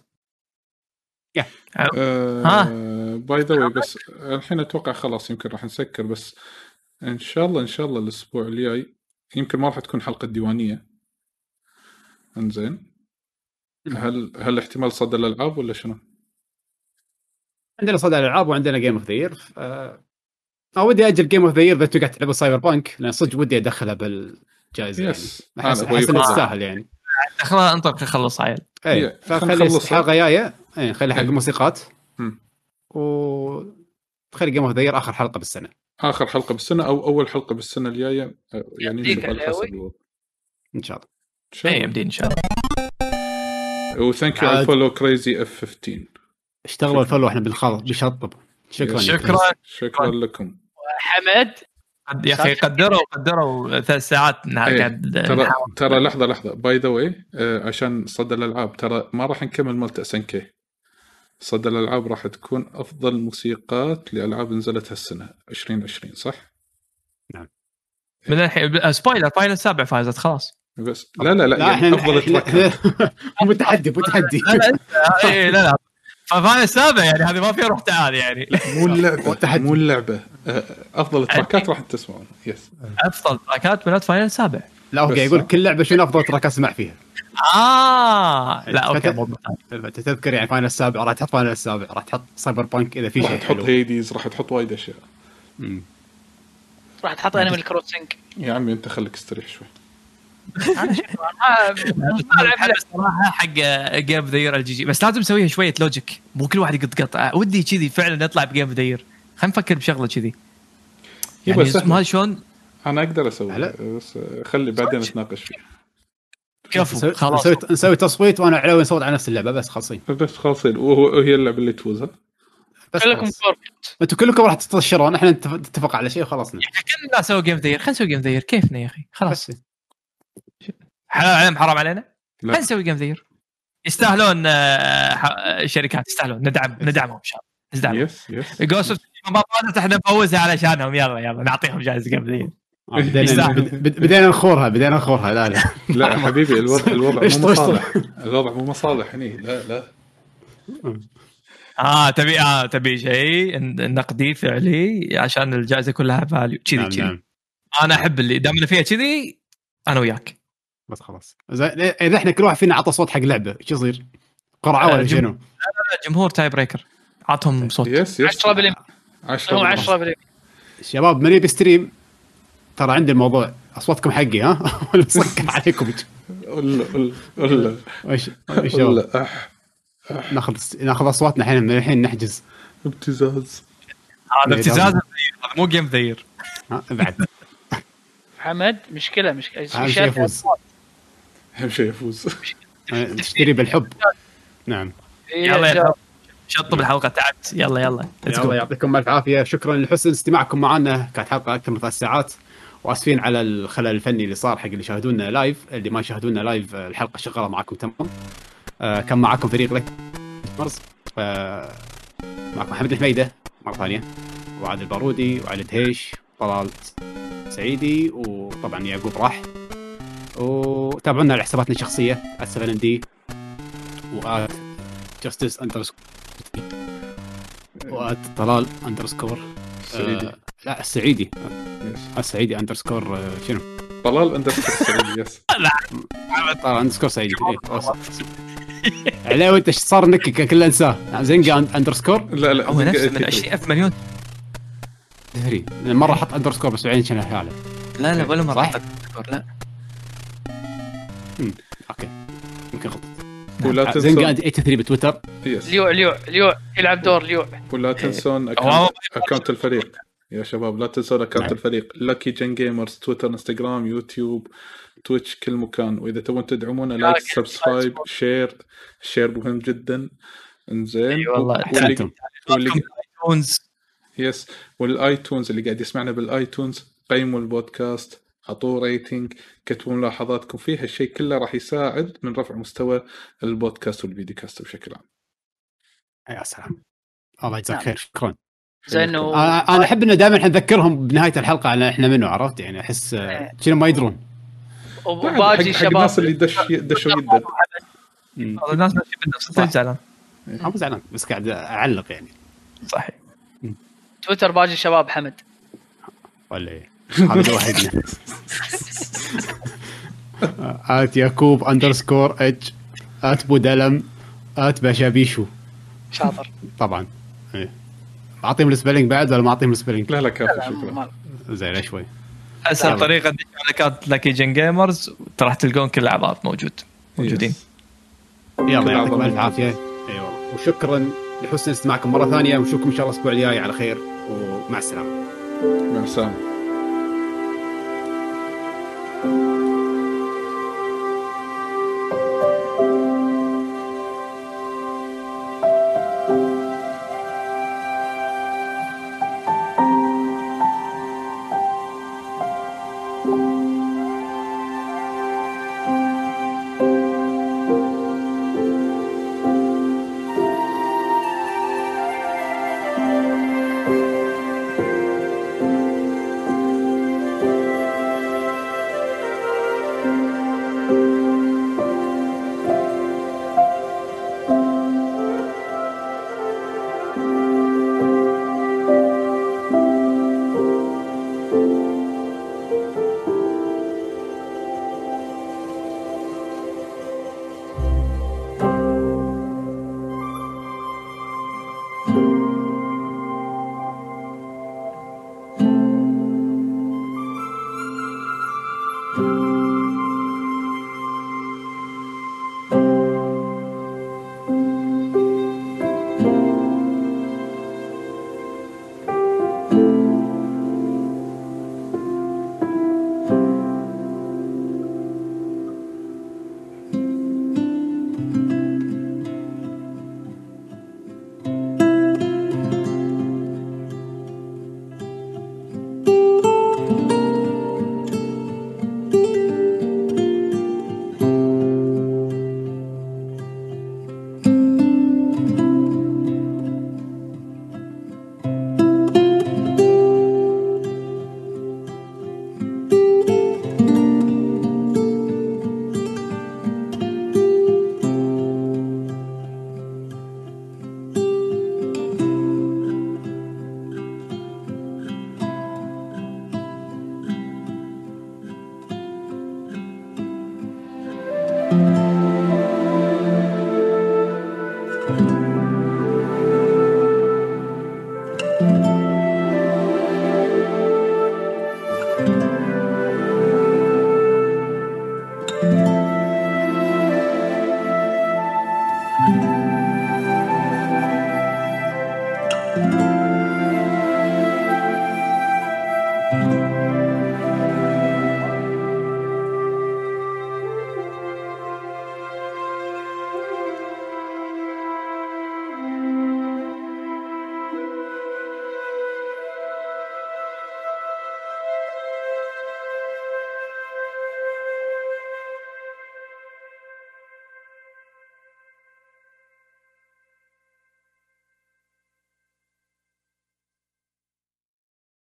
ها. by the way بس الحين أتوقع خلاص يمكن راح نسكر بس إن شاء الله إن شاء الله الأسبوع الجاي يمكن ما راح تكون حلقة ديوانية. إنزين. هل هل احتمال صدى الألعاب ولا شنو؟ عندنا صدى الألعاب وعندنا game of the year أو ودي أجل game of the year إذا قاعد تلعبوا Cyberpunk لأن صدق ودي أدخلها بالجائزة يعني يس احس هو أحس انها. تستاهل يعني خلاص انطر خلص عيل اي إيه، فخلي. الحلقة جاية اي خلي حق إيه. الموسيقات. و خلي game of the year آخر حلقة بالسنة آخر حلقة بالسنة أو أول حلقة بالسنة الجاية آه، يعني نشوف على حسب. الوضع. إن شاء الله إن شاء اي الله. يمدي إن شاء الله و thank you على. ال follow Crazy F 15 اشتغلوا ال follow إحنا بالخلط بشطب شكرا شكرا. شكرا لكم. حمد يا أخي قدروا قدروا ثلاث ساعات إيه، ترى. ترى لحظة لحظة. by the way عشان صدى الألعاب ترى ما راح نكمل مالت SNK صدى الألعاب راح تكون أفضل موسيقات لألعاب نزلت هالسنة 2020 صح؟ من الحين spoiler Final السابع فازت خلاص. بس لا لا لا, لا يعني إحنا أفضل تراكات مو تحدي مو تحدي لا لا. إيه، Final السابع يعني هذه ما فيها روح تعال يعني. مو اللعبة. مو اللعبة. آه، أفضل تراكات راح تسمعون. yes أفضل تراكات من Final السابع لا okay يقول. كل لعبة شنو أفضل track أسمع فيها؟ آه لا okay فت-. انت تذكر يعني Final السابع راح تحط Final السابع راح تحط Cyberpunk إذا في راح شيء تحط حلو. Hades راح تحط وايد أشياء. راح تحط Animal Crossing يا عمي أنت خليك استريح شوي. أنا الصراحه حق game the year ال GG بس لازم نسويها شوية logic مو كل واحد يقط قطع. ودي كذي فعلا نطلع ب game the year خلينا نفكر بشغلة كذي. يعني. ما شلون؟ أنا أقدر أسوي. لا. بس خلي بعدين نتناقش فيه. كفو خلاص. نسوي نسوي تصويت وأنا علاوي نصوت على نفس اللعبة بس خالصين بس وهو- وهي اللعبة اللي تفوز ها؟ بس كلكم أنتم كلكم راح تطشرون إحنا نتف- نتفق على شيء وخلاص كل الناس سووا game the year خلينا نسوي game the year كيفنا يا أخي؟ خلاص. بس. حلال عليهم حرام علينا؟ لا. نسوي game the year يستاهلون آه، ح- شركات يستاهلون. ندعم ندعمهم إن شاء الله. دعوه yes yes. just إحنا نفوزها علشانهم. يلا يلا نعطيهم جائزة قبليه آه، بدينا بدينا نخورها بدينا نخورها. لا لا. لا حبيبي الوضع الوضع مو. مصالح. الوضع مو مصالح هني. لا لا. آه تبي آه تبي شيء؟ نقدي فعلي عشان الجائزة كلها value كذي نعم كذي. نعم. أنا أحب اللي دام فيها كذي أنا وياك. بس خلاص. اذا إحنا كل واحد فينا عطى صوت حق لعبة إيش يصير؟ قرعة آه، ولا جم- شنو؟ جمهور tie breaker. عطهم صوت. يس يس. 10 بالمية. 10 هو 10 بالمية. شباب من يبي stream ترى عندي الموضوع أصواتكم حقي ها؟ ولا بسكر عليكم. ولا ولا ولا ناخذ ناخذ أصواتنا الحين من الحين نحجز. ابتزاز. هذا إيه، ابتزاز مو جيم ذير بعد. حمد مشكلة مشكلة. أهم شيء يفوز. تشتري بالحب. نعم. يلا يا شطب الحلقة تعبت يلا يلا. يلا يعطيكم الف عافية. شكرا لحسن استماعكم معنا. كانت حلقة أكثر من ثلاث ساعات. وآسفين على الخلل الفني اللي صار حق اللي يشاهدونا live اللي ما يشاهدونا live الحلقة شغالة معكم تمام. آه كان معكم فريق لك. آه معكم محمد الحميدة. مرة ثانية. وعادل البارودي. وعلي دهيش. طلال سعيدي. وطبعا يعقوب راح. وتابعونا على حساباتنا الشخصية @7 D و at justice underscore وات طلال اندرسكور سعيدي. آه لا السعيدي. يس. السعيدي اندرسكور آه شنو؟ طلال اندرسكور سعيدي يس طلال اندرسكور سعيدي. إيه،. عليه وانت إيش صار نكك كله انساه. زنقه اندرسكور لا لا هو نفسه من 20000 مليون. دهري. مرة حط اندرسكور بس بعدين شنو هاله؟ لا لا ولا مرة صح؟ حطت لا. أوكي. يمكن غلط ولا تنسون. 83 بتويتر؟ yes ليوع ليوع ليوع يلعب دور ليوع ولا تنسون هو- account الفريق. يا شباب لا تنسون account نعم. الفريق. Lucky Gen Gamers تويتر انستغرام يوتيوب تويتش كل مكان. وإذا تبون تدعمونا like subscribe share ال share مهم جدا. إنزين. إي والله. واللي- واللي yes وال iTunes اللي قاعد يسمعنا بال iTunes قيموا البودكاست. اعطوه rating كتبوا ملاحظاتكم فيه هالشيء كله راح يساعد من رفع مستوى البودكاست والفيديو كاست بشكل عام. يا سلام. الله يجزاك نعم. خير. شكرا زين. أنا أنا أحب إنه دائما نذكرهم بنهاية الحلقة على إحنا منو عرفت؟ يعني أحس آه، شنو ما يدرون. وباجي حق الناس شباب. اللي دش دشوا. هذا الناس. انت زعلان أنا مو زعلان بس قاعد أعلق يعني. صحيح. تويتر باجي شباب حمد. ولا إيه؟ هذا وحدنا at يعقوب underscore H at بودلم at باشابيشو شاطر. طبعا. إيه. أعطيهم ال spelling بعد ولا ما أعطيهم ال spelling؟ لا لا كافي شكرا. زين شوي؟ أسهل يلا. طريقة تدش على account Lucky Gen Gamers راح تلقون كل الأعضاء موجود. موجودين. يلا يعطيكم. ألف عافية. اي والله وشكرا لحسن استماعكم مرة ثانية ونشوفكم إن شاء الله الأسبوع الجاي على خير ومع السلامة. مع السلامة.